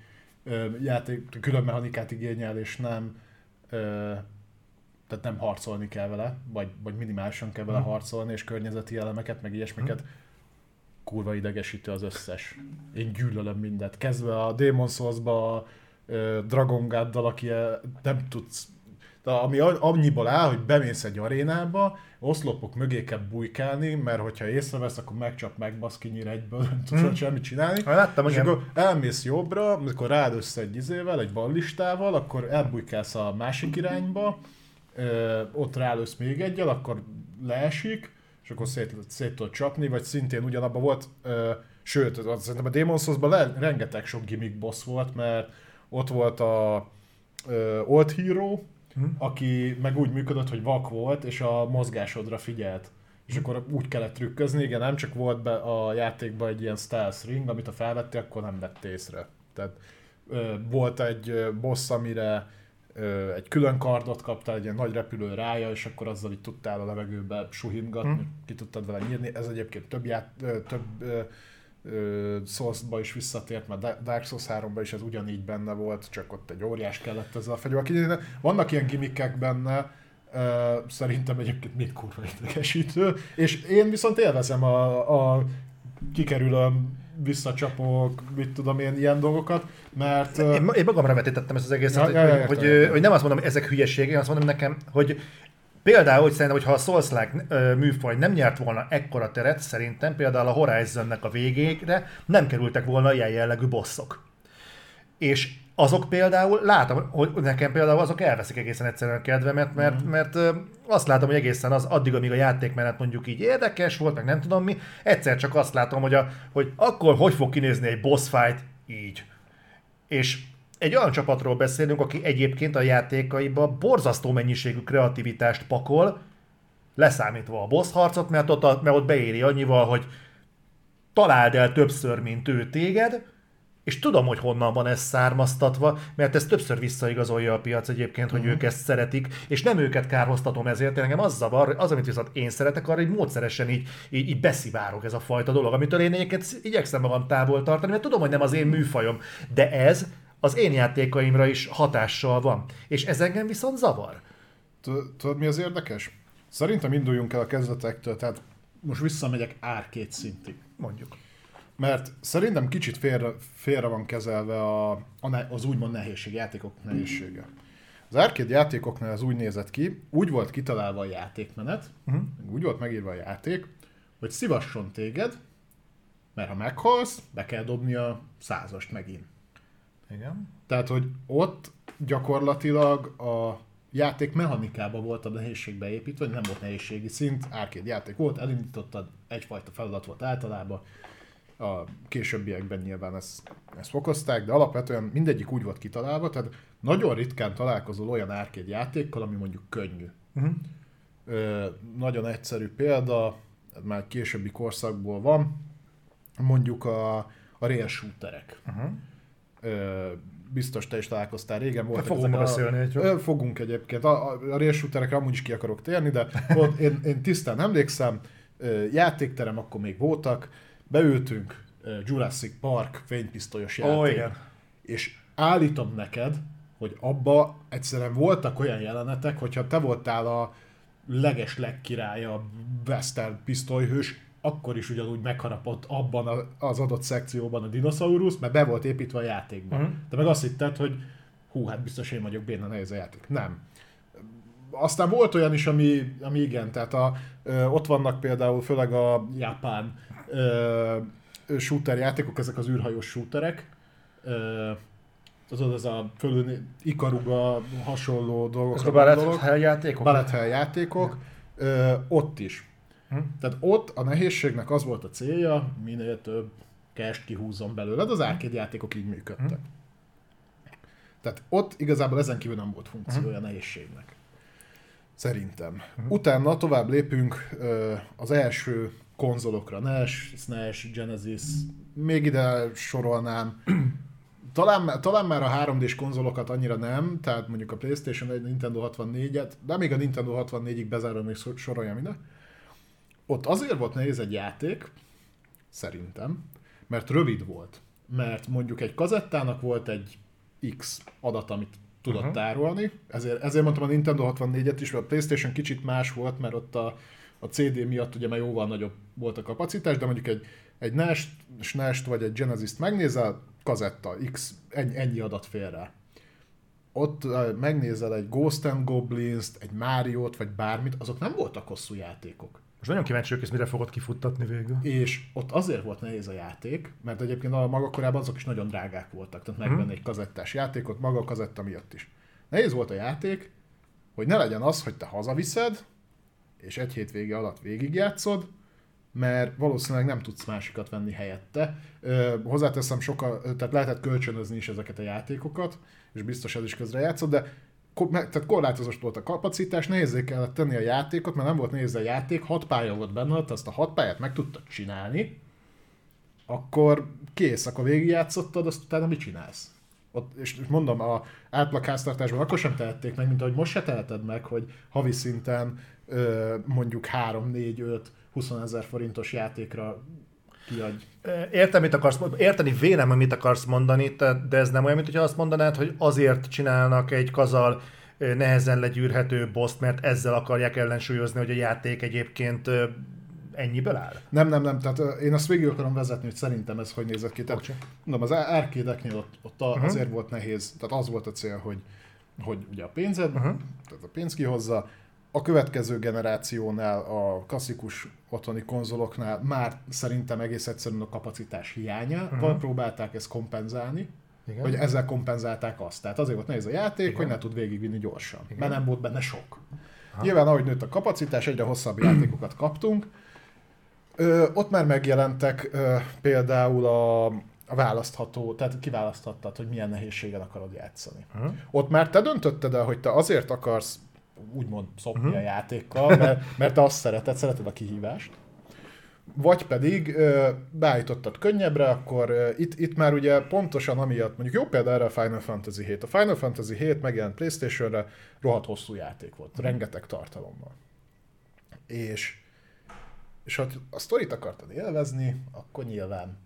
B: játék, külön mechanikát igényel, és nem tehát nem harcolni kell vele, vagy, vagy minimálisan kell vele mm. harcolni, és környezeti elemeket, meg ilyesmiket. Mm. Kurva idegesítő az összes. Én gyűlölöm mindet. Kezdve a Demon's Souls-ba a Dragon God-dal, aki nem tudsz de ami annyiból áll, hogy bemész egy arénába, oszlopok mögé kell bujkálni, mert hogyha észrevesz, akkor megcsap, megbasz, kinyír egyből, nem tudsz hmm. semmit csinálni.
A: Ha, láttam,
B: és igen. akkor elmész jobbra, amikor rád össze egy izével, egy ballistával, akkor elbujkálsz a másik irányba, ö, ott rálősz még egyel, akkor leesik, és akkor szét, szét tud csapni, vagy szintén ugyanabban volt, ö, sőt, szerintem a Demon's Souls-ban rengeteg sok gimmick boss volt, mert ott volt a ö, Old Hero, hmm. aki meg úgy működött, hogy vak volt, és a mozgásodra figyelt. És akkor úgy kellett trükközni, igen, nem csak volt be a játékban egy ilyen stealth ring, amit ha felvettél, akkor nem vett észre. Tehát ö, volt egy boss, amire egy külön kardot kaptál, egy ilyen nagy repülő rája, és akkor azzal így tudtál a levegőbe suhingatni, hmm. ki tudtad vele nyírni. Ez egyébként több, ját, több Souls-ba is visszatért, mert Dark Souls 3-ban is ez ugyanígy benne volt, csak ott egy óriás kellett ezzel a fegyver. Vannak ilyen gimmickek benne, szerintem egyébként még kurva idegesítő, és én viszont élvezem a, a kikerülöm visszacsapok, mit tudom én, ilyen dolgokat, mert...
A: Én, én magamra vetítettem ezt az egészet, ja, hogy, ja, hogy, értem, hogy, nem azt mondom, hogy ezek hülyeség, én azt mondom nekem, hogy Például, hogy szerintem, hogyha a souls műfaj nem nyert volna ekkora teret, szerintem például a Horizon-nek a végére nem kerültek volna ilyen jellegű bosszok. És azok például, látom, hogy nekem például azok elveszik egészen egyszerűen a kedvemet, mert, mm. mert azt látom, hogy egészen az addig, amíg a játékmenet mondjuk így érdekes volt, meg nem tudom mi, egyszer csak azt látom, hogy, a, hogy akkor hogy fog kinézni egy boss fight így. És egy olyan csapatról beszélünk, aki egyébként a játékaiba borzasztó mennyiségű kreativitást pakol, leszámítva a boss harcot, mert ott, a, mert ott beéri annyival, hogy találd el többször, mint ő téged, és tudom, hogy honnan van ez származtatva, mert ez többször visszaigazolja a piac egyébként, hogy uh-huh. ők ezt szeretik, és nem őket kárhoztatom ezért, engem az zavar, az, amit viszont én szeretek, arra így módszeresen így, így, így beszivárok ez a fajta dolog, amitől én egyébként igyekszem magam távol tartani, mert tudom, hogy nem az én műfajom, de ez az én játékaimra is hatással van, és ez engem viszont zavar.
B: Tudod, mi az érdekes? Szerintem induljunk el a kezdetektől, tehát most visszamegyek árkét szintig.
A: Mondjuk
B: mert szerintem kicsit félre, félre van kezelve a, a, az úgymond nehézség, játékok nehézsége. Az arcade játékoknál ez úgy nézett ki, úgy volt kitalálva a játékmenet, uh-huh. úgy volt megírva a játék, hogy szivasson téged, mert ha meghalsz, be kell dobni a százast megint.
A: Igen.
B: Tehát, hogy ott gyakorlatilag a játék mechanikába volt a nehézség beépítve, nem volt nehézségi szint, arcade játék volt, elindítottad, egyfajta feladat volt általában, a későbbiekben nyilván ezt, ezt fokozták, de alapvetően mindegyik úgy volt kitalálva, tehát nagyon ritkán találkozol olyan árkéd játékkal, ami mondjuk könnyű. Uh-huh. Ö, nagyon egyszerű példa, már későbbi korszakból van, mondjuk a, a rail shooterek. Uh-huh. Ö, biztos te is találkoztál régen. Voltak
A: fogunk
B: ezek
A: beszélni egyről.
B: Ö, Fogunk egyébként. A, a, a rail amúgy is ki akarok térni, de ott én, én tisztán emlékszem, játékterem akkor még voltak, beültünk Jurassic Park fénypisztolyos játék.
A: Ó, igen.
B: És állítom neked, hogy abba egyszerűen voltak olyan jelenetek, hogyha te voltál a leges legkirálya western pisztolyhős, akkor is ugyanúgy megharapott abban az adott szekcióban a dinoszaurusz, mert be volt építve a játékban.
A: Mhm.
B: Uh-huh. De meg azt hitted, hogy hú, hát biztos én vagyok béna nehéz a játék. Nem. Aztán volt olyan is, ami, ami igen, tehát a, ö, ott vannak például főleg a japán ö, shooter játékok, ezek az űrhajós shooterek, ö, tudod, ez a fölül Ikaruga hasonló dolgok.
A: Ezek a Ballet Hell játékok?
B: Ballet Hell játékok, ö, ott is.
A: Hm.
B: Tehát ott a nehézségnek az volt a célja, minél több cash kihúzzon belőled, az arcade játékok így működtek. Tehát ott igazából ezen kívül nem volt funkciója a nehézségnek. Szerintem. Utána tovább lépünk az első konzolokra, NES, SNES, Genesis, még ide sorolnám. Talán, talán már a 3D-s konzolokat annyira nem, tehát mondjuk a Playstation 1, Nintendo 64-et, de még a Nintendo 64-ig bezárom még soroljam ide. Ott azért volt nehéz egy játék, szerintem, mert rövid volt. Mert mondjuk egy kazettának volt egy X adat, amit tudott uh-huh. tárolni, ezért, ezért mondtam a Nintendo 64-et is, mert a Playstation kicsit más volt, mert ott a, a CD miatt ugye már jóval nagyobb volt a kapacitás, de mondjuk egy, egy NES-t, SNES-t vagy egy Genesis-t megnézel, kazetta, X, ennyi, ennyi adat fél rá. Ott megnézel egy Ghost and Goblins-t, egy Mario-t, vagy bármit, azok nem voltak hosszú játékok.
A: Most nagyon kíváncsi vagyok, mire fogod kifuttatni végül.
B: És ott azért volt nehéz a játék, mert egyébként a maga korában azok is nagyon drágák voltak, tehát megvenni egy kazettás játékot, maga a kazetta miatt is. Nehéz volt a játék, hogy ne legyen az, hogy te hazaviszed, és egy hétvége alatt végigjátszod, mert valószínűleg nem tudsz másikat venni helyette. Ö, hozzáteszem, soka, tehát lehetett kölcsönözni is ezeket a játékokat, és biztos ez is közre játszott, de tehát korlátozott volt a kapacitás, nehézé kellett tenni a játékot, mert nem volt nehéz a játék, hat pálya volt benne, te azt a hat pályát meg tudtad csinálni, akkor kész, akkor végigjátszottad, azt utána mit csinálsz? Ott, és mondom, a átlag háztartásban akkor sem tehették meg, mint ahogy most se teheted meg, hogy havi szinten ö, mondjuk 3, 4, 5, 20 ezer forintos játékra kiadj.
A: Értem, mit akarsz, érteni vélem, mit akarsz mondani, de ez nem olyan, mint hogyha azt mondanád, hogy azért csinálnak egy kazal nehezen legyűrhető boszt, mert ezzel akarják ellensúlyozni, hogy a játék egyébként ennyiből áll?
B: Nem, nem, nem, tehát én azt végig akarom vezetni, hogy szerintem ez hogy nézett ki. Tehát,
A: Bocsi.
B: mondom, az arcade ott, ott uh-huh. azért volt nehéz, tehát az volt a cél, hogy, hogy ugye a pénzed, uh-huh. tehát a pénz kihozza, a következő generációnál, a klasszikus otthoni konzoloknál már szerintem egész egyszerűen a kapacitás hiányával uh-huh. próbálták ezt kompenzálni,
A: Igen.
B: hogy ezzel kompenzálták azt. Tehát azért volt nehéz a játék, Igen. hogy ne tud végigvinni gyorsan, Igen. mert nem volt benne sok. Aha. Nyilván, ahogy nőtt a kapacitás, egyre hosszabb játékokat kaptunk. Ö, ott már megjelentek ö, például a, a választható, tehát kiválaszthattad, hogy milyen nehézségen akarod játszani.
A: Aha.
B: Ott már te döntötted el, hogy te azért akarsz úgymond szopni a játékkal, mert, mert te azt szereted, szereted a kihívást. Vagy pedig ö, beállítottad könnyebbre, akkor ö, itt, itt már ugye pontosan amiatt, mondjuk jó példa erre a Final Fantasy 7. A Final Fantasy 7 megjelent Playstation-re, rohadt hosszú játék volt, rengeteg tartalommal. És, és ha a sztorit akartad élvezni, akkor nyilván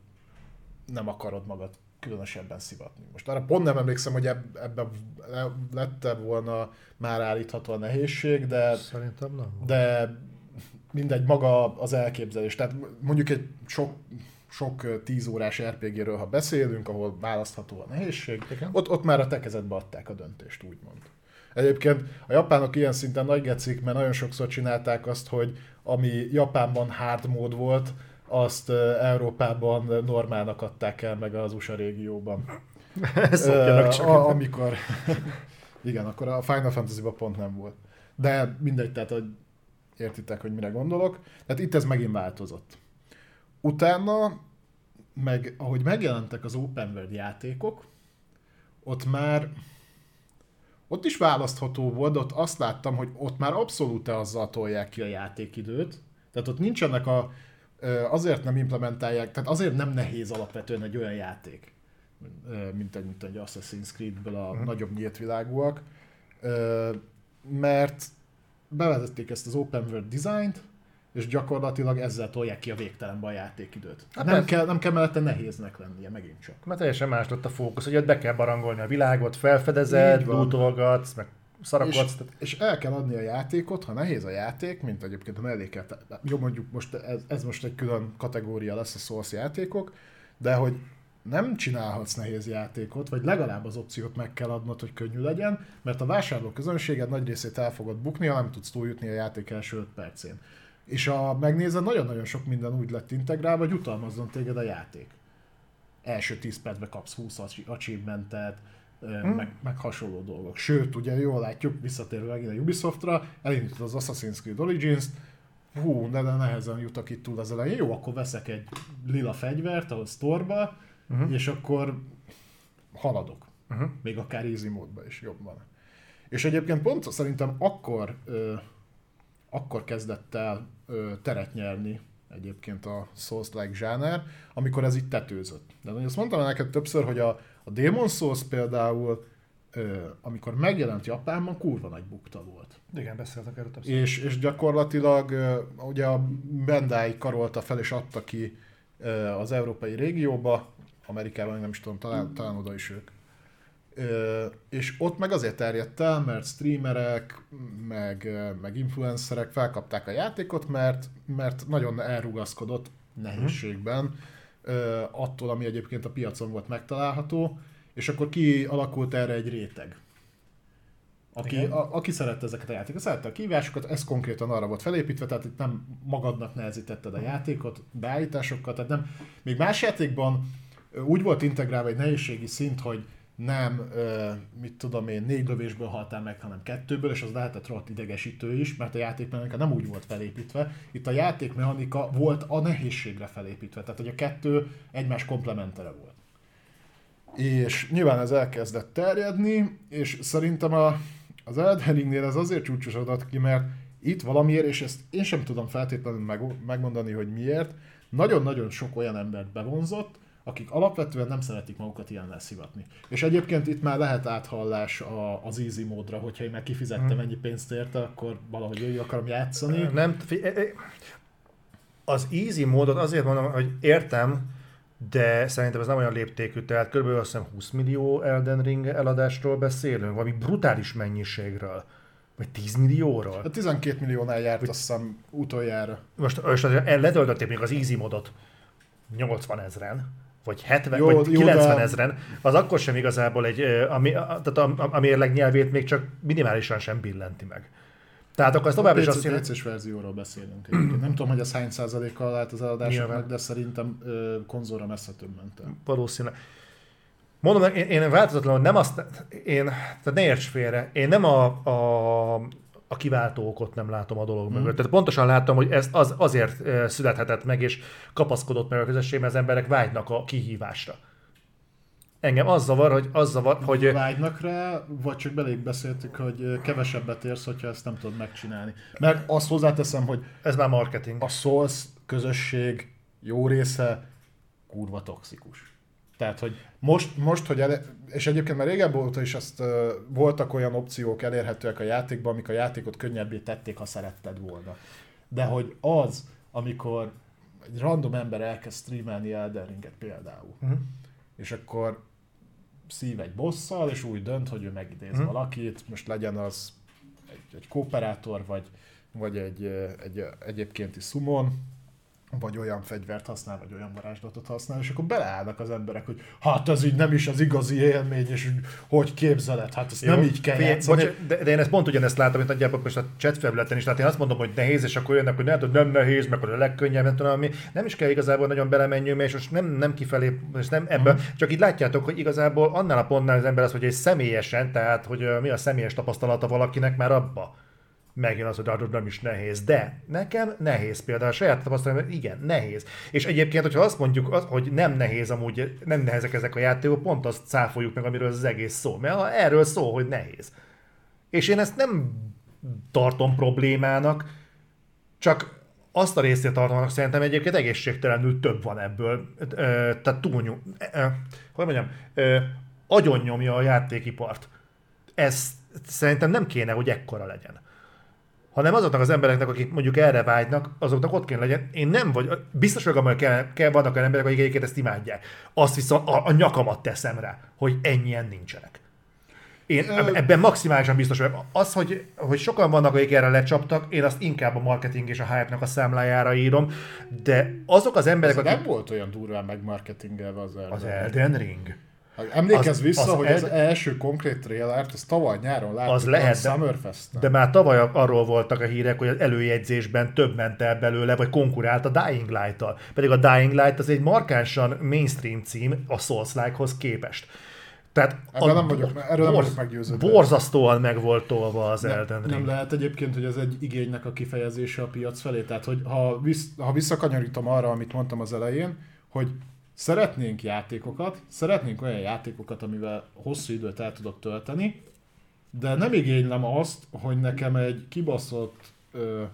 B: nem akarod magad különösebben szivatni. Most arra pont nem emlékszem, hogy eb- ebben lette volna már állítható a nehézség, de
A: Szerintem nem.
B: de mindegy, maga az elképzelés. Tehát mondjuk egy sok, sok ö, tíz órás RPG-ről, ha beszélünk, ahol választható a nehézség,
A: Igen.
B: ott, ott már a te kezedbe adták a döntést, úgymond. Egyébként a japánok ilyen szinten nagy gecik, mert nagyon sokszor csinálták azt, hogy ami Japánban hard mód volt, azt Európában normálnak adták el meg az USA régióban.
A: Csak.
B: a, amikor... Igen, akkor a Final Fantasy-ban pont nem volt. De mindegy, tehát hogy értitek, hogy mire gondolok. Tehát itt ez megint változott. Utána, meg ahogy megjelentek az open world játékok, ott már ott is választható volt, ott azt láttam, hogy ott már abszolút azzal tolják ki a játékidőt. Tehát ott nincsenek a... Azért nem implementálják, tehát azért nem nehéz alapvetően egy olyan játék. mint egy, mint egy Assassin's Creed-ből a uh-huh. nagyobb nyílt világúak, mert bevezették ezt az open world designt, és gyakorlatilag ezzel tolják ki a végtelenbe a játékidőt. Hát nem, kell, nem kell mellette nehéznek lennie, megint csak.
A: Mert teljesen más lett a fókusz, hogy be kell barangolni a világot, felfedezed, lootolgatsz, meg szarakodsz.
B: És, és el kell adni a játékot, ha nehéz a játék, mint egyébként a melléket. Jó, mondjuk most ez, ez most egy külön kategória lesz a Souls játékok, de hogy nem csinálhatsz nehéz játékot, vagy legalább az opciót meg kell adnod, hogy könnyű legyen, mert a vásárló közönséged nagy részét el fogod bukni, ha nem tudsz túljutni a játék első 5 percén. És a megnézed, nagyon-nagyon sok minden úgy lett integrálva, hogy utalmazzon téged a játék. Első 10 percben kapsz 20 achievementet, hmm. meg, meg hasonló dolgok. Sőt, ugye jól látjuk, visszatérve megint a Ubisoftra, elindított az Assassin's Creed Origins-t, hú, de, de nehezen jutok itt túl az elején, jó, akkor veszek egy lila fegyvert a sztorba, uh-huh. és akkor haladok. Uh-huh. Még akár easy módban is jobb van. És egyébként pont szerintem akkor, ö, akkor kezdett el ö, teret nyerni egyébként a Souls-like zsáner, amikor ez itt tetőzött. De azt mondtam neked többször, hogy a, a Demon Souls például, ö, amikor megjelent Japánban, kurva nagy bukta volt.
A: Igen, beszéltek erről többször.
B: És, és gyakorlatilag ö, ugye a Bandai karolta fel és adta ki ö, az európai régióba, Amerikában, nem is tudom, talán, talán oda is ők. És ott meg azért terjedt el, mert streamerek, meg, meg influencerek felkapták a játékot, mert, mert nagyon elrugaszkodott nehézségben attól, ami egyébként a piacon volt megtalálható, és akkor ki alakult erre egy réteg. Aki, a, aki szerette ezeket a játékokat, szerette a kívásokat, ez konkrétan arra volt felépítve, tehát itt nem magadnak nehezítetted a játékot, beállításokkal, tehát nem, még más játékban úgy volt integrálva egy nehézségi szint, hogy nem, mit tudom én, négy lövésből haltál meg, hanem kettőből, és az lehetett rohadt idegesítő is, mert a játékmechanika nem úgy volt felépítve. Itt a játékmechanika volt a nehézségre felépítve, tehát hogy a kettő egymás komplementere volt. És nyilván ez elkezdett terjedni, és szerintem a, az Elden ez azért csúcsosodott ki, mert itt valamiért, és ezt én sem tudom feltétlenül meg, megmondani, hogy miért, nagyon-nagyon sok olyan embert bevonzott, akik alapvetően nem szeretik magukat ilyen leszivatni. És egyébként itt már lehet áthallás a, az easy módra, hogyha én meg kifizettem hmm. ennyi pénzt érte, akkor valahogy ő akarom játszani.
A: Nem, az easy módot azért mondom, hogy értem, de szerintem ez nem olyan léptékű, tehát kb. azt hiszem 20 millió Elden Ring eladásról beszélünk, valami brutális mennyiségről. Vagy 10 millióról?
B: A 12 milliónál járt Vagy... azt hiszem utoljára.
A: Most, most letöltötték még az easy modot 80 ezeren vagy 70, jó, vagy 90 de... ezeren, az akkor sem igazából egy, ami, tehát a, a, a mérleg nyelvét még csak minimálisan sem billenti meg. Tehát akkor ez tovább is azt
B: jelenti... pc verzióról beszélünk egyébként. Nem tudom, hogy az hány százalékkal lehet az eladásoknak, de szerintem ö, konzolra messze több ment el.
A: Valószínűleg. Mondom, én, én változatlanul nem azt, én, tehát ne érts félre, én nem a, a a kiváltó okot nem látom a dolog mögött. Mm. Tehát pontosan látom, hogy ez az, azért születhetett meg, és kapaszkodott meg a közösség, mert az emberek vágynak a kihívásra. Engem az zavar, hogy az zavar, hogy...
B: Vágynak rá, vagy csak belég beszéltük, hogy kevesebbet érsz, hogyha ezt nem tudod megcsinálni. Mert azt hozzáteszem, hogy...
A: Ez már marketing.
B: A Souls közösség jó része kurva toxikus. Tehát, hogy most, most hogy ele, és egyébként már régebb óta is azt uh, voltak olyan opciók elérhetőek a játékban, amik a játékot könnyebbé tették, ha szeretted volna. De hogy az, amikor egy random ember elkezd streamelni Elden Ringet például, uh-huh. és akkor szív egy bosszal, és úgy dönt, hogy ő megidéz uh-huh. valakit, most legyen az egy, egy kooperátor, vagy, vagy egy, egy, egy egyébkénti summon, vagy olyan fegyvert használ, vagy olyan varázslatot használ, és akkor beleállnak az emberek, hogy hát ez így nem is az igazi élmény, és hogy képzeled, hát ezt Jó, nem így kell. játszani. Bocs,
A: de, de, én ezt pont ugyanezt látom, mint nagyjából most a chat felületen is, tehát én azt mondom, hogy nehéz, és akkor jönnek, hogy nem, nem nehéz, meg hogy a legkönnyebb, nem tudom, ami. Nem is kell igazából nagyon belemenjünk, és most nem, nem kifelé, és nem ebben, uh-huh. csak így látjátok, hogy igazából annál a pontnál az ember az, hogy egy személyesen, tehát hogy mi a személyes tapasztalata valakinek már abba megjön az, hogy adod nem is nehéz. De nekem nehéz például, a saját tapasztalatom, igen, nehéz. És egyébként, hogyha azt mondjuk, hogy nem nehéz amúgy, nem nehezek ezek a játékok, pont azt cáfoljuk meg, amiről az egész szó. Mert erről szó, hogy nehéz. És én ezt nem tartom problémának, csak azt a részét tartanak, szerintem egyébként egészségtelenül több van ebből. Tehát túlnyom, hogy mondjam, agyon nyomja a játékipart. Ez szerintem nem kéne, hogy ekkora legyen hanem azoknak az embereknek, akik mondjuk erre vágynak, azoknak ott kéne legyen. Én nem vagy, biztos vagyok hogy kell, kell, vannak olyan emberek, akik egyébként ezt imádják. Azt viszont a, a nyakamat teszem rá, hogy ennyien nincsenek. Én ebben maximálisan biztos vagyok. Az, hogy, hogy sokan vannak, akik erre lecsaptak, én azt inkább a marketing és a hype-nak a számlájára írom, de azok az emberek,
B: Ez akik... nem volt olyan durván megmarketingelve az
A: Elden Az Elden Ring.
B: Emlékezz az, vissza, az hogy el... az első konkrét trailert, az tavaly nyáron láttuk
A: az lehet, a
B: Summerfest.
A: De már tavaly arról voltak a hírek, hogy az előjegyzésben több ment el belőle, vagy konkurált a Dying Light-tal. Pedig a Dying Light az egy markánsan mainstream cím a Souls-like-hoz képest.
B: Tehát Ebben nem vagyok, erről nem vagyok meggyőződve.
A: Borzasztóan meg volt tolva az
B: nem,
A: Elden Ring.
B: Nem lehet egyébként, hogy ez egy igénynek a kifejezése a piac felé. Tehát, hogy ha, vissz, ha visszakanyarítom arra, amit mondtam az elején, hogy Szeretnénk játékokat, szeretnénk olyan játékokat, amivel hosszú időt el tudok tölteni, de nem igénylem azt, hogy nekem egy kibaszott, ö,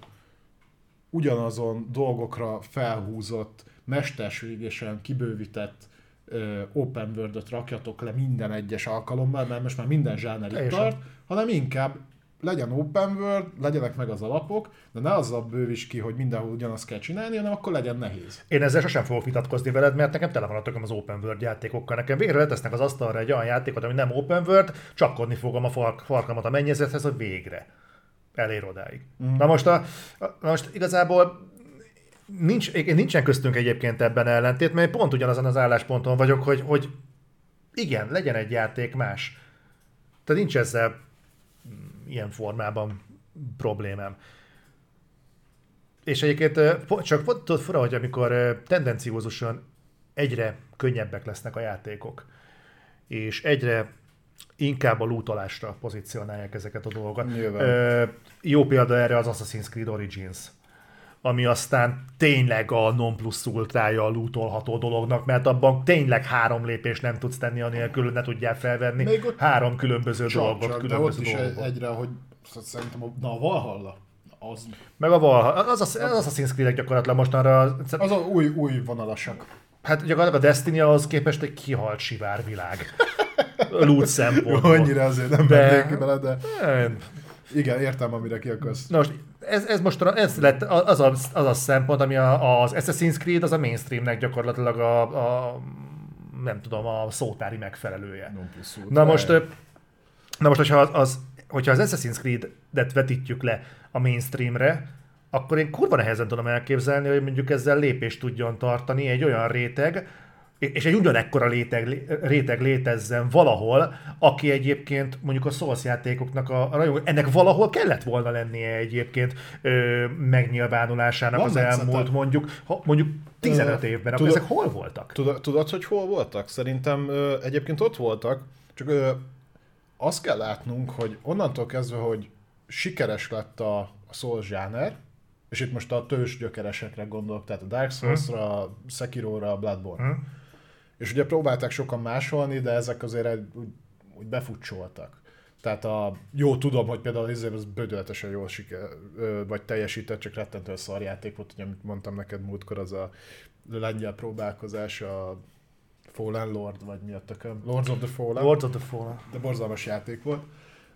B: ugyanazon dolgokra felhúzott, mesterségesen kibővített ö, open world rakjatok le minden egyes alkalommal, mert most már minden zsáner itt tart, hanem inkább legyen open world, legyenek meg az alapok, de ne azzal bővíts ki, hogy mindenhol ugyanazt kell csinálni, hanem akkor legyen nehéz.
A: Én ezzel sosem fogok vitatkozni veled, mert nekem tele van a az open world játékokkal. Nekem végre letesznek az asztalra egy olyan játékot, ami nem open world, csapkodni fogom a fark, farkamat a mennyezethez, hogy végre elér odáig. Mm. Na most, a, na most igazából nincs, nincsen köztünk egyébként ebben ellentét, mert pont ugyanazon az állásponton vagyok, hogy, hogy igen, legyen egy játék más. Tehát nincs ezzel ilyen formában problémám. És egyébként csak tudod fura, hogy amikor tendenciózusan egyre könnyebbek lesznek a játékok, és egyre inkább a lootolásra pozícionálják ezeket a dolgokat. Nyilván. Jó példa erre az Assassin's Creed Origins ami aztán tényleg a non plus ultrája a lootolható dolognak, mert abban tényleg három lépés nem tudsz tenni, anélkül ne tudjál felvenni Még ott három különböző csak, dolgot. Csak, különböző
B: de ott dolgot. is egyre, hogy szerintem a, na, a Valhalla, az...
A: Meg a Valhalla, az, az, az Assassin's creed gyakorlatilag mostanra...
B: Az a új, új vonalasak.
A: Hát gyakorlatilag a Destiny ahhoz képest egy kihalt sivárvilág. Loot szempontból.
B: Annyira azért nem de... bele, de... Igen, értem, amire ki akarsz.
A: Na most ez, ez most ez lett az a, az a szempont, ami a, az Assassin's Creed, az a mainstreamnek gyakorlatilag a, a nem tudom, a szótári megfelelője. Na most, na most, hogyha az, hogyha az Assassin's Creed-et vetítjük le a mainstreamre, akkor én kurva nehezen tudom elképzelni, hogy mondjuk ezzel lépést tudjon tartani egy olyan réteg, és egy ugyanekkora réteg, réteg létezzen valahol, aki egyébként mondjuk a Souls játékoknak a, a rajongó, ennek valahol kellett volna lennie egyébként ö, megnyilvánulásának Van az elmúlt mondjuk, ha, mondjuk 15 ö, évben, akkor ezek hol voltak?
B: Tudod, tudod, hogy hol voltak? Szerintem ö, egyébként ott voltak, csak ö, azt kell látnunk, hogy onnantól kezdve, hogy sikeres lett a, a Souls zsáner, és itt most a tős gyökeresekre gondolok, tehát a Dark Souls-ra, hmm. Sekiro-ra, a Bloodborne. Hmm és ugye próbálták sokan másolni, de ezek azért úgy, úgy befutcsoltak. Tehát a, jó tudom, hogy például az az bődöletesen jól siker, vagy teljesített, csak rettentően szarjáték volt, hogy amit mondtam neked múltkor, az a lengyel próbálkozás, a Fallen Lord, vagy mi a tököm? Lords of the Fallen.
A: Lords of the Fallen.
B: De borzalmas játék volt.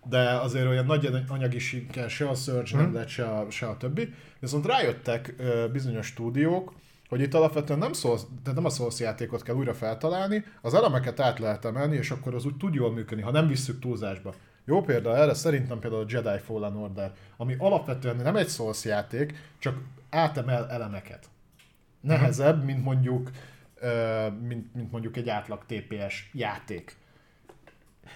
B: De azért olyan nagy anyagi siker se a Surge hmm. nem lett, se a, se a többi. Viszont rájöttek bizonyos stúdiók, hogy itt alapvetően nem, szólsz, tehát nem a Souls játékot kell újra feltalálni, az elemeket át lehet emelni, és akkor az úgy tud jól működni, ha nem visszük túlzásba. Jó példa erre szerintem például a Jedi Fallen Order, ami alapvetően nem egy Souls játék, csak átemel elemeket. Nehezebb, mint mondjuk, mint, mint mondjuk egy átlag TPS játék.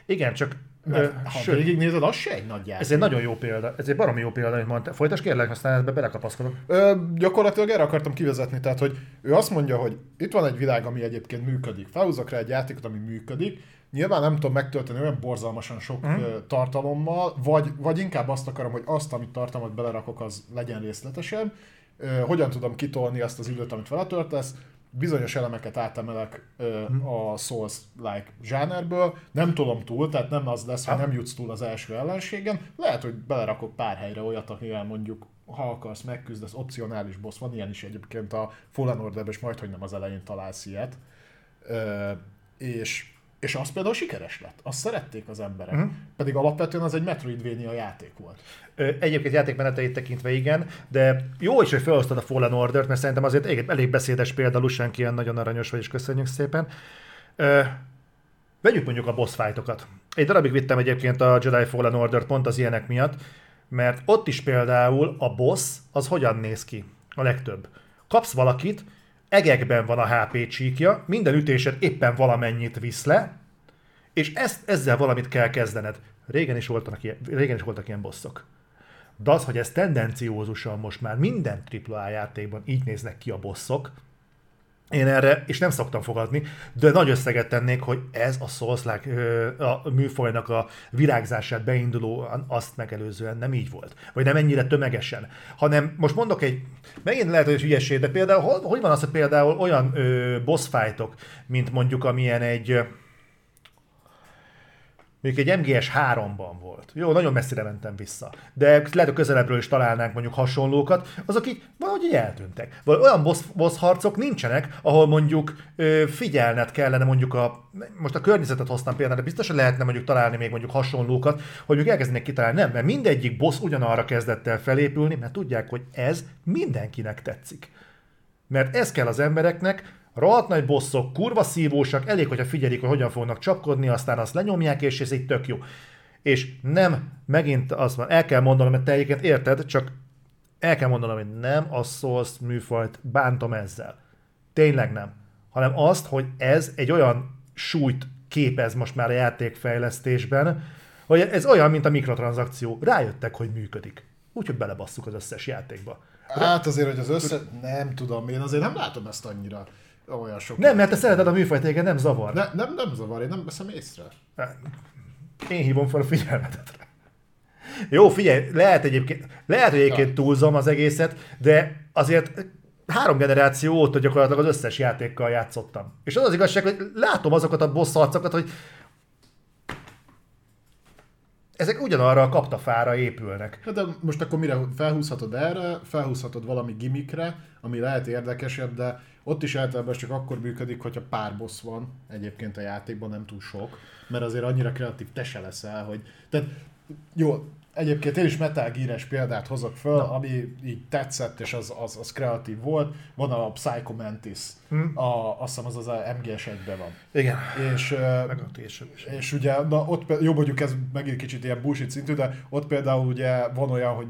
A: Igen, csak
B: mert ha Sőt, végignézed, az se egy nagy játék.
A: Ez egy nagyon jó példa. Ez egy baromi jó példa, amit mondta. Folytas kérlek, aztán ebbe belekapaszkodok.
B: Ö, gyakorlatilag erre akartam kivezetni, tehát hogy ő azt mondja, hogy itt van egy világ, ami egyébként működik. Felhúzok rá egy játékot, ami működik. Nyilván nem tudom megtölteni olyan borzalmasan sok mm. tartalommal, vagy, vagy inkább azt akarom, hogy azt, amit tartalmat belerakok, az legyen részletesebb. Hogyan tudom kitolni azt az időt, amit vele töltesz bizonyos elemeket átemelek ö, hmm. a Souls-like zsánerből, nem tudom túl, tehát nem az lesz, hogy nem jutsz túl az első ellenségen, lehet, hogy belerakok pár helyre olyat, amivel mondjuk ha akarsz, megküzdesz, opcionális boss, van ilyen is egyébként a Fallen Order-ben, és majd, hogy nem az elején találsz ilyet. Ö, és, és az például sikeres lett. Azt szerették az emberek. Uh-huh. Pedig alapvetően az egy Metroidvania játék volt.
A: Egyébként játékmeneteit tekintve igen, de jó is, hogy felosztod a Fallen Order-t, mert szerintem azért elég, beszédes példa, Lusánk ilyen nagyon aranyos vagy, és köszönjük szépen. Vegyük mondjuk a boss fightokat. Egy darabig vittem egyébként a Jedi Fallen Order pont az ilyenek miatt, mert ott is például a boss az hogyan néz ki a legtöbb. Kapsz valakit, egekben van a HP csíkja, minden ütésed éppen valamennyit visz le, és ezt, ezzel valamit kell kezdened. Régen is, voltak ilyen, régen is voltak ilyen bosszok. De az, hogy ez tendenciózusan most már minden AAA játékban így néznek ki a bosszok, én erre, és nem szoktam fogadni, de nagy összeget tennék, hogy ez a souls a műfajnak a virágzását beinduló azt megelőzően nem így volt. Vagy nem ennyire tömegesen. Hanem most mondok egy, megint lehet, hogy hülyeség, de például, hogy van az, hogy például olyan ö, boss fightok, mint mondjuk amilyen egy, Mondjuk egy MGS 3-ban volt. Jó, nagyon messzire mentem vissza. De lehet, hogy közelebbről is találnánk mondjuk hasonlókat, azok így valahogy így eltűntek. Vagy olyan boss, boss harcok nincsenek, ahol mondjuk ö, figyelned kellene mondjuk a, most a környezetet hoztam például, de biztos, hogy lehetne mondjuk találni még mondjuk hasonlókat, hogy mondjuk elkezdenek kitalálni. Nem, mert mindegyik boss ugyanarra kezdett el felépülni, mert tudják, hogy ez mindenkinek tetszik. Mert ez kell az embereknek, Rohadt nagy bosszok, kurva szívósak, elég, hogyha figyelik, hogy hogyan fognak csapkodni, aztán azt lenyomják, és ez így tök jó. És nem, megint azt van, el kell mondanom, mert te egyébként érted, csak el kell mondanom, hogy nem a Souls műfajt bántom ezzel. Tényleg nem. Hanem azt, hogy ez egy olyan súlyt képez most már a játékfejlesztésben, hogy ez olyan, mint a mikrotranszakció. Rájöttek, hogy működik. Úgyhogy belebasszuk az összes játékba.
B: Hát azért, hogy az össze... Nem tudom, én azért nem látom ezt annyira olyan sok.
A: Nem, mert te szereted a műfajt, téged nem zavar.
B: Ne, nem, nem zavar, én nem veszem észre.
A: Én hívom fel a figyelmetet rá. Jó, figyelj, lehet egyébként, lehet, hogy egyébként túlzom az egészet, de azért három generáció óta gyakorlatilag az összes játékkal játszottam. És az az igazság, hogy látom azokat a boss arcokat, hogy ezek ugyanarra a kaptafára épülnek.
B: Hát de most akkor mire felhúzhatod erre, felhúzhatod valami gimikre, ami lehet érdekesebb, de ott is általában csak akkor működik, hogyha pár boss van egyébként a játékban, nem túl sok, mert azért annyira kreatív te se leszel, hogy... Tehát jó, Egyébként én is Metal gear példát hozok föl, Na. ami így tetszett, és az, az, az kreatív volt. Van a Psycho Mantis, hmm. a, azt hiszem az az a MGS 1 van.
A: Igen.
B: És, Meg a és, és ugye, na ott jó mondjuk ez megint kicsit ilyen bullshit szintű, de ott például ugye van olyan, hogy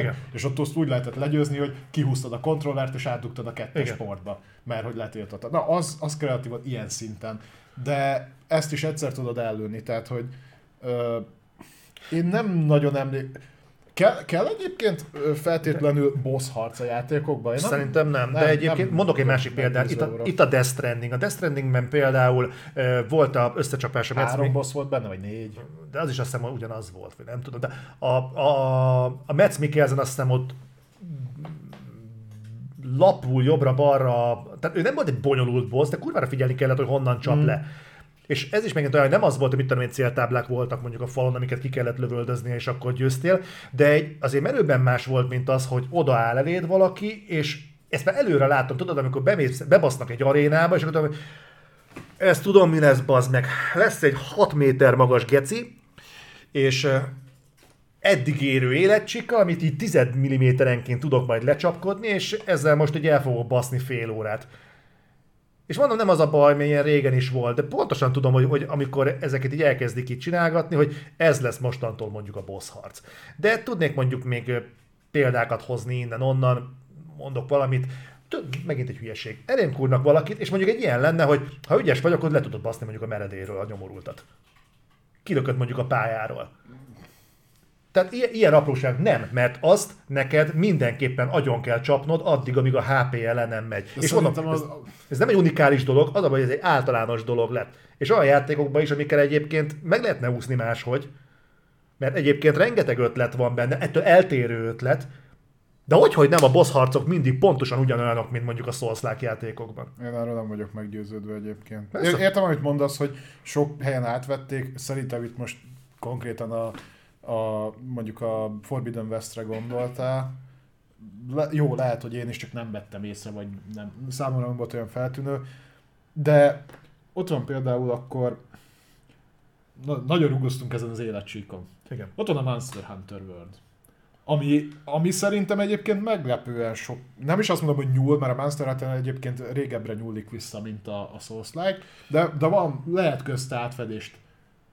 B: Igen. És ott azt úgy lehetett legyőzni, hogy kihúztad a kontrollert és átdugtad a kettes Igen. sportba, mert hogy letiltottad. Na az, az kreatív volt ilyen szinten. De ezt is egyszer tudod ellőni, tehát hogy ö, én nem nagyon emlékszem. Kell, kell egyébként feltétlenül boss harc a játékokban?
A: Én nem, Szerintem nem, nem de egyébként nem, mondok egy másik példát. Itt a, itt a Death Stranding. A Death Strandingben például uh, volt a összecsapás a
B: Három boss volt benne, vagy négy?
A: De az is azt hiszem, hogy ugyanaz volt, vagy nem tudom. De a, a, a Metz Mikkelsen azt hiszem ott lapul jobbra-balra, tehát ő nem volt egy bonyolult boss, de kurvára figyelni kellett, hogy honnan csap hmm. le. És ez is megint olyan, nem az volt, hogy mit tudom én, céltáblák voltak mondjuk a falon, amiket ki kellett lövöldözni, és akkor győztél, de egy, azért merőben más volt, mint az, hogy odaáll eléd valaki, és ezt már előre látom, tudod, amikor bemész, bebasznak egy arénába, és akkor tudom, hogy ezt tudom, mi lesz, bazd meg. Lesz egy 6 méter magas geci, és eddig érő életcsika, amit így 10 mm-enként tudok majd lecsapkodni, és ezzel most így el fogok baszni fél órát. És mondom, nem az a baj, mert ilyen régen is volt, de pontosan tudom, hogy, hogy amikor ezeket így elkezdik itt csinálgatni, hogy ez lesz mostantól mondjuk a boss harc. De tudnék mondjuk még példákat hozni innen-onnan, mondok valamit, megint egy hülyeség. Elém kúrnak valakit, és mondjuk egy ilyen lenne, hogy ha ügyes vagy, akkor le tudod baszni mondjuk a meredéről a nyomorultat. Kilökött mondjuk a pályáról. Tehát ilyen, ilyen apróság nem, mert azt neked mindenképpen agyon kell csapnod addig, amíg a HP ele nem megy. De és mondom, az... ez, ez nem egy unikális dolog, az a baj, hogy ez egy általános dolog lett. És olyan játékokban is, amikkel egyébként meg lehetne úszni máshogy, mert egyébként rengeteg ötlet van benne, ettől eltérő ötlet, de hogy, hogy nem a boss harcok mindig pontosan ugyanolyanok, mint mondjuk a souls játékokban.
B: Én erről nem vagyok meggyőződve egyébként. Én Értem, amit mondasz, hogy sok helyen átvették, szerintem itt most konkrétan a a, mondjuk a Forbidden Westre gondoltál, le, jó, lehet, hogy én is csak nem vettem észre, vagy nem, számomra nem volt olyan feltűnő, de ott van például akkor, na, nagyon rugoztunk ezen az életcsíkon.
A: Igen.
B: Ott van a Monster Hunter World. Ami, ami szerintem egyébként meglepően sok, nem is azt mondom, hogy nyúl, mert a Monster Hunter egyébként régebbre nyúlik vissza, mint a, a Souls-like, de, de van, lehet közte átfedést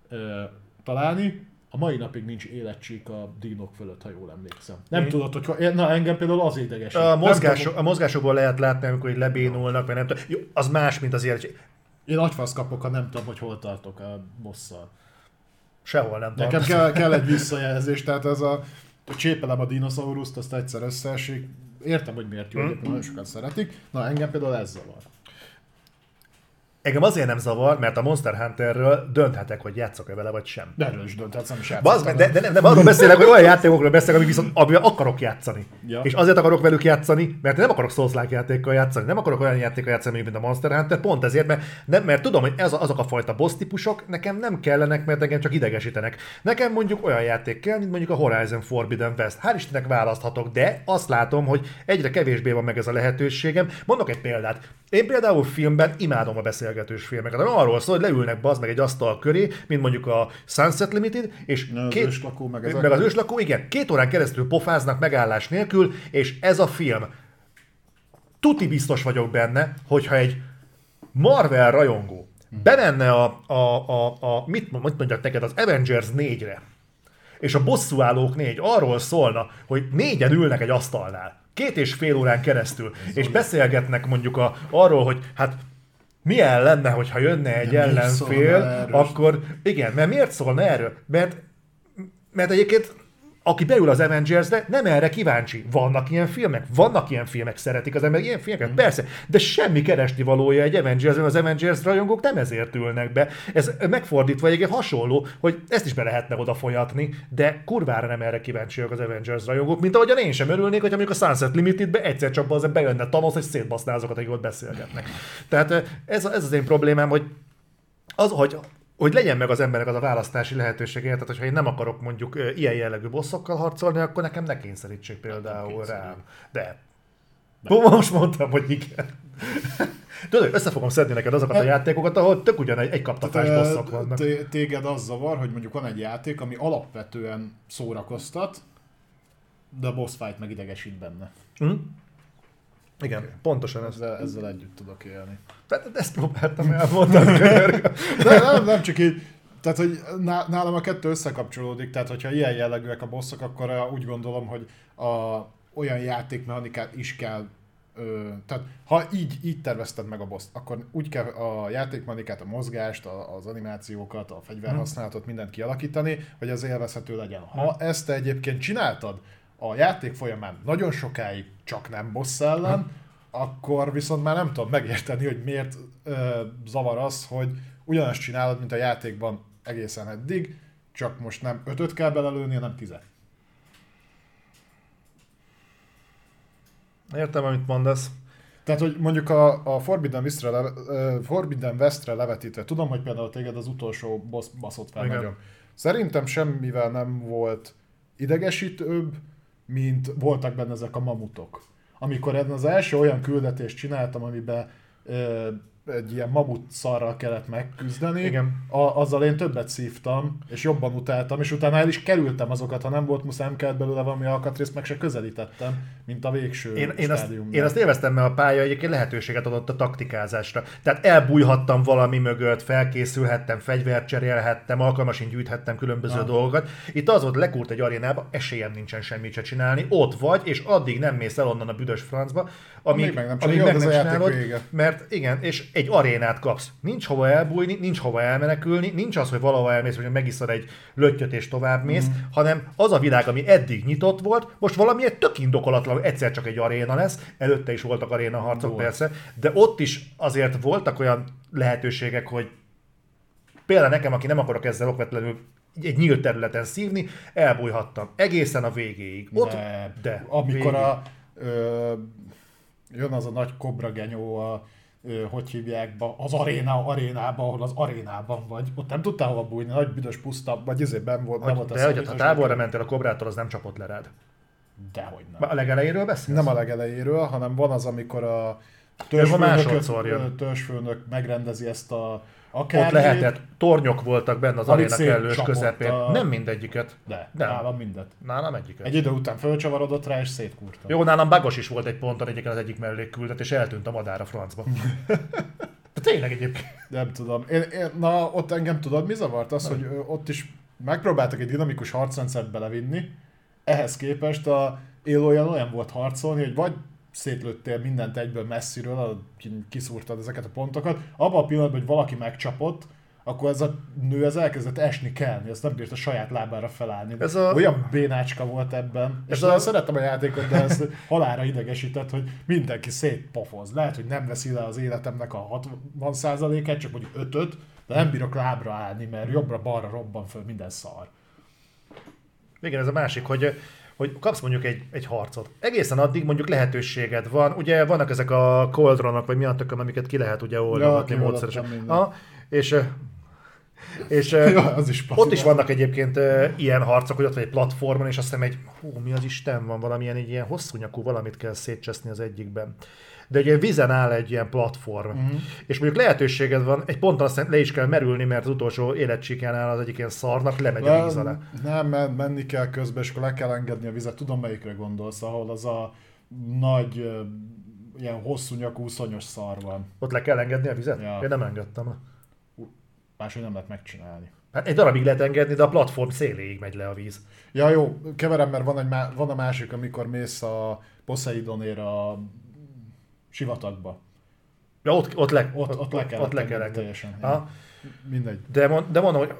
B: ö, találni, a mai napig nincs életcsík a dinok fölött, ha jól emlékszem. Nem
A: Én-
B: tudod, hogy na engem például az idegesít.
A: A, mozgások, a mozgásokból lehet látni, amikor így lebénulnak, vagy nem tudom. Jó, az más, mint az élet.
B: Én agyfasz kapok, ha nem tudom, hogy hol tartok a bosszal.
A: Sehol nem
B: Nekem
A: tartasz.
B: kell, kell egy visszajelzés, tehát ez a, a csépelem a dinoszauruszt, azt egyszer összeesik. Értem, hogy miért jó, egyébként nagyon sokan szeretik. Na, engem például ez zavar.
A: Engem azért nem zavar, mert a Monster Hunterről dönthetek, hogy játszok-e vele, vagy sem.
B: De erről is dönthetsz, nem is
A: Bazd de, de, nem, nem arról beszélek, hogy olyan játékokról beszélek, amik viszont amivel akarok játszani.
B: Ja.
A: És azért akarok velük játszani, mert nem akarok souls játékkal játszani, nem akarok olyan játékkal játszani, mint a Monster Hunter, pont ezért, mert, nem, mert tudom, hogy ez azok a fajta boss típusok nekem nem kellenek, mert engem csak idegesítenek. Nekem mondjuk olyan játék kell, mint mondjuk a Horizon Forbidden West. Hál' Istennek választhatok, de azt látom, hogy egyre kevésbé van meg ez a lehetőségem. Mondok egy példát. Én például filmben imádom a beszélgetős filmeket, ami arról szól, hogy leülnek bazd meg egy asztal köré, mint mondjuk a Sunset Limited, és
B: Na, az őslakó, meg ezek.
A: meg az őslakó, igen, két órán keresztül pofáznak megállás nélkül, és ez a film, tuti biztos vagyok benne, hogyha egy Marvel rajongó bemenne a, a, a, a mit, mit mondjak neked, az Avengers 4-re, és a bosszúállók négy arról szólna, hogy négyen ülnek egy asztalnál, két és fél órán keresztül, és beszélgetnek mondjuk a, arról, hogy hát milyen lenne, hogyha jönne egy
B: szólna
A: ellenfél, akkor igen, mert miért szólna erről? Mert mert egyébként aki beül az Avengers-be, nem erre kíváncsi. Vannak ilyen filmek? Vannak ilyen filmek, szeretik az emberek ilyen filmeket? Persze, de semmi keresni valója egy avengers az Avengers rajongók nem ezért ülnek be. Ez megfordítva egyébként hasonló, hogy ezt is be lehetne oda folyatni, de kurvára nem erre kíváncsiak az Avengers rajongók, mint ahogyan én sem örülnék, hogy mondjuk a Sunset Limited-be egyszer csak az bejönne Thanos, és szétbaszná azokat, akik ott beszélgetnek. Tehát ez, ez az én problémám, hogy az, hogy, hogy legyen meg az embernek az a választási lehetősége, tehát hogyha én nem akarok mondjuk ilyen jellegű bosszokkal harcolni, akkor nekem ne kényszerítsék például
B: kényszerít.
A: rám. De. Most mondtam, hogy igen. Tudod, össze fogom szedni neked azokat a játékokat, ahol tök ugyan egy, egy kaptatás bosszok vannak.
B: té- Téged az zavar, hogy mondjuk van egy játék, ami alapvetően szórakoztat, de a boss fight meg idegesít benne.
A: Hm? Igen, pontosan ez.
B: Ezzel, ezzel együtt tudok élni.
A: Tehát ezt próbáltam elmondani.
B: De nem, nem csak így, tehát hogy ná- nálam a kettő összekapcsolódik, tehát hogyha ilyen jellegűek a bosszok, akkor uh, úgy gondolom, hogy a, olyan játékmechanikát is kell Ö, tehát ha így, így tervezted meg a boss akkor úgy kell a játékmechanikát, a mozgást, a, az animációkat, a fegyverhasználatot, mindent kialakítani, hogy az élvezhető legyen. Ha ezt te egyébként csináltad a játék folyamán nagyon sokáig csak nem boss ellen, akkor viszont már nem tudom megérteni, hogy miért ö, zavar az, hogy ugyanazt csinálod, mint a játékban egészen eddig, csak most nem ötöt kell belelőni, hanem tizet.
A: Értem, amit mondasz.
B: Tehát, hogy mondjuk a, a Forbidden, Westre, le, uh, Forbidden Westre levetítve, tudom, hogy például téged az utolsó boss baszott fel
A: Igen.
B: nagyon. Szerintem semmivel nem volt idegesítőbb, mint voltak benne ezek a mamutok. Amikor én az első olyan küldetést csináltam, amiben egy ilyen mamut szarral kellett megküzdeni,
A: Igen.
B: A, azzal én többet szívtam, és jobban utáltam, és utána el is kerültem azokat, ha nem volt muszáj, nem kellett belőle valami alkatrészt, meg se közelítettem, mint a végső
A: Én, én, azt, én azt élveztem, mert a pálya egyébként lehetőséget adott a taktikázásra. Tehát elbújhattam valami mögött, felkészülhettem, fegyvert cserélhettem, alkalmasint gyűjthettem különböző
B: Ah.
A: dolgokat. Itt az volt, lekúrt egy arénába, esélyem nincsen semmit se csinálni, ott vagy, és addig nem mész el onnan a büdös francba, amíg,
B: Amíg meg nem
A: amíg meg nem csinálod,
B: vége.
A: mert igen, és egy arénát kapsz. Nincs hova elbújni, nincs hova elmenekülni, nincs az, hogy valahol elmész, hogy megiszod egy löttyöt és tovább mész, mm. hanem az a világ, ami eddig nyitott volt, most valami egy tök indokolatlan, egyszer csak egy aréna lesz, előtte is voltak aréna harcok
B: Volt.
A: persze, de ott is azért voltak olyan lehetőségek, hogy például nekem, aki nem akarok ezzel okvetlenül egy nyílt területen szívni, elbújhattam egészen a végéig. Ott,
B: de,
A: de
B: amikor
A: végig.
B: a, ö, jön az a nagy kobra genyó a hogy hívják, az aréna arénába, ahol az arénában vagy. Ott nem tudtál hova bújni, nagy büdös puszta, vagy ezért volt, nem volt a
A: De hogy ha távolra mentél a kobrától, az nem csapott le rád.
B: Dehogy nem.
A: A legelejéről beszélsz?
B: Nem a legelejéről, hanem van az, amikor a törzsfőnök megrendezi ezt a akár
A: Ott lehetett, tornyok voltak benne az aréna kellős közepén.
B: a-
A: Nem mindegyiket.
B: De,
A: Nem.
B: nálam mindet.
A: Nálam egyiket.
B: Egy idő után fölcsavarodott rá, és szétkúrta.
A: Jó, nálam bagos is volt egy ponton egyiken az egyik mellékküldet, és eltűnt a madár a francba. De tényleg egyébként.
B: Nem tudom. Én, én, na, ott engem tudod, mi zavart? Az, hogy ö, ott is megpróbáltak egy dinamikus harcrendszert belevinni, ehhez képest a élőjel olyan volt harcolni, hogy vagy szétlőttél mindent egyből messziről, kiszúrtad ezeket a pontokat, abban a pillanatban, hogy valaki megcsapott, akkor ez a nő ez elkezdett esni kelni, azt nem bírt a saját lábára felállni.
A: Ez a-
B: Olyan bénácska volt ebben. És
A: Ez
B: a...
A: a-
B: szeretem a játékot, de ezt halára idegesített, hogy mindenki szétpofoz. Lehet, hogy nem veszi le az életemnek a 60%-át, csak mondjuk 5 de nem bírok lábra állni, mert jobbra-balra robban föl minden szar.
A: Igen, ez a másik, hogy hogy kapsz mondjuk egy, egy harcot. Egészen addig mondjuk lehetőséged van. Ugye vannak ezek a coldronok, vagy mi a tököm, amiket ki lehet ugye oldogatni
B: Ja,
A: módszeresen. Ha, és és
B: Ja, az is
A: ott is vannak egyébként ö, ilyen harcok, hogy ott vagy egy platformon, és azt hiszem egy, hú, mi az Isten van, valamilyen egy ilyen hosszú nyakú valamit kell szétcseszni az egyikben. De ugye vízen áll egy ilyen platform, uh-huh. és mondjuk lehetőséged van, egy ponton aztán le is kell merülni, mert az utolsó életcsíkján áll az egyik ilyen szarnak, lemegy a víz alá.
B: Nem, men- menni kell közben, és akkor le kell engedni a vizet. Tudom, melyikre gondolsz, ahol az a nagy, ilyen hosszú nyakú, szonyos szar van.
A: Ott le kell engedni a vizet?
B: Ja.
A: Én nem engedtem.
B: Máshogy nem lehet megcsinálni.
A: Hát egy darabig lehet engedni, de a platform széléig megy le a víz.
B: Ja jó, keverem, mert van, egy van a másik, amikor mész a Poseidonért a sivatagba.
A: Ja, ott, ott, le,
B: Ott, ott, le kell
A: ott le kell
B: engedni
A: engedni.
B: teljesen.
A: Ha?
B: Mindegy.
A: De, mond, de mondom, hogy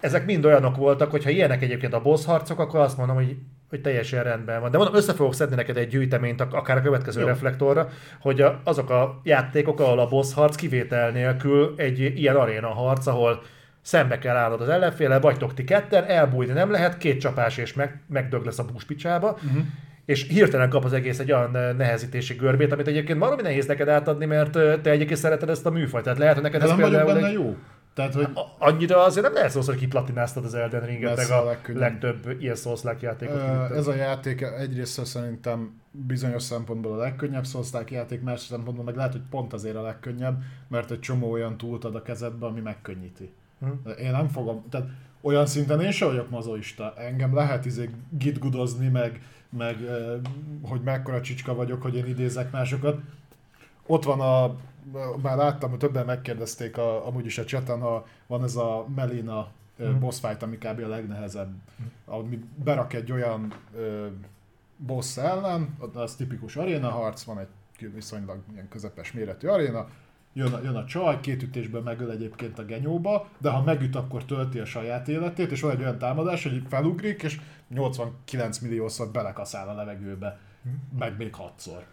A: ezek mind olyanok voltak, hogy ha ilyenek egyébként a boss harcok, akkor azt mondom, hogy, hogy teljesen rendben van. De mondom, össze fogok szedni neked egy gyűjteményt, ak- akár a következő.
B: Jó.
A: reflektorra, hogy a, azok a játékok, ahol a boss harc kivétel nélkül egy ilyen aréna harc, ahol szembe kell állnod az ellenféle, vagytok ti ketten, elbújni nem lehet, két csapás és meg, megdög lesz a búspicsába, uh-huh. És hirtelen kap az egész egy olyan ö, nehezítési görbét, amit egyébként valami nehéz neked átadni, mert ö, te egyébként szereted ezt a műfajt. Tehát lehet, hogy neked
B: De
A: ez például
B: benne
A: egy...
B: jó. Tehát, hogy
A: Annyira azért nem lehet szó, hogy kiplatináztad az Elden Ringet, meg a
B: a
A: legtöbb ilyen szószlák játékot. Kivittad.
B: Ez a játék egyrészt szerintem bizonyos szempontból a legkönnyebb szózták játék, más szempontból meg lehet, hogy pont azért a legkönnyebb, mert egy csomó olyan túlt ad a kezedbe, ami megkönnyíti.
A: Hm.
B: Én nem fogom, tehát olyan szinten én sem vagyok mazoista. Engem lehet izé gitgudozni, meg, meg hogy mekkora csicska vagyok, hogy én idézek másokat. Ott van a, már láttam, hogy többen megkérdezték a, amúgy is a chaten, ha van ez a Melina ö,
A: Mhm.
B: boss fight, ami kb. a legnehezebb. Ami berak egy olyan ö, boss ellen, az tipikus aréna harc, van egy viszonylag ilyen közepes méretű aréna, jön a, jön a csaj, két ütésben megöl egyébként a genyóba, de ha megüt, akkor tölti a saját életét, és van egy olyan támadás, hogy felugrik, és 89 milliószor belekaszál a levegőbe, meg még hatszor.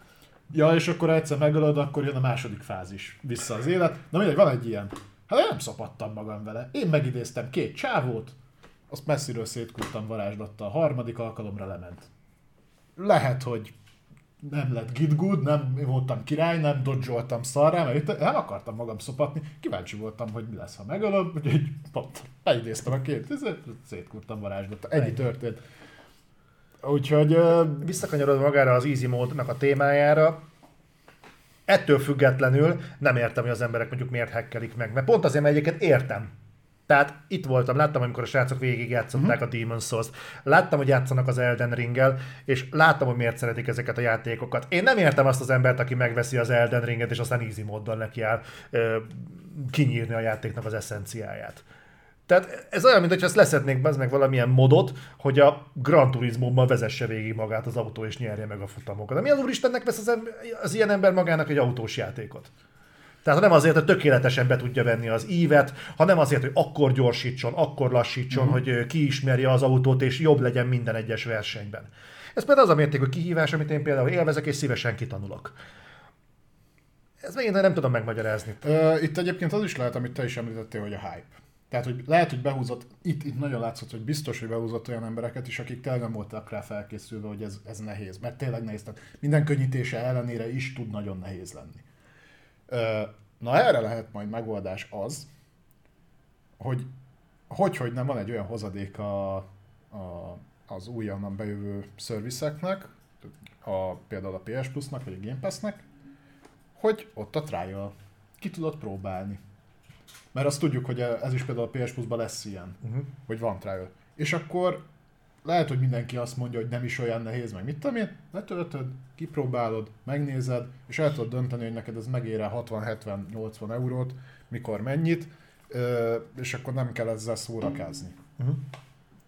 B: Ja, és akkor egyszer megölöd, akkor jön a második fázis, vissza az élet. Na mindegy, van egy ilyen. Hát én nem szapadtam magam vele. Én megidéztem két csávót, azt messziről szétkúrtam varázslattal, a harmadik alkalomra lement. Lehet, hogy nem lett git good, nem voltam király, nem dodge szarrá, mert itt nem akartam magam szopatni, kíváncsi voltam, hogy mi lesz, ha megölöm, úgyhogy pont, elidéztem a két, ezért szétkúrtam varázslattal.
A: Ennyi
B: történt. Úgyhogy ö,
A: Visszakanyarodva magára az easy módnak a témájára, ettől függetlenül nem értem, hogy az emberek mondjuk miért hackelik meg. Mert pont azért, mert egyébként értem. Tehát itt voltam, láttam, amikor a srácok végig játszották uh-huh. a Demon's souls Láttam, hogy játszanak az Elden Ringgel, és láttam, hogy miért szeretik ezeket a játékokat. Én nem értem azt az embert, aki megveszi az Elden Ringet, és aztán easy móddal nekiáll ö, kinyírni a játéknak az eszenciáját. Tehát ez olyan, mintha ezt leszednék az meg valamilyen modot, hogy a Gran Turismo-ban vezesse végig magát az autó és nyerje meg a futamokat. De mi az úristennek vesz az, em- az ilyen ember magának egy autós játékot? Tehát nem azért, hogy tökéletesen be tudja venni az ívet, hanem azért, hogy akkor gyorsítson, akkor lassítson, uh-huh. hogy kiismerje az autót, és jobb legyen minden egyes versenyben. Ez például az a mértékű kihívás, amit én például élvezek, és szívesen kitanulok. Ez megint nem tudom megmagyarázni.
B: Ö, Itt egyébként az is lehet, amit te is említettél, hogy a hype. Tehát, hogy lehet, hogy behúzott, itt, itt nagyon látszott, hogy biztos, hogy behúzott olyan embereket is, akik tényleg nem voltak rá felkészülve, hogy ez, ez nehéz. Mert tényleg nehéz. Tehát minden könnyítése ellenére is tud nagyon nehéz lenni. Na erre lehet majd megoldás az, hogy hogy, hogy nem van egy olyan hozadék a, a, az újonnan bejövő szervizeknek, a, például a PS Plus-nak vagy a Game Pass-nek, hogy ott a trial ki tudod próbálni. Mert azt tudjuk, hogy ez is például a PS Plus-ban lesz ilyen, uh-huh. hogy van trial. És akkor lehet, hogy mindenki azt mondja, hogy nem is olyan nehéz, meg mit tudom én, letöltöd, kipróbálod, megnézed, és el tudod dönteni, hogy neked ez megére 60-70-80 eurót, mikor mennyit, és akkor nem kell ezzel szórakázni. Uh-huh.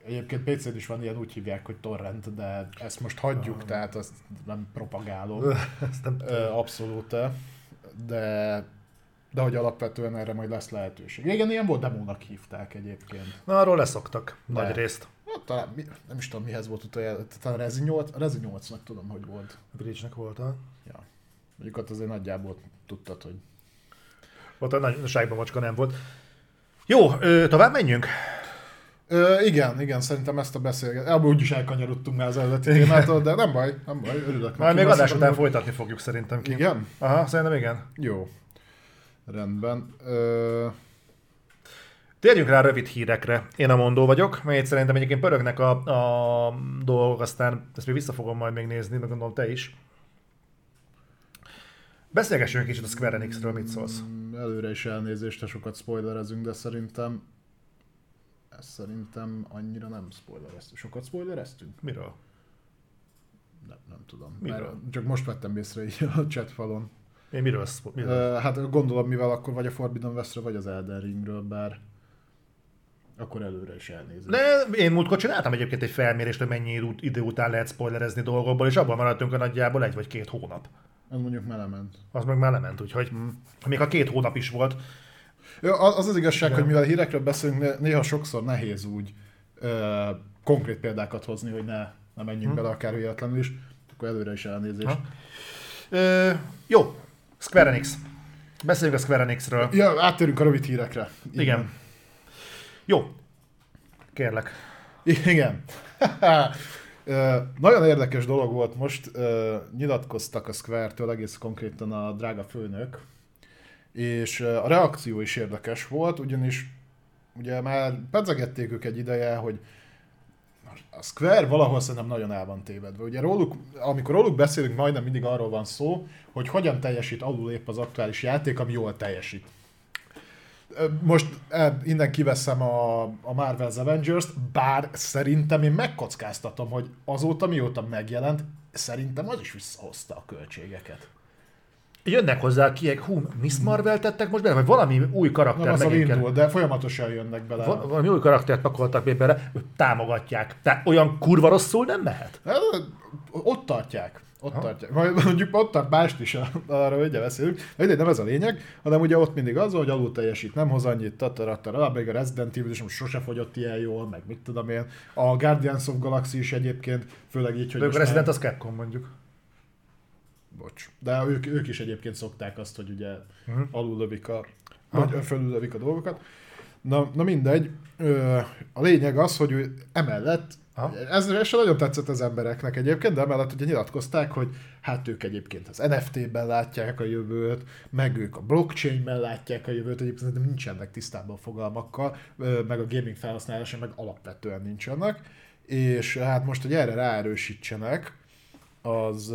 B: Egyébként PC-n is van ilyen, úgy hívják, hogy torrent, de ezt most hagyjuk, uh-huh. tehát azt nem propagálom. ezt nem Abszolút. De, de hogy alapvetően erre majd lesz lehetőség. Igen, ilyen volt demónak hívták egyébként.
A: Na, arról leszoktak de. nagy részt.
B: Hát, talán, nem is tudom mihez volt utoljára, talán Rezi 8, Rezi 8-nak tudom, hogy volt.
A: A Bridge-nek volt, ha?
B: Ja. Mondjuk ott azért nagyjából tudtad, hogy...
A: Ott a nagy sájban macska nem volt. Jó, ö, tovább menjünk?
B: Ö, igen, igen, szerintem ezt a beszélgetést, abban úgyis elkanyarodtunk már az eredeti témától, de nem baj, nem baj, örülök.
A: Majd még adás után folytatni fogjuk szerintem ki.
B: Igen?
A: Aha, szerintem igen.
B: Jó. Rendben. Ö...
A: Térjünk rá rövid hírekre. Én a mondó vagyok, mert szerintem egyébként pörögnek a, a dolgok, aztán ezt még vissza fogom majd még nézni, meg gondolom te is. Beszélgessünk egy kicsit a Square Enix-ről, mit szólsz?
B: Előre is elnézést, ha sokat spoilerezünk, de szerintem ez szerintem annyira nem spoilereztünk. Sokat spoilereztünk?
A: Miről?
B: Nem, nem tudom.
A: Miről? Mert
B: csak most vettem észre így a chat falon.
A: Én miről? miről?
B: Hát gondolom, mivel akkor vagy a Forbidden Westre, vagy az Elden Ringről, bár akkor előre is elnézést.
A: De én múltkor csináltam egyébként egy felmérést, hogy mennyi idő után lehet spoilerezni dolgokból, és abban maradtunk a nagyjából egy vagy két hónap.
B: Az mondjuk már lement.
A: Az meg már lement, úgyhogy mm. még a két hónap is volt.
B: Ja, az az igazság, De. hogy mivel hírekről beszélünk, néha sokszor nehéz úgy ö, konkrét példákat hozni, hogy ne, ne menjünk hmm. bele akár véletlenül is, akkor előre is elnézést.
A: Ö, jó, Square Enix. Beszéljünk a Square Enixről.
B: Ja, áttérünk a rövid hírekre.
A: Igen. Igen. Jó. Kérlek.
B: Igen. nagyon érdekes dolog volt most, nyilatkoztak a Square-től egész konkrétan a drága főnök, és a reakció is érdekes volt, ugyanis ugye már pedzegették ők egy ideje, hogy a Square valahol szerintem nagyon el van tévedve. Ugye róluk, amikor róluk beszélünk, majdnem mindig arról van szó, hogy hogyan teljesít alul épp az aktuális játék, ami jól teljesít most innen kiveszem a, a Marvel's Avengers-t, bár szerintem én megkockáztatom, hogy azóta mióta megjelent, szerintem az is visszahozta a költségeket.
A: Jönnek hozzá kiek, hú, Miss Marvel tettek most bele, vagy valami új karakter
B: Nem, az indul, de folyamatosan jönnek bele.
A: Val- valami új karaktert pakoltak még bele, támogatják. Tehát olyan kurva rosszul nem mehet?
B: Ott tartják. Ott ha? tartják. Majd mondjuk ott tart mást is, arra ugye beszélünk. De nem ez a lényeg, hanem ugye ott mindig az, hogy alul teljesít, nem hoz annyit, tataratara, még a Resident Evil is most sose fogyott ilyen jól, meg mit tudom én. A Guardians of Galaxy is egyébként, főleg így, hogy
A: De a Resident az Capcom mondjuk.
B: Bocs. De ők, ők is egyébként szokták azt, hogy ugye uh-huh. alul lövik a, vagy fölül lövik a dolgokat. Na, na mindegy, a lényeg az, hogy emellett ez, ez sem nagyon tetszett az embereknek egyébként, de emellett ugye nyilatkozták, hogy hát ők egyébként az NFT-ben látják a jövőt, meg ők a blockchain-ben látják a jövőt, egyébként nem nincsenek tisztában a fogalmakkal, meg a gaming felhasználása meg alapvetően nincsenek, és hát most, hogy erre ráerősítsenek, az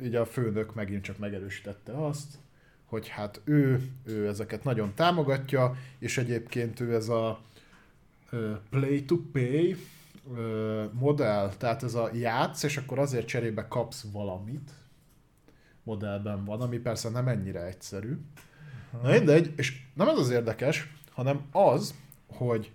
B: ugye a főnök megint csak megerősítette azt, hogy hát ő, ő ezeket nagyon támogatja, és egyébként ő ez a play to pay, modell, tehát ez a játsz, és akkor azért cserébe kapsz valamit, modellben van, ami persze nem ennyire egyszerű. Na mindegy, és nem ez az érdekes, hanem az, hogy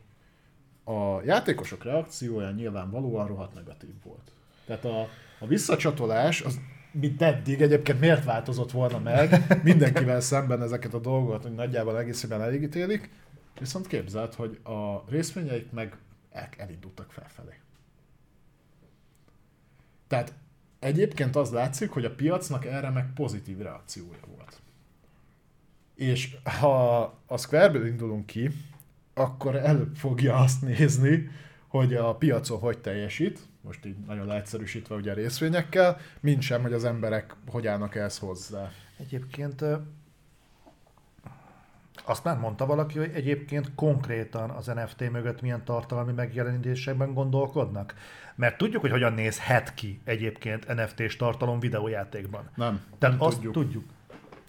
B: a játékosok reakciója nyilvánvalóan rohadt negatív volt. Tehát a, a visszacsatolás, az mint eddig egyébként miért változott volna meg, mindenkivel szemben ezeket a dolgokat, hogy nagyjából egészében elégítélik, viszont képzeld, hogy a részvényeik meg el, elindultak felfelé. Tehát egyébként az látszik, hogy a piacnak erre meg pozitív reakciója volt. És ha a Square-ből indulunk ki, akkor előbb fogja azt nézni, hogy a piacon hogy teljesít, most így nagyon leegyszerűsítve ugye részvényekkel, mint sem, hogy az emberek hogy állnak ehhez hozzá.
A: Egyébként Azt már mondta valaki, hogy egyébként konkrétan az NFT mögött milyen tartalmi megjelenítésekben gondolkodnak? Mert tudjuk, hogy hogyan nézhet ki egyébként NFT-s tartalom videójátékban.
B: Nem,
A: Tehát
B: nem
A: azt
B: tudjuk.
A: tudjuk.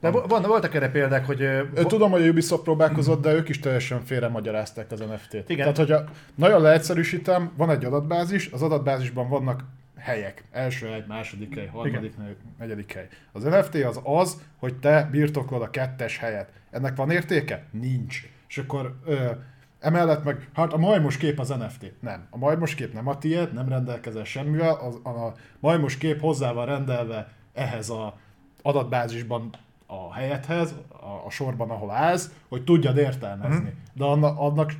A: De van, voltak erre példák, hogy... ö,
B: Tudom, hogy a Ubisoft próbálkozott, de ők is teljesen félre magyarázták az NFT-t.
A: Igen.
B: Tehát, hogyha nagyon leegyszerűsítem, van egy adatbázis, az adatbázisban vannak helyek. Első hely, második hely, harmadik hely, negyedik hely. Az NFT az az, hogy te birtoklod a kettes helyet. Ennek van értéke? Nincs. És akkor ö, emellett meg, hát a majmos kép az NFT. Nem. A majmos kép nem a tiéd, nem rendelkezel semmivel, az, a, a majmos kép hozzá van rendelve ehhez a adatbázisban a helyethez, a, a sorban, ahol állsz, hogy tudjad értelmezni. De annak, annak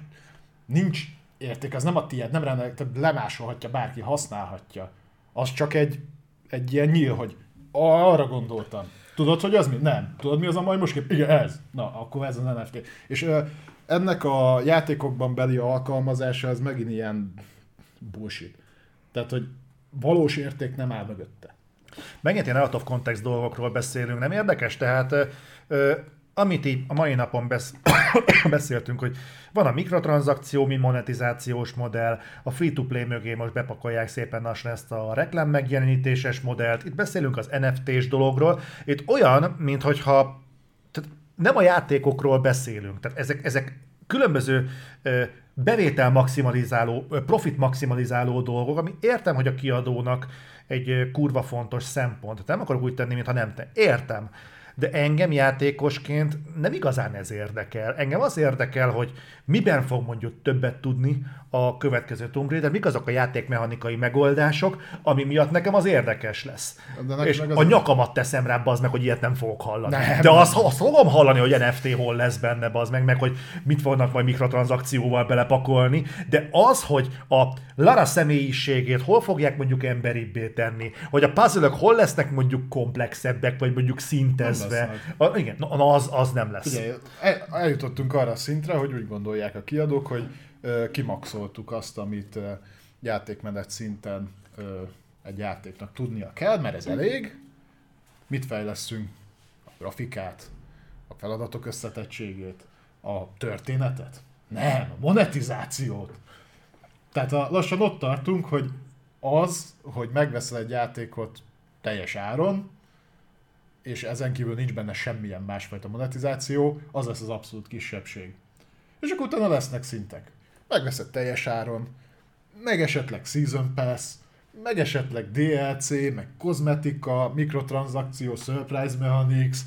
B: nincs érték, az nem a tiéd, nem rendel, tehát lemásolhatja, bárki használhatja. Az csak egy, egy ilyen nyíl, hogy arra gondoltam. Tudod, hogy az mi? Nem. Tudod, mi az a majmos kép? Igen, ez. Na, akkor ez az NFT. És ö, ennek a játékokban beli alkalmazása, ez megint ilyen bullshit. Tehát, hogy valós érték nem áll mögötte.
A: Megint ilyen out of context dolgokról beszélünk, nem érdekes? Tehát ö, amit így a mai napon besz- beszéltünk, hogy van a mikrotranszakció, mint monetizációs modell, a free-to-play mögé most bepakolják szépen lassan ezt a reklám megjelenítéses modellt, itt beszélünk az NFT-s dologról, itt olyan, minthogyha tehát nem a játékokról beszélünk, tehát ezek, ezek különböző ö, bevétel maximalizáló, profit maximalizáló dolgok, ami értem, hogy a kiadónak egy kurva fontos szempont. Nem akarok úgy tenni, mintha nem te. Értem. De engem játékosként nem igazán ez érdekel. Engem az érdekel, hogy miben fog mondjuk többet tudni a következő Tomb Raider, mik azok a játékmechanikai megoldások, ami miatt nekem az érdekes lesz.
B: De
A: És a nyakamat teszem rá, az meg, hogy ilyet nem fogok hallani.
B: Nem.
A: De azt, azt fogom hallani, hogy NFT hol lesz benne, az meg, meg hogy mit fognak majd mikrotranszakcióval belepakolni, de az, hogy a Lara személyiségét hol fogják mondjuk emberibbé tenni, hogy a puzzle hol lesznek mondjuk komplexebbek, vagy mondjuk szintezve. A, igen, na, az, az nem lesz.
B: Figyelj, el, eljutottunk arra a szintre, hogy úgy gondolják a kiadók, hogy kimaxoltuk azt, amit játékmenet szinten egy játéknak tudnia kell, mert ez elég. Mit fejleszünk? A grafikát, a feladatok összetettségét, a történetet? Nem, a monetizációt. Tehát a, lassan ott tartunk, hogy az, hogy megveszel egy játékot teljes áron, és ezen kívül nincs benne semmilyen másfajta monetizáció, az lesz az abszolút kisebbség. És akkor utána lesznek szintek. Megveszed teljes áron, meg esetleg Season Pass, meg esetleg DLC, meg kozmetika, mikrotranszakció, surprise mechanics,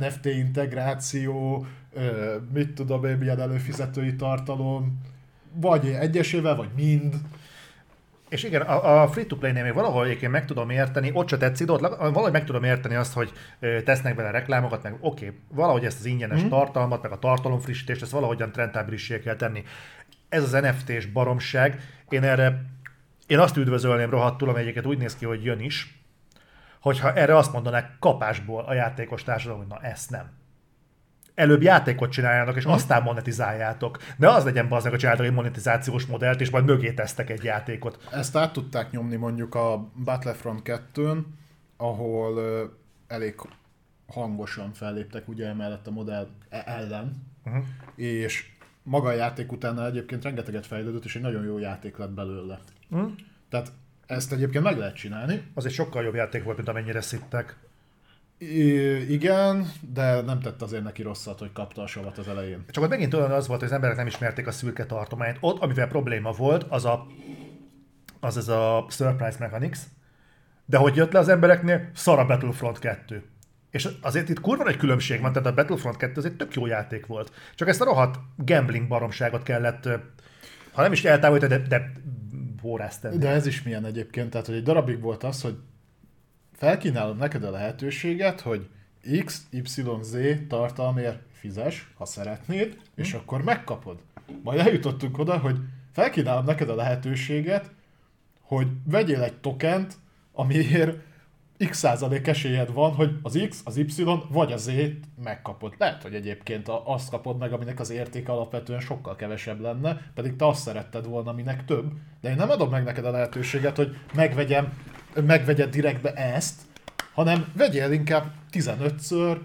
B: NFT integráció, ö, mit tudom én, milyen előfizetői tartalom, vagy egyesével, vagy mind.
A: És igen, a, a free-to-play-nél még valahol egyébként meg tudom érteni, ott se tetszik, ott valahogy meg tudom érteni azt, hogy tesznek bele reklámokat, meg oké, okay, valahogy ezt az ingyenes mm. tartalmat, meg a tartalomfrissítést, ezt valahogyan rentábilissé kell tenni. Ez az NFT-s baromság, én erre, én azt üdvözölném rohadtul, ami egyiket úgy néz ki, hogy jön is, hogyha erre azt mondanák kapásból a játékos társadalom, hogy na ezt nem. Előbb játékot csináljátok, és aztán monetizáljátok. Ne az legyen az meg, hogy csináltok egy monetizációs modellt, és majd mögé tesztek egy játékot.
B: Ezt át tudták nyomni mondjuk a Battlefront 2-n, ahol ö, elég hangosan felléptek ugye emellett a modell e- ellen, uh-huh. és maga a játék utána egyébként rengeteget fejlődött, és egy nagyon jó játék lett belőle. Uh-huh. Tehát ezt egyébként meg lehet csinálni.
A: Az egy sokkal jobb játék volt, mint amennyire szittek.
B: I- igen, de nem tett azért neki rosszat, hogy kapta a savat az elején.
A: Csak ott megint olyan az volt, hogy az emberek nem ismerték a szürke tartományt. Ott, amivel probléma volt, az a, az, ez a Surprise Mechanics, de hogy jött le az embereknél, szar a Battlefront 2. És azért itt kurva nagy különbség van, tehát a Battlefront 2 az egy tök jó játék volt. Csak ezt a rohadt gambling baromságot kellett, ha nem is eltávolítani, de, de bórázteni.
B: De ez is milyen egyébként, tehát hogy egy darabig volt az, hogy felkínálom neked a lehetőséget, hogy X, Y, Z tartalmért fizes, ha szeretnéd, és akkor megkapod. Majd eljutottunk oda, hogy felkínálom neked a lehetőséget, hogy vegyél egy tokent, amiért x százalék esélyed van, hogy az X, az Y vagy a Z megkapod. Lehet, hogy egyébként azt kapod meg, aminek az értéke alapvetően sokkal kevesebb lenne, pedig te azt szeretted volna, aminek több. De én nem adom meg neked a lehetőséget, hogy megvegyem, megvegyed direktbe ezt, hanem vegyél inkább 15-ször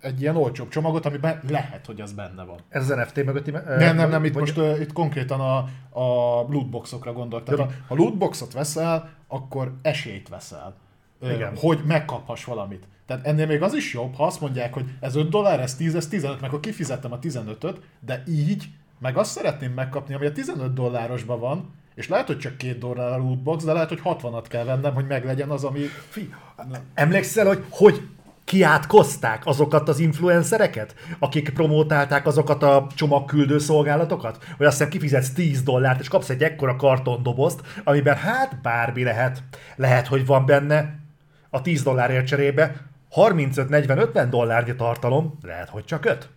B: egy ilyen olcsóbb csomagot, amiben lehet, hogy az benne van.
A: Ez az NFT mögötti...
B: Nem, nem, nem, itt most uh, itt konkrétan a, a lootboxokra ha, ha lootboxot veszel, akkor esélyt veszel,
A: Igen.
B: hogy megkaphass valamit. Tehát ennél még az is jobb, ha azt mondják, hogy ez 5 dollár, ez 10, ez 15, meg akkor kifizettem a 15-öt, de így meg azt szeretném megkapni, ami a 15 dollárosban van, és lehet, hogy csak két dollár a lootbox, de lehet, hogy 60-at kell vennem, hogy meglegyen az, ami...
A: Fi, emlékszel, hogy hogy kiátkozták azokat az influencereket, akik promotálták azokat a csomagküldő szolgálatokat? Hogy azt hiszem kifizetsz 10 dollárt, és kapsz egy ekkora kartondobozt, amiben hát bármi lehet. Lehet, hogy van benne a 10 dollárért cserébe 35-40-50 dollárnyi tartalom, lehet, hogy csak 5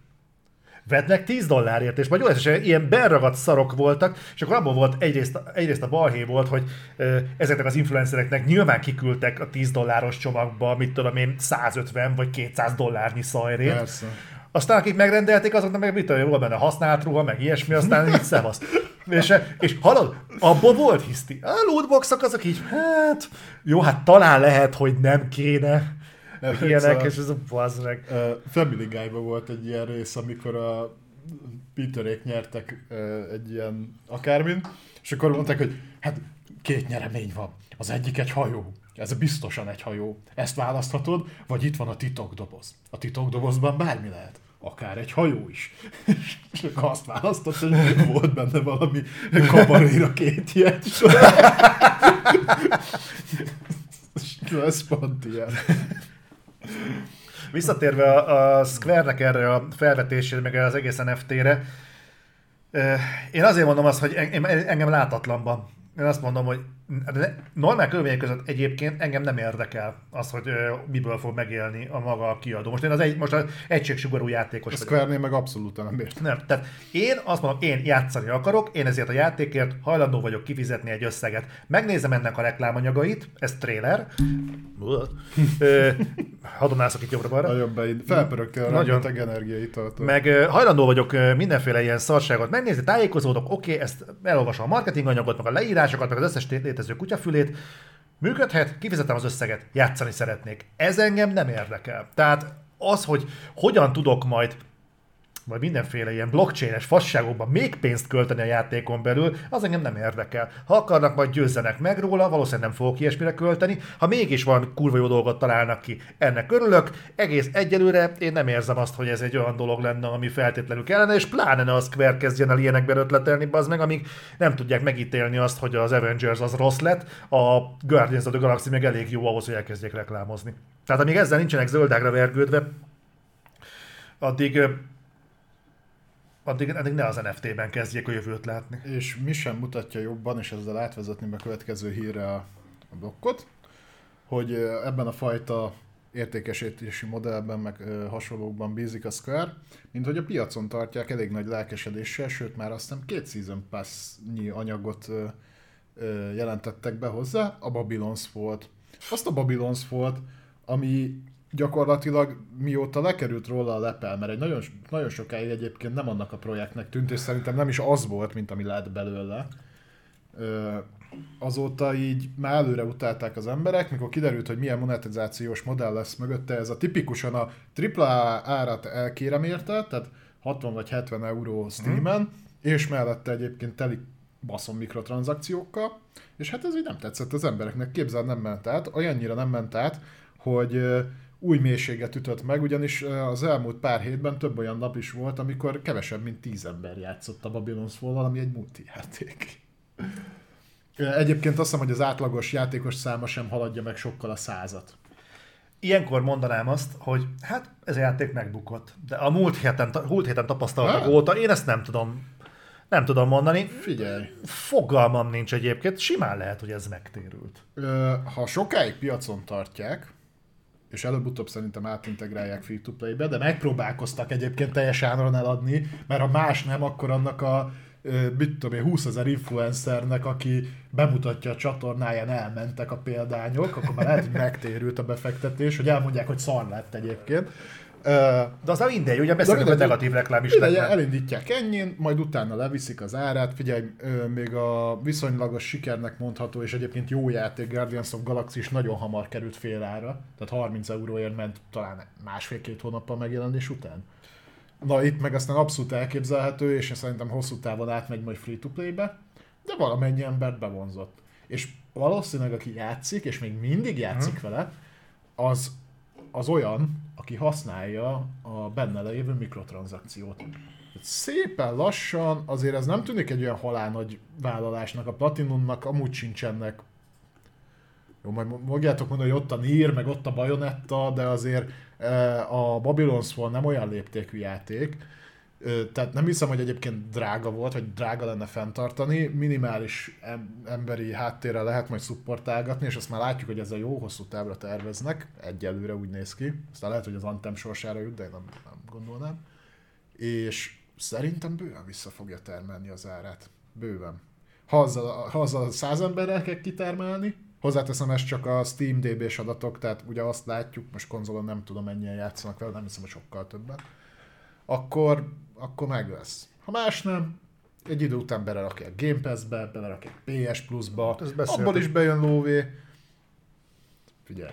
A: vedd meg 10 dollárért, és majd jó, és ilyen beragadt szarok voltak, és akkor abban volt egyrészt, egyrészt a balhé volt, hogy ezeknek az influencereknek nyilván kiküldtek a 10 dolláros csomagba, mit tudom én, 150 vagy 200 dollárnyi szajrét.
B: Persze.
A: Aztán akik megrendelték, azoknak meg mit tudom, volt benne használt ruha, meg ilyesmi, aztán így szevasz. És, és hallod, abból volt hiszti. A lootboxok azok így, hát, jó, hát talán lehet, hogy nem kéne. Ilyenek, és ez a bazd meg.
B: Uh, Family guy volt egy ilyen rész, amikor a Peterék nyertek uh, egy ilyen akármin, és akkor mondták, hogy hát két nyeremény van. Az egyik egy hajó. Ez biztosan egy hajó. Ezt választhatod, vagy itt van a titokdoboz. A titokdobozban bármi lehet. Akár egy hajó is. És akkor azt választott, hogy volt benne valami kabaréra két ilyet. Ez pont ilyen.
A: Visszatérve a, a Square-nek erre a felvetésére, meg az egész NFT-re, én azért mondom azt, hogy engem látatlanban. Én azt mondom, hogy normál körülmények között egyébként engem nem érdekel az, hogy miből fog megélni a maga a kiadó. Most én az egy, most az egységsugarú játékos
B: a Square-nél meg abszolút nem értem.
A: Nem, tehát én azt mondom, én játszani akarok, én ezért a játékért hajlandó vagyok kifizetni egy összeget. Megnézem ennek a reklámanyagait, ez trailer. Hadonászok itt jobbra-balra.
B: Nagyon beid. Felpörögtél Nagyon. a energiait.
A: Meg hajlandó vagyok mindenféle ilyen szarságot megnézni, tájékozódok, oké, okay, ezt elolvasom a marketinganyagot, meg a leírásokat, meg az összes létező kutyafülét, működhet, kifizetem az összeget, játszani szeretnék. Ez engem nem érdekel. Tehát az, hogy hogyan tudok majd vagy mindenféle ilyen blockchain-es fasságokban még pénzt költeni a játékon belül, az engem nem érdekel. Ha akarnak, majd győzzenek meg róla, valószínűleg nem fogok ilyesmire költeni. Ha mégis valami kurva jó dolgot találnak ki, ennek örülök. Egész egyelőre én nem érzem azt, hogy ez egy olyan dolog lenne, ami feltétlenül kellene, és pláne ne a Square kezdjen el ilyenekben ötletelni, az meg, amíg nem tudják megítélni azt, hogy az Avengers az rossz lett, a Guardians of the Galaxy meg elég jó ahhoz, hogy elkezdjék reklámozni. Tehát amíg ezzel nincsenek zöldágra vergődve, addig addig, addig ne az NFT-ben kezdjék a jövőt látni.
B: És mi sem mutatja jobban, és ezzel átvezetni a következő hírre a, a blokkot, hogy ebben a fajta értékesítési modellben, meg ö, hasonlókban bízik a Square, mint hogy a piacon tartják elég nagy lelkesedéssel, sőt már azt nem két Season Pass-nyi anyagot ö, ö, jelentettek be hozzá, a Babylon's volt. Azt a Babylon's volt, ami gyakorlatilag mióta lekerült róla a lepel, mert egy nagyon, nagyon sokáig egyébként nem annak a projektnek tűnt, és szerintem nem is az volt, mint ami lett belőle. Ö, azóta így már előre utálták az emberek, mikor kiderült, hogy milyen monetizációs modell lesz mögötte, ez a tipikusan a AAA árat elkérem érte, tehát 60 vagy 70 euró Steam-en, hmm. és mellette egyébként teli baszom mikrotranszakciókkal, és hát ez így nem tetszett az embereknek, képzel nem ment át, olyannyira nem ment át, hogy új mélységet ütött meg, ugyanis az elmúlt pár hétben több olyan nap is volt, amikor kevesebb, mint tíz ember játszott a Babylon's fall ami egy multijáték. Egyébként azt hiszem, hogy az átlagos játékos száma sem haladja meg sokkal a százat.
A: Ilyenkor mondanám azt, hogy hát ez a játék megbukott. De a múlt héten, múlt héten tapasztaltak ha? óta én ezt nem tudom nem tudom mondani.
B: Figyelj.
A: Fogalmam nincs egyébként, simán lehet, hogy ez megtérült.
B: Ha sokáig piacon tartják, és előbb-utóbb szerintem átintegrálják free-to-play-be, de megpróbálkoztak egyébként teljes áron eladni, mert ha más nem, akkor annak a mit tudom én, 20 ezer influencernek, aki bemutatja a csatornáján, elmentek a példányok, akkor már lehet, hogy megtérült a befektetés, hogy elmondják, hogy szar lett egyébként.
A: De az nem mindegy, ugye beszélünk a negatív reklám is.
B: Mindegy, elindítják ennyin, majd utána leviszik az árát. Figyelj, még a viszonylagos sikernek mondható, és egyébként jó játék Guardians of Galaxy is nagyon hamar került fél ára. Tehát 30 euróért ment talán másfél-két hónappal megjelenés után. Na itt meg aztán abszolút elképzelhető, és szerintem hosszú távon átmegy majd free-to-play-be, de valamennyi embert bevonzott. És valószínűleg aki játszik, és még mindig játszik hmm. vele, az, az olyan, aki használja a benne lévő mikrotranszakciót. Szépen lassan, azért ez nem tűnik egy olyan halál nagy vállalásnak, a Platinumnak amúgy sincsenek jó, majd mogjátok mondani, hogy ott a Nier, meg ott a Bayonetta, de azért e, a Babylon's Fall nem olyan léptékű játék, tehát nem hiszem, hogy egyébként drága volt, vagy drága lenne fenntartani, minimális emberi háttérre lehet majd szupportálgatni, és azt már látjuk, hogy ezzel jó hosszú távra terveznek, egyelőre úgy néz ki, aztán lehet, hogy az Antem sorsára jut, de én nem, nem gondolnám. És szerintem bőven vissza fogja termelni az árát. Bőven. Ha azzal, ha azzal száz emberrel kell kitermelni, Hozzáteszem, ez csak a Steam DB-s adatok, tehát ugye azt látjuk, most konzolon nem tudom mennyien játszanak vele, nem hiszem, hogy sokkal többen. Akkor, akkor meg lesz. Ha más nem, egy idő után belerakják Game Pass-be, belerakják PS Plus-ba, abból is bejön lóvé. Figyelj.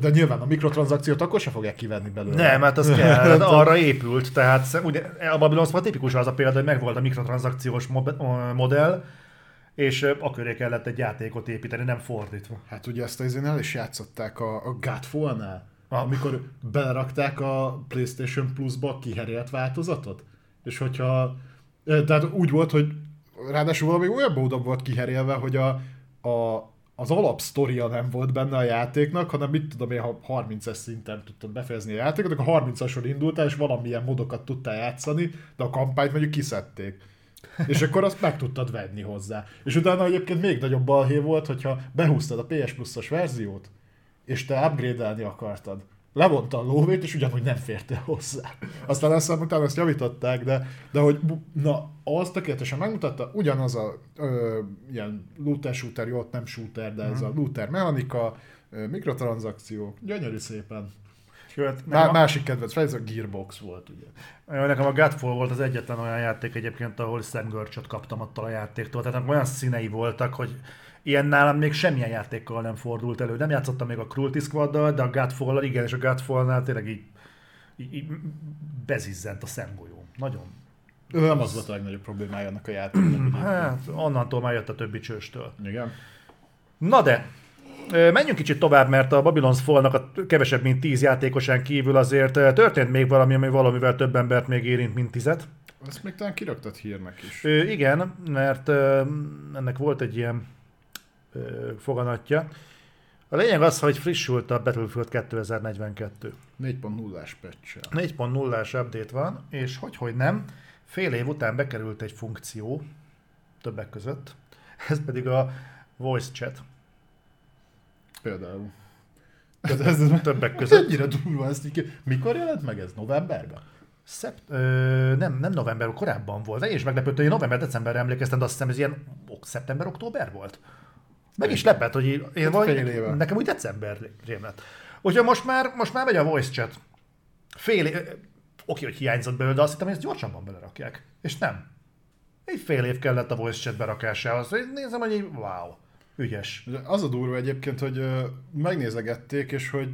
B: De nyilván a mikrotranszakciót akkor se fogják kivenni belőle.
A: Nem, hát az kell, arra épült. Tehát ugye a Babylon Spot tipikus az a példa, hogy megvolt a mikrotranszakciós modell, és akkor kellett egy játékot építeni, nem fordítva.
B: Hát ugye ezt az el is játszották a, a Godfall-nál, amikor belerakták a PlayStation Plus-ba a kiherélt változatot, és hogyha, tehát úgy volt, hogy ráadásul valami olyan módon volt kiherélve, hogy a, a, az alapsztoria nem volt benne a játéknak, hanem mit tudom én, ha 30-es szinten tudtad befejezni a játékot, akkor 30-ason indultál, és valamilyen modokat tudtál játszani, de a kampányt mondjuk kiszedték. És akkor azt meg tudtad venni hozzá. És utána egyébként még nagyobb balhé volt, hogyha behúztad a PS Plus-os verziót, és te upgrade-elni akartad. Levonta a lóvét, és ugyanúgy nem férte hozzá. Aztán azt utána azt javították, de, de hogy na, az tökéletesen megmutatta, ugyanaz a ö, ilyen looter shooter, jó, ott nem shooter, de ez uh-huh. a looter mechanika, ö, mikrotranszakciók, gyönyörű szépen. Sőt, Má- a... Másik kedvenc ez a Gearbox volt, ugye.
A: Jó, nekem a Godfall volt az egyetlen olyan játék egyébként, ahol szemgörcsöt kaptam attól a játéktól. Tehát olyan színei voltak, hogy ilyen nálam még semmilyen játékkal nem fordult elő. Nem játszottam még a Cruelty squad de a godfall igen, és a Godfall-nál tényleg így, így, így bezizzent a szemgolyó. Nagyon.
B: Ő nem az volt a legnagyobb problémája ennek a játéknak.
A: hát, onnantól már jött a többi csőstől.
B: Igen.
A: Na de, Menjünk kicsit tovább, mert a Babylon's Fall-nak a kevesebb, mint 10 játékosán kívül azért történt még valami, ami valamivel több embert még érint, mint tizet.
B: Ezt még talán kiraktad hírnek is.
A: Ö, igen, mert ö, ennek volt egy ilyen foganatja. A lényeg az, hogy frissült a Battlefield 2042.
B: 4.0-ás patch
A: 4.0-ás update van, és hogy, hogy nem, fél év után bekerült egy funkció, többek között, ez pedig a voice chat.
B: Például.
A: Ez, ez, többek között.
B: Ennyire durva ezt így. Mikor jelent meg ez? Novemberben?
A: Szept, ö, nem, nem november, korábban volt. És meglepett, hogy november-decemberre emlékeztem, de azt hiszem ez ilyen szeptember-október volt. Meg is lepett, hogy én, vagy, nekem, úgy december lett. Úgyhogy most már, most már megy a voice chat. Fél év, oké, hogy hiányzott belőle, de azt hittem, hogy ezt gyorsabban belerakják. És nem. Egy fél év kellett a voice chat berakásához. Nézem, hogy így, wow. Ügyes.
B: Az a durva egyébként, hogy megnézegették, és hogy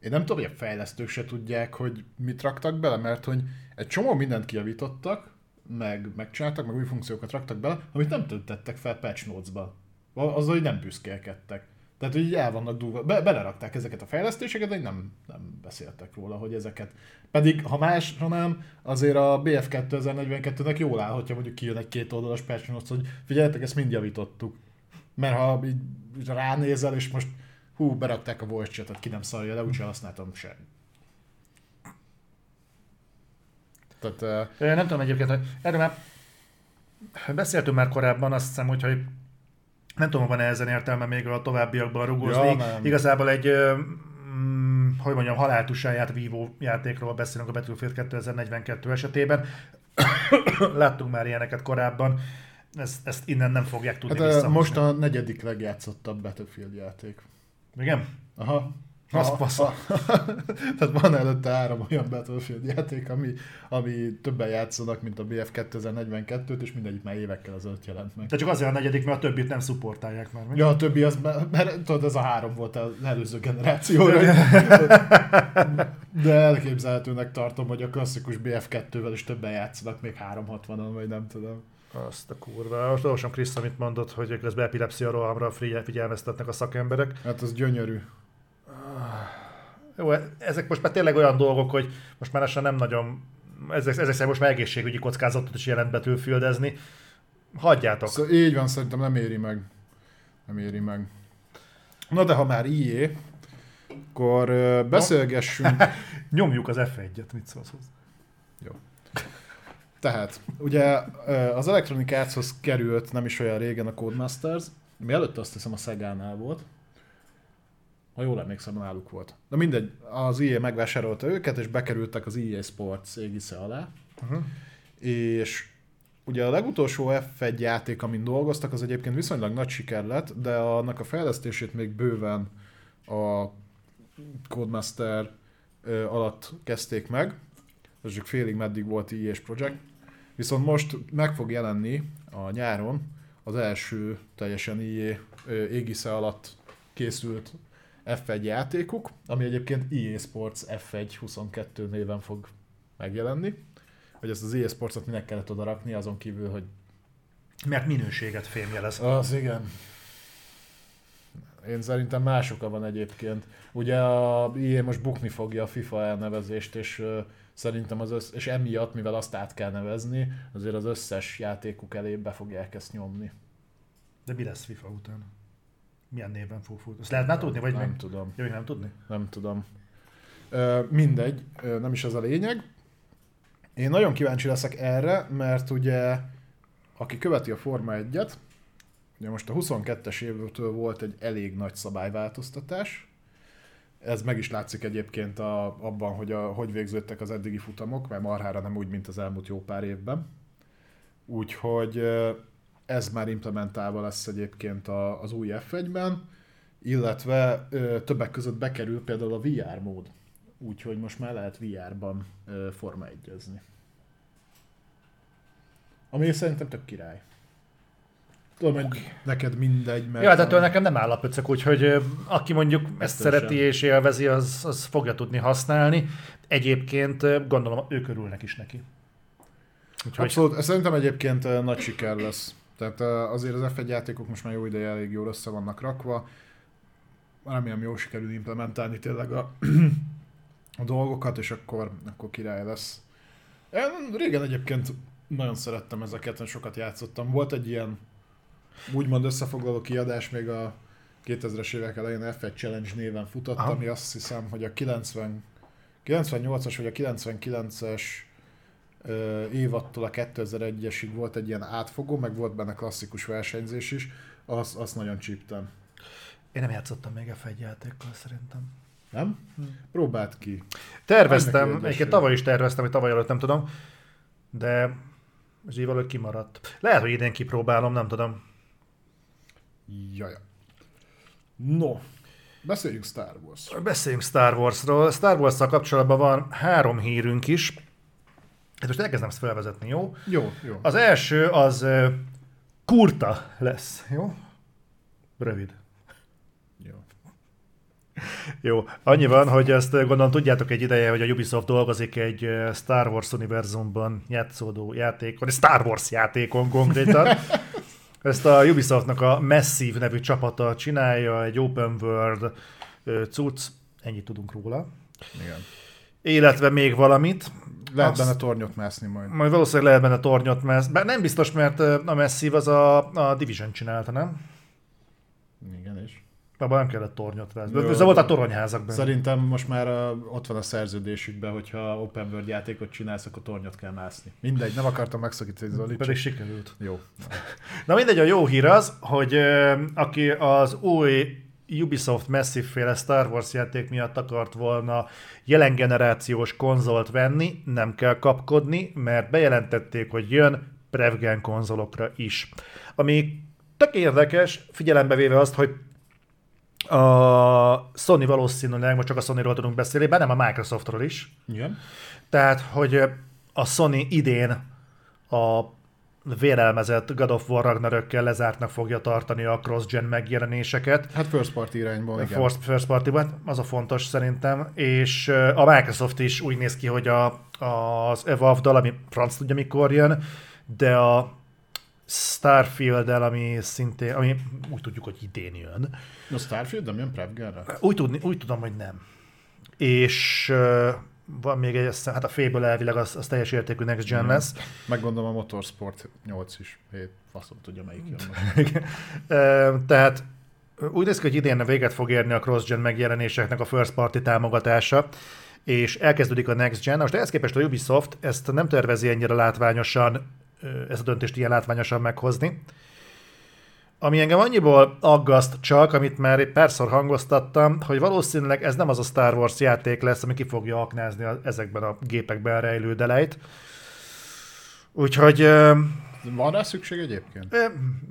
B: én nem tudom, hogy a fejlesztők se tudják, hogy mit raktak bele, mert hogy egy csomó mindent kijavítottak, meg megcsináltak, meg új funkciókat raktak bele, amit nem töltettek fel patch notes-ba. Azzal, hogy nem büszkélkedtek. Tehát, hogy el vannak dugva. Be, belerakták ezeket a fejlesztéseket, de nem, nem beszéltek róla, hogy ezeket. Pedig, ha más, ha nem, azért a BF 2042-nek jól áll, hogyha mondjuk kijön egy két oldalas patch hogy figyeljetek, ezt mind javítottuk. Mert ha így ránézel, és most hú, berakták a voice chatet, ki nem szarja, de úgyse használtam sem.
A: Tehát, uh... Nem tudom egyébként, hogy erről már beszéltünk már korábban, azt hiszem, hogy, hogy nem tudom, van-e ezen értelme még a továbbiakban rugózni. Ja, Igazából egy mm, hogy mondjam, haláltusáját vívó játékról beszélünk a Battlefield 2042 esetében. Láttunk már ilyeneket korábban ezt, ezt innen nem fogják tudni
B: hát, Most a negyedik legjátszottabb Battlefield játék.
A: Igen?
B: Aha.
A: Az
B: A-
A: fasza.
B: a- Tehát van előtte három olyan Battlefield játék, ami, ami többen játszanak, mint a BF 2042-t, és mindegyik már évekkel ezelőtt jelent meg.
A: De csak azért a negyedik, mert a többit nem szupportálják már. mi?
B: Ja, a többi az, mert, tudod, ez a három volt az előző generációra. De elképzelhetőnek tartom, hogy a klasszikus BF2-vel is többen játszanak, még 360-on, vagy nem tudom.
A: Azt a kurva. Most olvasom Krisz, amit mondott, hogy közben epilepszia rohamra figyel- figyelmeztetnek a szakemberek.
B: Hát az gyönyörű.
A: Jó, ezek most már tényleg olyan dolgok, hogy most már lassan nem nagyon, ezek, ezek szerint most már egészségügyi kockázatot is jelent betűfüldezni. Hagyjátok.
B: Szóval így van, szerintem nem éri meg. Nem éri meg. Na de ha már IE, akkor beszélgessünk.
A: Nyomjuk az F1-et, mit szólsz hozzá?
B: Tehát, ugye az Electronic Artshoz került nem is olyan régen a Codemasters, mielőtt azt hiszem a Szegánál volt. Ha jól emlékszem, náluk volt. De mindegy, az EA megvásárolta őket, és bekerültek az EA Sports égisze alá.
A: Uh-huh.
B: És ugye a legutolsó F1 játék, amin dolgoztak, az egyébként viszonylag nagy siker lett, de annak a fejlesztését még bőven a Codemaster alatt kezdték meg. Ez csak félig meddig volt IES projekt. Viszont most meg fog jelenni a nyáron az első teljesen IE égisze alatt készült F1 játékuk, ami egyébként EA Sports F1 22 néven fog megjelenni. Hogy ezt az EA Sports-ot minek kellett oda rakni, azon kívül, hogy
A: Mert minőséget fémjelez.
B: az igen. Én szerintem más oka van egyébként. Ugye a EA most bukni fogja a FIFA elnevezést, és szerintem az össz, és emiatt, mivel azt át kell nevezni, azért az összes játékuk elé be fogják ezt nyomni.
A: De mi lesz FIFA után? Milyen néven fog futni? Azt lehet már tudni, vagy
B: nem
A: még?
B: tudom.
A: Ja, még nem tudni?
B: Nem tudom. Ö, mindegy, ö, nem is ez a lényeg. Én nagyon kíváncsi leszek erre, mert ugye, aki követi a Forma 1-et, ugye most a 22-es évtől volt egy elég nagy szabályváltoztatás. Ez meg is látszik egyébként a, abban, hogy a, hogy végződtek az eddigi futamok, mert marhára nem úgy, mint az elmúlt jó pár évben. Úgyhogy ez már implementálva lesz egyébként a, az új F1-ben, illetve ö, többek között bekerül például a VR mód. Úgyhogy most már lehet VR-ban ö, Forma 1 Ami szerintem tök király. Tudom, hogy neked mindegy, mert...
A: Ja, ettől nekem nem áll a pöcök, úgyhogy aki mondjuk ezt
B: Ettől
A: szereti
B: sem.
A: és élvezi, az, az fogja tudni használni. Egyébként gondolom, ők örülnek is neki. Úgyhogy
B: Abszolút, szerintem egyébként nagy siker lesz. Tehát azért az F1 játékok most már jó ideje elég jól össze vannak rakva. Remélem jól sikerül implementálni tényleg a, a dolgokat, és akkor, akkor király lesz. Én régen egyébként nagyon szerettem ezeket, sokat játszottam. Volt egy ilyen úgymond összefoglaló kiadás még a 2000-es évek elején F1 Challenge néven futott,
A: Aha.
B: ami azt hiszem, hogy a 90, 98-as vagy a 99-es ö, évattól a 2001-esig volt egy ilyen átfogó, meg volt benne klasszikus versenyzés is, azt, azt nagyon csíptem.
A: én nem játszottam még F1 játékkal szerintem.
B: Nem? Próbáld ki.
A: Terveztem, egyébként tavaly is terveztem, hogy tavaly előtt nem tudom, de ez így valahogy kimaradt. Lehet, hogy idén kipróbálom, nem tudom.
B: Jaja. No, beszéljünk Star Wars.
A: Beszéljünk Star Warsról. Star wars kapcsolatban van három hírünk is. Hát most elkezdem ezt felvezetni, jó?
B: Jó, jó.
A: Az első az kurta lesz, jó? Rövid.
B: jó.
A: Jó, annyi van, hogy ezt gondolom tudjátok egy ideje, hogy a Ubisoft dolgozik egy Star Wars univerzumban játszódó játékon, egy Star Wars játékon konkrétan. Ezt a Ubisoftnak a Massive nevű csapata csinálja, egy open world cucc, ennyit tudunk róla.
B: Igen.
A: Illetve még valamit,
B: Lehet benne tornyot mászni majd.
A: majd valószínűleg lehet benne tornyot, mert bár nem biztos, mert a Massive az a, a Division csinálta, nem?
B: Igen, és.
A: Abban nem kellett tornyot vászni.
B: Jó.
A: Ez volt a toronyházak benne.
B: Szerintem most már a, ott van a szerződésükben, hogyha open world játékot csinálsz, akkor tornyot kell mászni. Mindegy, nem akartam megszakítani Zoli.
A: Pedig sikerült.
B: Jó.
A: Na mindegy, a jó hír az, hogy aki az új Ubisoft Massive féle Star Wars játék miatt akart volna jelen generációs konzolt venni, nem kell kapkodni, mert bejelentették, hogy jön Prevgen konzolokra is. Ami tök érdekes, figyelembe véve azt, hogy A Sony valószínűleg, most csak a Sony-ról tudunk beszélni, bár nem a Microsoftról is.
B: Igen.
A: Tehát, hogy a Sony idén a vérelmezett God of War Ragnarökkel lezártnak fogja tartani a cross-gen megjelenéseket.
B: Hát first party irányból, igen.
A: First, first party az a fontos szerintem, és a Microsoft is úgy néz ki, hogy a, az Evolve-dal, ami franc tudja mikor jön, de a Starfield-el, ami szintén, ami úgy tudjuk, hogy idén jön.
B: A Starfield nem jön Prevgerre?
A: Úgy, tudni, úgy tudom, hogy nem. És van még egy, hát a Fable elvileg az, az teljes értékű Next Gen mm. lesz.
B: Meggondolom a Motorsport 8 is, 7, faszom tudja melyik jön
A: Tehát úgy néz ki, hogy idén véget fog érni a cross-gen megjelenéseknek a first party támogatása, és elkezdődik a Next Gen. Most ehhez képest a Ubisoft ezt nem tervezi ennyire látványosan, ezt a döntést ilyen látványosan meghozni. Ami engem annyiból aggaszt csak, amit már egy párszor hangoztattam, hogy valószínűleg ez nem az a Star Wars játék lesz, ami ki fogja aknázni a, ezekben a gépekben rejlő delejt. Úgyhogy...
B: Van rá szükség egyébként?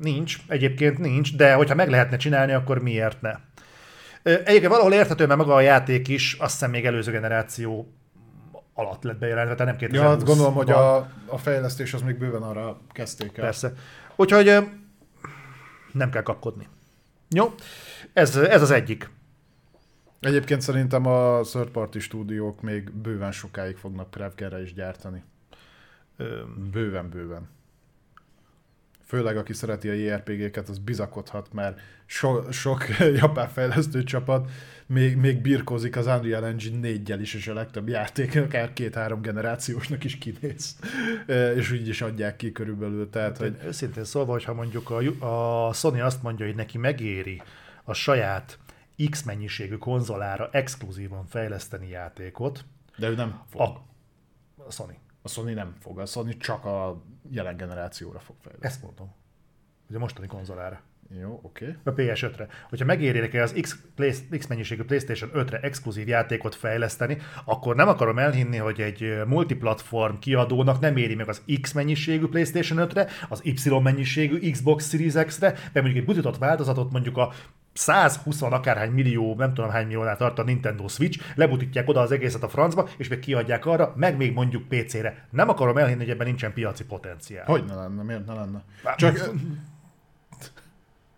A: Nincs, egyébként nincs, de hogyha meg lehetne csinálni, akkor miért ne? Egyébként valahol érthető, mert maga a játék is, azt hiszem még előző generáció alatt lett bejelentve, tehát nem 2020
B: Ja, hát gondolom, hogy a, a fejlesztés az még bőven arra kezdték el.
A: Persze. Úgyhogy nem kell kapkodni. Jó, ez, ez az egyik.
B: Egyébként szerintem a third party stúdiók még bőven sokáig fognak Prevgerre is gyártani. Bőven-bőven. Főleg aki szereti a JRPG-ket, az bizakodhat, mert so, sok japán fejlesztő csapat még, még birkózik az Unreal Engine 4 is, és a legtöbb játék akár két-három generációsnak is kinéz. és úgy is adják ki körülbelül. Tehát,
A: hogy... Őszintén szólva, hogyha mondjuk a, a Sony azt mondja, hogy neki megéri a saját X mennyiségű konzolára exkluzívan fejleszteni játékot.
B: De ő nem fog.
A: A, a Sony.
B: A Sony nem fog. A Sony csak a jelen generációra fog fejleszteni.
A: Ezt mondom. Hogy a mostani konzolára.
B: Jó, oké.
A: Okay. A PS5-re. Hogyha megérik el az X, X mennyiségű PlayStation 5-re exkluzív játékot fejleszteni, akkor nem akarom elhinni, hogy egy multiplatform kiadónak nem éri meg az X mennyiségű PlayStation 5-re, az Y mennyiségű Xbox Series X-re, mert mondjuk egy butított változatot mondjuk a 120 akárhány millió, nem tudom hány milliónál tart a Nintendo Switch, lebutítják oda az egészet a francba, és még kiadják arra, meg még mondjuk PC-re. Nem akarom elhinni, hogy ebben nincsen piaci potenciál.
B: Hogy ne lenne, miért ne lenne?
A: Csak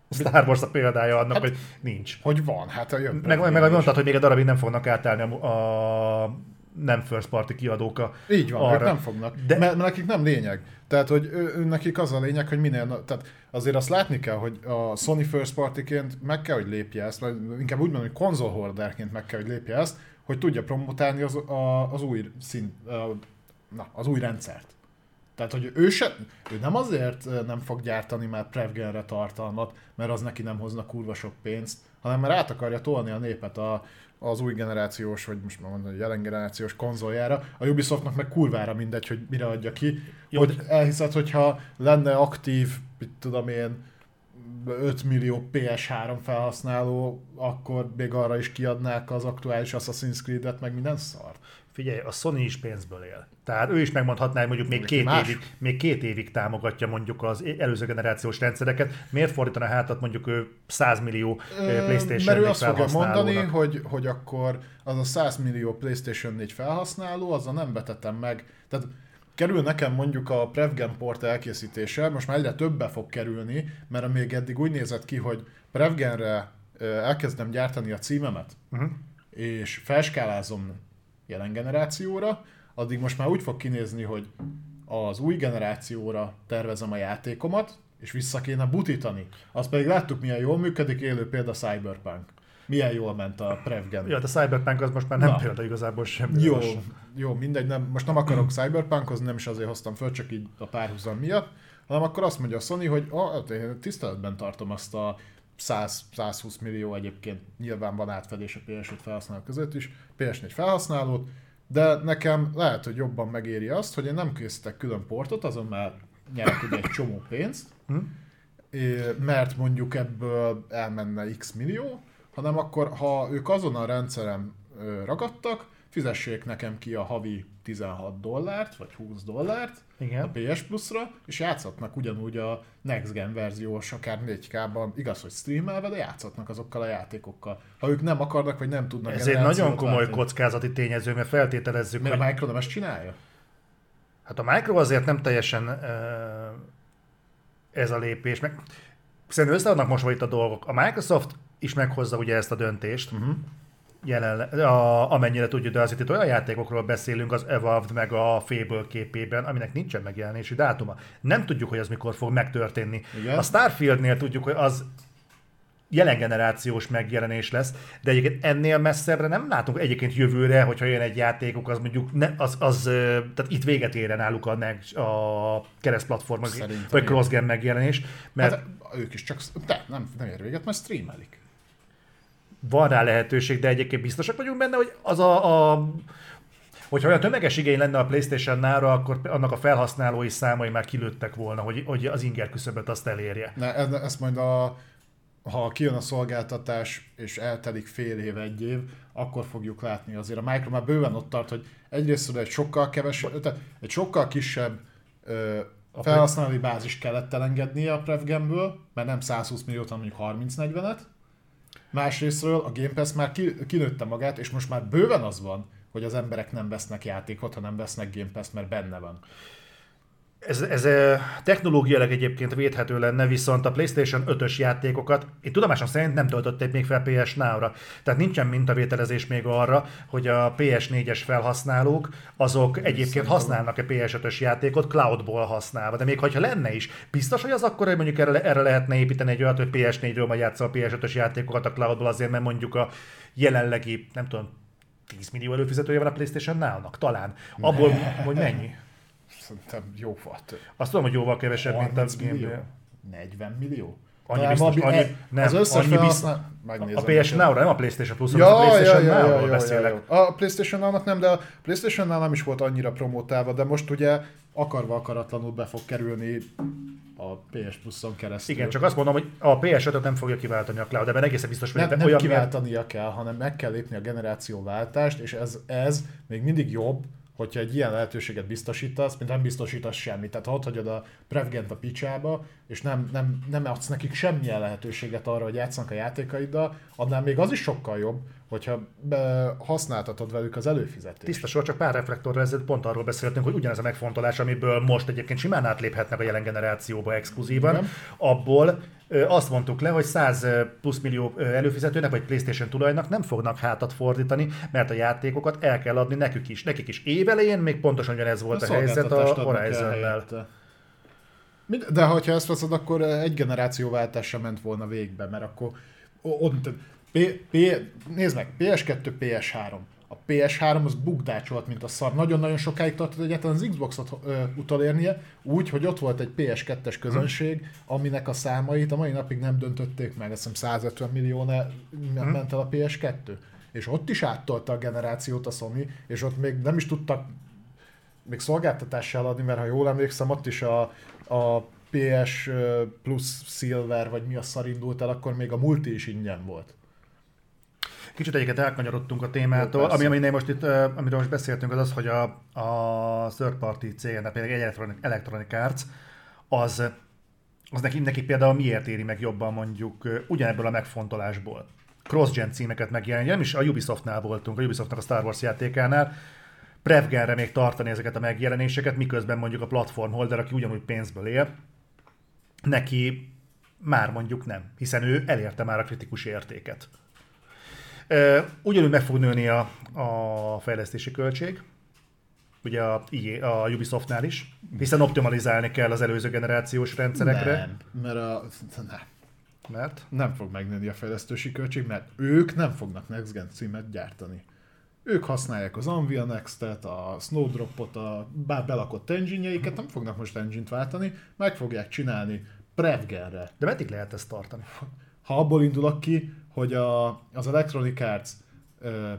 A: Star Wars a példája annak, hát, hogy nincs.
B: Hogy van, hát a
A: jön. Meg, meg, meg mondtad, hogy még egy darabig nem fognak átállni a, a nem first party kiadók a,
B: Így van, arra. nem fognak. De... Mert, mert nekik nem lényeg. Tehát, hogy ő, ő, nekik az a lényeg, hogy minél... Tehát azért azt látni kell, hogy a Sony first partyként meg kell, hogy lépje ezt, vagy inkább úgy mondom, hogy konzolholderként meg kell, hogy lépje ezt, hogy tudja promotálni az, a, az új szint, a, na, az új rendszert. Tehát, hogy ő, se, ő nem azért nem fog gyártani már Prevgenre tartalmat, mert az neki nem hozna kurva sok pénzt, hanem mert át akarja tolni a népet a, az új generációs, vagy most már mondom, jelen generációs konzoljára. A Ubisoftnak meg kurvára mindegy, hogy mire adja ki. Jó, hogy elhiszed, hogyha lenne aktív, mit tudom én, 5 millió PS3 felhasználó, akkor még arra is kiadnák az aktuális Assassin's Creed-et, meg minden szart.
A: Figyelj, a Sony is pénzből él. Tehát ő is megmondhatná, hogy mondjuk még két, évig, még két évig támogatja mondjuk az előző generációs rendszereket. Miért fordítana hátat mondjuk ő 100 millió PlayStation
B: Mert ő azt fogja mondani, hogy, hogy akkor az a 100 millió PlayStation 4 felhasználó, azzal nem betetem meg. Tehát kerül nekem mondjuk a Prevgen port elkészítése, most már egyre többe fog kerülni, mert még eddig úgy nézett ki, hogy Prevgenre elkezdem gyártani a címemet, uh-huh. és felskálázom jelen generációra, addig most már úgy fog kinézni, hogy az új generációra tervezem a játékomat, és vissza kéne butítani. Azt pedig láttuk, milyen jól működik, élő példa Cyberpunk. Milyen jól ment a Prevgen.
A: Ja, de Cyberpunk az most már nem Na. példa igazából sem.
B: Jó, jó, mindegy, nem, most nem akarok Cyberpunkhoz, nem is azért hoztam föl, csak így a párhuzam miatt, hanem akkor azt mondja a Sony, hogy ah, hát tiszteletben tartom azt a 100, 120 millió egyébként nyilván van átfedés a PS5 felhasználók között is, PS4 felhasználót, de nekem lehet, hogy jobban megéri azt, hogy én nem készítek külön portot, azon már nyerek ugye egy csomó pénzt, hm? mert mondjuk ebből elmenne x millió, hanem akkor, ha ők azon a rendszeren ragadtak, fizessék nekem ki a havi 16 dollárt, vagy 20 dollárt
A: Igen.
B: a PS Plus-ra, és játszhatnak ugyanúgy a Next Gen verziós, akár 4K-ban, igaz, hogy streamelve, de játszhatnak azokkal a játékokkal. Ha ők nem akarnak, vagy nem tudnak
A: Ez egy nagyon komoly
B: váltani.
A: kockázati tényező, mert feltételezzük,
B: Miért
A: hogy
B: a Micro nem ezt csinálja?
A: Hát a Micro azért nem teljesen uh, ez a lépés. Meg, szerintem össze vannak mosva itt a dolgok. A Microsoft is meghozza ugye ezt a döntést, uh-huh. Jelenleg, a, amennyire tudjuk, de azért itt olyan játékokról beszélünk az Evolved meg a Fable képében, aminek nincsen megjelenési dátuma. Nem tudjuk, hogy az mikor fog megtörténni.
B: Igen.
A: A Starfieldnél tudjuk, hogy az jelen generációs megjelenés lesz, de egyébként ennél messzebbre nem látunk egyébként jövőre, hogyha jön egy játékuk, az mondjuk ne, az, az, tehát itt véget ére náluk a, a keresztplatform,
B: Szerintem
A: vagy cross-gen megjelenés, mert
B: Hát ők is csak, de nem, nem ér véget, mert streamelik.
A: Van rá lehetőség, de egyébként biztosak vagyunk benne, hogy az a, a hogyha olyan tömeges igény lenne a playstation nára, akkor annak a felhasználói számai már kilőttek volna, hogy, hogy az inger küszöböt azt elérje.
B: Ne, ez- ezt majd a, ha kijön a szolgáltatás, és eltelik fél év, egy év, akkor fogjuk látni. Azért a Micro már bőven ott tart, hogy egyrészt egy sokkal kevesebb, tehát egy sokkal kisebb ö, felhasználói bázis kellett elengednie a PrevGamből, mert nem 120 milliót, hanem mondjuk 30-40-et. Másrésztről a Game Pass már ki, kinőtte magát, és most már bőven az van, hogy az emberek nem vesznek játékot, hanem vesznek Game Pass, mert benne van.
A: Ez, ez technológiailag egyébként védhető lenne, viszont a PlayStation 5-ös játékokat, én tudomásom szerint nem töltötték még fel PS Now-ra. Tehát nincsen mintavételezés még arra, hogy a PS4-es felhasználók azok egyébként használnak a PS5-ös játékot cloudból használva. De még hogyha lenne is, biztos, hogy az akkor, hogy mondjuk erre, erre lehetne építeni egy olyat, hogy PS4-ről majd játszol a PS5-ös játékokat a cloudból azért, mert mondjuk a jelenlegi, nem tudom, 10 millió előfizetője van a PlayStation Now-nak, talán. Abból, hogy mennyi?
B: Szerintem jóval több.
A: Azt tudom, hogy jóval kevesebb, mint a
B: 30 millió?
A: Game
B: 40 millió?
A: Annyi
B: Talán
A: biztos, annyi-
B: e-
A: nem,
B: az összes
A: annyi biztos- A PS. Now-ra, nem a PlayStation Plus,
B: Ja,
A: a
B: ja,
A: PlayStation
B: ja, ja,
A: Now-ról
B: ja, ja,
A: beszélek.
B: ja. A PlayStation Now-nak nem, de a PlayStation Now nem is volt annyira promotálva, de most ugye akarva akaratlanul be fog kerülni a PS Plus-on keresztül.
A: Igen, csak azt mondom, hogy a PS5-öt nem fogja kiváltani a cloud, ebben egészen biztos vagyok.
B: nem, nem
A: olyan
B: kiváltania kell, hanem meg kell lépni a generációváltást, és ez, ez még mindig jobb, hogyha egy ilyen lehetőséget biztosítasz, mint nem biztosítasz semmit. Tehát ha ott hagyod a Prevgent a picsába, és nem, nem, nem adsz nekik semmilyen lehetőséget arra, hogy játszanak a játékaiddal, annál még az is sokkal jobb, hogyha be, használtatod velük az előfizetést.
A: Tiszta sor, csak pár reflektorra ezelőtt pont arról beszéltünk, hogy ugyanez a megfontolás, amiből most egyébként simán átléphetnek a jelen generációba exkluzívan, abból azt mondtuk le, hogy 100 plusz millió előfizetőnek vagy PlayStation tulajnak nem fognak hátat fordítani, mert a játékokat el kell adni nekük is. Nekik is évelején még pontosan ugyanez volt a, helyzet a
B: adnak el
A: Horizon-nel.
B: De ha ezt veszed, akkor egy generációváltás sem ment volna végbe, mert akkor ott, P, P, nézd meg, PS2, PS3. A PS3 az bukdácsolt, mint a szar. Nagyon-nagyon sokáig tartott egyáltalán az Xboxot ö, utolérnie, úgy, hogy ott volt egy PS2-es közönség, aminek a számait a mai napig nem döntötték meg. Azt hiszem 150 millió ment el a PS2. És ott is áttolta a generációt a Sony, és ott még nem is tudtak még szolgáltatással adni, mert ha jól emlékszem, ott is a, a PS Plus Silver, vagy mi a szar indult el, akkor még a multi is ingyen volt.
A: Kicsit egyiket elkanyarodtunk a témától,
B: Jó,
A: ami, ami most itt, amiről most beszéltünk, az az, hogy a, a third party cégnek, például egy Electronic, Electronic Arts, az, az neki, neki például miért éri meg jobban mondjuk ugyanebből a megfontolásból. Cross-gen címeket megjelenni, nem is a Ubisoftnál voltunk, a Ubisoftnak a Star Wars játékánál, Prevgenre még tartani ezeket a megjelenéseket, miközben mondjuk a platform holder, aki ugyanúgy pénzből él, neki már mondjuk nem, hiszen ő elérte már a kritikus értéket. Ugyanúgy meg fog nőni a, a fejlesztési költség, ugye a, a Ubisoftnál is, hiszen optimalizálni kell az előző generációs rendszerekre,
B: Nem, mert a, nem,
A: mert
B: nem fog megnőni a fejlesztési költség, mert ők nem fognak Next Gen címet gyártani. Ők használják az Unreal Next-et, a Snowdropot, a bár belakott engine nem fognak most engine-t váltani, meg fogják csinálni Prevgenre.
A: de meddig lehet ezt tartani?
B: ha abból indulok ki, hogy a, az Electronic Arts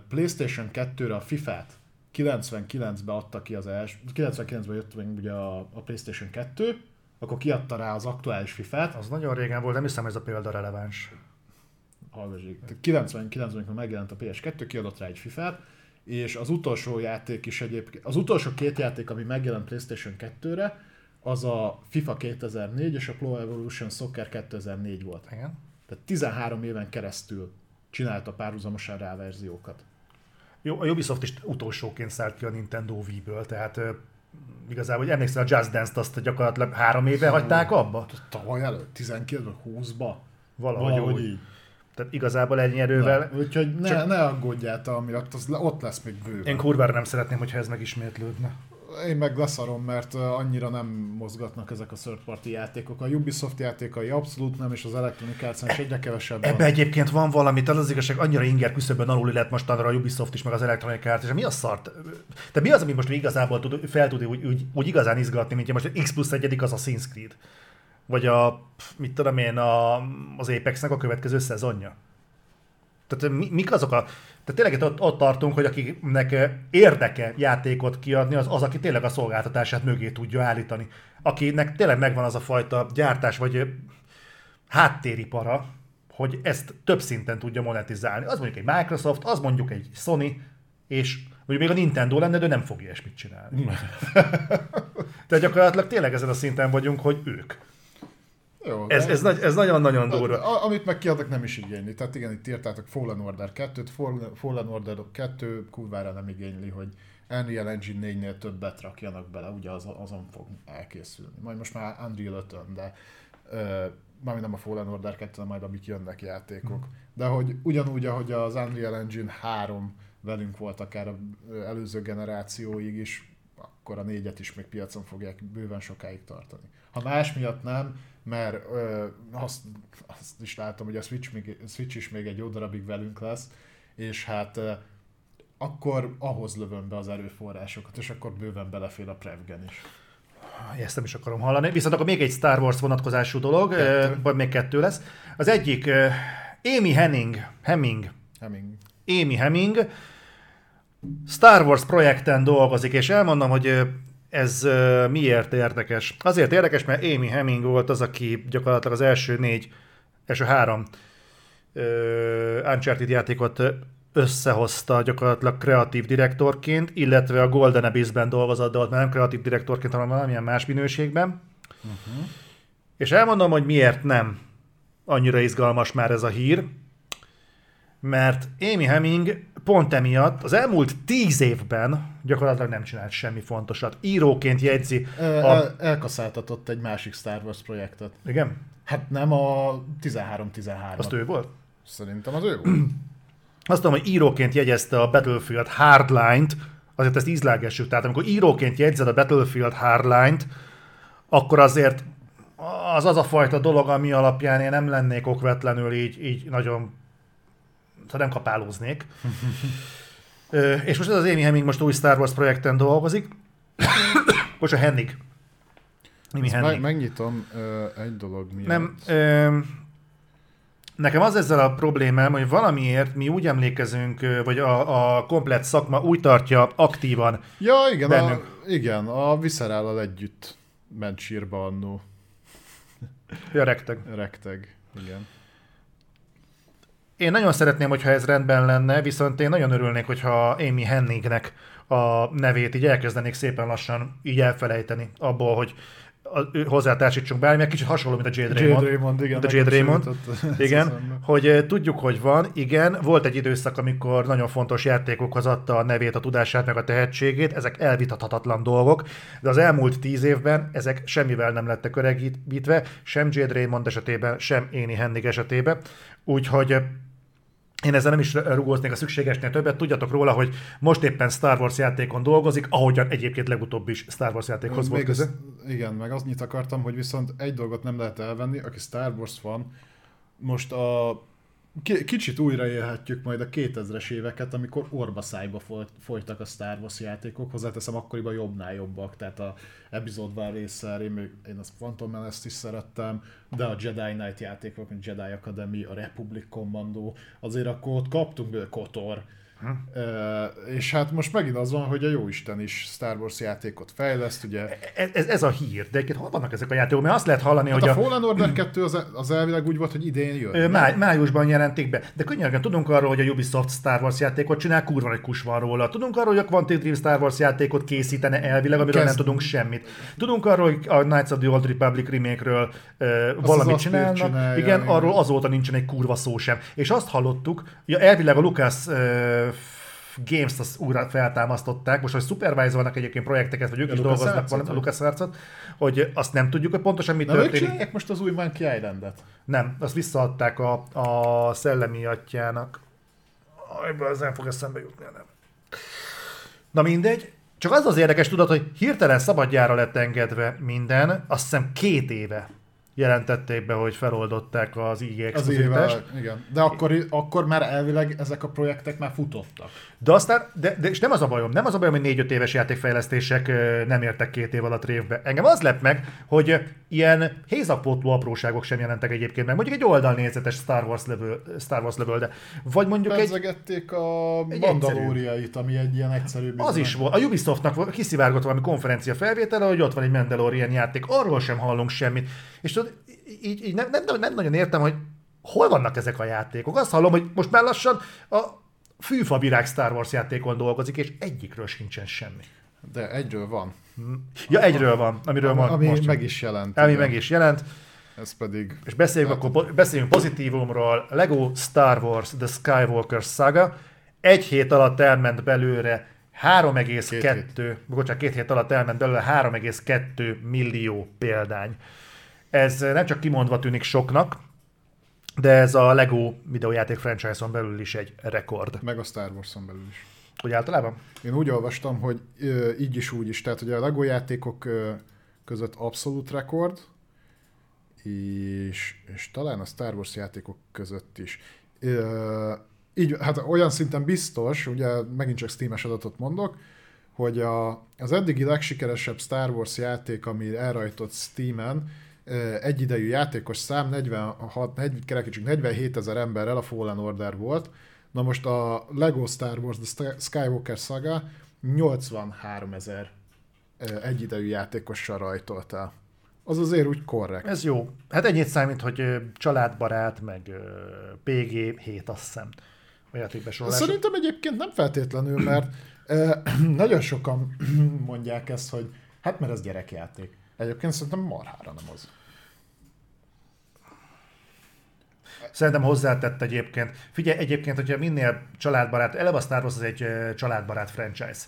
B: PlayStation 2-re a FIFA-t 99-ben adta ki az első, 99-ben jött meg ugye a, a PlayStation 2, akkor kiadta rá az aktuális FIFA-t,
A: Az nagyon régen volt, nem hiszem ez a példa releváns.
B: hallgassuk, tehát 99-ben, amikor megjelent a PS2, kiadott rá egy FIFA-t, és az utolsó játék is egyébként, az utolsó két játék, ami megjelent PlayStation 2-re, az a FIFA 2004 és a Pro Evolution Soccer 2004 volt.
A: Igen.
B: Tehát 13 éven keresztül csinálta párhuzamosan rá verziókat.
A: Jó, a Ubisoft is utolsóként szállt ki a Nintendo Wii-ből, tehát igazából, hogy emlékszel, a Just Dance-t azt gyakorlatilag három éve hagyták abba?
B: Tavaly előtt, 19 20-ba.
A: Valahogy,
B: Valahogy
A: úgy.
B: így.
A: Tehát igazából ennyi erővel.
B: Na, úgyhogy ne,
A: Csak-
B: ne aggódjál amiatt, az le, ott lesz még bőven.
A: Én kurvára nem szeretném, hogyha ez megismétlődne.
B: Én meg leszarom, mert annyira nem mozgatnak ezek a third party játékok. A Ubisoft játékai abszolút nem, és az Electronic Arts is egyre kevesebb
A: Ebbe egyébként van valami, tehát az igazság annyira inger küszöbön alul lett mostanra a Ubisoft is, meg az Electronic Arts, és mi a szart? De mi az, ami most igazából tud, fel tud úgy, úgy, úgy, igazán izgatni, mint most X plusz egyedik az Assassin's Creed? Vagy a, mit tudom én, a, az Apexnek a következő szezonja? Tehát mi, mik azok a... Tehát tényleg ott, ott tartunk, hogy akiknek érdeke játékot kiadni, az, az, aki tényleg a szolgáltatását mögé tudja állítani. Akinek tényleg megvan az a fajta gyártás, vagy háttéripara, hogy ezt több szinten tudja monetizálni. Az mondjuk egy Microsoft, az mondjuk egy Sony, és mondjuk még a Nintendo lenne, de nem fog ilyesmit csinálni. Tehát gyakorlatilag tényleg ezen a szinten vagyunk, hogy ők.
B: Jó,
A: Ez, ez, nagy, ez nagyon-nagyon durva.
B: A, amit meg kiadnak nem is igényli. Tehát igen, itt írtátok Fallen Order 2-t, Fallen- Fallen Order 2 kurvára nem igényli, hogy Unreal Engine 4-nél többet rakjanak bele, ugye az, azon fog elkészülni. Majd most már Unreal 5 de ö, mármint nem a Fallen Order 2, hanem majd amik jönnek játékok. De hogy ugyanúgy, ahogy az Unreal Engine 3 velünk volt akár a előző generációig is, akkor a négyet is még piacon fogják bőven sokáig tartani. Ha más miatt nem, mert ö, azt, azt is látom, hogy a Switch, még, Switch is még egy jó darabig velünk lesz, és hát ö, akkor ahhoz lövöm be az erőforrásokat, és akkor bőven belefér a Prevgen is.
A: Ezt nem is akarom hallani. Viszont akkor még egy Star Wars vonatkozású dolog,
B: Kettő.
A: vagy még kettő lesz. Az egyik Amy Henning, Hemming,
B: Hemming.
A: Amy Hemming Star Wars projekten dolgozik, és elmondom, hogy ez miért érdekes. Azért érdekes, mert Amy Hemming volt az, aki gyakorlatilag az első négy, első három ö, Uncharted játékot összehozta gyakorlatilag kreatív direktorként, illetve a Golden Abyss-ben dolgozott, de ott már nem kreatív direktorként, hanem valamilyen más minőségben. Uh-huh. És elmondom, hogy miért nem annyira izgalmas már ez a hír, mert Amy Hemming pont emiatt az elmúlt tíz évben gyakorlatilag nem csinált semmi fontosat. Íróként jegyzi.
B: A... El, elkaszáltatott egy másik Star Wars projektet.
A: Igen?
B: Hát nem a 13-13.
A: Azt ő volt?
B: Szerintem az ő volt.
A: Azt tudom, hogy íróként jegyezte a Battlefield Hardline-t, azért ezt ízlágessük. Tehát amikor íróként jegyzed a Battlefield Hardline-t, akkor azért az az a fajta dolog, ami alapján én nem lennék okvetlenül így, így nagyon, szóval nem kapálóznék. Ö, és most ez az Amy Hemming most új Star Wars projekten dolgozik. most a Hennig. Amy Hennig.
B: meg, megnyitom ö, egy dolog miatt.
A: Nem, ö, nekem az ezzel a problémám, hogy valamiért mi úgy emlékezünk, vagy a, a komplet szakma úgy tartja aktívan.
B: Ja, igen, a,
A: bennünk.
B: igen, a Viscerállal együtt ment sírba annó.
A: Ja, rekteg.
B: Rekteg. Igen.
A: Én nagyon szeretném, hogyha ez rendben lenne, viszont én nagyon örülnék, hogyha Amy Hennignek a nevét így elkezdenék szépen lassan így elfelejteni abból, hogy hozzátársítsunk bármi, mert kicsit hasonló, mint a Jade Raymond.
B: Jade Raymond, igen.
A: Mint a Jade Raymond. Igen, hogy tudjuk, hogy van, igen, volt egy időszak, amikor nagyon fontos játékokhoz adta a nevét, a tudását, meg a tehetségét, ezek elvitathatatlan dolgok, de az elmúlt tíz évben ezek semmivel nem lettek öregítve, sem Jade Raymond esetében, sem Éni Hennig esetében, úgyhogy én ezzel nem is rugóznék a szükségesnél többet. Tudjatok róla, hogy most éppen Star Wars játékon dolgozik, ahogyan egyébként legutóbb is Star Wars játékhoz volt köze.
B: azt, igen, meg azt akartam, hogy viszont egy dolgot nem lehet elvenni, aki Star Wars van, most a kicsit újraélhetjük majd a 2000-es éveket, amikor orbaszájba foly- folytak a Star Wars játékok, hozzáteszem akkoriban jobbnál jobbak, tehát a epizódvár résszel, én, még, én azt Phantom Menace-t is szerettem, de a Jedi Knight játékok, mint Jedi Academy, a Republic Commando, azért akkor ott kaptunk belőle Kotor, Hm. és hát most megint az van, hogy a Jóisten is Star Wars játékot fejleszt, ugye.
A: Ez, ez, ez a hír, de egyébként hol vannak ezek a játékok? Mert azt lehet hallani,
B: hát
A: hogy
B: a... Fallen Order 2 az, az elvileg úgy volt, hogy idén jön.
A: Máj, májusban jelenték be. De könnyen tudunk arról, hogy a Ubisoft Star Wars játékot csinál, kurva egy kus van róla. Tudunk arról, hogy a Quantic Dream Star Wars játékot készítene elvileg, amiről Kezd... nem tudunk semmit. Tudunk arról, hogy a Knights of the Old Republic remake-ről uh, valamit csinálnak. Csinálja, igen, igen, arról azóta nincsen egy kurva szó sem. És azt hallottuk, hogy elvileg a Lucas uh, Games-t azt újra feltámasztották, most hogy supervisornak egyébként projekteket, vagy ők a is Lucas dolgoznak valami, a Lucas Arcot, hogy azt nem tudjuk, hogy pontosan mi
B: Na, történik. most az új Monkey Island-et?
A: Nem, azt visszaadták a, a szellemi atyának. Ajba, ez nem fog eszembe jutni, nem. Na mindegy, csak az az érdekes tudat, hogy hirtelen szabadjára lett engedve minden, azt hiszem két éve jelentették be, hogy feloldották az IG exkluzivitást.
B: Igen, de akkor, akkor már elvileg ezek a projektek már futottak.
A: De aztán, de, de és nem az a bajom, nem az a bajom, hogy négy-öt éves játékfejlesztések nem értek két év alatt révbe. Engem az lett meg, hogy ilyen hézakpótló apróságok sem jelentek egyébként meg. Mondjuk egy oldalnézetes Star Wars level, Star Wars level de vagy mondjuk
B: Pedzegették egy... a Mandalóriait, ami egy ilyen egyszerű
A: Az is volt. A Ubisoftnak kiszivárgott valami konferencia felvétele, hogy ott van egy Mandalorian játék. Arról sem hallunk semmit. És tudod, így, így nem, nem, nem nagyon értem, hogy hol vannak ezek a játékok. Azt hallom, hogy most már lassan a fűfa virág Star Wars játékon dolgozik, és egyikről sincsen semmi.
B: De egyről van.
A: Ja, egyről van, amiről
B: ami,
A: ami
B: most meg is jelent.
A: Ami meg is jelent.
B: Ez pedig...
A: És beszéljünk hát... akkor beszéljünk pozitívumról. Lego Star Wars The Skywalker Saga. Egy hét alatt elment belőle 3,2, bocsánat, két hét alatt elment belőle 3,2 millió példány. Ez nem csak kimondva tűnik soknak, de ez a Lego videójáték franchise-on belül is egy rekord.
B: Meg a Star Wars-on belül is.
A: Hogy általában?
B: Én úgy olvastam, hogy ö, így is úgy is. Tehát, hogy a Lego játékok ö, között abszolút rekord, és, és talán a Star Wars játékok között is. Ö, így, hát olyan szinten biztos, ugye megint csak Steam-es adatot mondok, hogy a, az eddigi legsikeresebb Star Wars játék, ami elrajtott Steam-en, egyidejű játékos szám 46, 40, 47 ezer emberrel a Fallen Order volt. Na most a Lego Star Wars The Skywalker Saga 83 ezer egyidejű játékossal rajtolt el. Az azért úgy korrekt.
A: Ez jó. Hát ennyit számít, hogy családbarát, meg PG 7, azt hiszem. A játékbesorolás.
B: Szerintem egyébként nem feltétlenül, mert nagyon sokan mondják ezt, hogy hát mert ez gyerekjáték. Egyébként szerintem marhára nem az.
A: Szerintem hozzátett egyébként. Figyelj, egyébként, hogyha minél családbarát, eleve a Star Wars az egy családbarát franchise.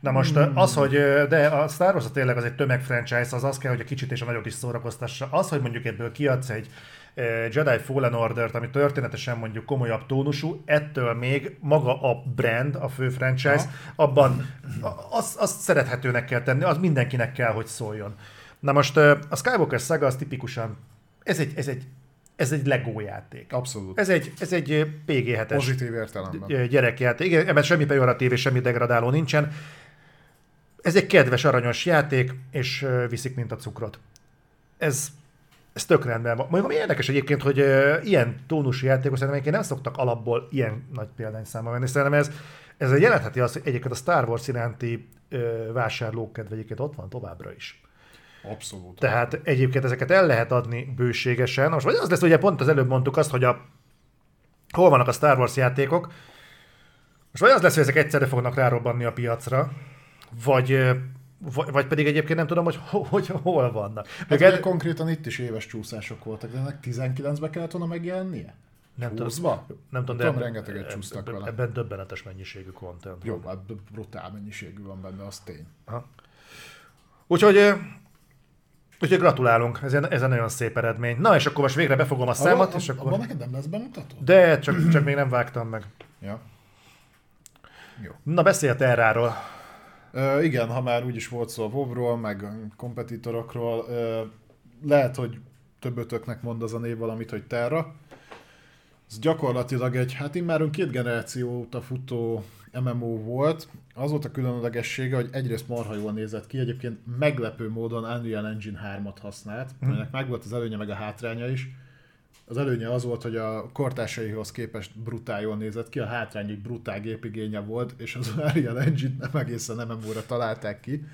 A: Na most mm. az, hogy de a Star Wars tényleg az egy tömegfranchise, az az kell, hogy a kicsit és a nagyot is szórakoztassa. Az, hogy mondjuk ebből kiadsz egy Jedi Fallen Order-t, ami történetesen mondjuk komolyabb tónusú, ettől még maga a brand, a fő franchise, ha. abban azt az szerethetőnek kell tenni, az mindenkinek kell, hogy szóljon. Na most a Skywalker Saga az tipikusan, ez egy, ez egy ez egy Lego játék.
B: Abszolút.
A: Ez egy, ez egy PG-7-es
B: Pozitív értelemben.
A: gyerekjáték. Igen, ebben semmi pejoratív és semmi degradáló nincsen. Ez egy kedves, aranyos játék, és viszik, mint a cukrot. Ez, ez tök rendben van. Mondjuk ami érdekes egyébként, hogy uh, ilyen tónusú játékos szerintem nem szoktak alapból ilyen nagy példányszámba venni. Szerintem ez, ez jelentheti azt, hogy egyébként a Star Wars iránti vásárlókedve egyébként ott van továbbra is.
B: Abszolút.
A: Tehát egyébként ezeket el lehet adni bőségesen. Most vagy az lesz, ugye pont az előbb mondtuk azt, hogy a, hol vannak a Star Wars játékok, most vagy az lesz, hogy ezek egyszerre fognak rárobbanni a piacra, vagy, vagy, pedig egyébként nem tudom, hogy, hogy hol vannak.
B: Hát el... konkrétan itt is éves csúszások voltak, de ennek 19-be kellett volna megjelennie?
A: Nem tudom,
B: nem tudom, de tudom, rengeteget csúsztak
A: vele. Ebben döbbenetes mennyiségű content
B: Jó, hát brutál mennyiségű van benne, az tény. Ha.
A: Úgyhogy Úgyhogy gratulálunk, ez egy, ez egy nagyon szép eredmény. Na, és akkor most végre befogom a számot,
B: abba,
A: és akkor...
B: Abban neked nem lesz bemutató?
A: De, csak, csak még nem vágtam meg.
B: Ja.
A: Jó. Na, beszélj a Terráról.
B: Uh, igen, ha már úgyis volt szó a WoW-ról, meg kompetitorokról, uh, lehet, hogy többötöknek mond az a név valamit, hogy Terra. Ez gyakorlatilag egy, hát immáron két generáció óta futó MMO volt. Az volt a különlegessége, hogy egyrészt marha jól nézett ki, egyébként meglepő módon Unreal Engine 3-at használt, mm. meg volt az előnye meg a hátránya is. Az előnye az volt, hogy a kortársaihoz képest brutál jól nézett ki, a hátrány egy brutál gépigénye volt, és az Unreal Engine nem egészen MMO-ra találták ki.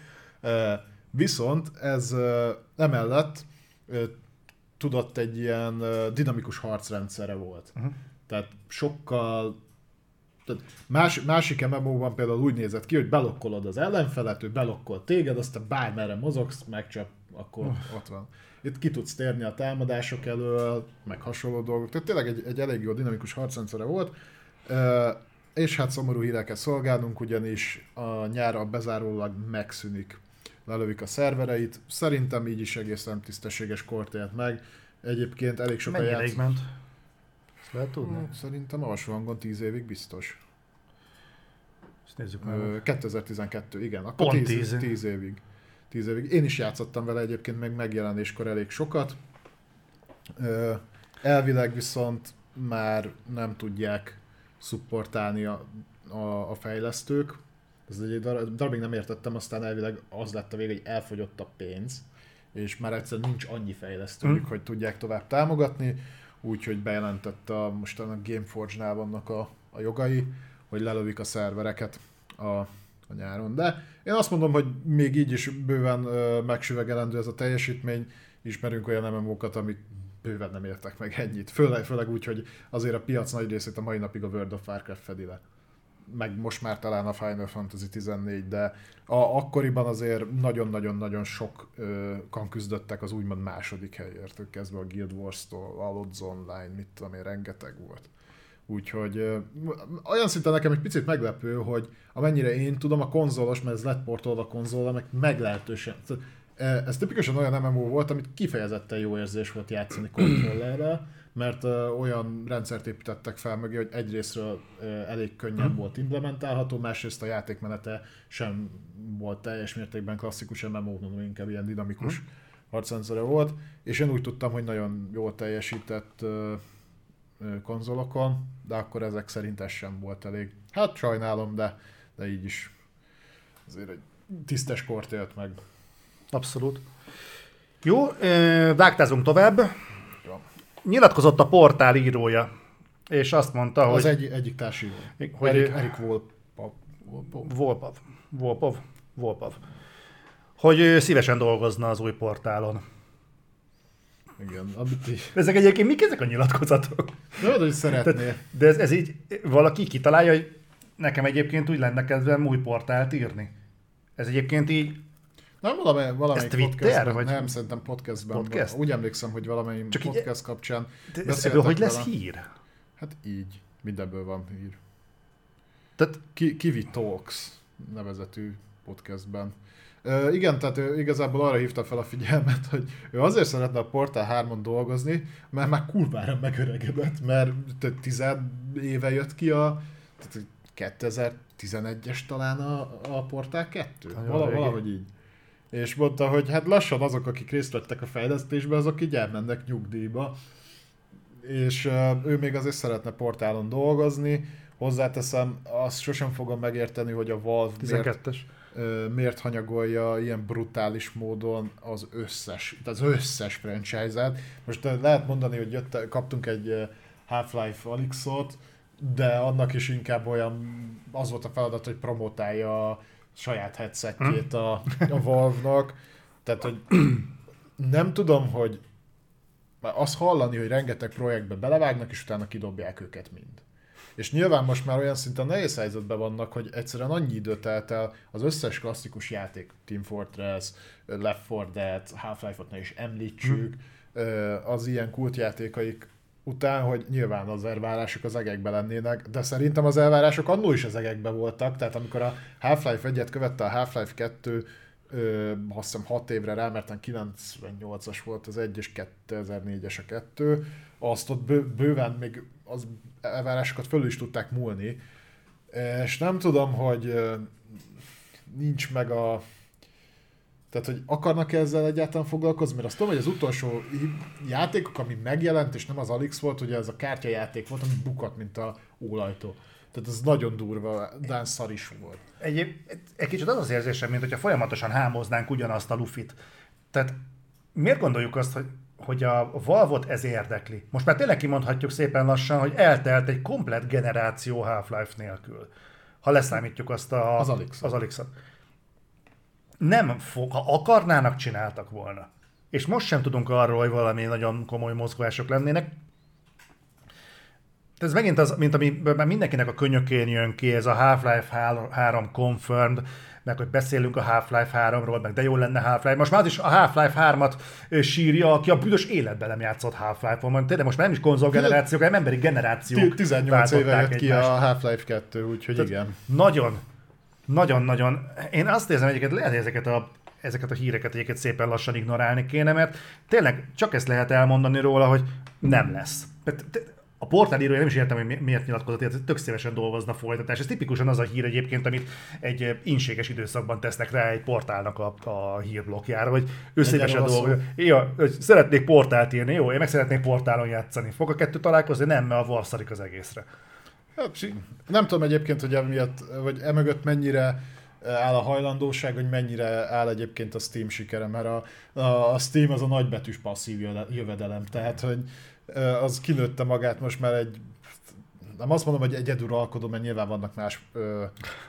B: Viszont ez emellett tudott egy ilyen dinamikus harcrendszere volt. Uh-huh. Tehát sokkal tehát más, másik MMO-ban például úgy nézett ki, hogy belokkolod az ellenfelet, ő belokkol téged, aztán bármerre mozogsz, megcsap, akkor uh. ott van. Itt ki tudsz térni a támadások elől, meg hasonló dolgok. Tehát tényleg egy, egy elég jó dinamikus harcrendszere volt. És hát szomorú híreket szolgálnunk, ugyanis a nyára bezárólag megszűnik. Lelövik a szervereit. Szerintem így is egészen tisztességes kort élt meg. Egyébként elég sokan
A: játsz... ment? Ezt lehet tudni?
B: Hmm, szerintem alsó hangon 10 évig biztos.
A: Ezt nézzük meg.
B: 2012, igen. Akkor Pont 10, 10. 10 évig. 10 évig. Én is játszottam vele egyébként meg megjelenéskor elég sokat. Elvileg viszont már nem tudják szupportálni a, a, a fejlesztők. Ez egy darabig nem értettem, aztán elvileg az lett a vége, hogy elfogyott a pénz, és már egyszer nincs annyi fejlesztőjük, mm. hogy tudják tovább támogatni, úgyhogy bejelentette a, most a Gameforge-nál vannak a, a jogai, hogy lelövik a szervereket a, a nyáron. De én azt mondom, hogy még így is bőven megsüvegelendő ez a teljesítmény, ismerünk olyan MMO-kat, amik bőven nem értek meg ennyit. Főleg, főleg úgy, hogy azért a piac nagy részét a mai napig a World of Warcraft fedi le. Meg most már talán a Final Fantasy 14, de a, akkoriban azért nagyon-nagyon-nagyon sok kan küzdöttek az úgymond második helyért, kezdve a Guild Wars-tól, a Lodz Online, mit tudom én, rengeteg volt. Úgyhogy olyan szinten nekem egy picit meglepő, hogy amennyire én tudom, a konzolos, mert ez lett portolva a konzolra, meg meglehetősen. Ez tipikusan olyan MMO volt, amit kifejezetten jó érzés volt játszani kontrollerrel, mert olyan rendszert építettek fel mögé, hogy egyrésztről elég könnyen hmm. volt implementálható, másrészt a játékmenete sem volt teljes mértékben klasszikus MMO, hanem inkább ilyen dinamikus hmm. harcrendszere volt, és én úgy tudtam, hogy nagyon jól teljesített konzolokon, de akkor ezek szerint ez sem volt elég. Hát sajnálom, de, de így is azért egy tisztes kort élt meg.
A: Abszolút. Jó, vágtázunk tovább. Ja. Nyilatkozott a portál írója, és azt mondta,
B: hogy...
A: Az
B: egy, egyik társíró. Hogy Erik, Erik Volpov.
A: Volpov. Volpov. Volpov. Hogy szívesen dolgozna az új portálon.
B: Igen, amit így...
A: Ezek egyébként mik ezek a nyilatkozatok?
B: De hogy szeretné.
A: De ez, ez így valaki kitalálja, hogy nekem egyébként úgy lenne kedvem új portált írni. Ez egyébként így
B: nem valami, valamelyik
A: Ez Twitter, vagy?
B: Nem, szerintem podcastben. Podcast? Úgy emlékszem, hogy valamelyik Csak podcast így, kapcsán
A: de ebből hogy lesz vele. hír?
B: Hát így. Mindenből van hír. Tehát Ki, Kiwi Talks nevezetű podcastben. Uh, igen, tehát ő igazából arra hívta fel a figyelmet, hogy ő azért szeretne a Portál 3-on dolgozni, mert már kurvára megöregedett, mert tized éve jött ki a tehát 2011-es talán a, a Portál 2. Val- valahogy így és mondta, hogy hát lassan azok, akik részt vettek a fejlesztésben, azok így elmennek nyugdíjba. És uh, ő még azért szeretne portálon dolgozni. Hozzáteszem, azt sosem fogom megérteni, hogy a Valve
A: miért,
B: uh, miért hanyagolja ilyen brutális módon az összes, az összes franchise-át. Most lehet mondani, hogy jött, kaptunk egy Half-Life Alyxot, de annak is inkább olyan, az volt a feladat, hogy promotálja a saját headsetjét a, a Valve-nak. Tehát, hogy nem tudom, hogy azt hallani, hogy rengeteg projektbe belevágnak, és utána kidobják őket mind. És nyilván most már olyan szinten nehéz helyzetben vannak, hogy egyszerűen annyi időt telt el az összes klasszikus játék, Team Fortress, Left 4 Dead, Half-Life-ot ne is említsük, hmm. az ilyen kultjátékaik után, hogy nyilván az elvárások az egekbe lennének, de szerintem az elvárások annól is az egekbe voltak, tehát amikor a Half-Life 1-et követte a Half-Life 2, ö, azt hiszem 6 évre rá, mert 98-as volt az 1 és 2004-es a 2, azt ott bő, bőven még az elvárásokat fölül is tudták múlni, és nem tudom, hogy nincs meg a tehát, hogy akarnak ezzel egyáltalán foglalkozni, mert azt tudom, hogy az utolsó játékok, ami megjelent, és nem az Alix volt, ugye ez a kártyajáték volt, ami bukott, mint a ólajtó. Tehát ez nagyon durva, de szar is volt.
A: Egy, egy kicsit az az érzésem, mint hogyha folyamatosan hámoznánk ugyanazt a lufit. Tehát miért gondoljuk azt, hogy hogy a Valve-ot ez érdekli. Most már tényleg kimondhatjuk szépen lassan, hogy eltelt egy komplet generáció Half-Life nélkül. Ha leszámítjuk azt a,
B: Az Alyx-ot.
A: az Alyx-ot. Nem fog, ha akarnának, csináltak volna. És most sem tudunk arról, hogy valami nagyon komoly mozgások lennének. Ez megint az, mint ami mindenkinek a könyökén jön ki, ez a Half-Life 3 confirmed, meg hogy beszélünk a Half-Life 3-ról, meg de jó lenne Half-Life. Most már az is a Half-Life 3-at ö, sírja, aki a büdös életben nem játszott Half-Life-on. Tényleg most már nem is konzolgenerációk, hanem emberi generációk.
B: 18 éve jött ki a Half-Life 2, úgyhogy
A: Tehát
B: igen.
A: Nagyon, nagyon-nagyon. Én azt érzem, egyébként lehet, ezeket a, ezeket a híreket egyébként szépen lassan ignorálni kéne, mert tényleg csak ezt lehet elmondani róla, hogy nem lesz. A portálírója nem is értem, hogy mi- miért nyilatkozott, hogy tök szívesen dolgozna folytatás. Ez tipikusan az a hír egyébként, amit egy eh, inséges időszakban tesznek rá egy portálnak a, a hírblokjára, hogy ő szívesen dolgozik. Ja, hogy szeretnék portált írni, jó, én meg szeretnék portálon játszani. Fog a kettő találkozni? Nem, mert a Valve szarik az egészre.
B: Hát, Nem tudom egyébként, hogy emiatt, vagy emögött mennyire eh, áll a hajlandóság, hogy mennyire áll egyébként a Steam sikere, mert a, a, a Steam az a nagybetűs passzív jöve- jövedelem, tehát hogy az kinőtte magát most már egy nem azt mondom, hogy egyeduralkodó, mert nyilván vannak más ö,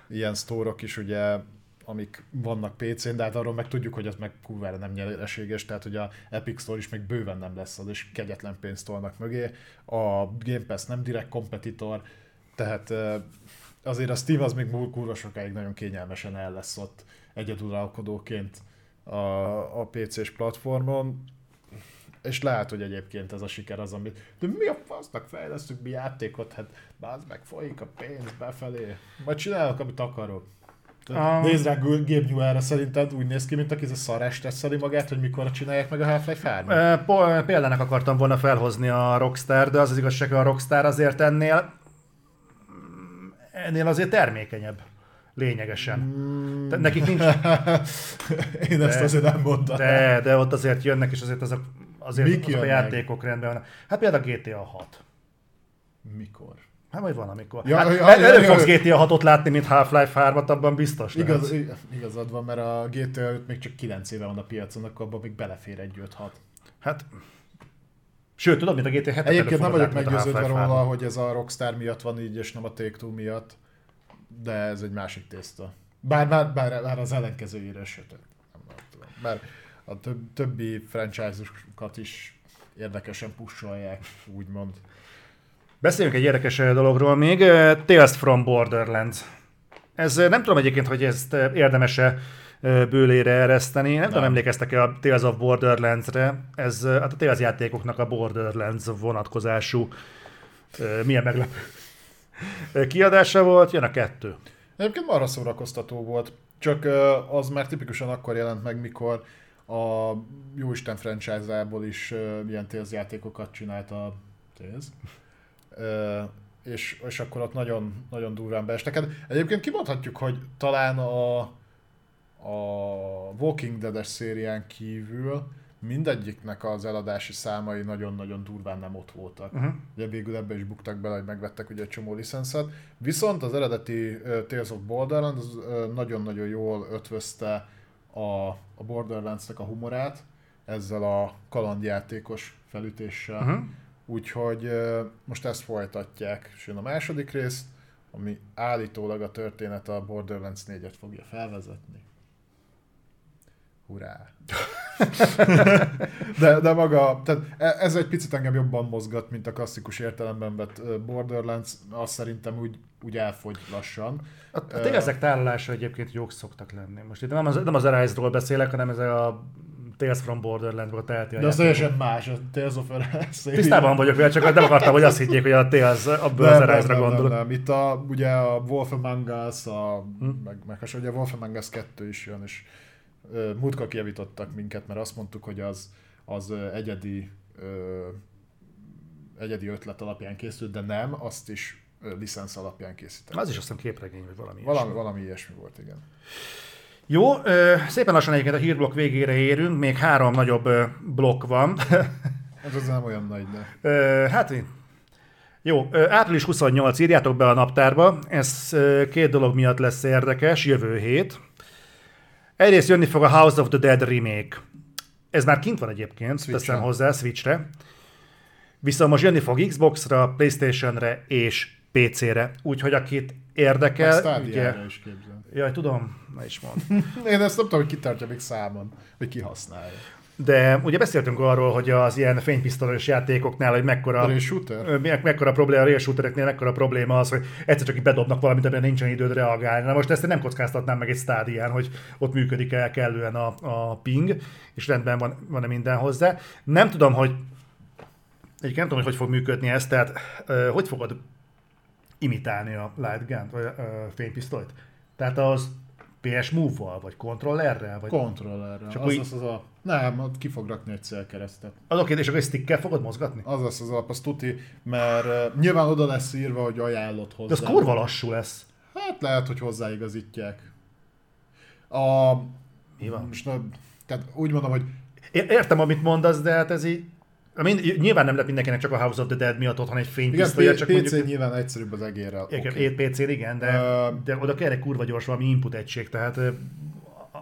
B: ilyen sztórok is, ugye, amik vannak PC-n, de hát arról meg tudjuk, hogy az meg kurvára nem nyereséges, tehát hogy a Epic Store is még bőven nem lesz az, és kegyetlen pénzt tolnak mögé. A Game Pass nem direkt kompetitor, tehát ö, azért a Steam az még kurva sokáig nagyon kényelmesen el lesz ott egyeduralkodóként a, a PC-s platformon, és lehet, hogy egyébként ez a siker az, amit... De mi a fasznak fejlesztünk mi játékot? Hát bázd meg, folyik a pénz befelé. Majd csinálok, amit akarok.
A: Um,
B: Nézd rá Gabe Newellre, szerinted úgy néz ki, mint aki ez a szarás teszeli magát, hogy mikor csinálják meg a Half-Life 3
A: Ö, po- Példának akartam volna felhozni a Rockstar, de az az igazság, hogy a Rockstar azért ennél ennél azért termékenyebb. Lényegesen.
B: Mm.
A: Te- Nekik nincs,
B: Én ezt
A: De-
B: azért nem mondtam.
A: de, de ott azért jönnek, és azért azok, azért
B: Mik
A: azok a játékok rendben vannak. Hát például a GTA 6.
B: Mikor?
A: Hát vagy van, amikor.
B: Ja,
A: hát,
B: ja, ja,
A: előbb
B: ja.
A: fogsz GTA 6-ot látni, mint Half-Life 3-at, abban biztos
B: Igaz,
A: lehet.
B: ig- igazad van, mert a GTA 5 még csak 9 éve van a piacon, akkor abban még belefér egy 5-6.
A: Hát, sőt, tudod, mint a GTA 7
B: Egyébként nem vagyok meggyőződve róla, hogy ez a Rockstar miatt van így, és nem a Take-Two miatt, de ez egy másik tészta. Bár, bár, bár, bár az ellenkezőjére se nem, nem tudom. Bár a több, többi franchise-okat is érdekesen pusolják, úgymond.
A: Beszéljünk egy érdekes dologról még, Tales from Borderlands. Ez nem tudom egyébként, hogy ezt érdemes-e bőlére ereszteni. Nem, tudom, emlékeztek-e a Tales of Borderlands-re. Ez hát a Tales játékoknak a Borderlands vonatkozású milyen meglepő kiadása volt. Jön a kettő.
B: Egyébként marha szórakoztató volt, csak az már tipikusan akkor jelent meg, mikor a Jóisten franchise-ából is ö, ilyen Tales játékokat csinált a Tales. Ö, és, és akkor ott nagyon, nagyon durván beestek. Hát Egyébként kimondhatjuk, hogy talán a, a Walking Dead-es szérián kívül mindegyiknek az eladási számai nagyon-nagyon durván nem ott voltak.
A: Uh-huh.
B: Ugye végül ebbe is buktak bele, hogy megvettek ugye egy csomó licenszet. Viszont az eredeti uh, Tales of Borderlands az, uh, nagyon-nagyon jól ötvözte a, a Borderlands-nek a humorát ezzel a kalandjátékos felütéssel.
A: Uh-huh.
B: Úgyhogy most ezt folytatják, és jön a második rész, ami állítólag a történet a Borderlands 4-et fogja felvezetni. Hurrá! de, de maga, tehát e- ez egy picit engem jobban mozgat, mint a klasszikus értelemben vett Borderlands, azt szerintem úgy, úgy elfogy lassan.
A: A, a Talesek tárolása egyébként jók szoktak lenni. Most itt nem az, nem az Arise-ról beszélek, hanem ez a Tales from Borderlands-ból teheti a
B: De az teljesen más, a Tales of Arise.
A: Tisztában vagyok vele, csak nem akartam, hogy azt higgyék, hogy a Tales abból az
B: nem, nem,
A: Arise-ra
B: nem, nem, nem, Itt a, ugye a Wolf Among Us, a,
A: Hm?
B: meg, meg ugye a Wolf Among Us 2 is jön, és múltkor kijavítottak minket, mert azt mondtuk, hogy az, az egyedi egyedi ötlet alapján készült, de nem, azt is licensz alapján készítették.
A: Az is azt hiszem képregény, vagy valami.
B: Valami,
A: ilyesmi.
B: valami ilyesmi volt, igen.
A: Jó, ö, szépen lassan egyébként a hírblokk végére érünk, még három nagyobb ö, blokk van.
B: Ez az nem olyan nagy, de...
A: Ö, hát jó, ö, április 28 írjátok be a naptárba, ez ö, két dolog miatt lesz érdekes, jövő hét. Egyrészt jönni fog a House of the Dead remake. Ez már kint van egyébként,
B: Switch-re.
A: teszem hozzá, Switchre. Viszont most jönni fog Xbox-ra, Playstation-re és PC-re. Úgyhogy akit
B: Meg
A: érdekel,
B: Stadia-ra
A: ugye...
B: is képzel.
A: Jaj, tudom, ne is mond.
B: Én ezt nem tudom, hogy ki tartja még számon, hogy ki használja.
A: De ugye beszéltünk arról, hogy az ilyen fénypisztolyos játékoknál, hogy mekkora,
B: A shooter?
A: Ö, me- mekkora probléma, a rail shootereknél mekkora probléma az, hogy egyszer csak így bedobnak valamit, amiben nincsen időd reagálni. Na most ezt én nem kockáztatnám meg egy stádián, hogy ott működik el kellően a, a ping, és rendben van, van-e minden hozzá. Nem tudom, hogy Egyébként nem tudom, hogy hogy fog működni ez, tehát hogy fogod imitálni a light gun vagy a fénypisztolyt? Tehát az PS Move-val, vagy kontrollerrel? Vagy...
B: Kontrollerre.
A: Csak
B: Az
A: úgy-
B: lesz az a... Nem, ott ki fog rakni egy célkeresztet.
A: Az oké, és akkor egy stickkel fogod mozgatni?
B: Az lesz az alap, az tuti, mert uh, nyilván oda lesz írva, hogy ajánlott hozzá.
A: De az kurva lassú lesz.
B: Hát lehet, hogy hozzáigazítják. A...
A: Van?
B: Most na, tehát úgy mondom, hogy
A: Én értem, amit mondasz, de hát ez így... Mind, nyilván nem lett mindenkinek csak a House of the Dead miatt otthon egy fénypisztolya, csak
B: PC
A: mondjuk...
B: nyilván egyszerűbb az egérrel.
A: Igen,
B: Okay.
A: PC-n igen, de,
B: Ö,
A: de oda kell egy kurva gyors valami input egység, tehát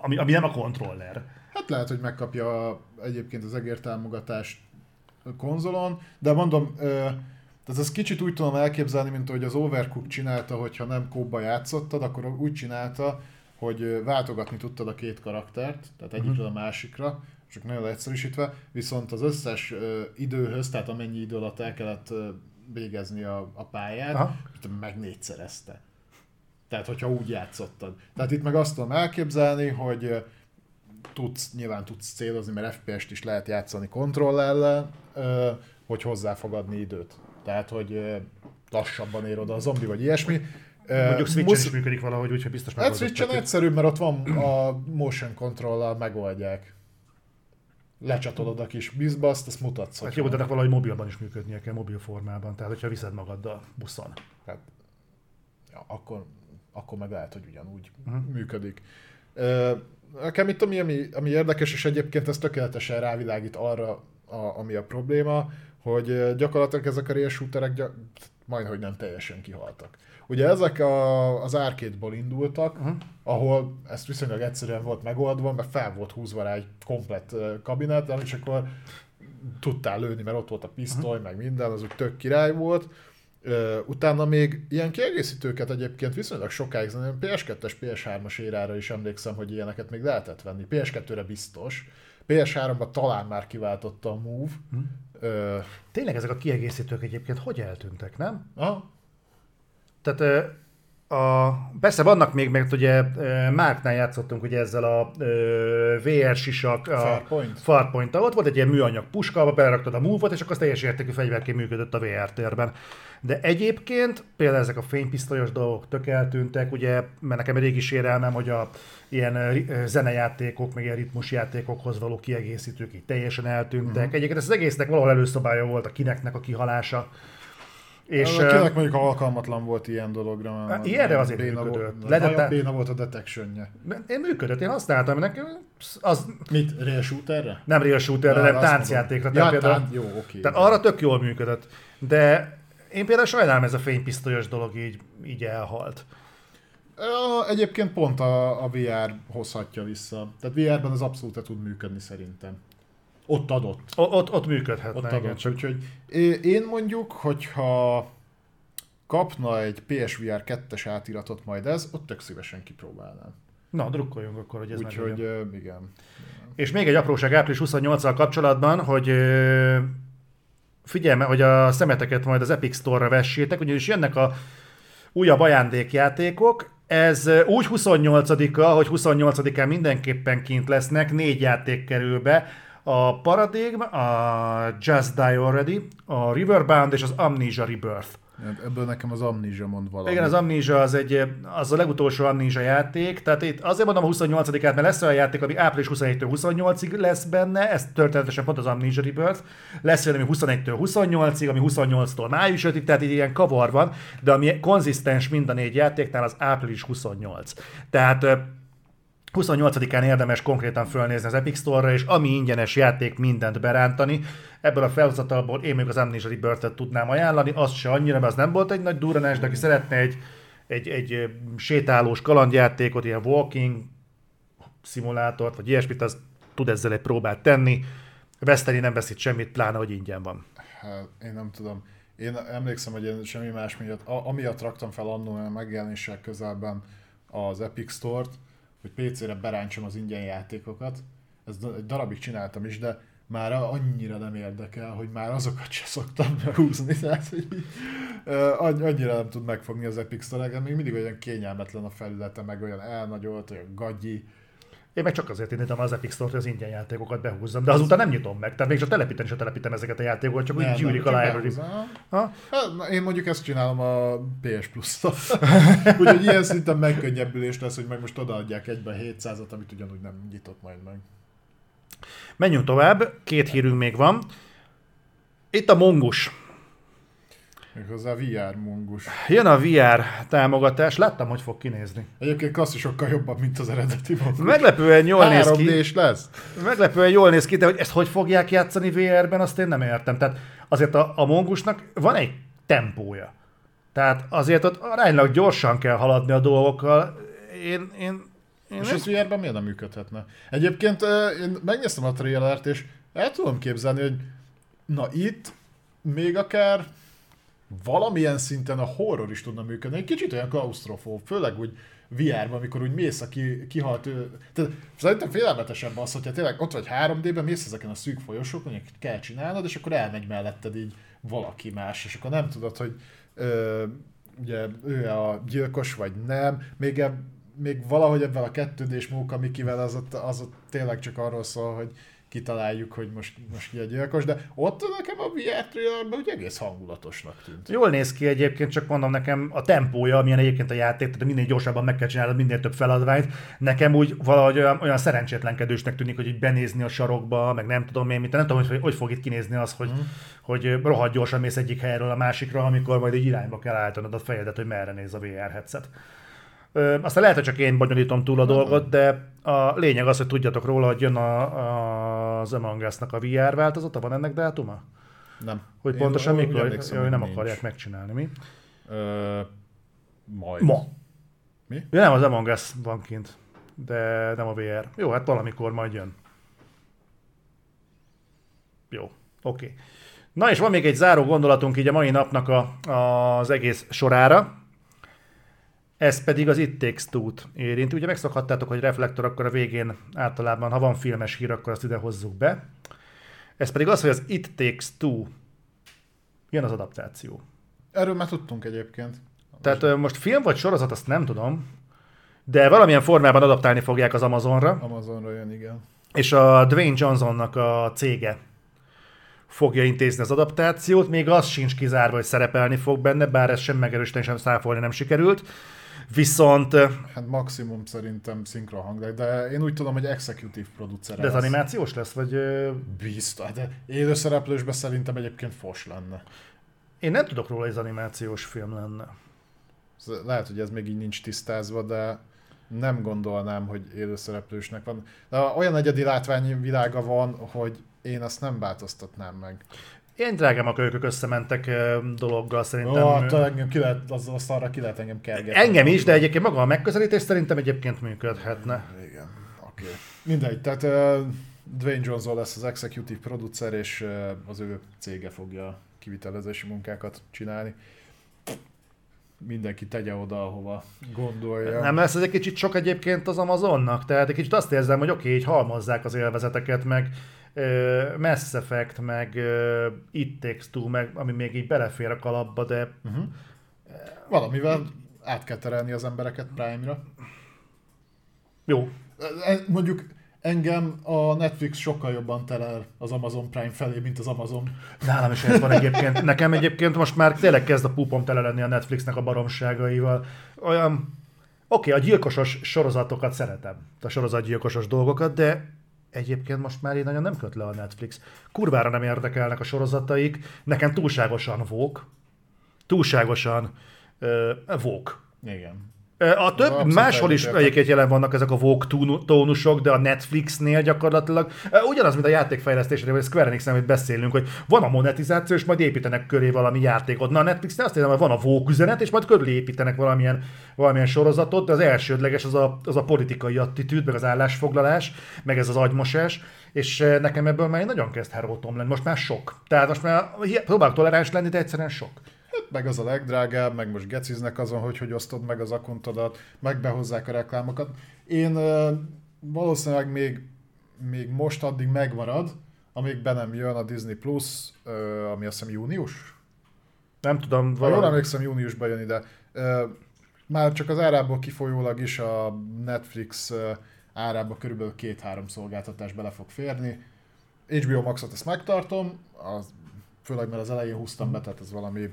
A: ami, ami nem a kontroller.
B: Hát lehet, hogy megkapja egyébként az egér támogatást konzolon, de mondom, tehát ezt kicsit úgy tudom elképzelni, mint ahogy az Overcook csinálta, hogyha nem kóba játszottad, akkor úgy csinálta, hogy váltogatni tudtad a két karaktert, tehát egyikről a másikra, csak nagyon leegyszerűsítve, viszont az összes ö, időhöz, tehát amennyi idő alatt el kellett ö, végezni a, a pályát,
A: Aha.
B: meg négyszerezte. Tehát, hogyha úgy játszottad. Tehát itt meg azt tudom elképzelni, hogy tudsz, nyilván tudsz célozni, mert FPS-t is lehet játszani kontrollellel, hogy hozzá fog adni időt. Tehát, hogy lassabban ér oda a zombi, vagy ilyesmi.
A: Mondjuk Switch
B: musz-
A: is működik valahogy, úgyhogy biztos
B: Hát
A: megoldottak.
B: Switchen egyszerűbb, mert ott van a motion control megoldják. Lecsatolod a kis bizbaszt, azt mutatsz.
A: Hát jó, de valahogy mobilban is működnie kell, mobil formában, tehát hogyha viszed magaddal buszon.
B: Hát, ja, akkor, akkor meg lehet, hogy ugyanúgy uh-huh. működik. Ö, Nekem itt ami, ami, ami érdekes, és egyébként ez tökéletesen rávilágít arra, a, ami a probléma, hogy gyakorlatilag ezek a rail shooterek gyak, majdhogy nem teljesen kihaltak. Ugye ezek a, az arcade-ból indultak, uh-huh. ahol ezt viszonylag egyszerűen volt megoldva, mert fel volt húzva rá egy komplett ö, kabinet, és akkor tudtál lőni, mert ott volt a pisztoly, uh-huh. meg minden, az úgy tök király volt. Utána még ilyen kiegészítőket egyébként viszonylag sokáig, szerintem PS2-es, PS3-as érára is emlékszem, hogy ilyeneket még lehetett venni. PS2-re biztos. PS3-ban talán már kiváltotta a Move.
A: Mhm.
B: Ö,
A: Tényleg ezek a kiegészítők egyébként hogy eltűntek, nem?
B: aha,
A: Tehát a, persze vannak még, mert ugye Márknál játszottunk ugye ezzel a ö, VR sisak, a
B: Farpoint.
A: farpoint ott volt egy ilyen műanyag puska, abba beleraktad a move és akkor az teljes értékű fegyverként működött a VR térben. De egyébként például ezek a fénypisztolyos dolgok tök eltűntek, ugye, mert nekem régi sérelmem, hogy a ilyen zenejátékok, meg ilyen ritmusjátékokhoz való kiegészítők így teljesen eltűntek. Uh-huh. Egyébként ez az egésznek valahol előszobája volt a kineknek a kihalása. És,
B: Akinek mondjuk alkalmatlan volt ilyen dologra.
A: Hát ilyenre azért
B: béna
A: működött.
B: Volt,
A: Lehetett-
B: nagyon béna volt a detectionje.
A: Én működött, én használtam, nekem az
B: Mit? Rail shooterre?
A: nem real shooterre,
B: azt
A: táncjátékra.
B: Ja,
A: például-
B: tán... Jó, oké.
A: Tehát arra tök jól működött. De én például sajnálom ez a fénypisztolyos dolog így, így elhalt.
B: Egyébként pont a, a VR hozhatja vissza. Tehát VR-ben az abszolút tud működni szerintem. Ott adott.
A: O- ott, ott működhetne.
B: Ott
A: igen.
B: adott. Úgyhogy én mondjuk, hogyha kapna egy PSVR 2-es átiratot majd ez, ott tök szívesen kipróbálnám.
A: Na, drukkoljunk akkor, hogy ez
B: Úgyhogy ö, igen.
A: És még egy apróság április 28-al kapcsolatban, hogy figyelme, hogy a szemeteket majd az Epic Store-ra vessétek, ugyanis jönnek a újabb ajándékjátékok. Ez úgy 28-a, hogy 28-án mindenképpen kint lesznek, négy játék kerül be. A Paradigm, a Just Die Already, a Riverbound és az Amnesia Rebirth.
B: Ebből nekem az Amnesia mond valami.
A: Igen, az Amnesia az, egy, az a legutolsó Amnesia játék, tehát itt azért mondom a 28-át, mert lesz olyan játék, ami április 21-től 28-ig lesz benne, ez történetesen pont az Amnesia Rebirth, lesz olyan, ami 21-től 28-ig, ami 28-tól május 5-ig, tehát így ilyen kavar van, de ami konzisztens mind a négy játéknál, az április 28. Tehát 28-án érdemes konkrétan fölnézni az Epic Store-ra, és ami ingyenes játék, mindent berántani. Ebből a felhozatalból én még az Amnesia Rebirth-et tudnám ajánlani, az se annyira, mert az nem volt egy nagy durranás, de aki szeretne egy, egy, egy sétálós kalandjátékot, ilyen walking szimulátort, vagy ilyesmit, az tud ezzel egy próbát tenni. Veszteni nem veszít semmit, pláne, hogy ingyen van.
B: Hát, én nem tudom. Én emlékszem, hogy én semmi más miatt, amiatt raktam fel annó megjelenéssel közelben az Epic Store-t, hogy PC-re beráncsom az ingyen játékokat. Ez egy darabig csináltam is, de már annyira nem érdekel, hogy már azokat se szoktam húzni, tehát hogy annyira nem tud megfogni az Epic Store, még mindig olyan kényelmetlen a felülete, meg olyan elnagyolt, olyan gagyi,
A: én meg csak azért indítom az Epic Store-t, hogy az ingyen játékokat behúzzam, de azután nem nyitom meg. Tehát még csak telepíteni sem telepítem ezeket a játékokat, csak úgy gyűlik a library.
B: Hát, én mondjuk ezt csinálom a PS plus Úgyhogy ilyen szinten megkönnyebbülés lesz, hogy meg most odaadják egyben 700-at, amit ugyanúgy nem nyitott majd meg.
A: Menjünk tovább, két hírünk még van. Itt a mongus.
B: Méghozzá VR mongus.
A: Jön a VR támogatás, láttam, hogy fog kinézni.
B: Egyébként sokkal jobban, mint az eredeti mongus.
A: Meglepően jól néz ki.
B: lesz.
A: Meglepően jól néz ki, de hogy ezt hogy fogják játszani VR-ben, azt én nem értem. Tehát azért a, a mongusnak van egy tempója. Tehát azért ott aránylag gyorsan kell haladni a dolgokkal. Én, én,
B: én és ez VR-ben miért nem működhetne? Egyébként én megnéztem a trailert, és el tudom képzelni, hogy na itt még akár valamilyen szinten a horror is tudna működni. Egy kicsit olyan klaustrofób, főleg úgy VR-ban, amikor úgy mész, aki kihalt ő. Tehát szerintem félelmetesebb az, hogyha tényleg ott vagy 3D-ben, mész ezeken a szűk folyosókon, hogy kell csinálnod, és akkor elmegy melletted így valaki más, és akkor nem tudod, hogy ö, ugye ő a gyilkos, vagy nem. Még, eb, még valahogy ebben a kettődés móka Mikivel az ott, az ott tényleg csak arról szól, hogy kitaláljuk, hogy most, most ki a gyilkos, de ott nekem a VR trailerben úgy egész hangulatosnak tűnt.
A: Jól néz ki egyébként, csak mondom nekem a tempója, amilyen egyébként a játék, tehát minél gyorsabban meg kell csinálni minél több feladványt, nekem úgy valahogy olyan, olyan szerencsétlenkedősnek tűnik, hogy így benézni a sarokba, meg nem tudom én mit, nem tudom, hogy hogy fog itt kinézni az, hogy, mm. hogy rohadt gyorsan mész egyik helyről a másikra, amikor majd egy irányba kell állítanod a fejedet, hogy merre néz a VR headset. Ö, aztán lehet, hogy csak én bonyolítom túl a dolgot, de a lényeg az, hogy tudjatok róla, hogy jön a, a, az Among Us-nak a VR változata, van ennek dátuma?
B: Nem.
A: Hogy én pontosan én mikor? Jaj, nem nincs. akarják megcsinálni, mi?
B: Ö, majd.
A: Ma.
B: Mi?
A: Ja, nem, az Among Us van kint, de nem a VR. Jó, hát valamikor majd jön. Jó, oké. Okay. Na és van még egy záró gondolatunk így a mai napnak a, az egész sorára. Ez pedig az It Takes Two-t érinti. Ugye megszokhattátok, hogy reflektor akkor a végén általában, ha van filmes hír, akkor azt ide hozzuk be. Ez pedig az, hogy az It Takes Two jön az adaptáció.
B: Erről már tudtunk egyébként.
A: Tehát most film vagy sorozat, azt nem tudom, de valamilyen formában adaptálni fogják az Amazonra.
B: Amazonra jön, igen.
A: És a Dwayne Johnsonnak a cége fogja intézni az adaptációt, még az sincs kizárva, hogy szerepelni fog benne, bár ez sem megerősíteni, sem száfolni nem sikerült. Viszont...
B: Hát maximum szerintem hang, de én úgy tudom, hogy executive producer.
A: De ez lesz. animációs lesz, vagy...
B: Biztos, de élőszereplősbe szerintem egyébként fos lenne.
A: Én nem tudok róla, hogy ez animációs film lenne.
B: Lehet, hogy ez még így nincs tisztázva, de nem gondolnám, hogy élőszereplősnek van. De olyan egyedi látványvilága van, hogy én azt nem változtatnám meg.
A: Én drágám a kölykök összementek dologgal szerintem.
B: Ó, hát engem ki lehet, az, az arra ki lehet engem kergetni.
A: Engem is, de egyébként maga a megközelítés szerintem egyébként működhetne.
B: Igen, oké. Okay. Mindegy, tehát uh, Dwayne Johnson lesz az executive producer, és uh, az ő cége fogja kivitelezési munkákat csinálni mindenki tegye oda, ahova gondolja.
A: Nem lesz ez egy kicsit sok egyébként az Amazonnak? Tehát egy kicsit azt érzem, hogy oké, így halmozzák az élvezeteket, meg Mass Effect, meg It Takes Two, meg ami még így belefér a kalapba, de... Uh-huh.
B: Valamivel át kell terelni az embereket Prime-ra.
A: Jó.
B: Mondjuk engem a Netflix sokkal jobban terel az Amazon Prime felé, mint az Amazon.
A: Nálam is ez van egyébként. Nekem egyébként most már tényleg kezd a púpom tele lenni a Netflixnek a baromságaival. Olyan, oké, okay, a gyilkosos sorozatokat szeretem, a sorozatgyilkosos dolgokat, de egyébként most már így nagyon nem köt le a Netflix. Kurvára nem érdekelnek a sorozataik, nekem túlságosan vók, túlságosan uh, vók.
B: Igen.
A: A több,
B: Abszolút
A: máshol is egyébként jelen vannak ezek a Vogue tónusok, de a Netflixnél gyakorlatilag ugyanaz, mint a játékfejlesztésnél, vagy a Square enix amit beszélünk, hogy van a monetizáció, és majd építenek köré valami játékot. Na a Netflixnél azt hiszem, hogy van a Vogue üzenet, és majd körül építenek valamilyen, valamilyen sorozatot, de az elsődleges az a, az a politikai attitűd, meg az állásfoglalás, meg ez az agymosás, és nekem ebből már nagyon kezd herótom lenni. Most már sok. Tehát most már próbálok toleráns lenni, de egyszerűen sok.
B: Meg az a legdrágább, meg most geciznek azon, hogy hogy osztod meg az akontodat, meg behozzák a reklámokat. Én valószínűleg még, még most addig megmarad, amíg be nem jön a Disney Plus, ami azt hiszem június.
A: Nem tudom,
B: Ha jól
A: valami...
B: emlékszem, júniusban jön ide. Már csak az árából kifolyólag is a Netflix árába körülbelül két-három szolgáltatás bele fog férni. HBO Maxot ezt megtartom, az, főleg mert az elején húztam be, tehát ez valami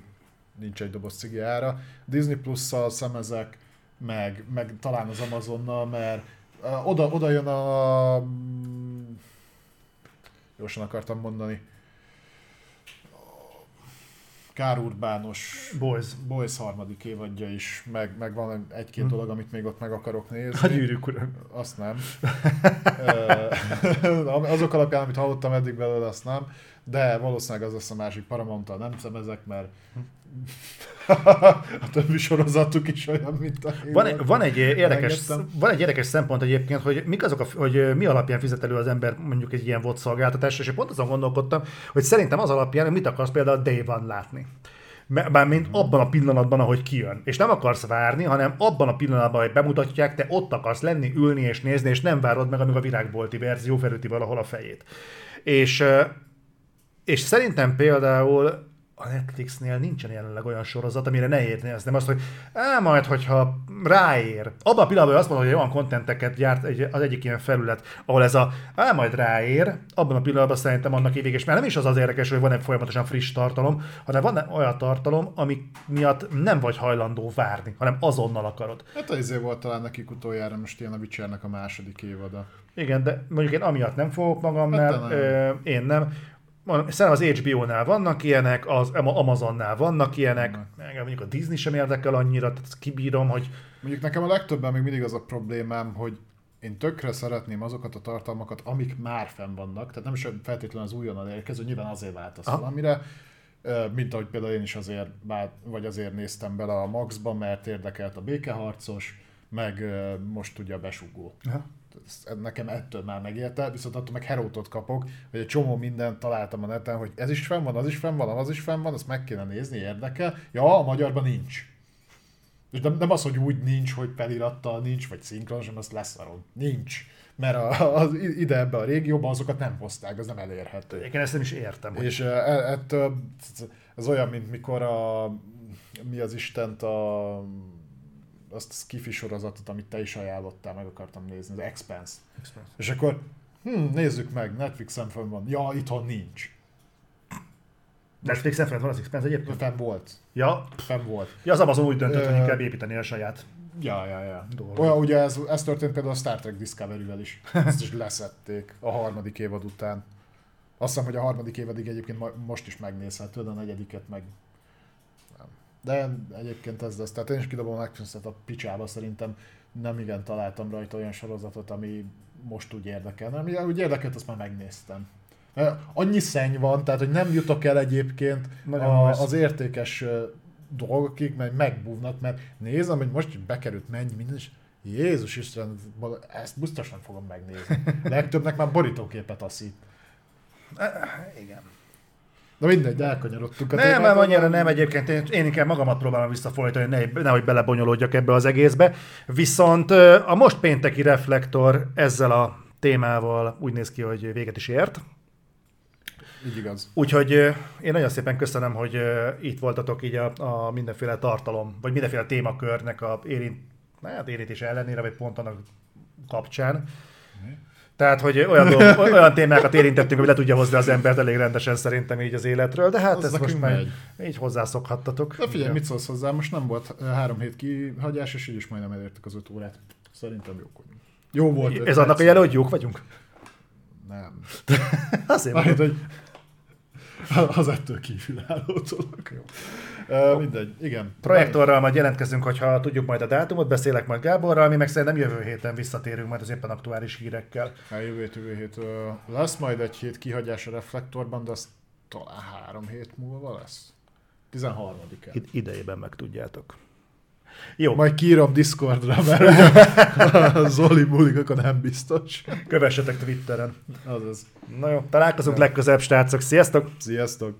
B: nincs egy doboz cigi ára. Disney Plus-szal szemezek, meg, meg talán az Amazonnal, mert oda, oda jön a... mm, Gyorsan akartam mondani. Kár Urbános
A: Boys.
B: Boys harmadik évadja is, meg, meg van egy-két dolog, amit még ott meg akarok nézni.
A: A gyűrűk ura.
B: Azt nem. Azok alapján, amit hallottam eddig belőle, azt nem. De valószínűleg az lesz a másik paramount nem szemezek, mert a többi sorozatuk is olyan, mint a
A: Van, egy- van, egy érdekes,
B: Elengedtem.
A: van egy érdekes szempont egyébként, hogy mik azok, a, hogy mi alapján fizet elő az ember mondjuk egy ilyen VOD szolgáltatásra, és pont azon gondolkodtam, hogy szerintem az alapján mit akarsz például Day One látni. Mármint abban a pillanatban, ahogy kijön. És nem akarsz várni, hanem abban a pillanatban, hogy bemutatják, te ott akarsz lenni, ülni és nézni, és nem várod meg, amíg a virágbolti verzió felüti valahol a fejét. És, és szerintem például a Netflixnél nincsen jelenleg olyan sorozat, amire ne érni ezt. Nem azt, hogy á, majd, hogyha ráér. Abban a pillanatban, hogy azt mondod, hogy olyan kontenteket gyárt egy, az egyik ilyen felület, ahol ez a á, majd ráér, abban a pillanatban szerintem annak évig, és már nem is az az érdekes, hogy van egy folyamatosan friss tartalom, hanem van olyan tartalom, ami miatt nem vagy hajlandó várni, hanem azonnal akarod.
B: Hát az izé volt talán nekik utoljára most ilyen a Witchernek a második évada.
A: Igen, de mondjuk én amiatt nem fogok
B: Hát
A: magamnál, ö, én nem. Szerintem az HBO-nál vannak ilyenek, az Amazonnál vannak ilyenek, engem mondjuk a Disney sem érdekel annyira, tehát kibírom, hogy
B: Mondjuk nekem a legtöbben még mindig az a problémám, hogy én tökre szeretném azokat a tartalmakat, amik már fenn vannak, tehát nem is feltétlenül az újonnan érkező, nyilván azért váltasz
A: Aha.
B: valamire, mint ahogy például én is azért, vagy azért néztem bele a Maxba, mert érdekelt a békeharcos, meg most ugye a besugó.
A: Aha.
B: Nekem ettől már megérte, viszont attól meg herótot kapok, hogy egy csomó mindent találtam a neten, hogy ez is fenn van, az is fenn van, az is fenn van, azt meg kéne nézni, érdekel. Ja, a magyarban nincs. És nem, nem az, hogy úgy nincs, hogy felirattal nincs, vagy szinkron, hanem azt leszarom. Nincs. Mert a, az, ide ebbe a régióba azokat nem hozták, az nem elérhető.
A: én ezt nem is értem. Hogy
B: És e- ettől ez olyan, mint mikor a mi az Istent a azt a skifi sorozatot, amit te is ajánlottál, meg akartam nézni, az Expense. És akkor, hm, nézzük meg, Netflixen fönn van. Ja, itthon nincs.
A: Netflixen fent van az Expense egyébként?
B: Fenn volt.
A: Ja,
B: Fenn volt.
A: ja, az Amazon úgy döntött, hogy
B: Ö,
A: inkább építeni a saját.
B: Ja, ja, ja.
A: Dolgok.
B: Olyan, ugye ez, ez történt például a Star Trek Discovery-vel is. Ezt is leszették a harmadik évad után. Azt hiszem, hogy a harmadik évadig egyébként most is megnézhető, de a negyediket meg. De egyébként ez lesz. Tehát én is kidobom a Netflixet a picsába, szerintem nem igen találtam rajta olyan sorozatot, ami most úgy érdekel. Ami úgy érdekelt, azt már megnéztem. Annyi szenny van, tehát hogy nem jutok el egyébként
A: Nagyon
B: a, az értékes dolgokig, mert megbúvnak, mert nézem, hogy most bekerült mennyi minden, és Jézus Isten, ezt biztos nem fogom megnézni. Legtöbbnek már borítóképet aszít.
A: Igen.
B: Na mindegy, elkanyarodtunk a
A: Nem, nem, annyira nem egyébként, én, én inkább magamat próbálom visszafordítani, ne, nehogy belebonyolódjak ebbe az egészbe. Viszont a most pénteki reflektor ezzel a témával úgy néz ki, hogy véget is ért.
B: Így igaz.
A: Úgyhogy én nagyon szépen köszönöm, hogy itt voltatok így a, a mindenféle tartalom, vagy mindenféle témakörnek a érint, hát érintés ellenére, vagy pont annak kapcsán. Tehát, hogy olyan, dolg, olyan témákat érintettünk, hogy le tudja hozni az embert elég rendesen szerintem így az életről, de hát
B: Az
A: ez most már
B: megy.
A: így hozzászokhattatok.
B: De figyelj, mit szólsz hozzá? Most nem volt ö, három hét kihagyás, és így is majdnem elértük az öt órát. Szerintem jók vagyunk. Jó volt.
A: Ez annak a jele, hogy jók vagyunk?
B: Nem.
A: Azért mondom.
B: hogy Az ettől kívülálló dolog. Jó. Uh, mindegy, igen.
A: Projektorral majd jelentkezünk, hogyha tudjuk majd a dátumot, beszélek majd Gáborral, mi meg szerintem jövő héten visszatérünk majd az éppen aktuális hírekkel.
B: A jövő, jövő hét uh, lesz majd egy hét kihagyás a reflektorban, de az talán három hét múlva lesz. 13-án.
A: Id- idejében meg tudjátok. Jó.
B: Majd kiírom Discordra, mert a Zoli bulik, akkor nem biztos.
A: Kövessetek Twitteren.
B: Azaz.
A: Na jó, találkozunk legközelebb, srácok. Sziasztok!
B: Sziasztok!